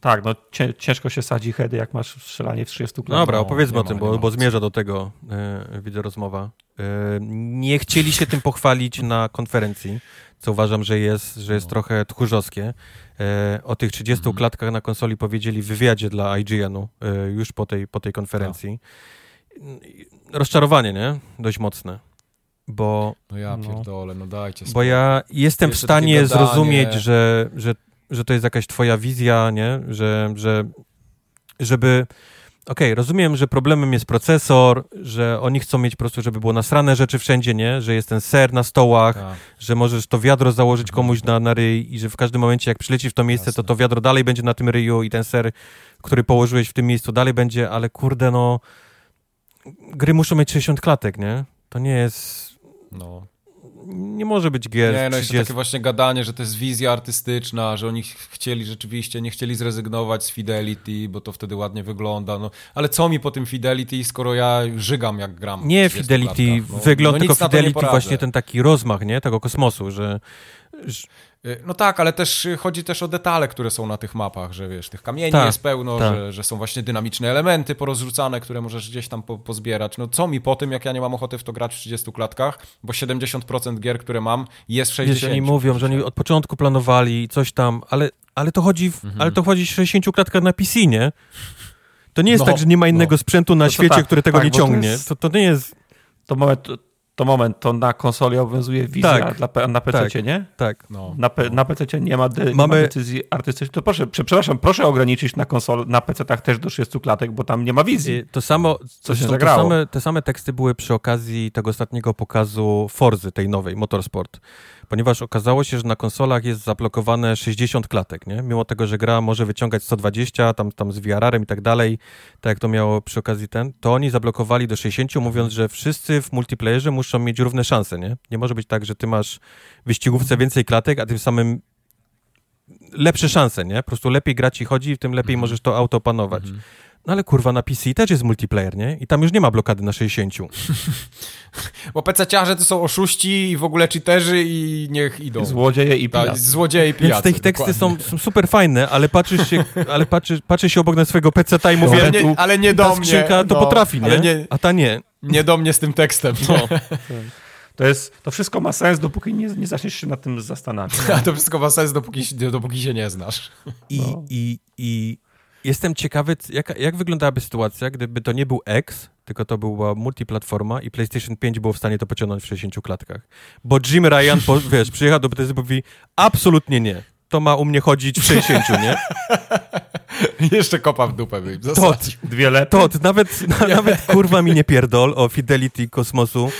Tak, no ciężko się sadzi heady, jak masz strzelanie w 30 klatach. Dobra, opowiedzmy o tym, bo, bo zmierza do tego e, widzę rozmowa. E, nie chcieli się tym pochwalić na konferencji, co uważam, że jest, że jest no. trochę tchórzowskie. E, o tych 30 mhm. klatkach na konsoli powiedzieli w wywiadzie dla IGN-u już po tej, po tej konferencji. No. Rozczarowanie, nie? Dość mocne. Bo, no ja no. pierdolę, no dajcie spokój. Bo ja jestem Jeszcze w stanie zrozumieć, że, że że to jest jakaś twoja wizja, nie? Że, że żeby... Okej, okay, rozumiem, że problemem jest procesor, że oni chcą mieć po prostu, żeby było nasrane rzeczy wszędzie, nie? Że jest ten ser na stołach, tak. że możesz to wiadro założyć mhm. komuś na, na ryj i że w każdym momencie, jak przylecisz w to miejsce, Jasne. to to wiadro dalej będzie na tym ryju i ten ser, który położyłeś w tym miejscu, dalej będzie, ale kurde, no... Gry muszą mieć 60 klatek, nie? To nie jest... No nie może być gier Nie, no 30... jeszcze takie właśnie gadanie, że to jest wizja artystyczna, że oni chcieli rzeczywiście, nie chcieli zrezygnować z Fidelity, bo to wtedy ładnie wygląda, no. Ale co mi po tym Fidelity, skoro ja żygam jak gram? Nie w 30 Fidelity, no, wygląd, no tylko Fidelity właśnie ten taki rozmach, nie? Tego kosmosu, że... Y, No tak, ale też y, chodzi też o detale, które są na tych mapach, że wiesz, tych kamieni Tak, jest pełno, tak. że, że są właśnie dynamiczne elementy porozrzucane, które możesz gdzieś tam po, pozbierać. No co mi po tym, jak ja nie mam ochoty w to grać w 30 klatkach, bo 70% gier, które mam jest w 60. Wiesz, oni mówią, że oni od początku planowali coś tam, ale, ale to chodzi w, Mhm. ale to chodzi w 60 klatkach na PC, nie? To nie jest No, tak, że nie ma innego no. sprzętu na No to świecie, tak, który tego tak, nie bo to ciągnie. jest- To, to nie jest... To moment, to moment, to na konsoli obowiązuje wizja Tak, dla, na PC, tak. nie? Tak. No. Na, pe, na PC nie ma, de, nie Mamy- ma decyzji artystycznej. To proszę, prze- przepraszam, proszę ograniczyć na konsol, na PC-tach też do 30 klatek, bo tam nie ma wizji. Y, To samo, Co się zagrało. te same, te same teksty były przy okazji tego ostatniego pokazu Forzy, tej nowej, Motorsport. Ponieważ okazało się, że na konsolach jest zablokowane 60 klatek, nie? Mimo tego, że gra może wyciągać 120, tam, tam z VR-em i tak dalej, tak jak to miało przy okazji ten, to oni zablokowali do 60, mówiąc, że wszyscy w multiplayerze muszą mieć równe szanse, nie? Nie może być tak, że ty masz w wyścigówce więcej klatek, a tym samym lepsze szanse, nie? Po prostu lepiej grać i chodzi, tym lepiej możesz to auto opanować. No ale kurwa, na PC też jest multiplayer, nie? I tam już nie ma blokady na 60. Bo PC-ciarze to są oszuści i w ogóle cheaterzy i niech idą. Złodzieje i Tak, pijacy. złodzieje i pijacy. Więc te ich teksty są, są super fajne, ale patrzysz się, ale patrzy, patrzy się obok na swojego PC-ta i mówię, ale, nie, ale nie do ta mnie. skrzynka to no, potrafi, nie? Ale nie, A ta nie. nie do mnie z tym tekstem. No. To, jest, to wszystko ma sens, dopóki nie, nie zaczniesz się nad tym zastanawiać. A to wszystko ma sens, dopóki, dopóki się nie znasz. I, No. i, i jestem ciekawy, jak, jak wyglądałaby sytuacja, gdyby to nie był X, tylko to była multiplatforma i PlayStation 5 było w stanie to pociągnąć w 60 klatkach. Bo Jim Ryan, po, wiesz, przyjechał do Bethesdy i mówi, absolutnie nie. To ma u mnie chodzić w 60, nie? Jeszcze kopa w dupę by im To, zasadził. Dwie lepy. to nawet, na, nawet kurwa mi nie pierdol o Fidelity kosmosu.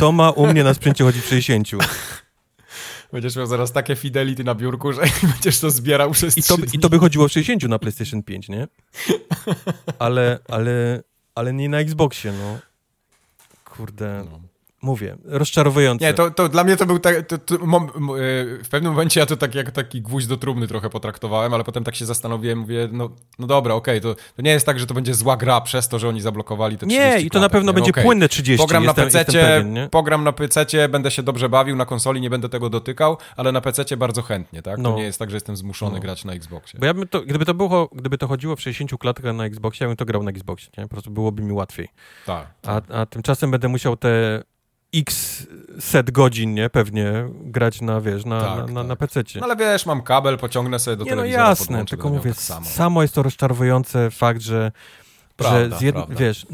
To ma u mnie na sprzęcie chodzić w 60. Będziesz miał zaraz takie fidelity na biurku, że będziesz to zbierał przez I to, I to by chodziło w 60 na PlayStation 5, nie? Ale, ale, ale nie na Xboxie, no. Kurde, No. Mówię, rozczarowujące. Nie, to, to dla mnie to był tak, to, to, mom, y, w pewnym momencie ja to tak jak taki gwóźdź do trumny trochę potraktowałem, ale potem tak się zastanowiłem, mówię, no, no dobra, okej, to, to nie jest tak, że to będzie zła gra przez to, że oni zablokowali te 30 Nie, i to na pewno nie? będzie Okej. płynne 30, Pogram jestem, na PC, pewien, pogram na PC, będę się dobrze bawił, na konsoli nie będę tego dotykał, ale na PC bardzo chętnie, tak? No. To nie jest tak, że jestem zmuszony No. grać na Xboxie. Bo ja bym to, gdyby to było, gdyby to chodziło w 60 klatkach na Xboxie, ja bym to grał na Xboxie, nie? Po prostu byłoby mi łatwiej. Tak. A, a tymczasem będę musiał te x set godzin, nie? Pewnie grać na, wiesz, na, Tak, na, na, tak. na PC-cie. No ale wiesz, mam kabel, pociągnę sobie do Nie, no telewizora, jasne, podłączę, tylko mówię, tak samo. samo jest to rozczarowujące fakt, że, Prawda, że z jed... wiesz,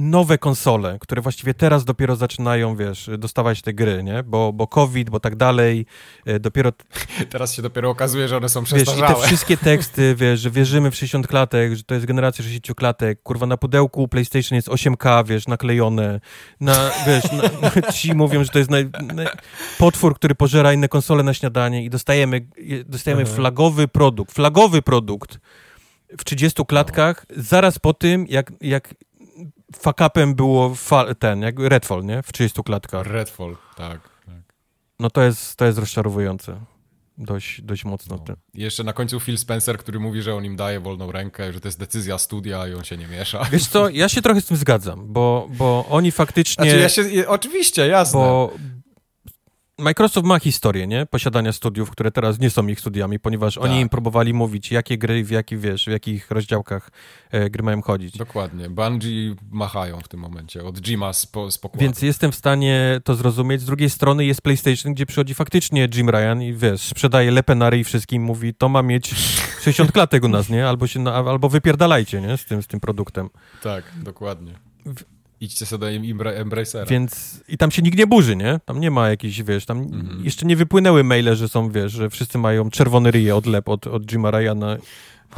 nowe konsole, które właściwie teraz dopiero zaczynają, wiesz, dostawać te gry, nie? Bo, bo COVID, bo tak dalej, e, dopiero, Teraz się dopiero okazuje, że one są wiesz, i te przestarzałe. wszystkie teksty, wiesz, że wierzymy w 60 klatek, że to jest generacja 60 klatek, kurwa, na pudełku PlayStation jest 8K, wiesz, naklejone, na, wiesz, na, ci mówią, że to jest naj, naj, potwór, który pożera inne konsole na śniadanie i dostajemy, dostajemy Mhm. flagowy produkt, flagowy produkt w 30 klatkach, zaraz po tym, jak, jak fuck-upem było ten, jak Redfall, nie? W 30 klatkach. Redfall, tak. tak. No to jest, to jest rozczarowujące. Dość, dość mocno. No. Jeszcze na końcu Phil Spencer, który mówi, że on im daje wolną rękę, że to jest decyzja studia i on się nie miesza. Wiesz co, ja się trochę z tym zgadzam, bo, bo oni faktycznie... Znaczy ja się, oczywiście, jasne. bo Microsoft ma historię, nie? Posiadania studiów, które teraz nie są ich studiami, ponieważ oni Tak. im próbowali mówić, jakie gry, w jakich, wiesz, w jakich rozdziałkach e, gry mają chodzić. Dokładnie. Bungie machają w tym momencie od Jima z, po, z pokładu. Więc jestem w stanie to zrozumieć. Z drugiej strony jest PlayStation, gdzie przychodzi faktycznie Jim Ryan i wiesz, sprzedaje lepenary i wszystkim mówi, to ma mieć 60 klatek u nas, nie? Albo, się albo wypierdalajcie, nie? Z tym, z tym produktem. Tak, dokładnie. Idźcie sobie do Embra- Embracera. Więc i tam się nikt nie burzy, nie? Tam nie ma jakichś, wiesz, tam Mhm. jeszcze nie wypłynęły maile, że są, wiesz, że wszyscy mają czerwony ryje odlep od, od Jima Ryana.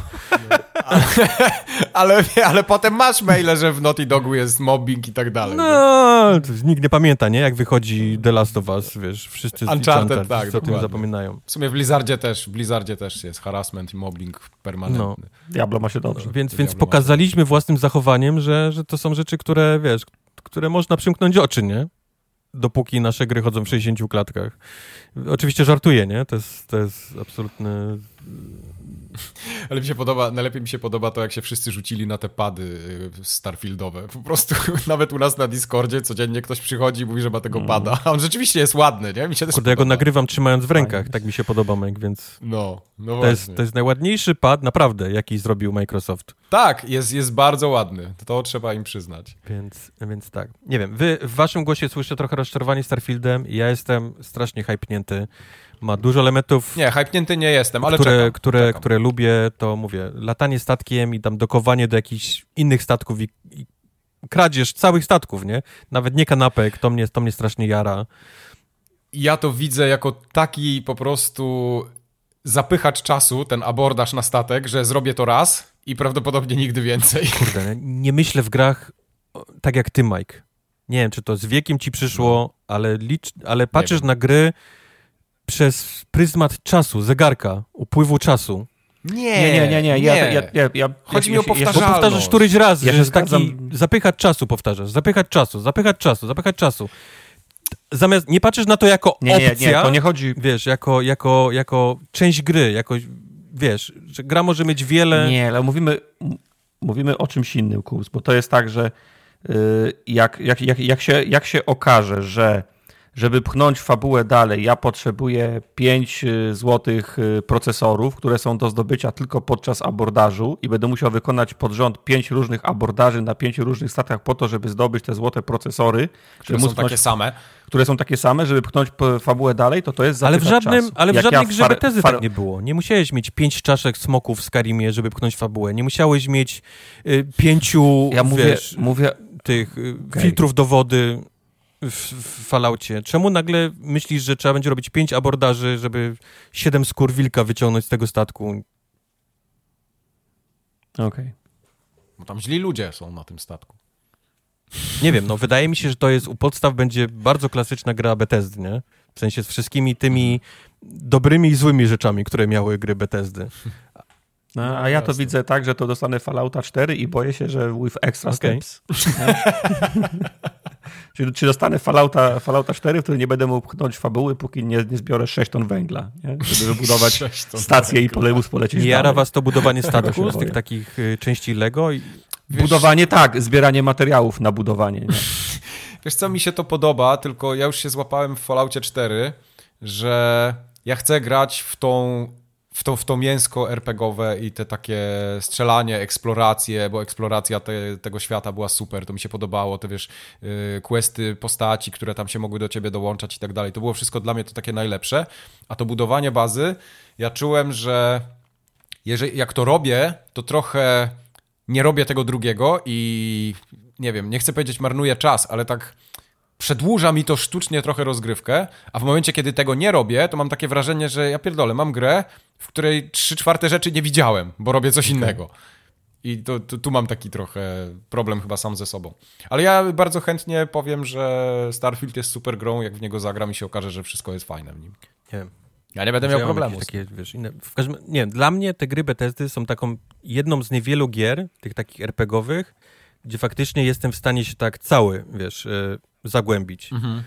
ale, ale potem masz maile, że w Naughty Dogu jest mobbing i tak dalej. No, to nikt nie pamięta, nie? Jak wychodzi The Last of Us, wiesz, wszyscy z Uncharted, tak, wszyscy o tym zapominają. W sumie w Blizzardzie też, w Blizzardzie też jest harassment i mobbing permanentny. Diablo ma się dobrze. Więc, więc pokazaliśmy własnym zachowaniem, że, że to są rzeczy, które, wiesz, które można przymknąć oczy, nie? dopóki nasze gry chodzą w 60 klatkach. Oczywiście żartuję, nie? To jest, to jest absolutny Ale mi się podoba, najlepiej mi się podoba to, jak się wszyscy rzucili na te pady y, starfieldowe. Po prostu nawet u nas na Discordzie codziennie ktoś przychodzi i mówi, że ma tego mm. pada. A on rzeczywiście jest ładny, nie? Mi się też Kurde, ja go nagrywam trzymając w rękach, tak mi się podoba, Mike, więc... No, no to jest, to jest najładniejszy pad, naprawdę, jaki zrobił Microsoft. Tak, jest, jest bardzo ładny. To trzeba im przyznać. Więc, więc tak. Nie wiem, wy w waszym głosie słyszę trochę rozczarowanie Starfieldem. Ja jestem strasznie hypnięty. Ma dużo elementów. Nie, hypnięty nie jestem, ale które, czekam, które, czekam. które lubię, to mówię, latanie statkiem i tam dokowanie do jakichś innych statków i, i kradzież całych statków, nie? Nawet nie kanapek, to mnie, to mnie strasznie jara. Ja to widzę jako taki po prostu zapychacz czasu, ten abordaż na statek, że zrobię to raz i prawdopodobnie nigdy więcej. Kurde, nie myślę w grach tak jak ty, Mike. Nie wiem, czy to z wiekiem ci przyszło, ale, licz, ale patrzysz na gry przez pryzmat czasu, zegarka, upływu czasu. Nie, nie, nie, nie. Ja, ja, ja, ja, Chodzi mi o powtarzalność. Bo powtarzasz któryś raz, ja że jest taki zapychać czasu powtarzasz, zapychać czasu, zapychać czasu, zapychać czasu. Zamiast, nie patrzysz na to jako nie, opcja, nie, nie, to nie chodzi... wiesz, jako, jako, jako część gry, jako, wiesz, że gra może mieć wiele... Nie, ale mówimy, mówimy o czymś innym, Kurs, bo to jest tak, że yy, jak, jak, jak, jak, się, jak się okaże, że żeby pchnąć fabułę dalej, ja potrzebuję 5 y, złotych y, procesorów, które są do zdobycia tylko podczas abordażu i będę musiał wykonać pod rząd 5 różnych abordaży na 5 różnych statkach po to, żeby zdobyć te złote procesory. Które są pchnąć, takie same. Które są takie same, żeby pchnąć fabułę dalej, to to jest Ale w żadnym, czasu. ale w żadnej ja grze far... tak nie było. Nie musiałeś mieć 5 czaszek smoków w Skyrimie, żeby pchnąć fabułę. Nie musiałeś mieć y, pięciu, ja mówię, wiesz, mówię tych y, okay. filtrów do wody w, w Falloutie? Czemu nagle myślisz, że trzeba będzie robić pięć abordaży, żeby siedem skór wilka wyciągnąć z tego statku? Okej. Okay. Bo tam źli ludzie są na tym statku. Nie wiem, no wydaje mi się, że to jest u podstaw będzie bardzo klasyczna gra Bethesdy, nie? W sensie z wszystkimi tymi dobrymi i złymi rzeczami, które miały gry Bethesdy. No, a ja to widzę tak, że to dostanę Fallouta 4 i boję się, że with extra okay. steps. Czy, czy dostanę Fallouta, Fallouta 4, w którym nie będę mógł pchnąć fabuły, póki nie, nie zbiorę 6 ton węgla, nie? żeby wybudować stację i polebus polecieć Nie jara was to budowanie statku z tych takich y, części Lego? I... Wiesz, budowanie tak, zbieranie materiałów na budowanie. Nie? Wiesz co, mi się to podoba, tylko ja już się złapałem w Falloutie 4, że ja chcę grać w tą w to, w to mięsko RPGowe i te takie strzelanie, eksploracje, bo eksploracja te, tego świata była super, to mi się podobało, te wiesz, y, questy postaci, które tam się mogły do ciebie dołączać i tak dalej. To było wszystko dla mnie to takie najlepsze, a to budowanie bazy, ja czułem, że jeżeli, jak to robię, to trochę nie robię tego drugiego i nie wiem, nie chcę powiedzieć marnuję czas, ale tak przedłuża mi to sztucznie trochę rozgrywkę, a w momencie, kiedy tego nie robię, to mam takie wrażenie, że ja pierdolę, mam grę, w której trzy czwarte rzeczy nie widziałem, bo robię coś okay. innego. I to, to, tu mam taki trochę problem chyba sam ze sobą. Ale ja bardzo chętnie powiem, że Starfield jest super grą, jak w niego zagram i się okaże, że wszystko jest fajne w nim. Nie. Ja nie będę miał problemu. Takie, wiesz, inne, w każdym, nie, dla mnie te gry Bethesdy są taką jedną z niewielu gier, tych takich RPGowych, gdzie faktycznie jestem w stanie się tak cały, wiesz, yy, zagłębić. Mhm.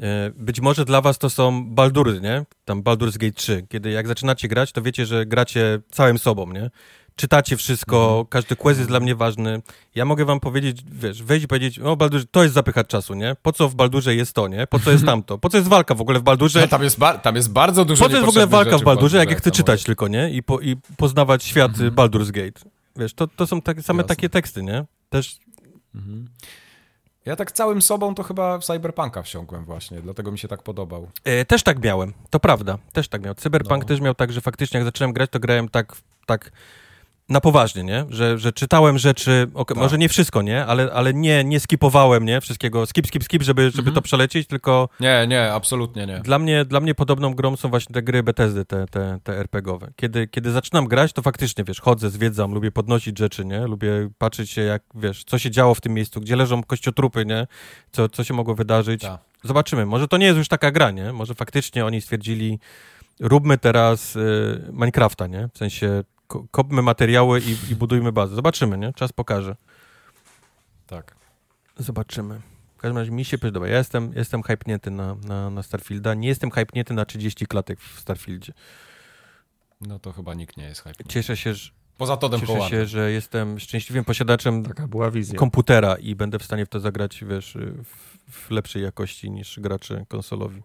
E, być może dla was to są Baldury, nie? Tam Baldur's Gate 3, kiedy jak zaczynacie grać, to wiecie, że gracie całym sobą, nie? Czytacie wszystko, mhm. każdy quest jest dla mnie ważny. Ja mogę wam powiedzieć, wiesz, wejść i powiedzieć, o Baldurze, to jest zapychać czasu, nie? Po co w Baldurze jest to, nie? Po co jest tamto? Po co jest walka w ogóle w Baldurze? No, tam, jest tam jest bardzo dużo Po co jest w ogóle walka w Baldurze, jak ja chcę czytać tylko, nie? I, po, i poznawać świat mhm. Baldur's Gate. Wiesz, to, to są tak, same Jasne. takie teksty, nie? Też... Mhm. Ja tak całym sobą to chyba w Cyberpunka wsiąkłem właśnie, dlatego mi się tak podobał. E, też tak miałem, to prawda, też tak miał. Cyberpunk no. też miał tak, że faktycznie jak zacząłem grać, to grałem tak, tak na poważnie, nie? Że, że czytałem rzeczy, okay, tak. może nie wszystko, nie? Ale, ale nie, nie skipowałem, nie? Wszystkiego, skip, skip, skip, żeby, żeby mhm. to przelecieć, tylko... Nie, nie, absolutnie nie. Dla mnie, dla mnie podobną grą są właśnie te gry Bethesdy, te, te, te RPGowe. Kiedy, kiedy zaczynam grać, to faktycznie, wiesz, chodzę, zwiedzam, lubię podnosić rzeczy, nie? Lubię patrzeć się, jak, wiesz, co się działo w tym miejscu, gdzie leżą kościotrupy, nie? Co, co się mogło wydarzyć. Ta. Zobaczymy. Może to nie jest już taka gra, nie? Może faktycznie oni stwierdzili, róbmy teraz y, Minecrafta, nie? W sensie kopmy materiały i, i budujmy bazę. Zobaczymy, nie? Czas pokaże. Tak. Zobaczymy. każdym razie mi się podoba. Ja jestem, jestem hypnięty na, na, na Starfielda. Nie jestem hypnięty na 30 klatek w Starfieldzie. No to chyba nikt nie jest hypnięty. Cieszę się, że, Poza Todem cieszę się, że jestem szczęśliwym posiadaczem Taka była wizja. komputera i będę w stanie w to zagrać, wiesz, w, w lepszej jakości niż gracze konsolowi.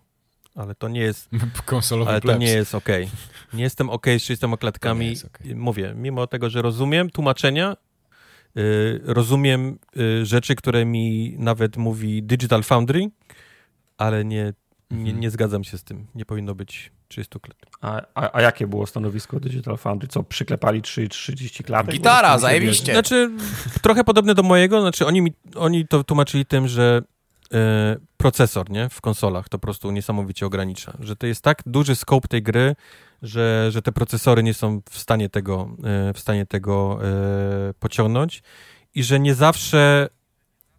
Ale to nie jest, Konsolowy ale to plebs. nie jest okej. Nie jestem okej z 30 To klatkami. okej. Mówię, mimo tego, że rozumiem tłumaczenia, y, rozumiem y, rzeczy, które mi nawet mówi Digital Foundry, ale nie, nie, Mhm. nie zgadzam się z tym. Nie powinno być 30 klatek. A, a, a jakie było stanowisko Digital Foundry? Co, przyklepali 3, 30 klatek? Gitara, to zajebiście. Znaczy, trochę podobne do mojego, znaczy oni, mi, oni to tłumaczyli tym, że e, procesor, nie, w konsolach to po prostu niesamowicie ogranicza, że to jest tak duży scope tej gry, że, że te procesory nie są w stanie tego, e, w stanie tego e, pociągnąć i że nie zawsze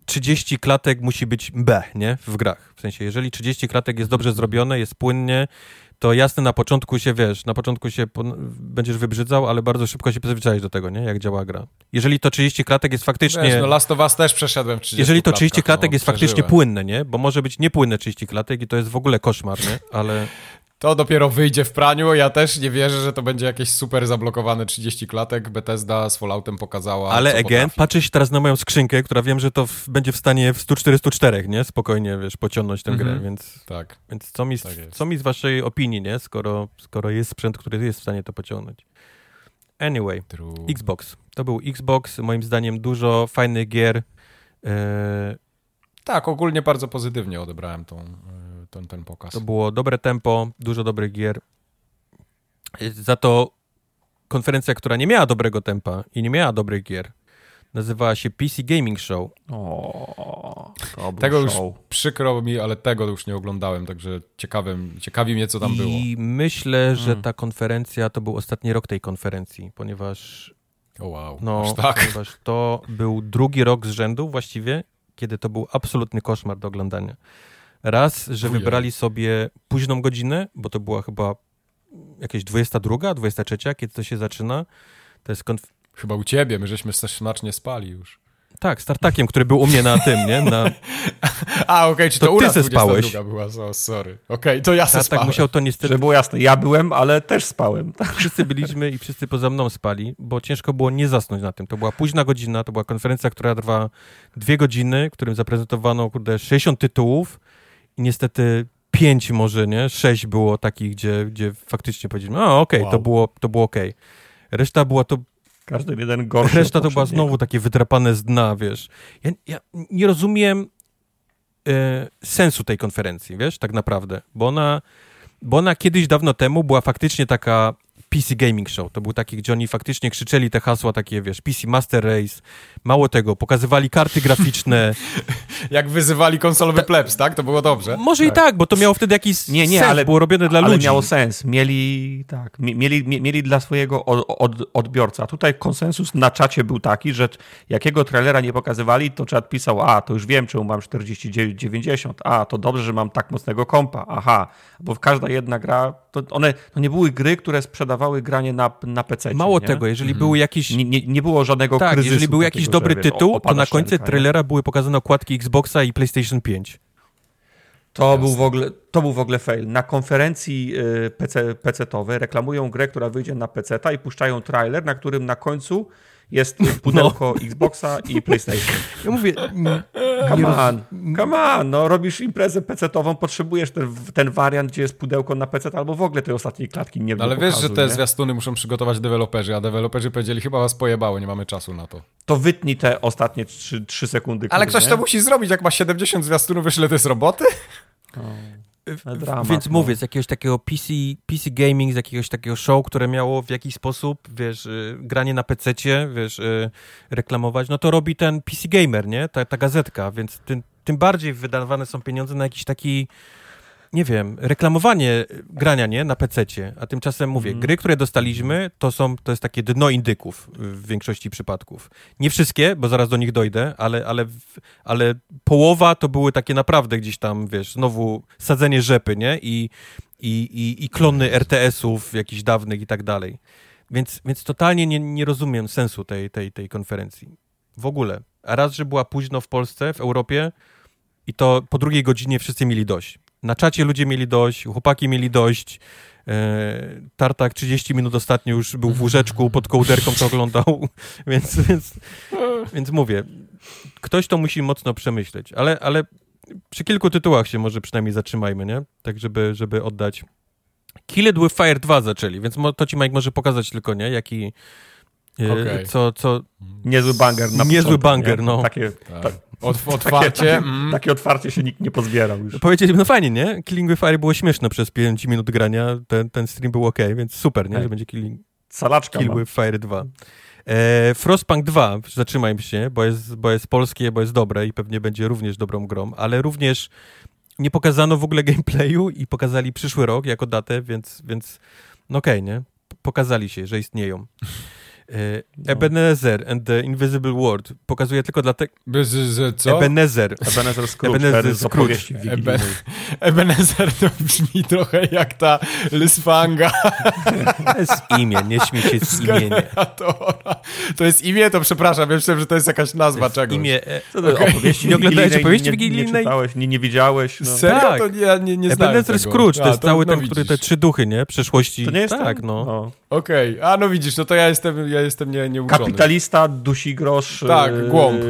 30 klatek musi być B, nie, w grach. W sensie, jeżeli 30 klatek jest dobrze zrobione, jest płynnie, to jasne, na początku się, wiesz, na początku się będziesz wybrzydzał, ale bardzo szybko się przyzwyczaisz do tego, nie, jak działa gra. Jeżeli to 30 klatek jest faktycznie... Wiesz, no Last of Us też przeszedłem w 30 Jeżeli to 30 klatkach, klatek no, jest faktycznie przeżyłem. płynne, nie? Bo może być niepłynne 30 klatek i to jest w ogóle koszmar, nie? Ale To dopiero wyjdzie w praniu. Ja też nie wierzę, że to będzie jakieś super zablokowane 30 klatek. Bethesda z Falloutem pokazała, ale again, potrafi. patrzę się teraz na moją skrzynkę, która wiem, że to w, będzie w stanie w 100-404, nie? Spokojnie, wiesz, pociągnąć tę Mhm. grę, więc, Tak. więc co, mi, z- Tak co mi z waszej opinii, nie? Skoro, skoro jest sprzęt, który jest w stanie to pociągnąć. Anyway, True. Xbox. To był Xbox, moim zdaniem dużo fajnych gier. E, Tak, ogólnie bardzo pozytywnie odebrałem tą, y, ten, ten pokaz. To było dobre tempo, dużo dobrych gier. Za to konferencja, która nie miała dobrego tempa i nie miała dobrych gier, nazywała się PC Gaming Show. O, Tego już show. przykro mi, ale tego już nie oglądałem, także ciekawym, ciekawi mnie, co tam było. I myślę, że Mm. ta konferencja to był ostatni rok tej konferencji, ponieważ, O wow, no, aż tak. ponieważ to był drugi rok z rzędu właściwie, kiedy to był absolutny koszmar do oglądania. Raz, że Ujej. wybrali sobie późną godzinę, bo to była chyba jakieś 22, 23, kiedy to się zaczyna. To jest konf- Chyba u ciebie, my żeśmy też smacznie spali już. Tak, startakiem, który był u mnie na tym, nie? Na, A, okej, czy To to, u ty nas se 22 spałeś. była, so, sorry. Okej, to ja se startak spałem. musiał to niestety... Żeby było jasne, ja byłem, ale też spałem. Tak? Wszyscy byliśmy i wszyscy poza mną spali, bo ciężko było nie zasnąć na tym. To była późna godzina, to była konferencja, która trwa dwie godziny, w którym zaprezentowano, kurde, 60 tytułów i niestety pięć może, nie? Sześć było takich, gdzie, gdzie faktycznie powiedzieliśmy, a okej, to Wow. było, to było okej. Reszta była to Każdy jeden gorszy. Reszta to była znowu takie wydrapane z dna, wiesz. Ja, ja nie rozumiem e, sensu tej konferencji, wiesz, tak naprawdę, bo ona, bo ona kiedyś dawno temu była faktycznie taka PC Gaming Show. To był taki, gdzie oni faktycznie krzyczeli te hasła takie, wiesz, PC Master Race. Mało tego, pokazywali karty graficzne. Jak wyzywali konsolowy plebs, tak? To było dobrze. Może i tak, bo to miało wtedy jakiś Nie, nie, sens, ale- było robione dla ale ludzi. miało sens. Mieli, tak, mi- mieli, mie- mieli dla swojego od, od, odbiorcy. A tutaj konsensus na czacie był taki, że jakiego trailera nie pokazywali, to czat pisał, a to już wiem, czemu mam 4090, a to dobrze, że mam tak mocnego kompa, aha. Bo w każda jedna gra, to one to nie były gry, które sprzedawały granie na, na PC. Mało nie? tego, jeżeli był jakiś Nie, nie, nie było żadnego Tak, kryzysu. jeżeli był jakiś dobry tytuł, to na końcu trailera były pokazane okładki Xboxa i PlayStation 5. To był, w ogóle, to był w ogóle fail. Na konferencji y, PC, PC-towej reklamują grę, która wyjdzie na PC i puszczają trailer, na którym na końcu jest pudełko Xboxa i PlayStation. Ja mówię, Come on, come on, no robisz imprezę PC-tową, potrzebujesz ten, ten wariant, gdzie jest pudełko na PC, albo w ogóle tej ostatniej klatki nie No, ale wiesz, pokazu, że te nie? zwiastuny muszą przygotować deweloperzy, a deweloperzy powiedzieli, chyba was pojebało, nie mamy czasu na to. To wytnij te ostatnie 3, 3 sekundy. Ale kurde, ktoś nie? to musi zrobić, jak ma 70 zwiastunów, wiesz ile to jest roboty? No, dramat, Więc no. mówię, z jakiegoś takiego PC, PC gaming, z jakiegoś takiego show, które miało w jakiś sposób, wiesz, y, granie na PC-cie, wiesz, y, reklamować, no to robi ten PC gamer, nie? Ta, ta gazetka, więc tym, tym bardziej wydawane są pieniądze na jakiś taki, nie wiem, reklamowanie grania, nie? Na PC-cie. A tymczasem mówię, Mhm. gry, które dostaliśmy, to są, to jest takie dno indyków w większości przypadków. Nie wszystkie, bo zaraz do nich dojdę, ale, ale, ale połowa to były takie naprawdę gdzieś tam, wiesz, znowu sadzenie rzepy, nie? I, i, i, i klony RTS-ów jakichś dawnych i tak dalej. Więc, więc totalnie nie, nie rozumiem sensu tej, tej, tej konferencji. W ogóle. A raz, że była późno w Polsce, w Europie, i to po drugiej godzinie wszyscy mieli dość. Na czacie ludzie mieli dość, chłopaki mieli dość, e, Tartak 30 minut ostatnio już był w łóżeczku, pod kołderką to oglądał, więc, więc, więc mówię, ktoś to musi mocno przemyśleć, ale, ale przy kilku tytułach się może przynajmniej zatrzymajmy, nie? Tak, żeby, żeby oddać. Killed with Fire 2 zaczęli, więc to ci Mike może pokazać tylko, nie? Jaki, e, okay. co, co... Niezły banger na Niezły początek, banger, nie? no. Takie, tak. Ta, otwarcie. Takie, mm. takie, otwarcie się nikt nie pozbierał już. Powiedzieli, no fajnie, nie? Killing with Fire było śmieszne przez 5 minut grania, ten, ten stream był ok, więc super, nie? Że będzie Killing... Salaczka Kill with Fire 2. E, Frostpunk 2, zatrzymajmy się, bo jest, bo jest polskie, bo jest dobre i pewnie będzie również dobrą grą, ale również nie pokazano w ogóle gameplayu i pokazali przyszły rok jako datę, więc, więc no okej, okay, nie? Pokazali się, że istnieją. E, no. Ebenezer and the Invisible World pokazuje tylko dlatego... Co? Ebenezer. Ebenezer Scrooge. Ebenezer Scrooge. Ebe... Ebenezer to brzmi trochę jak ta Lysfanga. To jest imię, nie śmiej się z, imienia. To jest imię, to przepraszam, ja myślałem, że to jest jakaś nazwa jest czegoś. Imię, e, co to okay. opowieści Nie oglądałeś opowieści wigilijnej? Nie czytałeś, nie, nie widziałeś. No. Serio? Tak. To ja nie, nie Ebenezer Scrooge, to jest cały no ten, który te trzy duchy, nie? Przeszłości. To nie jest Tak, no. no. Okej, okay. a no widzisz, no to ja jestem, ja jestem nie, nieuczony. Kapitalista, dusi grosz. Tak, e, głąb.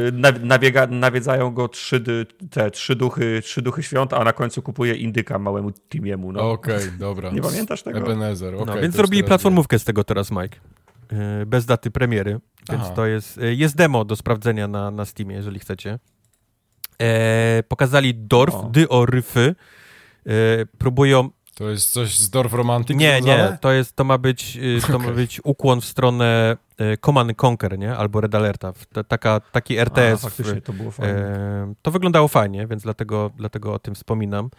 Nabiega, nawiedzają go trzy, te, trzy, duchy, trzy duchy świąt, a na końcu kupuje indyka małemu Timiemu. No. Okej, okay, dobra. Nie pamiętasz tego? Ebenezer, okay, no, Więc zrobili platformówkę z tego teraz, Mike. E, bez daty premiery, więc Aha. to jest, e, jest demo do sprawdzenia na, na Steamie, jeżeli chcecie. E, pokazali Dorf, o. Dy o Ryfy. E, próbują to jest coś z Dorf Romantic? Nie, nie, to, jest, to, ma być, y, to okay. ma być ukłon w stronę y, Command Conquer, nie? Albo Red Alerta. Taka, taki RTS. A, faktycznie, to było fajnie. E, to wyglądało fajnie, więc dlatego, dlatego o tym wspominam.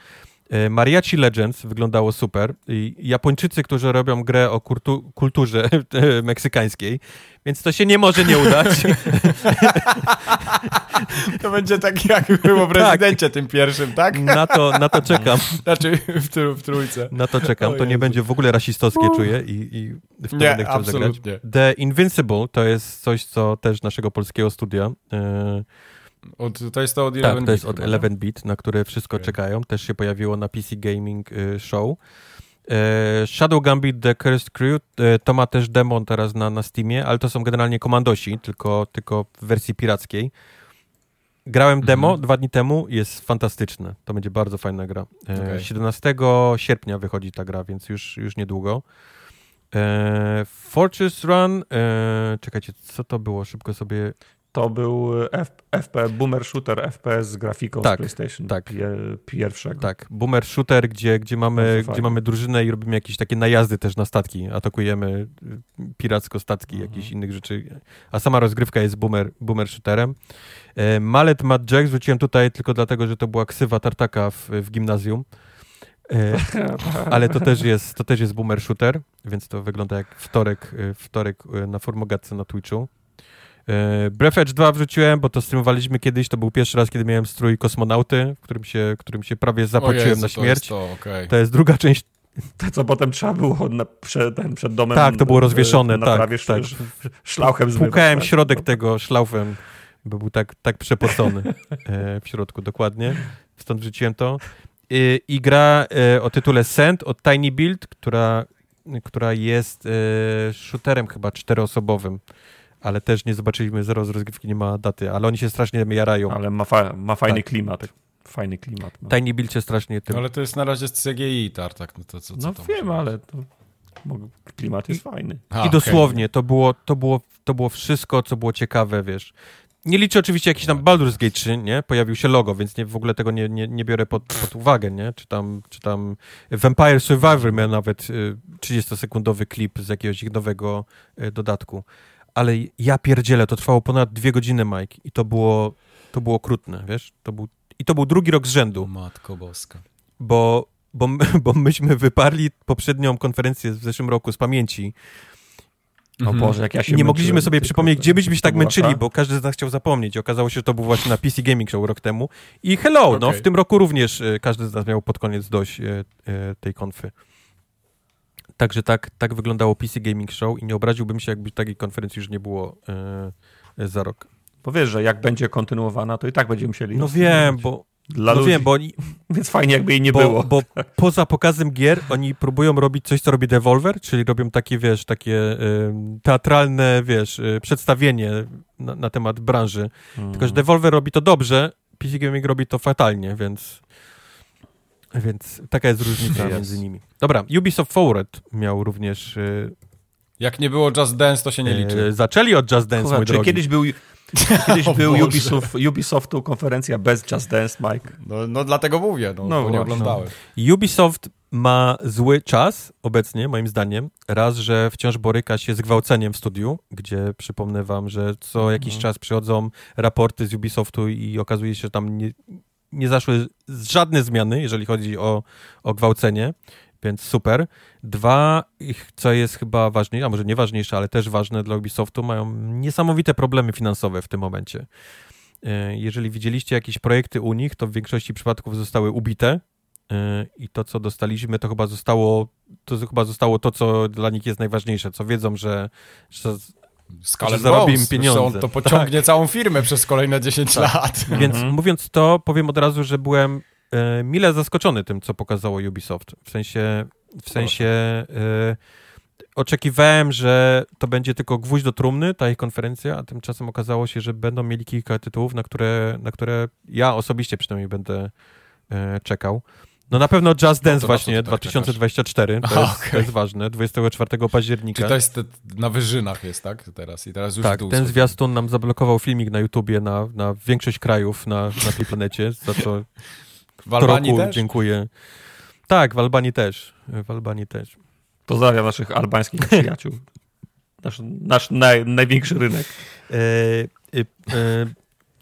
E, Mariachi Legends wyglądało super. Japończycy, którzy robią grę o kultu, kulturze e, meksykańskiej, więc to się nie może nie udać. To będzie tak jak było w tak. rezydencie tak. tym pierwszym, tak? Na to, na to czekam. Znaczy w, tr w trójce. Na to czekam. To nie będzie w ogóle rasistowskie, czuję i, i w to nie, będę chciał absolutnie. zagrać. The Invincible to jest coś, co też naszego polskiego studia yy, od, to jest to od 11 tak, to jest od 11 bit, na które wszystko okay. czekają. Też się pojawiło na PC Gaming y, Show. E, Shadow Gambit The Cursed Crew e, to ma też demon teraz na, na Steamie, ale to są generalnie komandosi, tylko, tylko w wersji pirackiej. Grałem demo mhm. dwa dni temu, jest fantastyczne. To będzie bardzo fajna gra. E, okay. 17 sierpnia wychodzi ta gra, więc już, już niedługo. E, Fortress Run, e, czekajcie, co to było? Szybko sobie to był F, FP, boomer shooter FPS z grafiką tak, z PlayStation tak, pierwszego. Tak, boomer shooter, gdzie, gdzie, mamy, gdzie mamy drużynę i robimy jakieś takie najazdy też na statki. Atakujemy y, piracko statki, mhm. jakieś innych rzeczy. A sama rozgrywka jest boomer, boomer shooterem. E, Mallet Mad Jack wrzuciłem tutaj tylko dlatego, że to była ksywa tartaka w, w gimnazjum. E, ale to też, jest, to też jest boomer shooter, więc to wygląda jak wtorek, y, wtorek y, na formogatce na Twitchu. E, Breath Edge 2 wrzuciłem, bo to streamowaliśmy kiedyś, to był pierwszy raz, kiedy miałem strój kosmonauty, w którym się, którym się prawie zapłaciłem Jezu, na śmierć. To jest, to, okay. to jest druga część to, co potem trzeba było na, przed, ten, przed domem. Tak, to było rozwieszone, tak. Prawie tak. szlauchem Płukałem tak. środek tego szlaufem, bo był tak, tak przepocony e, w środku, dokładnie. Stąd wrzuciłem to. I, i gra e, o tytule Send od Tiny Build, która, która jest shooterem chyba czteroosobowym ale też nie zobaczyliśmy zero z rozgrywki, nie ma daty, ale oni się strasznie jarają. Ale ma, fa ma fajny tak, klimat. Tak. Fajny klimat. No. Tiny Build się strasznie tym... ale to jest na razie z CGI, Tartak, no to co, co No wiem, ale to, klimat jest fajny. A, I dosłownie, okay. to, było, to, było, to było wszystko, co było ciekawe, wiesz. Nie liczę oczywiście jakiś tam Baldur's Gate 3, nie? Pojawił się logo, więc nie, w ogóle tego nie, nie, nie biorę pod, pod uwagę, nie? Czy tam, czy tam Vampire Survivor miał nawet y, 30-sekundowy klip z jakiegoś ich nowego y, dodatku ale ja pierdzielę, to trwało ponad dwie godziny, Mike, i to było, to było okrutne, wiesz? To był, I to był drugi rok z rzędu. Matko boska. Bo, bo, bo myśmy wyparli poprzednią konferencję w zeszłym roku z pamięci. O mhm. Boże, jak ja się Nie mogliśmy sobie przypomnieć, gdzie byśmy się tak męczyli, bo każdy z nas chciał zapomnieć. Okazało się, że to był właśnie na PC Gaming Show rok temu. I hello, okay. no w tym roku również y, każdy z nas miał pod koniec dość y, y, tej konfy. Także tak, tak wyglądało PC Gaming Show i nie obraziłbym się, jakby takiej konferencji już nie było yy, za rok. Bo wiesz, że jak będzie kontynuowana, to i tak będziemy musieli. No wiem, bo Dla no ludzi. wiem, bo oni, Więc fajnie jakby jej nie bo, było. bo poza pokazem gier oni próbują robić coś, co robi Devolver, czyli robią takie, wiesz, takie y, teatralne, wiesz, y, przedstawienie na, na temat branży. Mm. Tylko, że Devolver robi to dobrze, PC Gaming robi to fatalnie, więc więc taka jest różnica Jest. między nimi. Dobra, Ubisoft Forward miał również y, Jak nie było Just Dance, to się nie y, liczy. zaczęli od Just Dance, Kurwa, mój czy drogi. kiedyś był, kiedyś O był. Ubisoft, Ubisoftu konferencja bez Just Dance, Mike? No, no dlatego mówię, no, No bo nie właśnie. oglądałem. Ubisoft ma zły czas obecnie, moim zdaniem. Raz, że wciąż boryka się z gwałceniem w studiu, gdzie przypomnę wam, że co jakiś Mhm. czas przychodzą raporty z Ubisoftu i okazuje się, że tam nie, nie zaszły żadne zmiany, jeżeli chodzi o, o gwałcenie, więc super. Dwa, ich, co jest chyba ważniejsze, a może nie ważniejsze, ale też ważne dla Ubisoftu, mają niesamowite problemy finansowe w tym momencie. E, Jeżeli widzieliście jakieś projekty u nich, to w większości przypadków zostały ubite, E, i to, co dostaliśmy, to chyba zostało to chyba zostało to, co dla nich jest najważniejsze, co wiedzą, że, że And zarobimy Bones, pieniądze. zresztą To pociągnie całą firmę przez kolejne 10 lat. Więc Mhm. mówiąc to, powiem od razu, że byłem e, mile zaskoczony tym, co pokazało Ubisoft. W sensie, w sensie e, oczekiwałem, że to będzie tylko gwóźdź do trumny, ta ich konferencja, a tymczasem okazało się, że będą mieli kilka tytułów, na które, na które ja osobiście przynajmniej będę e, czekał. No na pewno Just Dance to na co właśnie, ty tak 2024, to, Aha, jest, okej. to jest ważne, 24 października. Czy to jest te, na wyżynach jest, tak? Teraz i teraz już Tak, ten zwiastun nam zablokował filmik na YouTubie na, na większość krajów na, na tej planecie, za co W Albanii roku też? dziękuję. Tak, w Albanii też. W Albanii też. Pozdrawiam naszych albańskich przyjaciół. Nasz, nasz naj, największy rynek. E, e, e,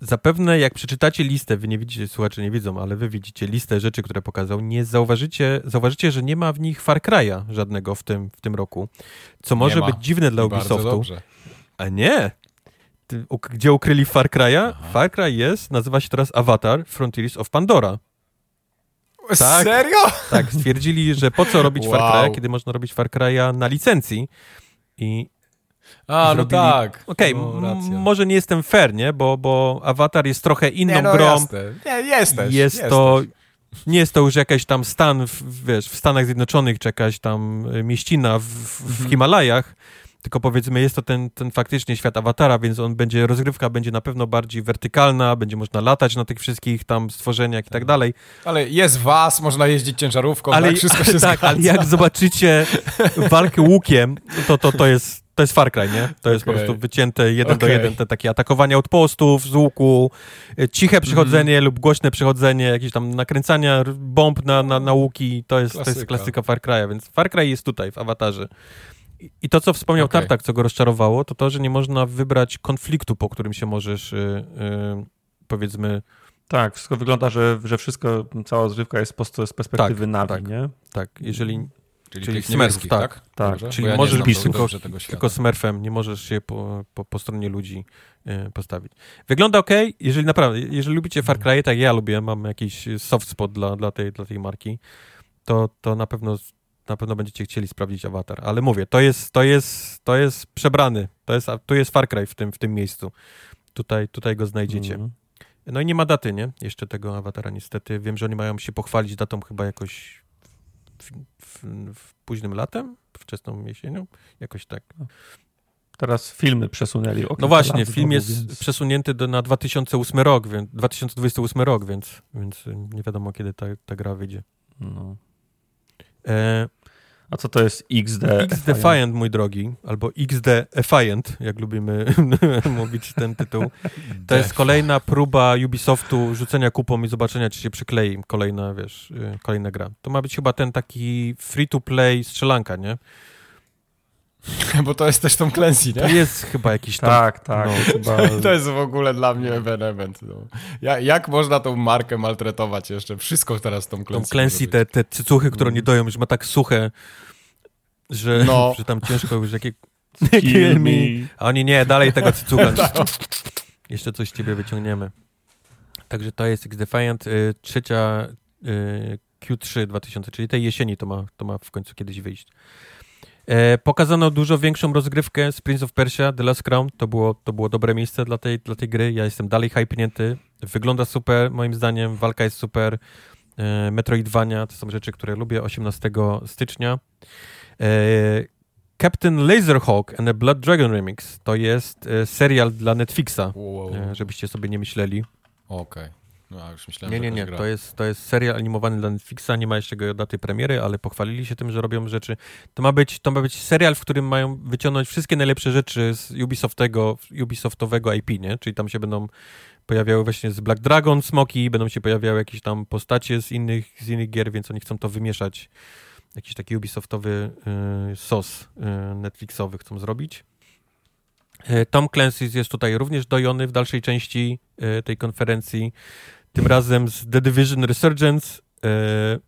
zapewne jak przeczytacie listę, wy nie widzicie, słuchacze nie widzą, ale wy widzicie listę rzeczy, które pokazał, nie zauważycie, zauważycie, że nie ma w nich Far Cry'a żadnego w tym, w tym roku. Co może być dziwne dla Ubisoftu. A nie! Gdzie ukryli Far Cry'a? Aha. Far Cry jest, nazywa się teraz Avatar Frontiers of Pandora. Tak. Serio? Tak, stwierdzili, że po co robić Far Wow. Cry'a, kiedy można robić Far Cry'a na licencji. I A, no Zrobili- tak. okej, no, m- racja. może nie jestem fair, nie? Bo, bo Avatar jest trochę inną nie, no, grą. Jasne. Nie, jesteś. jest jesteś. to... Nie jest to już jakaś tam stan, w, wiesz, w Stanach Zjednoczonych, czy jakaś tam y, mieścina w, w Mhm. Himalajach, tylko powiedzmy jest to ten, ten faktycznie świat awatara, więc on będzie, rozgrywka będzie na pewno bardziej wertykalna, będzie można latać na tych wszystkich tam stworzeniach i tak dalej. Ale jest was, można jeździć ciężarówką, ale, tak, wszystko się tak, zgadza. ale jak zobaczycie walkę łukiem, to, to, to, jest, to jest Far Cry, nie? To jest po prostu wycięte jeden do Okej. jeden, te takie atakowania outpostów z łuku, e, ciche przychodzenie Mhm. lub głośne przychodzenie, jakieś tam nakręcania bomb na, na, na łuki, to jest, to jest Klasyka. klasyka Far Cry'a, więc Far Cry jest tutaj, w awatarze. I- I to, co wspomniał Okej. Tartak, co go rozczarowało, to to, że nie można wybrać konfliktu, po którym się możesz, y, y, powiedzmy, Tak, wszystko wygląda, że, że wszystko, cała rozrywka jest po z perspektywy Tak, tak. nie? tak, jeżeli Czyli, czyli niebieskich, tak. tak? Tak, Dobrze? czyli ja możesz do- tylko- tylko smurfem, nie możesz się po, po, po stronie ludzi y, postawić. Wygląda ok, jeżeli naprawdę, jeżeli lubicie Far Cry, tak jak ja lubię, mam jakiś soft spot dla, dla, tej, dla tej marki, to, to na pewno na pewno będziecie chcieli sprawdzić awatar. Ale mówię, to jest, to jest, to jest przebrany. To jest, tu jest Far Cry w tym, w tym miejscu. Tutaj, tutaj go znajdziecie. Mhm. No i nie ma daty, nie? Jeszcze tego awatara niestety. Wiem, że oni mają się pochwalić datą chyba jakoś w, w, w późnym latem, wczesną jesienią, jakoś tak. Teraz filmy przesunęli. o No właśnie, lat film jest więc- przesunięty do, na 2008 rok, więc 2028 rok, więc, więc nie wiadomo kiedy ta, ta gra wyjdzie. No. E, A co to jest XD? X Defiant, mój drogi, albo XD Defiant, jak lubimy mówić ten tytuł. To jest kolejna próba Ubisoftu rzucenia kupą i zobaczenia, czy się przyklei kolejna, wiesz, y, kolejna gra. To ma być chyba ten taki free-to-play strzelanka, nie? Bo to jest też Tom Clancy, To nie? jest chyba jakiś tam... Tak, tak. No. Chyba... To jest w ogóle dla mnie evenement. No. Ja, jak można tą markę maltretować jeszcze? Wszystko teraz Tom Clancy. Tom Clancy, te, te cycuchy, które nie doją, już ma tak suche, że, No. że tam ciężko już jakie... Kill me. A oni nie, dalej tego cycucha. Jeszcze coś z ciebie wyciągniemy. Także to jest X-Defiant, y, trzecia y, Q3 2000, czyli tej jesieni to ma, to ma w końcu kiedyś wyjść. E, pokazano dużo większą rozgrywkę z Prince of Persia, The Last Crown. To było, to było dobre miejsce dla tej, dla tej gry. Ja jestem dalej hypnięty. Wygląda super, moim zdaniem, walka jest super. E, Metroidvania to są rzeczy, które lubię. 18 stycznia. E, Captain Laserhawk and the Blood Dragon Remix to jest e, serial dla Netflixa, Wow. e, żebyście sobie nie myśleli. Okej. No, już myślałem, Nie, nie, nie. gra. To jest, to jest serial animowany dla Netflixa, nie ma jeszcze go daty premiery, ale pochwalili się tym, że robią rzeczy. To ma być, to ma być serial, w którym mają wyciągnąć wszystkie najlepsze rzeczy z Ubisoftego, Ubisoftowego IP, nie? Czyli tam się będą pojawiały właśnie z Black Dragon smoki, będą się pojawiały jakieś tam postacie z innych, z innych gier, więc oni chcą to wymieszać. Jakiś taki Ubisoftowy y, sos y, Netflixowy chcą zrobić. Y, Tom Clancy jest tutaj również dojony w dalszej części y, tej konferencji. Tym razem z The Division Resurgence. E,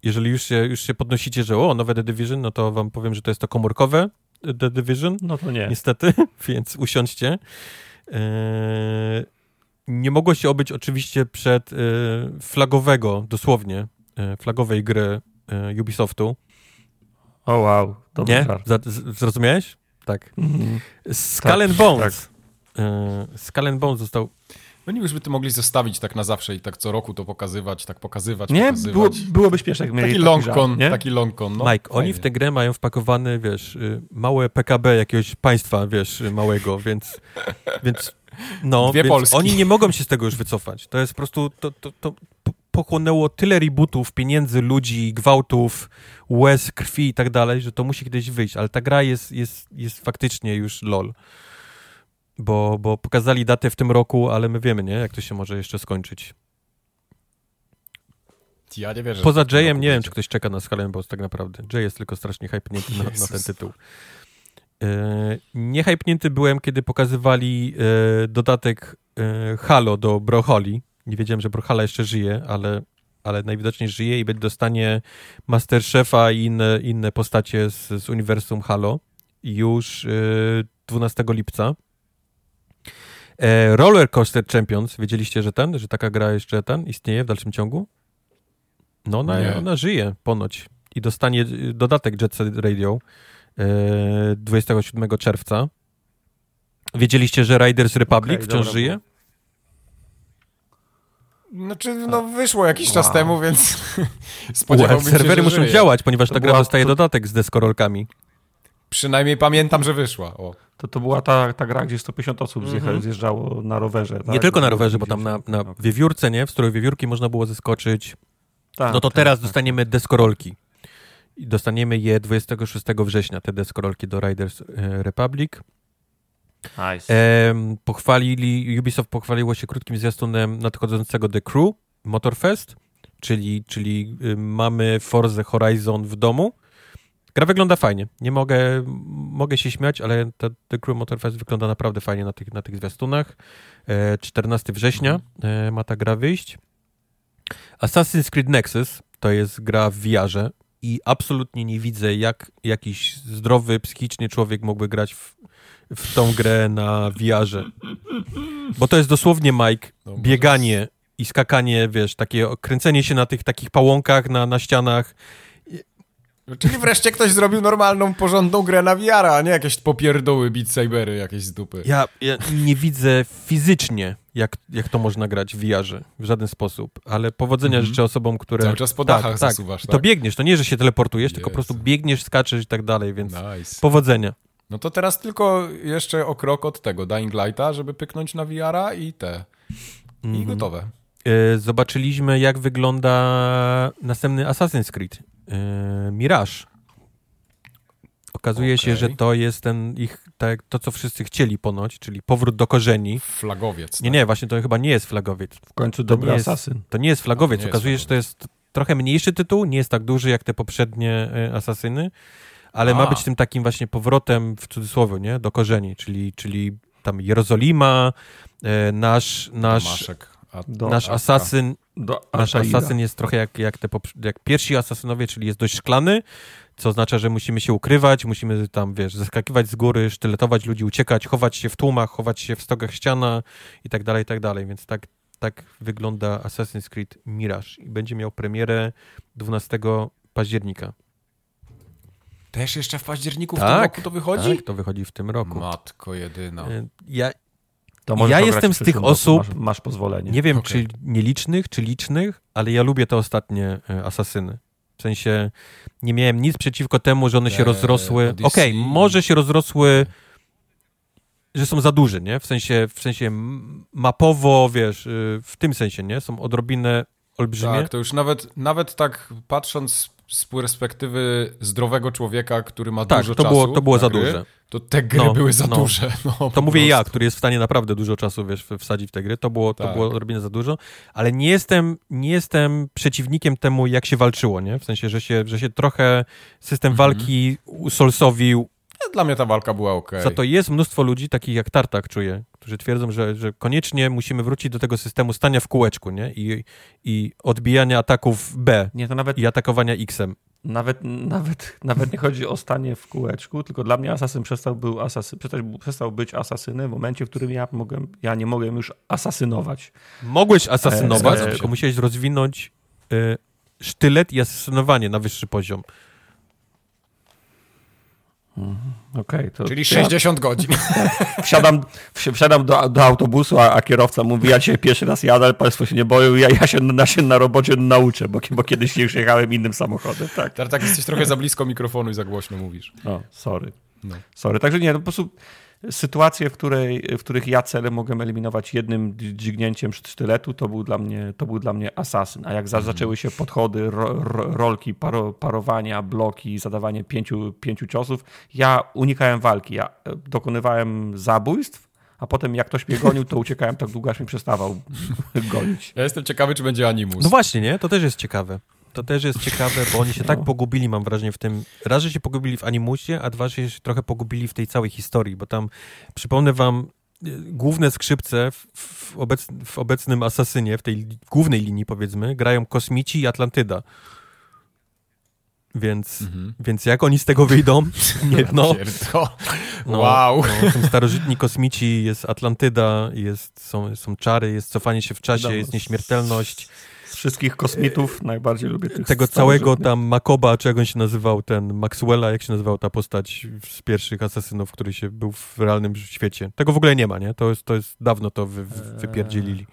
Jeżeli już się, już się podnosicie, że o, nowe The Division, no to wam powiem, że to jest to komórkowe The Division, No to nie. niestety, więc usiądźcie. E, Nie mogło się obyć oczywiście przed e, flagowego, dosłownie, flagowej gry Ubisoftu. O wow, dobry Nie? żart. Zrozumiałeś? Tak. Mhm. Skull and Bones. E, Skull Bones został No niby, żeby to mogli zostawić tak na zawsze i tak co roku to pokazywać, tak pokazywać, Nie, pokazywać. było, byłoby śmieszne, jak mieli taki taki longcon, żart, nie? taki longcon, no. Mike, oni fajnie. w tę grę mają wpakowane, wiesz, y, małe PKB jakiegoś państwa, wiesz, y, małego, więc, więc no, Dwie więc Polski. oni nie mogą się z tego już wycofać. To jest po prostu, to, to, to po- pochłonęło tyle rebootów, pieniędzy, ludzi, gwałtów, łez, krwi i tak dalej, że to musi kiedyś wyjść, ale ta gra jest, jest, jest faktycznie już lol. Bo, bo pokazali datę w tym roku, ale my wiemy, nie, jak to się może jeszcze skończyć. Ja nie wierzę. Poza tym Jayem nie wiem, czy ktoś czeka na and Bones tak naprawdę. Jay jest tylko strasznie hypnięty na, na ten tytuł. E, nie hypnięty byłem, kiedy pokazywali e, dodatek e, Halo do Broholi. Nie wiedziałem, że Brohala jeszcze żyje, ale, ale najwidoczniej żyje i będzie dostanie Masterchefa i inne, inne postacie z, z uniwersum Halo już e, 12 lipca. E, Roller Coaster Champions, wiedzieliście, że ten, że taka gra jeszcze ten istnieje w dalszym ciągu? No, ona, Nie. ona żyje ponoć i dostanie y, dodatek Jet Set Radio e, 27 czerwca. Wiedzieliście, że Riders Republic Okej, wciąż dobra, żyje? Znaczy, no wyszło jakiś Wow. czas temu, więc spodziewałbym się, serwery że muszą żyje. działać, ponieważ To ta gra była- dostaje to- dodatek z deskorolkami. Przynajmniej pamiętam, że wyszła. O. To, to była ta, ta gra, gdzie 150 osób zjecha- Mhm. zjeżdżało na rowerze. Nie tak? tylko na rowerze, bo tam na, na Okej. wiewiórce, nie? W stroju wiewiórki można było zeskoczyć. Tak, No to tak, teraz tak. dostaniemy deskorolki. I dostaniemy je 26 września, te deskorolki do Riders e, Republic. Nice. Em, pochwalili, Ubisoft pochwaliło się krótkim zwiastunem nadchodzącego The Crew Motorfest, czyli, czyli y, mamy Forza Horizon w domu. Gra wygląda fajnie. Nie mogę, mogę się śmiać, ale ta, The Crew Motorfest wygląda naprawdę fajnie na tych, na tych zwiastunach. E, 14 września e, ma ta gra wyjść. Assassin's Creed Nexus to jest gra w VR-ze i absolutnie nie widzę, jak jakiś zdrowy, psychicznie człowiek mógłby grać w, w tą grę na VR-ze. Bo to jest dosłownie, Mike, No, bieganie i skakanie, wiesz, takie kręcenie się na tych takich pałąkach na, na ścianach. Czyli wreszcie ktoś zrobił normalną, porządną grę na VR, a nie jakieś popierdoły Beat Sabery jakieś z dupy. Ja, ja nie widzę fizycznie, jak, jak to można grać w VR-ze, w żaden sposób, ale powodzenia Mhm. życzę osobom, które... Cały czas po tak, dachach tak. zasuwasz, To tak? biegniesz, to nie, że się teleportujesz, tylko po prostu Jezu. biegniesz, skaczesz i tak dalej, więc Nice. powodzenia. No to teraz tylko jeszcze o krok od tego Dying Lighta, żeby pyknąć na VR-a i te. I Mhm. gotowe. E, Zobaczyliśmy, jak wygląda następny Assassin's Creed. E, Mirage. Okazuje się, Okej. że to jest ten ich, tak, to co wszyscy chcieli ponoć, czyli powrót do korzeni. Flagowiec. Nie, tak? nie, właśnie to chyba nie jest flagowiec. W końcu nie dobry jest- asasyn. To nie jest flagowiec. To nie jest Okazuje się, że to jest trochę mniejszy tytuł, nie jest tak duży jak te poprzednie e, Asasyny, ale ma A. być tym takim właśnie powrotem w cudzysłowie, nie? Do korzeni, czyli, czyli tam Jerozolima, e, nasz, nasz, Tomaszek. Do, nasz asasyn do Nasz asasyn jest trochę jak, jak, te jak pierwsi asasynowie, czyli jest dość szklany, co oznacza, że musimy się ukrywać, musimy tam, wiesz, zeskakiwać z góry, sztyletować ludzi, uciekać, chować się w tłumach, chować się w stogach ściana i tak dalej, i tak dalej. Więc tak, tak wygląda Assassin's Creed Mirage i będzie miał premierę 12 października. Też jeszcze w październiku w Tak, tym roku to wychodzi? Tak, to wychodzi w tym roku. Matko jedyna. Ja, ja jestem z tych osób. Masz, masz, pozwolenie. Nie wiem, okay. czy nielicznych, czy licznych, ale ja lubię te ostatnie e, asasyny. W sensie nie miałem nic przeciwko temu, że one się rozrosły. Okej, okay, może się rozrosły, że są za duże, nie? W sensie, w sensie mapowo, wiesz, y, w tym sensie, nie? Są odrobinę olbrzymie. Tak, to już nawet, nawet tak patrząc z perspektywy zdrowego człowieka, który ma tak, dużo to czasu. Było, to było za gry, duże. To te gry no, były za no. duże. No, to mówię ja, który jest w stanie naprawdę dużo czasu wiesz, wsadzić w te gry. To było, tak. to było odrobinę za dużo, ale nie jestem, nie jestem przeciwnikiem temu, jak się walczyło, nie? W sensie, że się, że się trochę system mhm. walki usolsowił. Dla mnie ta walka była ok. Za to jest mnóstwo ludzi, takich jak Tartak czuję, którzy twierdzą, że, że koniecznie musimy wrócić do tego systemu stania w kółeczku, nie? I, i odbijania ataków B nie, to nawet... i atakowania X-em. Nawet, nawet, nawet nie chodzi o stanie w kółeczku, tylko dla mnie asasyn przestał, był asasy, przestał być asasynem w momencie, w którym ja, mogłem, ja nie mogłem już asasynować. Mogłeś asasynować, e, tylko musiałeś rozwinąć y, sztylet i asasynowanie na wyższy poziom. Mhm. Okay, Czyli 60 ja... godzin. Wsiadam, wsiadam do, do autobusu, a, a, kierowca mówi, ja dzisiaj pierwszy raz jadę, ale państwo się nie boją, ja, ja, się, ja się na robocie nauczę, bo, bo kiedyś już jechałem innym samochodem. Tak. Tak jesteś trochę za blisko mikrofonu i za głośno mówisz. O, sorry. No. Sorry, także nie, no po prostu sytuacje, w, której, w których ja cele mogę eliminować jednym dźgnięciem sztyletu, to był dla mnie, to był dla mnie asasyn. A jak mhm. zaczęły się podchody, ro, ro, rolki, paro, parowania, bloki, zadawanie pięciu, pięciu ciosów, ja unikałem walki. Ja e, dokonywałem zabójstw, a potem jak ktoś mnie gonił, to uciekałem tak długo, aż mi przestawał gonić. Ja jestem ciekawy, czy będzie animus. No właśnie, nie? To też jest ciekawe. To też jest ciekawe, bo oni się tak no. pogubili, mam wrażenie, w tym. Raz, że się pogubili w Animusie, a dwa, że się trochę pogubili w tej całej historii, bo tam, przypomnę wam, y, główne skrzypce w, w, obec, w obecnym Asasynie, w tej głównej linii powiedzmy, grają Kosmici i Atlantyda. Więc, mhm. więc jak oni z tego wyjdą? Nie, no, no, wow. No, są starożytni kosmici, jest Atlantyda, jest, są, są czary, jest cofanie się w czasie, jest nieśmiertelność wszystkich kosmitów najbardziej lubię tych Tego całego tam Makoba, czy jak on się nazywał, ten Maxwella, jak się nazywał ta postać z pierwszych asasynów, który się był w realnym świecie. Tego w ogóle nie ma, nie? To jest, to jest dawno to wy, wypierdzielili.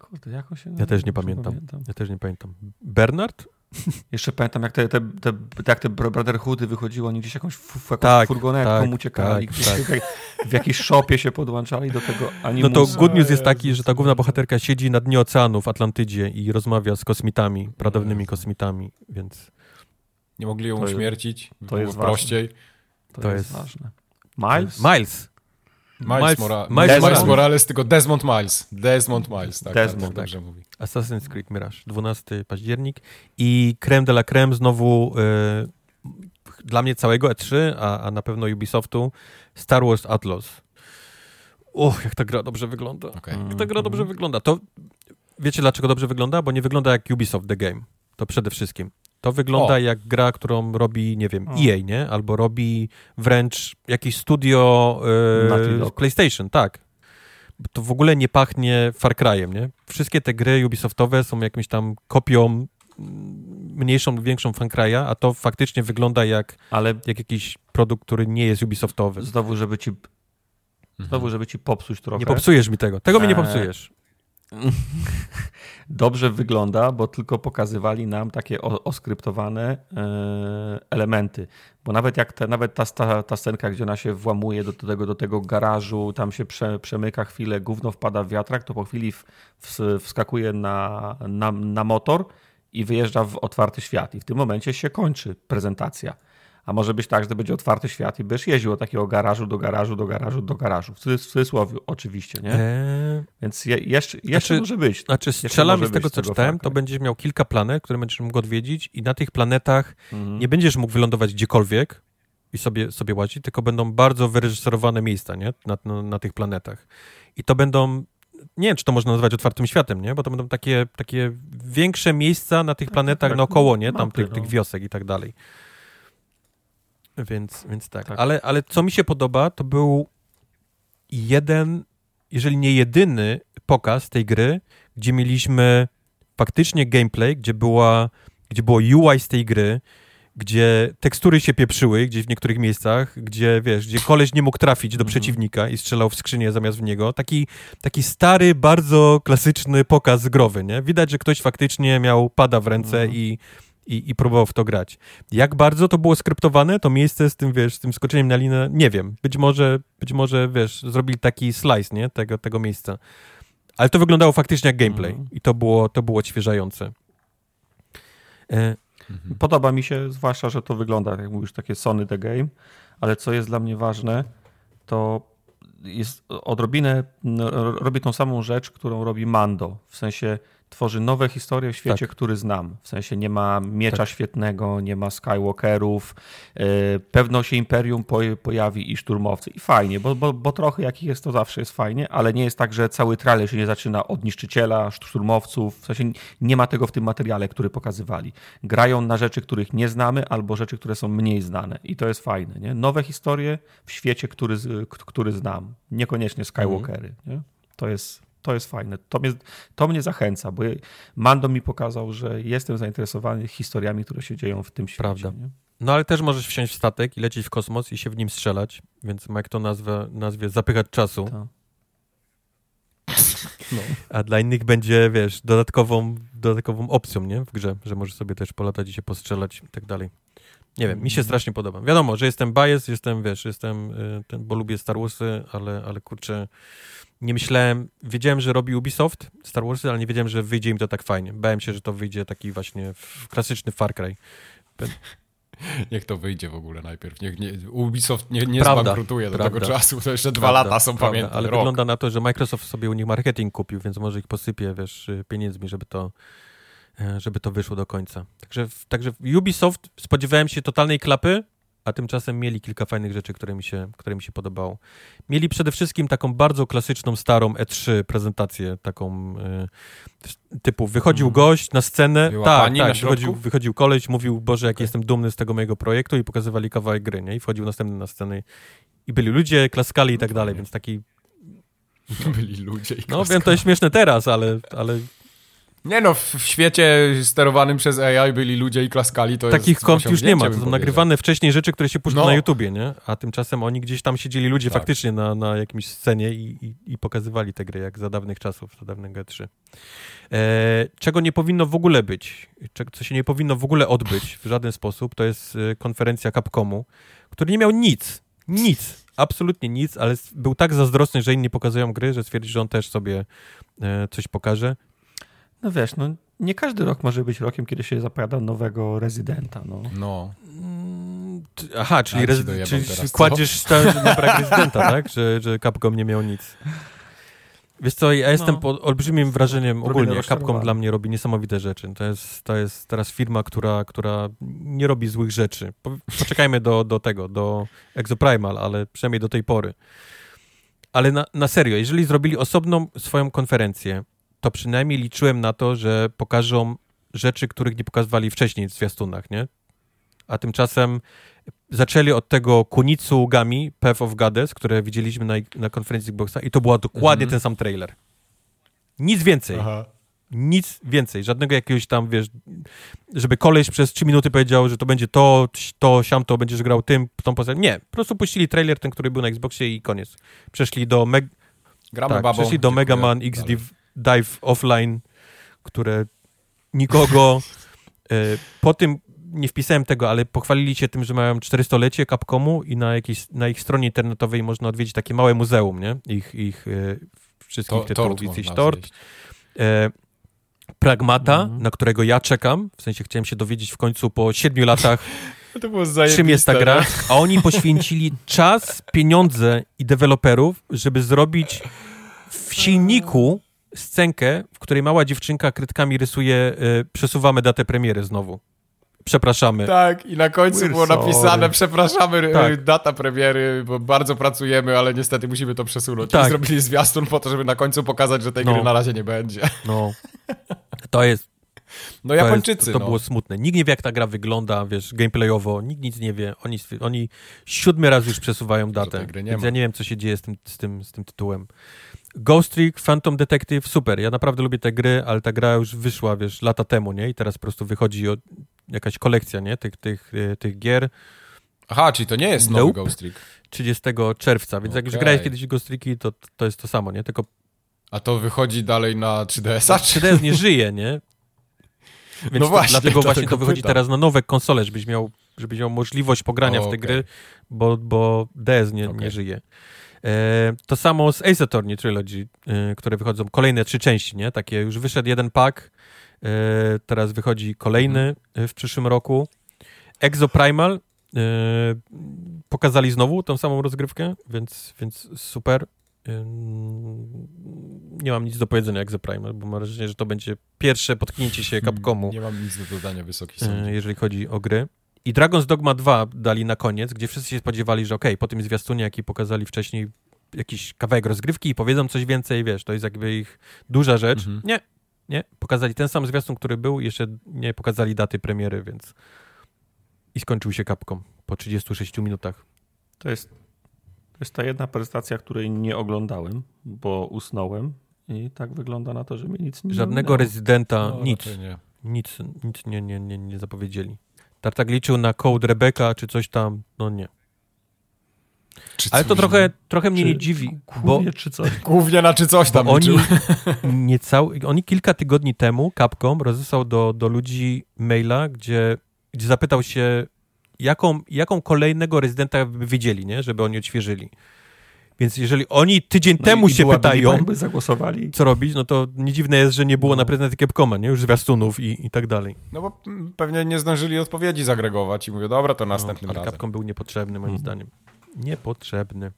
Kurde, jak on się Ja też nie pamiętam. pamiętam. Ja też nie pamiętam. Bernard? Jeszcze pamiętam, jak te, te, te, jak te Brotherhoody wychodziły, oni gdzieś jakąś, f, jakąś tak, furgonetką tak, uciekali, tak, tak. w jakiejś szopie się podłączali do tego animusa. No to good news jest taki, że ta główna bohaterka siedzi na dnie oceanu w Atlantydzie i rozmawia z kosmitami, pradawnymi kosmitami, więc... Nie mogli ją to uśmiercić, jest, to jest prościej. To, to jest, jest ważne. Miles? Miles. Miles, Miles, Mora Miles, Miles Morales. Tylko Desmond Miles. Desmond Miles, tak. Desmond, tak, dobrze mówi. Assassin's Creed Mirage, 12 październik i creme de la creme znowu y, dla mnie całego E3, a, a na pewno Ubisoftu, Star Wars Atlas. Och, jak ta gra dobrze wygląda. Okay. Jak ta gra dobrze wygląda. To wiecie dlaczego dobrze wygląda? Bo nie wygląda jak Ubisoft The Game. To przede wszystkim. To wygląda o. jak gra, którą robi, nie wiem, o. EA, nie? Albo robi wręcz jakieś studio yy, PlayStation, tak. To w ogóle nie pachnie Far Cry'em, nie? Wszystkie te gry Ubisoftowe są jakimś tam kopią mniejszą lub większą Far Cry'a, a to faktycznie wygląda jak, Ale jak jakiś produkt, który nie jest Ubisoftowy. Znowu, żeby ci Znowu, żeby ci popsuć trochę. Nie popsujesz mi tego. Tego mi nie e, popsujesz. dobrze wygląda, bo tylko pokazywali nam takie oskryptowane e, elementy. Bo nawet jak te, nawet ta, ta, ta scenka, gdzie ona się włamuje do, tego, do tego garażu, tam się prze, przemyka chwilę, gówno wpada w wiatrak, to po chwili w, w, wskakuje na, na, na motor i wyjeżdża w otwarty świat. I w tym momencie się kończy prezentacja. A może być tak, że będzie otwarty świat i będziesz jeździł od takiego garażu do garażu, do garażu, do garażu. W cudzysłowie oczywiście, nie? Eee... Więc je, jeszcze, jeszcze znaczy, może być. Znaczy strzelam z tego, co czytałem, to będziesz miał kilka planet, które będziesz mógł odwiedzić i na tych planetach mhm. nie będziesz mógł wylądować gdziekolwiek i sobie, sobie łazić, tylko będą bardzo wyreżyserowane miejsca, nie? Na, na, na tych planetach. I to będą nie wiem, czy to można nazwać otwartym światem, nie? Bo to będą takie, takie większe miejsca na tych tak, planetach tak, naokoło, nie? Tam tych, tych no. wiosek i tak dalej. Więc, więc tak. tak. Ale, ale co mi się podoba, to był jeden, jeżeli nie jedyny pokaz tej gry, gdzie mieliśmy faktycznie gameplay, gdzie, była, gdzie było UI z tej gry, gdzie tekstury się pieprzyły gdzieś w niektórych miejscach, gdzie wiesz, gdzie koleś nie mógł trafić do mhm. przeciwnika i strzelał w skrzynię zamiast w niego. Taki, taki stary, bardzo klasyczny pokaz growy, nie? Widać, że ktoś faktycznie miał pada w ręce mhm. i i, i próbował w to grać. Jak bardzo to było skryptowane, to miejsce z tym, wiesz, z tym skoczeniem na linę, nie wiem. Być może, być może wiesz, zrobili taki slice, nie, tego, tego miejsca. Ale to wyglądało faktycznie jak gameplay mm. i to było, to było odświeżające. E... Mhm. Podoba mi się, zwłaszcza, że to wygląda, jak mówisz, takie Sony The Game, ale co jest dla mnie ważne, to jest odrobinę, robi tą samą rzecz, którą robi Mando. W sensie tworzy nowe historie w świecie, tak. który znam. W sensie nie ma miecza tak. świetnego, nie ma Skywalkerów, yy, pewno się Imperium po, pojawi i szturmowcy. I fajnie, bo, bo, bo trochę jakich jest to zawsze jest fajnie, ale nie jest tak, że cały trailer się nie zaczyna od niszczyciela, szturmowców. W sensie nie ma tego w tym materiale, który pokazywali. Grają na rzeczy, których nie znamy, albo rzeczy, które są mniej znane. I to jest fajne. Nie? Nowe historie w świecie, który, który znam. Niekoniecznie Skywalkery. Mhm. Nie? To jest to jest fajne. To mnie, to mnie zachęca, bo Mando mi pokazał, że jestem zainteresowany historiami, które się dzieją w tym świecie. Prawda. Nie? No ale też możesz wsiąść w statek i lecieć w kosmos i się w nim strzelać, więc jak to nazwę, nazwie zapychać czasu. To. No. A dla innych będzie, wiesz, dodatkową, dodatkową opcją, nie? W grze, że możesz sobie też polatać i się postrzelać i tak dalej. Nie wiem, mi się mhm. strasznie podoba. Wiadomo, że jestem bias, jestem, wiesz, jestem, y, ten, bo lubię Star Warsy, ale, ale kurczę, nie myślałem, wiedziałem, że robi Ubisoft Star Wars, ale nie wiedziałem, że wyjdzie im to tak fajnie. Bałem się, że to wyjdzie taki właśnie klasyczny Far Cry. Niech to wyjdzie w ogóle najpierw. Niech nie, Ubisoft nie, nie prawda, zbankrutuje do prawda, tego czasu. To jeszcze dwa lata są, pamiętam. Ale rok. wygląda na to, że Microsoft sobie u nich marketing kupił, więc może ich posypie, wiesz, pieniędzmi, żeby to, e, żeby to wyszło do końca. Także, także Ubisoft spodziewałem się totalnej klapy, a tymczasem mieli kilka fajnych rzeczy, które mi się, które mi się podobało. Mieli przede wszystkim taką bardzo klasyczną, starą E3 prezentację, taką y, typu wychodził mm. gość na scenę, Była tak, tak, wychodził, wychodził koleś, mówił, Boże, jak okay. jestem dumny z tego mojego projektu i pokazywali kawałek gry, nie? I wchodził następny na scenę i byli ludzie, klaskali i tak dalej, więc taki... Byli ludzie i klaskali. No wiem, to jest śmieszne teraz, ale, ale nie no, w świecie sterowanym przez AI byli ludzie i klaskali, to Takich kont już nie ma, to są nagrywane wcześniej rzeczy, które się puszczą no. na YouTubie, nie? A tymczasem oni gdzieś tam siedzieli ludzie tak. faktycznie na, na jakimś scenie i, i, i, pokazywali te gry, jak za dawnych czasów, za dawnego E3. E, czego nie powinno w ogóle być, co się nie powinno w ogóle odbyć w żaden sposób, to jest e, konferencja Capcomu, który nie miał nic, nic, absolutnie nic, ale był tak zazdrosny, że inni pokazują gry, że stwierdził, że on też sobie e, coś pokaże. No wiesz, no nie każdy rok może być rokiem, kiedy się zapowiada nowego rezydenta. No. no. Mm, aha, czyli, rezi- czyli kładziesz na brak rezydenta, tak? Że, że Capcom nie miał nic. Wiesz co, ja jestem no, pod olbrzymim wrażeniem ogólnie. Capcom dla mnie robi niesamowite rzeczy. To jest, to jest teraz firma, która, która nie robi złych rzeczy. Poczekajmy do, do tego, do Exoprimal, ale przynajmniej do tej pory. Ale na, na serio, jeżeli zrobili osobną swoją konferencję, to przynajmniej liczyłem na to, że pokażą rzeczy, których nie pokazywali wcześniej w zwiastunach, nie? A tymczasem zaczęli od tego Kunicu Gami, Path of Goddess, które widzieliśmy na, na konferencji Xboxa i to była dokładnie mhm. ten sam trailer. Nic więcej. Aha. Nic więcej. Żadnego jakiegoś tam, wiesz, żeby koleś przez 3 minuty powiedział, że to będzie to, to, siam, to będziesz grał tym, tą postacią. Nie. Po prostu puścili trailer, ten, który był na Xboxie i koniec. Przeszli do Meg... Gramy tak, babą. Przeszli do Mega Man X Dive Offline, które nikogo... E, po tym nie wpisałem tego, ale pochwalili się tym, że mają 400-lecie Capcomu i na, jakiejś, na ich stronie internetowej można odwiedzić takie małe muzeum, nie? Ich, ich e, wszystkich to, tytułów. Jest tort. E, Pragmata, mm -hmm. na którego ja czekam, w sensie chciałem się dowiedzieć w końcu po siedmiu latach, czym jest ta gra, a oni poświęcili czas, pieniądze i deweloperów, żeby zrobić w silniku scenkę, w której mała dziewczynka krytkami rysuje, y, przesuwamy datę premiery znowu. Przepraszamy. Tak, i na końcu We're było sorry. napisane, przepraszamy, y, tak. data premiery, bo bardzo pracujemy, ale niestety musimy to przesunąć. Tak. I zrobili zwiastun po to, żeby na końcu pokazać, że tej no. gry na razie nie będzie. No, to jest... No Japończycy, to, jest, to no. było smutne. Nikt nie wie, jak ta gra wygląda, wiesz, gameplayowo, nikt nic nie wie. Oni, oni siódmy raz już przesuwają datę. Więc ja nie wiem, co się dzieje z tym, z tym, z tym tytułem. Ghost Trick, Phantom Detective, super. Ja naprawdę lubię te gry, ale ta gra już wyszła, wiesz, lata temu, nie? I teraz po prostu wychodzi jakaś kolekcja, nie? Tych, tych, e, tych gier. Aha, czyli to nie jest nowy Nope. Ghost Trick. 30 czerwca, więc jak już grałeś kiedyś Ghost Tricki, to, to jest to samo, nie? Tylko A to wychodzi dalej na 3DS-a? Czy... 3DS nie żyje, nie? Więc No to, właśnie, dlatego właśnie to wychodzi pytam. teraz na nowe konsole, żebyś miał, żebyś miał możliwość pogrania O, w te okej. gry, bo, bo DS nie, nie Okej. żyje. E, to samo z Ace Attorney Trilogy, e, które wychodzą, kolejne trzy części, nie? Takie już wyszedł jeden pak, e, teraz wychodzi kolejny w przyszłym roku. Exo Primal e, pokazali znowu tą samą rozgrywkę, więc, więc super. Ym, Nie mam nic do powiedzenia Exo Primal, bo mam wrażenie, że to będzie pierwsze potknięcie się Capcomu, Nie mam nic do dodania, wysoki sądzie. jeżeli chodzi o gry. I Dragon's Dogma 2 dali na koniec, gdzie wszyscy się spodziewali, że okej, po tym zwiastunie, jaki pokazali wcześniej, jakiś kawałek rozgrywki i powiedzą coś więcej, wiesz, to jest jakby ich duża rzecz. Mhm. Nie, nie. Pokazali ten sam zwiastun, który był, jeszcze nie pokazali daty premiery, więc i skończył się Capcom po 36 minutach. To jest, to jest ta jedna prezentacja, której nie oglądałem, bo usnąłem i tak wygląda na to, że mi nic nie Żadnego minęło. rezydenta, No, nic. nie. Nic, nic nie, nie, nie, nie zapowiedzieli. Tartak liczył na Code Rebecca czy coś tam, no nie. Czy Ale to trochę, trochę mnie Czy nie dziwi, bo, Głównie czy coś. Głównie na czy coś tam bo oni, niecały, oni kilka tygodni temu, Capcom, rozesłał do, do ludzi maila, gdzie, gdzie zapytał się, jaką, jaką kolejnego rezydenta by wiedzieli, nie? żeby oni odświeżyli. Więc jeżeli oni tydzień No temu i- i się byłaby pytają, zagłosowali. co robić, no to nie dziwne jest, że nie było No. na prezentacji Capcoma, nie? Już zwiastunów i, i tak dalej. No bo pewnie nie zdążyli odpowiedzi zagregować i mówię, dobra, to następnym no, ale razem. Capcom był niepotrzebny, moim Mhm. zdaniem. Niepotrzebny.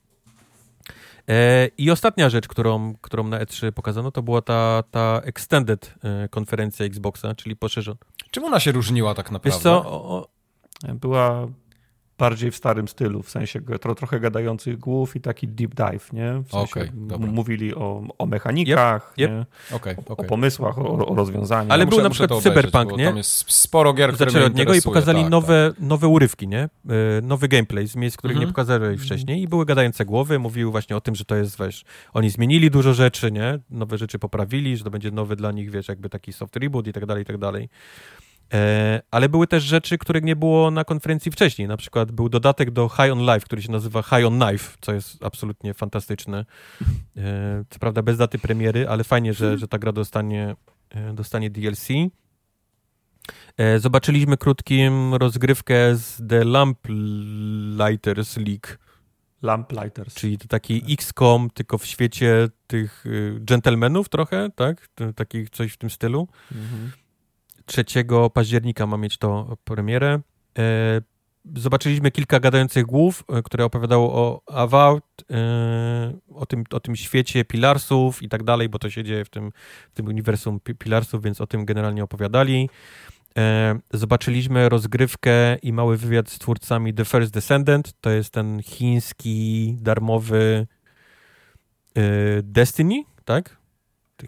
E, I ostatnia rzecz, którą, którą na E3 pokazano, to była ta, ta extended e, konferencja Xboxa, czyli poszerzona. Czym ona się różniła tak naprawdę? Wiesz co, o, o, Była bardziej w starym stylu, w sensie tro, trochę gadających głów i taki deep dive, nie? W sensie dobra. mówili o, o mechanikach, Yep, nie? Okej, o okej. pomysłach, o, o rozwiązaniach. Ale Ja był na muszę przykład to obejrzeć, Cyberpunk, nie? Tam jest sporo gier, zaczęli od niego i pokazali tak, nowe, nowe urywki, nie? E, nowy gameplay z miejsc, których Mhm. nie pokazali wcześniej i były gadające głowy, mówiły właśnie o tym, że to jest, wiesz, oni zmienili dużo rzeczy, nie? Nowe rzeczy poprawili, że to będzie nowy dla nich, wiesz, jakby taki soft reboot i tak dalej, i tak dalej. E, ale były też rzeczy, których nie było na konferencji wcześniej. Na przykład był dodatek do High on Life, który się nazywa High on Knife, co jest absolutnie fantastyczne. E, co prawda bez daty premiery, ale fajnie, że, że ta gra dostanie, e, dostanie DLC. Zobaczyliśmy krótkim rozgrywkę z The Lamplighters League, Lamplighters. czyli to taki XCOM, tylko w świecie tych y, gentlemanów trochę, tak? Takich coś w tym stylu. Mhm. 3 października ma mieć to premierę. E, Zobaczyliśmy kilka gadających głów, e, które opowiadało o Avowed, o tym, o tym świecie Pilarsów i tak dalej, bo to się dzieje w tym, w tym uniwersum Pi- Pilarsów, więc o tym generalnie opowiadali. E, Zobaczyliśmy rozgrywkę i mały wywiad z twórcami The First Descendant. To jest ten chiński, darmowy Destiny, tak?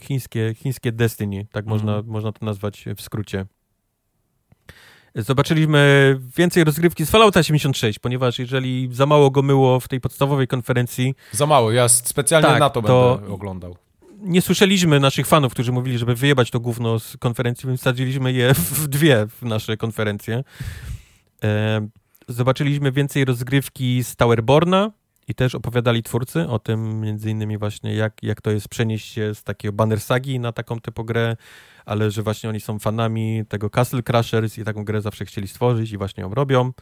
Chińskie, chińskie Destiny, tak można, można to nazwać w skrócie. Zobaczyliśmy więcej rozgrywki z Fallouta 76, ponieważ jeżeli za mało go myło w tej podstawowej konferencji, Za mało, ja specjalnie Tak, na to, to- będę oglądał. nie słyszeliśmy naszych fanów, którzy mówili, żeby wyjebać to gówno z konferencji, więc wsadziliśmy je w dwie w nasze konferencje. E, zobaczyliśmy więcej rozgrywki z Towerborna i też opowiadali twórcy o tym między innymi właśnie jak, jak to jest przenieść się z takiego Banner Sagi na taką typu grę, ale że właśnie oni są fanami tego Castle Crashers i taką grę zawsze chcieli stworzyć i właśnie ją robią,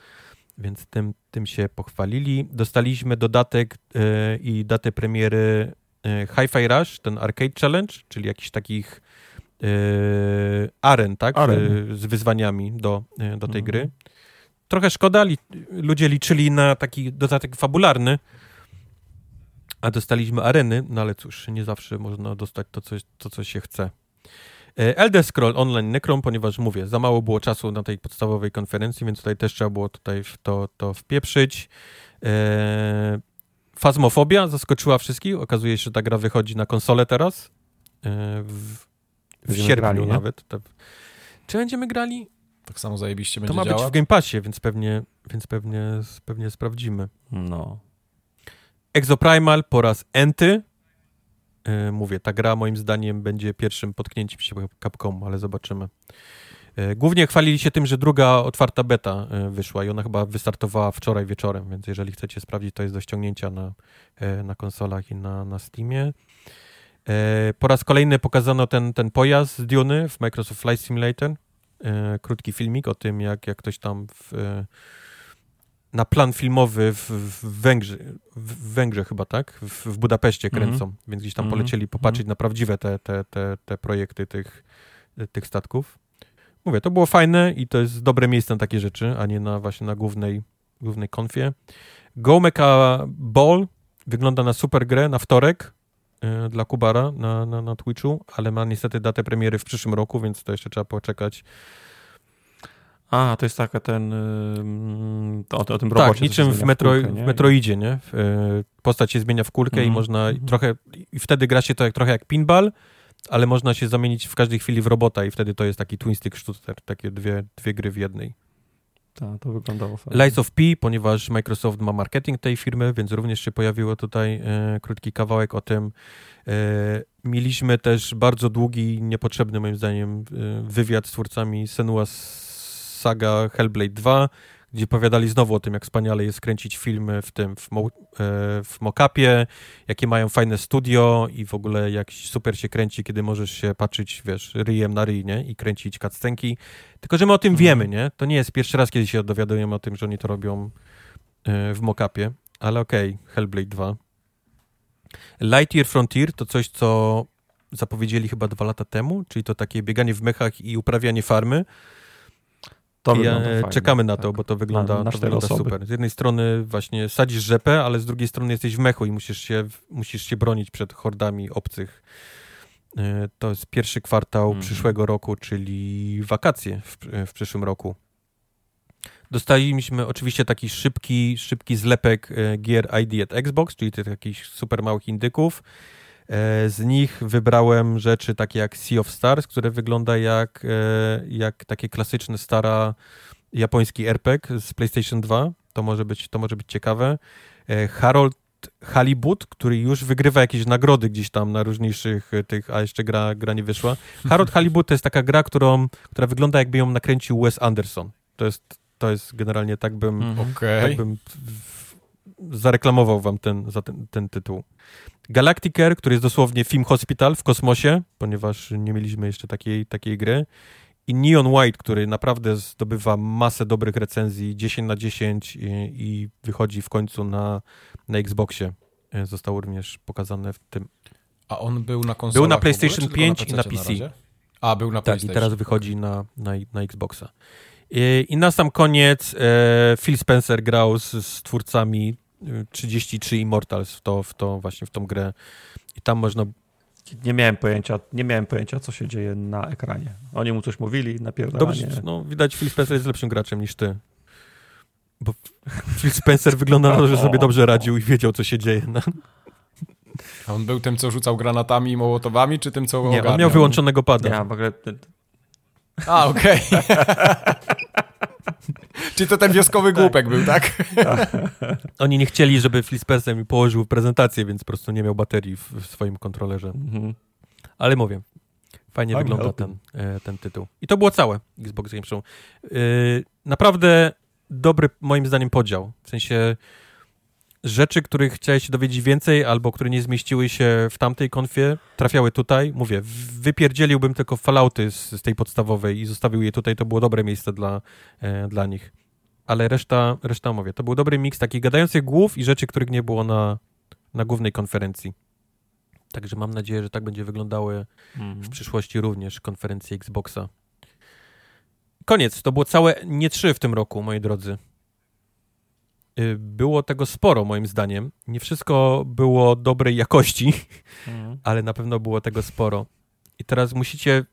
więc tym, tym się pochwalili. Dostaliśmy dodatek e, i datę premiery e, Hi-Fi Rush, ten Arcade Challenge, czyli jakichś takich e, aren, tak? Aren. Z wyzwaniami do, do tej Mhm. gry. Trochę szkoda, li, ludzie liczyli na taki dodatek fabularny, a dostaliśmy areny, no ale cóż, nie zawsze można dostać to, co, to, co się chce. E, Elder Scroll Online Necrom, ponieważ mówię, za mało było czasu na tej podstawowej konferencji, więc tutaj też trzeba było tutaj w to, to wpieprzyć. E, Fazmofobia zaskoczyła wszystkich. Okazuje się, że ta gra wychodzi na konsolę teraz. E, w, w sierpniu grali, nie? nawet. To- Czy będziemy grali? Tak samo zajebiście To będzie ma być działać. w Game Passie, więc pewnie, więc pewnie, pewnie sprawdzimy. No. Exoprimal po raz enty. Yy, mówię, ta gra moim zdaniem będzie pierwszym potknięciem się Capcomu, ale zobaczymy. E, głównie chwalili się tym, że druga otwarta beta e, wyszła i ona chyba wystartowała wczoraj wieczorem, więc jeżeli chcecie sprawdzić, to jest do ściągnięcia na, e, na konsolach i na, na Steamie. Po raz kolejny pokazano ten, ten pojazd z Duny w Microsoft Flight Simulator. Krótki filmik o tym, jak, jak ktoś tam w, na plan filmowy w, w Węgrze, w Węgrze chyba, tak? W, w Budapeszcie mhm. kręcą, mm -hmm. więc gdzieś tam -hmm. polecieli popatrzeć mm -hmm. na prawdziwe te, te, te, te projekty tych, tych statków. Mówię, to było fajne i to jest dobre miejsce na takie rzeczy, a nie na właśnie na głównej, głównej konfie. Go Mecha Ball wygląda na super grę na wtorek dla Kubara na, na, na Twitchu, ale ma niestety datę premiery w przyszłym roku, więc to jeszcze trzeba poczekać. A, to jest taka ten. Yy, o, o, tym robocie. Tak, niczym w, metro, w, kulkę, w Metroidzie, nie? Postać się zmienia w kulkę mm -hmm. i mhm, można mm -hmm. trochę. I wtedy gra się to jak, trochę jak pinball, ale można się zamienić w każdej chwili w robota i wtedy to jest taki twin stick shooter, takie dwie, dwie gry w jednej. Tak, to wyglądało fajnie. Lights of P, ponieważ Microsoft ma marketing tej firmy, więc również się pojawiło tutaj e, krótki kawałek o tym. E, mieliśmy też bardzo długi, niepotrzebny moim zdaniem e, wywiad z twórcami Senua Saga Hellblade 2, gdzie powiadali znowu o tym, jak wspaniale jest kręcić filmy w tym, w, mo, e, w mockupie, jakie mają fajne studio i w ogóle jak super się kręci, kiedy możesz się patrzeć, wiesz, ryjem na ryj, nie? I kręcić cutscenki. Tylko, że my o tym mhm. wiemy, nie? To nie jest pierwszy raz, kiedy się dowiadujemy o tym, że oni to robią e, w mockupie, ale okej, okay, Hellblade 2. Lightyear Frontier to coś, co zapowiedzieli chyba dwa lata temu, czyli to takie bieganie w mechach i uprawianie farmy. To ja, czekamy na to, tak. bo to wygląda, na, na to wygląda super. Z jednej strony właśnie sadzisz rzepę, ale z drugiej strony jesteś w mechu i musisz się, musisz się bronić przed hordami obcych. E, to jest pierwszy kwartał mm. przyszłego roku, czyli wakacje w, w przyszłym roku. Dostaliśmy oczywiście taki szybki, szybki zlepek e, gier ID at Xbox, czyli tych takich super małych indyków. E, z nich wybrałem rzeczy takie jak Sea of Stars, które wygląda jak, e, jak takie klasyczne, stara japoński RPG z PlayStation 2. To może być, to może być ciekawe. E, Harold Halibut, który już wygrywa jakieś nagrody gdzieś tam na różniejszych tych, a jeszcze gra, gra nie wyszła. Harold Halibut to jest taka gra, którą, która wygląda jakby ją nakręcił Wes Anderson. To jest, to jest generalnie tak bym, mhm. okay. tak bym zareklamował wam ten, za ten, ten tytuł. Galacticer, który jest dosłownie film Hospital w kosmosie, ponieważ nie mieliśmy jeszcze takiej, takiej gry. I Neon White, który naprawdę zdobywa masę dobrych recenzji, 10 na 10 i, i wychodzi w końcu na, na Xboxie. E, został również pokazane w tym. A on był na konsolach Był na PlayStation ogóle, 5 na i na PC. Na A, był na PlayStation. Tak, i teraz wychodzi na, na, na Xboxa. I, I na sam koniec e, Phil Spencer grał z, z twórcami 33 Immortals w to, w to właśnie w tą grę i tam można nie miałem pojęcia, nie miałem pojęcia, co się dzieje na ekranie. Oni mu coś mówili, napierdalanie. Dobrze, no widać Phil Spencer jest lepszym graczem niż ty. Bo Phil Spencer wygląda na to, że sobie dobrze radził i wiedział, co się dzieje. No. A on był tym, co rzucał granatami i mołotowami, czy tym, co Nie, ogarniał? on miał wyłączonego pada. Nie, w ogóle... A, okej. Okay. Czy to ten wioskowy tak. głupek był, tak? Oni nie chcieli, żeby Spencer mi położył prezentację, więc po prostu nie miał baterii w, w swoim kontrolerze. Mhm. Ale mówię, fajnie wygląda ten, e, ten tytuł. I to było całe Xbox Game Show. Yy, naprawdę dobry, moim zdaniem, podział. W sensie rzeczy, których chciałeś się dowiedzieć więcej, albo które nie zmieściły się w tamtej konfie, trafiały tutaj. Mówię, wypierdzieliłbym tylko falauty z, z tej podstawowej i zostawił je tutaj. To było dobre miejsce dla, e, dla nich. Ale reszta, reszta mówię, to był dobry miks takich gadających głów i rzeczy, których nie było na, na głównej konferencji. Także mam nadzieję, że tak będzie wyglądały mm. w przyszłości również konferencje Xboxa. Koniec. To było całe nie trzy w tym roku, moi drodzy. Y, było tego sporo, moim zdaniem. Nie wszystko było dobrej jakości, mhm. ale na pewno było tego sporo. I teraz musicie.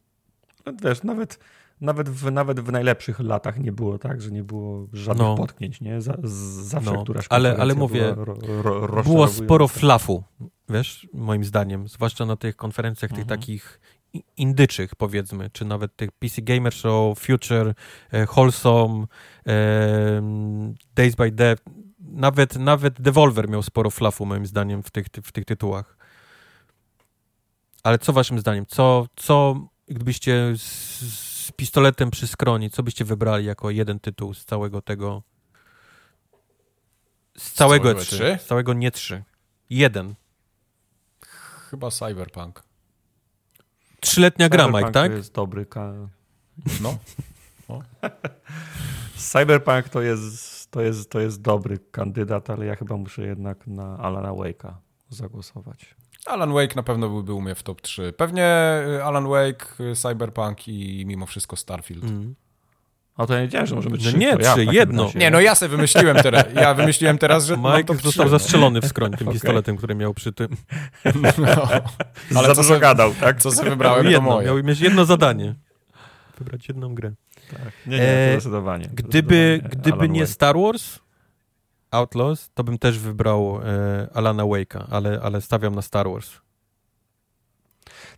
No, wiesz, nawet, nawet, w, nawet w najlepszych latach nie było tak, że nie było żadnych no. potknięć, nie? Z, zawsze no, któraś ale, ale mówię, ro, ro, było sporo flafu, wiesz, moim zdaniem, zwłaszcza na tych konferencjach mhm. tych takich indyczych, powiedzmy, czy nawet tych PC Gamer Show, Future, e, Wholesome, e, Days by Dev, nawet, nawet Devolver miał sporo flafu, moim zdaniem, w tych, w tych tytułach. Ale co waszym zdaniem? Co, co gdybyście z pistoletem przy skroni, co byście wybrali jako jeden tytuł z całego tego... Z całego całego E3. E3? Z całego nie 3. Jeden. Chyba Cyberpunk. Trzyletnia gra, Mike, tak? To jest dobry. Ka... No. Cyberpunk to jest, to, jest, to jest dobry kandydat, ale ja chyba muszę jednak na Alana Wake'a zagłosować. Alan Wake na pewno byłby u mnie w top 3. Pewnie y, Alan Wake, y, Cyberpunk i mimo wszystko Starfield. Mm. A to ja nie wiedziałem, że możemy No trzy. nie, to ja trzy, takim jedno. Nie, no ja sobie wymyśliłem teraz. Ja wymyśliłem teraz, że Mike został 3, zastrzelony w skroń tym Okej. pistoletem, który miał przy tym. No. Ale co za dużo sobie- gadał, tak? Co sobie wybrałem, to jedno, moje. miał mieć jedno zadanie. Wybrać jedną grę. Tak. Nie, nie, E, to zdecydowanie. Gdyby, Zdecydowanie gdyby Alan nie Wake. Star Wars Outlaws, to bym też wybrał e, Alana Wake'a, ale, ale stawiam na Star Wars.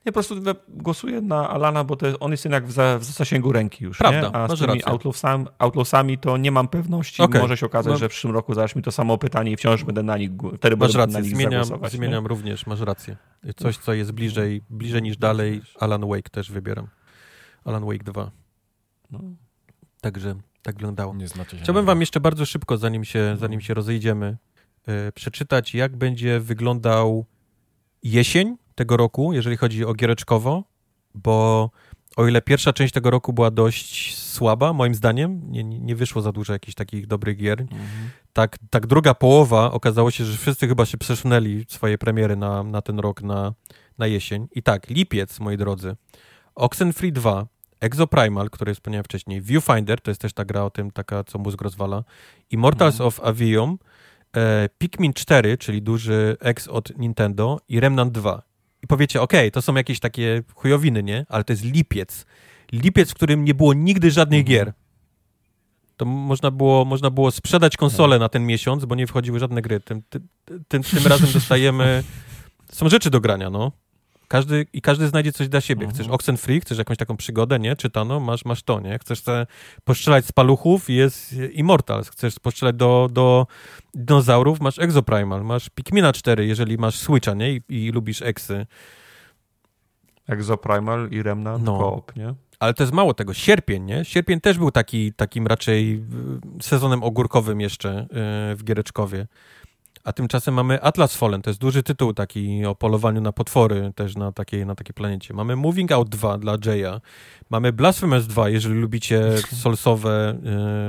Nie, po prostu głosuję na Alana, bo to jest, on jest jednak w, za, w zasięgu ręki już. Prawda, nie? A z tymi. Outlawsami, Outlawsami to nie mam pewności. Okej. Może się okazać, No. że w przyszłym roku zadasz mi to samo pytanie i wciąż będę na nich, wtedy Masz będę na rację, nich zmieniam, zagłosować. nie? zmieniam również, masz rację. Coś, co jest bliżej, bliżej niż dalej, Alan Wake też wybieram. Alan Wake 2. No. Także tak wyglądało. Się Chciałbym na wam jeszcze bardzo szybko, zanim się, zanim się rozejdziemy, e, przeczytać, jak będzie wyglądał jesień tego roku, jeżeli chodzi o giereczkowo, bo o ile pierwsza część tego roku była dość słaba, moim zdaniem, nie, nie wyszło za dużo jakichś takich dobrych gier, Mhm. tak, tak druga połowa okazało się, że wszyscy chyba się przesunęli swoje premiery na, na ten rok, na, na jesień. I tak, lipiec, moi drodzy, Oxenfree 2, Exoprimal, który wspomniałem wcześniej, Viewfinder, to jest też ta gra o tym, taka, co mózg rozwala, Immortals Mhm. of Avium, e, Pikmin 4, czyli duży X od Nintendo i Remnant 2. Powiecie, okej, to są jakieś takie chujowiny, nie? Ale to jest lipiec. Lipiec, w którym nie było nigdy żadnych Mhm. gier. To można było, można było sprzedać konsolę na ten miesiąc, bo nie wchodziły żadne gry. Tym, tym, tym, tym razem dostajemy... Są rzeczy do grania, no. Każdy, I każdy znajdzie coś dla siebie. Mhm. Chcesz Oxenfree, chcesz jakąś taką przygodę, nie? Czytano, masz, masz to, nie? Chcesz postrzelać z paluchów, jest Immortals. Chcesz postrzelać do, do dinozaurów, masz Exoprimal. Masz Pikmina 4, jeżeli masz Switcha, nie? I, i lubisz eksy. Exoprimal i Remnant No. Coop, nie? Ale to jest mało tego. Sierpień, nie? Sierpień też był taki, takim raczej y, sezonem ogórkowym jeszcze y, w Giereczkowie. A tymczasem mamy Atlas Fallen, to jest duży tytuł taki o polowaniu na potwory też na takiej, na takiej planecie. Mamy Moving Out 2 dla Jaya. Mamy Blasphemous 2, jeżeli lubicie solsowe,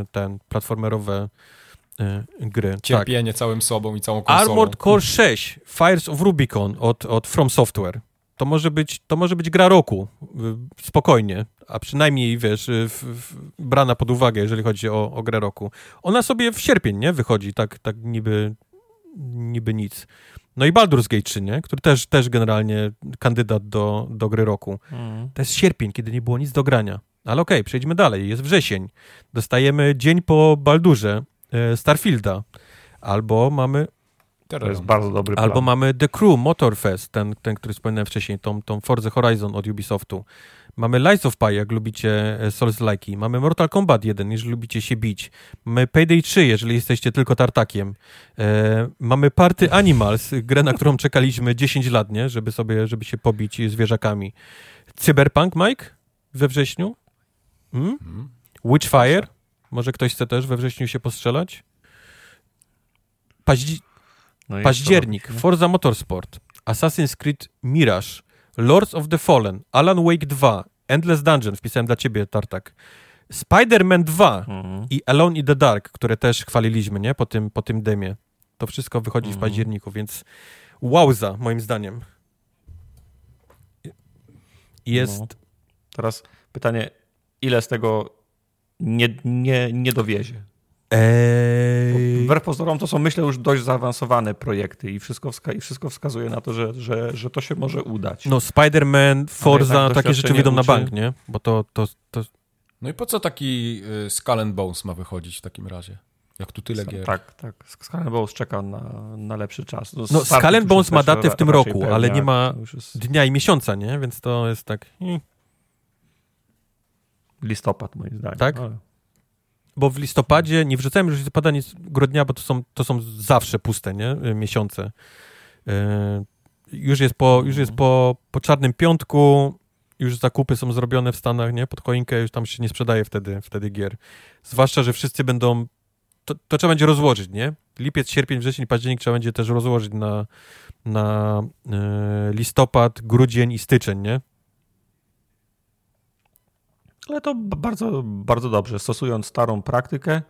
y, ten, platformerowe y, gry. Tak. Cierpienie całym sobą i całą konsolą. Armored Core 6, Fires of Rubicon od, od From Software. To może, być, to może być gra roku, y, spokojnie, a przynajmniej, wiesz, w, w, brana pod uwagę, jeżeli chodzi o, o grę roku. Ona sobie w sierpień, nie, wychodzi, tak, tak niby, niby nic. No i Baldur's Gate 3, nie, który też, też generalnie kandydat do, do gry roku. Mhm. To jest sierpień, kiedy nie było nic do grania. Ale okej, przejdźmy dalej. Jest wrzesień. Dostajemy dzień po Baldurze e, Starfielda. Albo mamy To jest bardzo dobry plan. Albo mamy The Crew Motorfest, ten, ten który wspomniałem wcześniej, tą, tą Forza Horizon od Ubisoftu. Mamy Lies of Pi, jak lubicie e, Souls-like'i. Mamy Mortal Kombat 1, jeżeli lubicie się bić. Mamy Payday 3, jeżeli jesteście tylko tartakiem. E, mamy Party Animals, grę, na którą czekaliśmy 10 lat, nie? Żeby sobie, żeby się pobić zwierzakami. Cyberpunk, Mike? We wrześniu? Hmm? Mhm. Witchfire? Może ktoś chce też we wrześniu się postrzelać? Paździ No Październik? Forza Motorsport, Assassin's Creed Mirage, Lords of the Fallen, Alan Wake 2, Endless Dungeon, wpisałem dla ciebie, Tartak, Spider-Man 2 Mhm. i Alone in the Dark, które też chwaliliśmy, nie, po tym, po tym demie. To wszystko wychodzi w Mhm. październiku, więc wowza, moim zdaniem. Jest... No. Teraz pytanie, ile z tego nie, nie, nie dowiezie? Eee... Wbrew pozorom to są, myślę, już dość zaawansowane projekty i wszystko, wska- i wszystko wskazuje na to, że, że, że to się może udać. No, Spider-Man, Forza, jednak takie rzeczy wyjdą na bank, nie? Bo to, to, to No i po co taki y, Skull and Bones ma wychodzić w takim razie? Jak tu tyle gier. Tak, tak. Skull and Bones czeka na, na lepszy czas. No, Starfield Skull Bones ma datę w tym roku, ale nie ma jest dnia i miesiąca, nie? Więc to jest tak... hmm. listopad, moim zdaniem. Tak? Ale- Bo w listopadzie, nie wrzucałem już listopada, nic grudnia, bo to są, to są zawsze puste, nie? Y, Miesiące. Y, Już jest po, już jest po, po czarnym piątku już zakupy są zrobione w Stanach, nie? Pod choinkę już tam się nie sprzedaje wtedy, wtedy gier. Zwłaszcza, że wszyscy będą... To, to trzeba będzie rozłożyć, nie? Lipiec, sierpień, wrzesień, październik trzeba będzie też rozłożyć na, na e, listopad, grudzień i styczeń, nie? Ale to bardzo, bardzo dobrze. Stosując starą praktykę,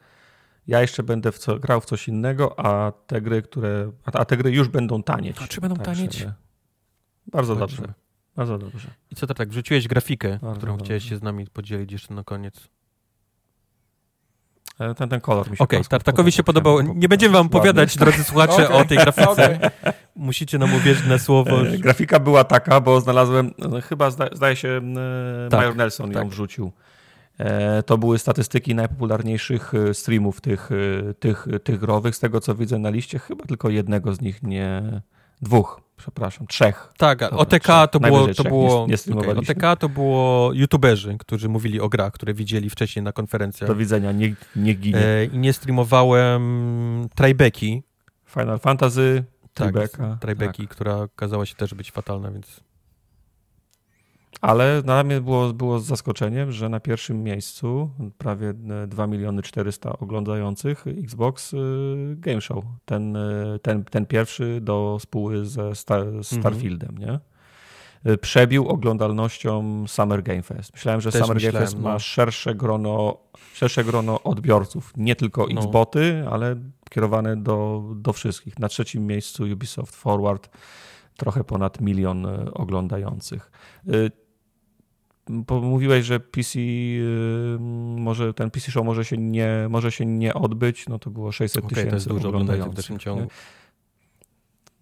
ja jeszcze będę w co, grał w coś innego, a te gry, które. A te gry już będą tanieć. A czy będą tak, tanieć? Bardzo dobrze. Bardzo dobrze. I co to tak? Wrzuciłeś grafikę, bardzo którą dobrze. chciałeś się z nami podzielić jeszcze na koniec. E, ten, ten kolor mi się Okej, okay, Tartakowi się podobał. Nie będziemy wam opowiadać, drodzy słuchacze, okay. o tej grafice. Okay. Musicie nam uwierzyć na słowo. E, grafika była taka, bo znalazłem, no, chyba zda, zdaje się, tak, Major Nelson tak. ją wrzucił. E, to były statystyki najpopularniejszych streamów tych, tych, tych growych. Z tego co widzę na liście, chyba tylko jednego z nich nie. Dwóch, przepraszam, trzech. Tak, Dobra, OTK trzech. to było, to było nie, nie okay, OTK to było youtuberzy, którzy mówili o grach, które widzieli wcześniej na konferencjach. Do widzenia, nie, nie ginie. E, I nie streamowałem Trybeki. Final Fantasy, Trybeka. Tak, Trybeki, tak. która okazała się też być fatalna, więc ale dla mnie było, było z zaskoczeniem, że na pierwszym miejscu prawie 2 miliony 400 oglądających Xbox y, Game Show. Ten, y, ten, ten pierwszy do spóły ze Star, mhm. Starfieldem, nie? Y, przebił oglądalnością Summer Game Fest. Myślałem, że Też Summer myślałem, Game Fest no. ma szersze grono, szersze grono odbiorców, nie tylko no. Xboty, ale kierowane do, do wszystkich. Na trzecim miejscu Ubisoft Forward, trochę ponad milion oglądających mówiłeś, że PC może ten PC show może się nie, może się nie odbyć, no to było 600 okay, tysięcy to jest dużo oglądających w dalszym ciągu.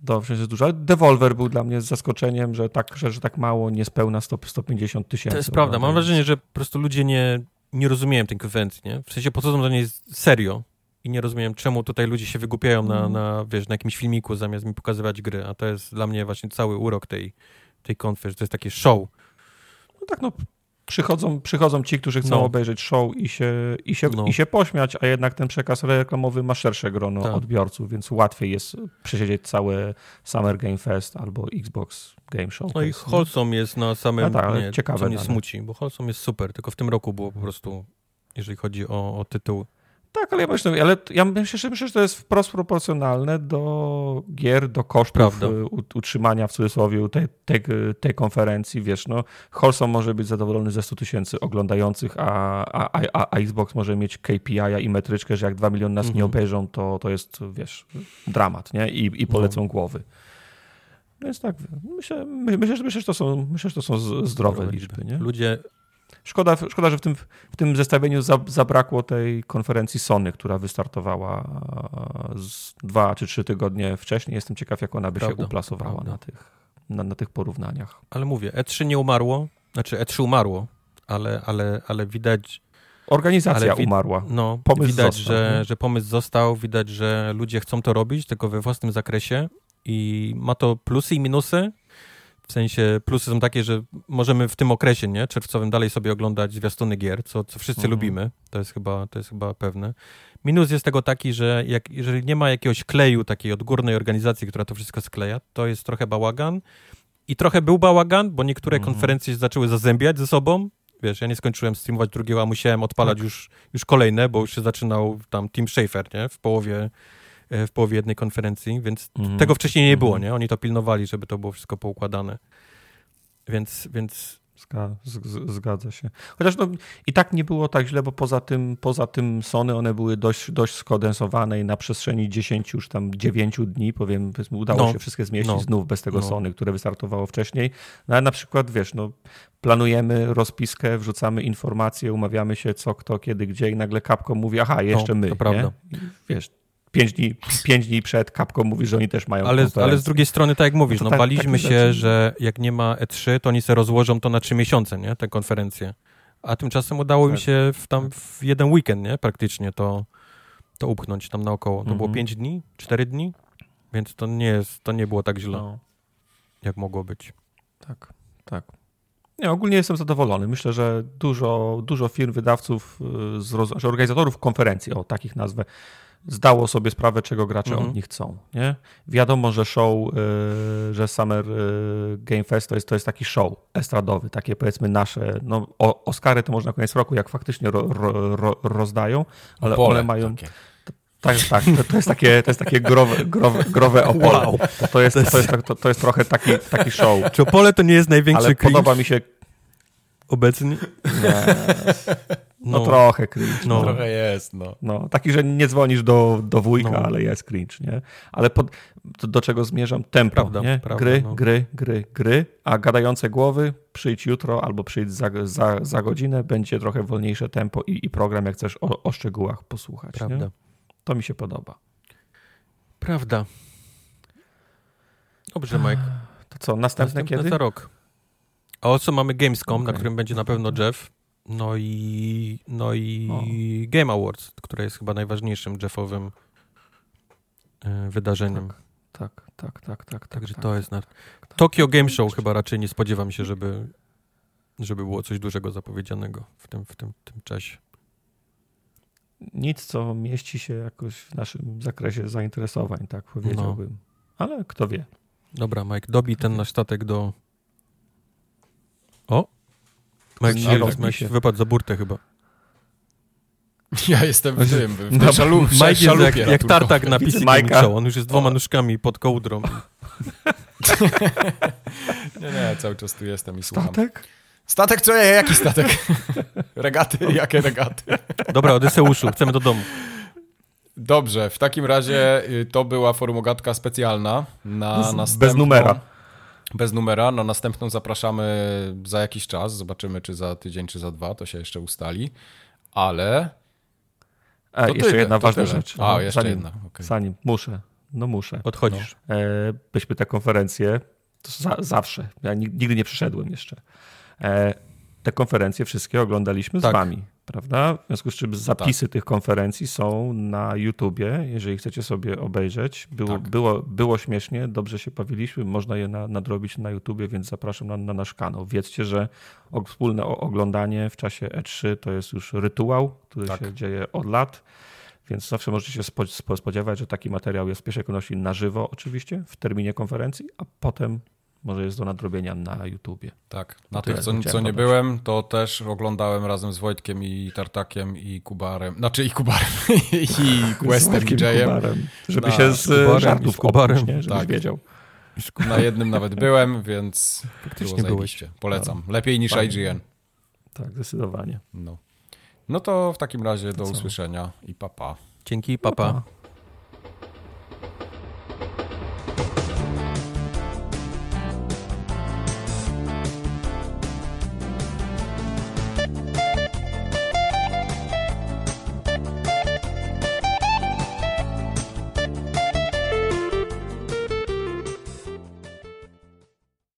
Dobrze, jest dużo. Devolver był dla mnie z zaskoczeniem, że tak, że, że tak mało, niespełna 100, 150 tysięcy. To jest prawda. Mam wrażenie, że po prostu ludzie nie, nie rozumieją tej konwencji, nie? W sensie po co to dla niej serio i nie rozumiem, czemu tutaj ludzie się wygłupiają na, mm. na, wiesz, na jakimś filmiku zamiast mi pokazywać gry, a to jest dla mnie właśnie cały urok tej, tej konferencji, to jest takie show no tak, no przychodzą, przychodzą ci, którzy chcą no. obejrzeć show i się, i, się, no. i się pośmiać, a jednak ten przekaz reklamowy ma szersze grono tak. odbiorców, więc łatwiej jest przesiedzieć całe Summer Game Fest albo Xbox Game Show. No i Holsom jest na samym, tak, nie, ciekawe co mnie smuci, bo Holsom jest super, tylko w tym roku było po prostu, jeżeli chodzi o, o tytuł tak, ale ja myślę, ale ja myślę, myślę, że to jest wprost proporcjonalne do gier, do kosztów Prawda. Y, utrzymania w cudzysłowie tej, tej, tej konferencji. Wiesz, no, Holson może być zadowolony ze 100 tysięcy oglądających, a, a, a, a, Xbox może mieć KPI i metryczkę, że jak 2 miliony nas mhm. nie obejrzą, to, to jest, wiesz, dramat, nie? I, i polecą no. głowy. Więc tak, myślę, myślę, myślę, że to są, myślę, że to są zdrowe, zdrowe liczby. Nie? Ludzie Szkoda, szkoda że w tym, w tym zestawieniu zabrakło tej konferencji Sony, która wystartowała z dwa czy trzy tygodnie wcześniej. Jestem ciekaw, jak ona by prawda, się uplasowała na tych, na, na, tych porównaniach. Ale mówię, E3 nie umarło, znaczy E3 umarło, ale, ale, ale widać... Organizacja wi umarła. No, pomysł widać, został, że, że pomysł został, widać, że ludzie chcą to robić, tylko we własnym zakresie i ma to plusy i minusy. W sensie plusy są takie, że możemy w tym okresie, nie, czerwcowym dalej sobie oglądać zwiastuny gier, co, co wszyscy mhm. lubimy. To jest, chyba, to jest chyba pewne. Minus jest tego taki, że jak, jeżeli nie ma jakiegoś kleju takiej odgórnej organizacji, która to wszystko skleja, to jest trochę bałagan. I trochę był bałagan, bo niektóre mhm. konferencje zaczęły zazębiać ze sobą. Wiesz, ja nie skończyłem streamować drugiego, a musiałem odpalać tak. już, już kolejne, bo już się zaczynał tam Team Schafer, nie? W połowie w połowie jednej konferencji, więc mm. tego wcześniej nie było, mhm. nie? Oni to pilnowali, żeby to było wszystko poukładane. Więc, więc Zgadza się. Chociaż no, i tak nie było tak źle, bo poza tym, poza tym Sony one były dość, dość skondensowane i na przestrzeni 10 już tam 9 dni, powiem, udało no, się wszystkie zmieścić no, znów bez tego no. Sony, które wystartowało wcześniej. No ale na przykład, wiesz, no, planujemy rozpiskę, wrzucamy informacje, umawiamy się co, kto, kiedy, gdzie i nagle Capcom mówi, aha, jeszcze no, my. To prawda. Wiesz, pięć dni, pięć dni przed Capcom mówi, że oni też mają ale, ale z drugiej strony, tak jak mówisz, no, no tak, baliśmy tak się, rzeczy. że jak nie ma E3, to oni se rozłożą to na trzy miesiące, nie, te konferencje. A tymczasem udało tak. mi się w, tam w jeden weekend, nie, praktycznie to, to upchnąć tam naokoło. To mhm. było pięć dni, cztery dni, więc to nie jest, to nie było tak źle, no. jak mogło być. Tak, tak. Nie, ogólnie jestem zadowolony. Myślę, że dużo, dużo firm, wydawców, y, z, organizatorów konferencji, o takich nazwę, zdało sobie sprawę, czego gracze Mhm. od nich chcą. Nie? Wiadomo, że show, y, że Summer y, Game Fest to jest, to jest taki show estradowy, takie powiedzmy nasze, no o, Oscary to może na koniec roku, jak faktycznie ro, ro, ro, rozdają, ale one mają... takie. Tak, tak, to, to jest takie, to jest takie growe, growe, growe opole. Wow. To, to, jest, to, jest, to, to jest trochę taki, taki show. Czy Opole to nie jest największy Ale podoba mi się... obecnie? Nie, no, trochę cringe. No. Trochę jest, no. No, taki, że nie dzwonisz do, do wujka, No. ale jest cringe, nie? Ale pod, do, czego zmierzam? Tempo, Prawda, nie? prawda, gry, no. gry, gry, gry, a gadające głowy przyjdź jutro albo przyjdź za, za, za godzinę, będzie trochę wolniejsze tempo i, i program, jak chcesz o, o szczegółach posłuchać, Prawda. Nie? To mi się podoba. Prawda. Dobrze, Mike. To co, następne, Następne kiedy? za rok. A o co mamy Gamescom, na Okej. którym będzie na pewno Jeff. No i, no i O. Game Awards, które jest chyba najważniejszym Jeffowym e, wydarzeniem. Tak, tak, tak, tak. Także tak, to tak, jest na... tak, tak. Tokyo Game Show chyba raczej nie spodziewam się, żeby, żeby było coś dużego zapowiedzianego w tym, w tym, tym czasie. Nic, co mieści się jakoś w naszym zakresie zainteresowań, tak powiedziałbym. No. Ale kto wie. Dobra, Mike, dobij ten nasz statek do... O! Mike, rozbij Mike się. wypadł za burtę chyba. Ja jestem w tym, w tej szalu, w Mike jest jak, jak tartak na PC. On już jest dwoma nóżkami pod kołdrą. Nie, nie, cały czas tu jestem i słucham. Statek? Statek co? Jaki statek? regaty? Jakie regaty? Dobra, Odyseuszu, chcemy do domu. Dobrze, w takim razie y, to była forumogatka specjalna na następną... bez numera. Bez numera. Na następną zapraszamy za jakiś czas. Zobaczymy, czy za tydzień, czy za dwa. To się jeszcze ustali. Ale... A, To jeszcze tyle, jedna to ważna tyle. rzecz. A, No, jeszcze zanim, jedna. okej. Zanim, muszę, no muszę. Odchodzisz. E, byśmy te konferencje, to za, zawsze, ja nig- nigdy nie przyszedłem jeszcze. E, te konferencje wszystkie oglądaliśmy Tak. z wami, prawda? W związku z czym zapisy tych konferencji są na YouTubie, jeżeli chcecie sobie obejrzeć. Było, Tak. było, było śmiesznie, dobrze się bawiliśmy, można je na, nadrobić na YouTubie, więc zapraszam na, na nasz kanał. Wiedzcie, że wspólne oglądanie w czasie E3 to jest już rytuał, który Tak. się dzieje od lat. Więc zawsze możecie się spo- spo- spodziewać, że taki materiał jest w pierwszej kolejności na żywo, oczywiście, w terminie konferencji, a potem może jest do nadrobienia na YouTubie. Tak. Na tyle, tych, co, co nie byłem, to też oglądałem razem z Wojtkiem i Tartakiem i Kubarem. Znaczy i Kubarem, i Questem, i Jayem. Kubarem, żeby Na- się z Kubarem żartów z Kubarem. oprócz, nie? Żebyś Tak. wiedział. Na jednym nawet byłem, więc Faktycznie było byłeś. Polecam. Lepiej niż Fajnie. IGN. Tak, zdecydowanie. No. no to w takim razie do co? usłyszenia i papa. Pa. Dzięki, papa. Pa.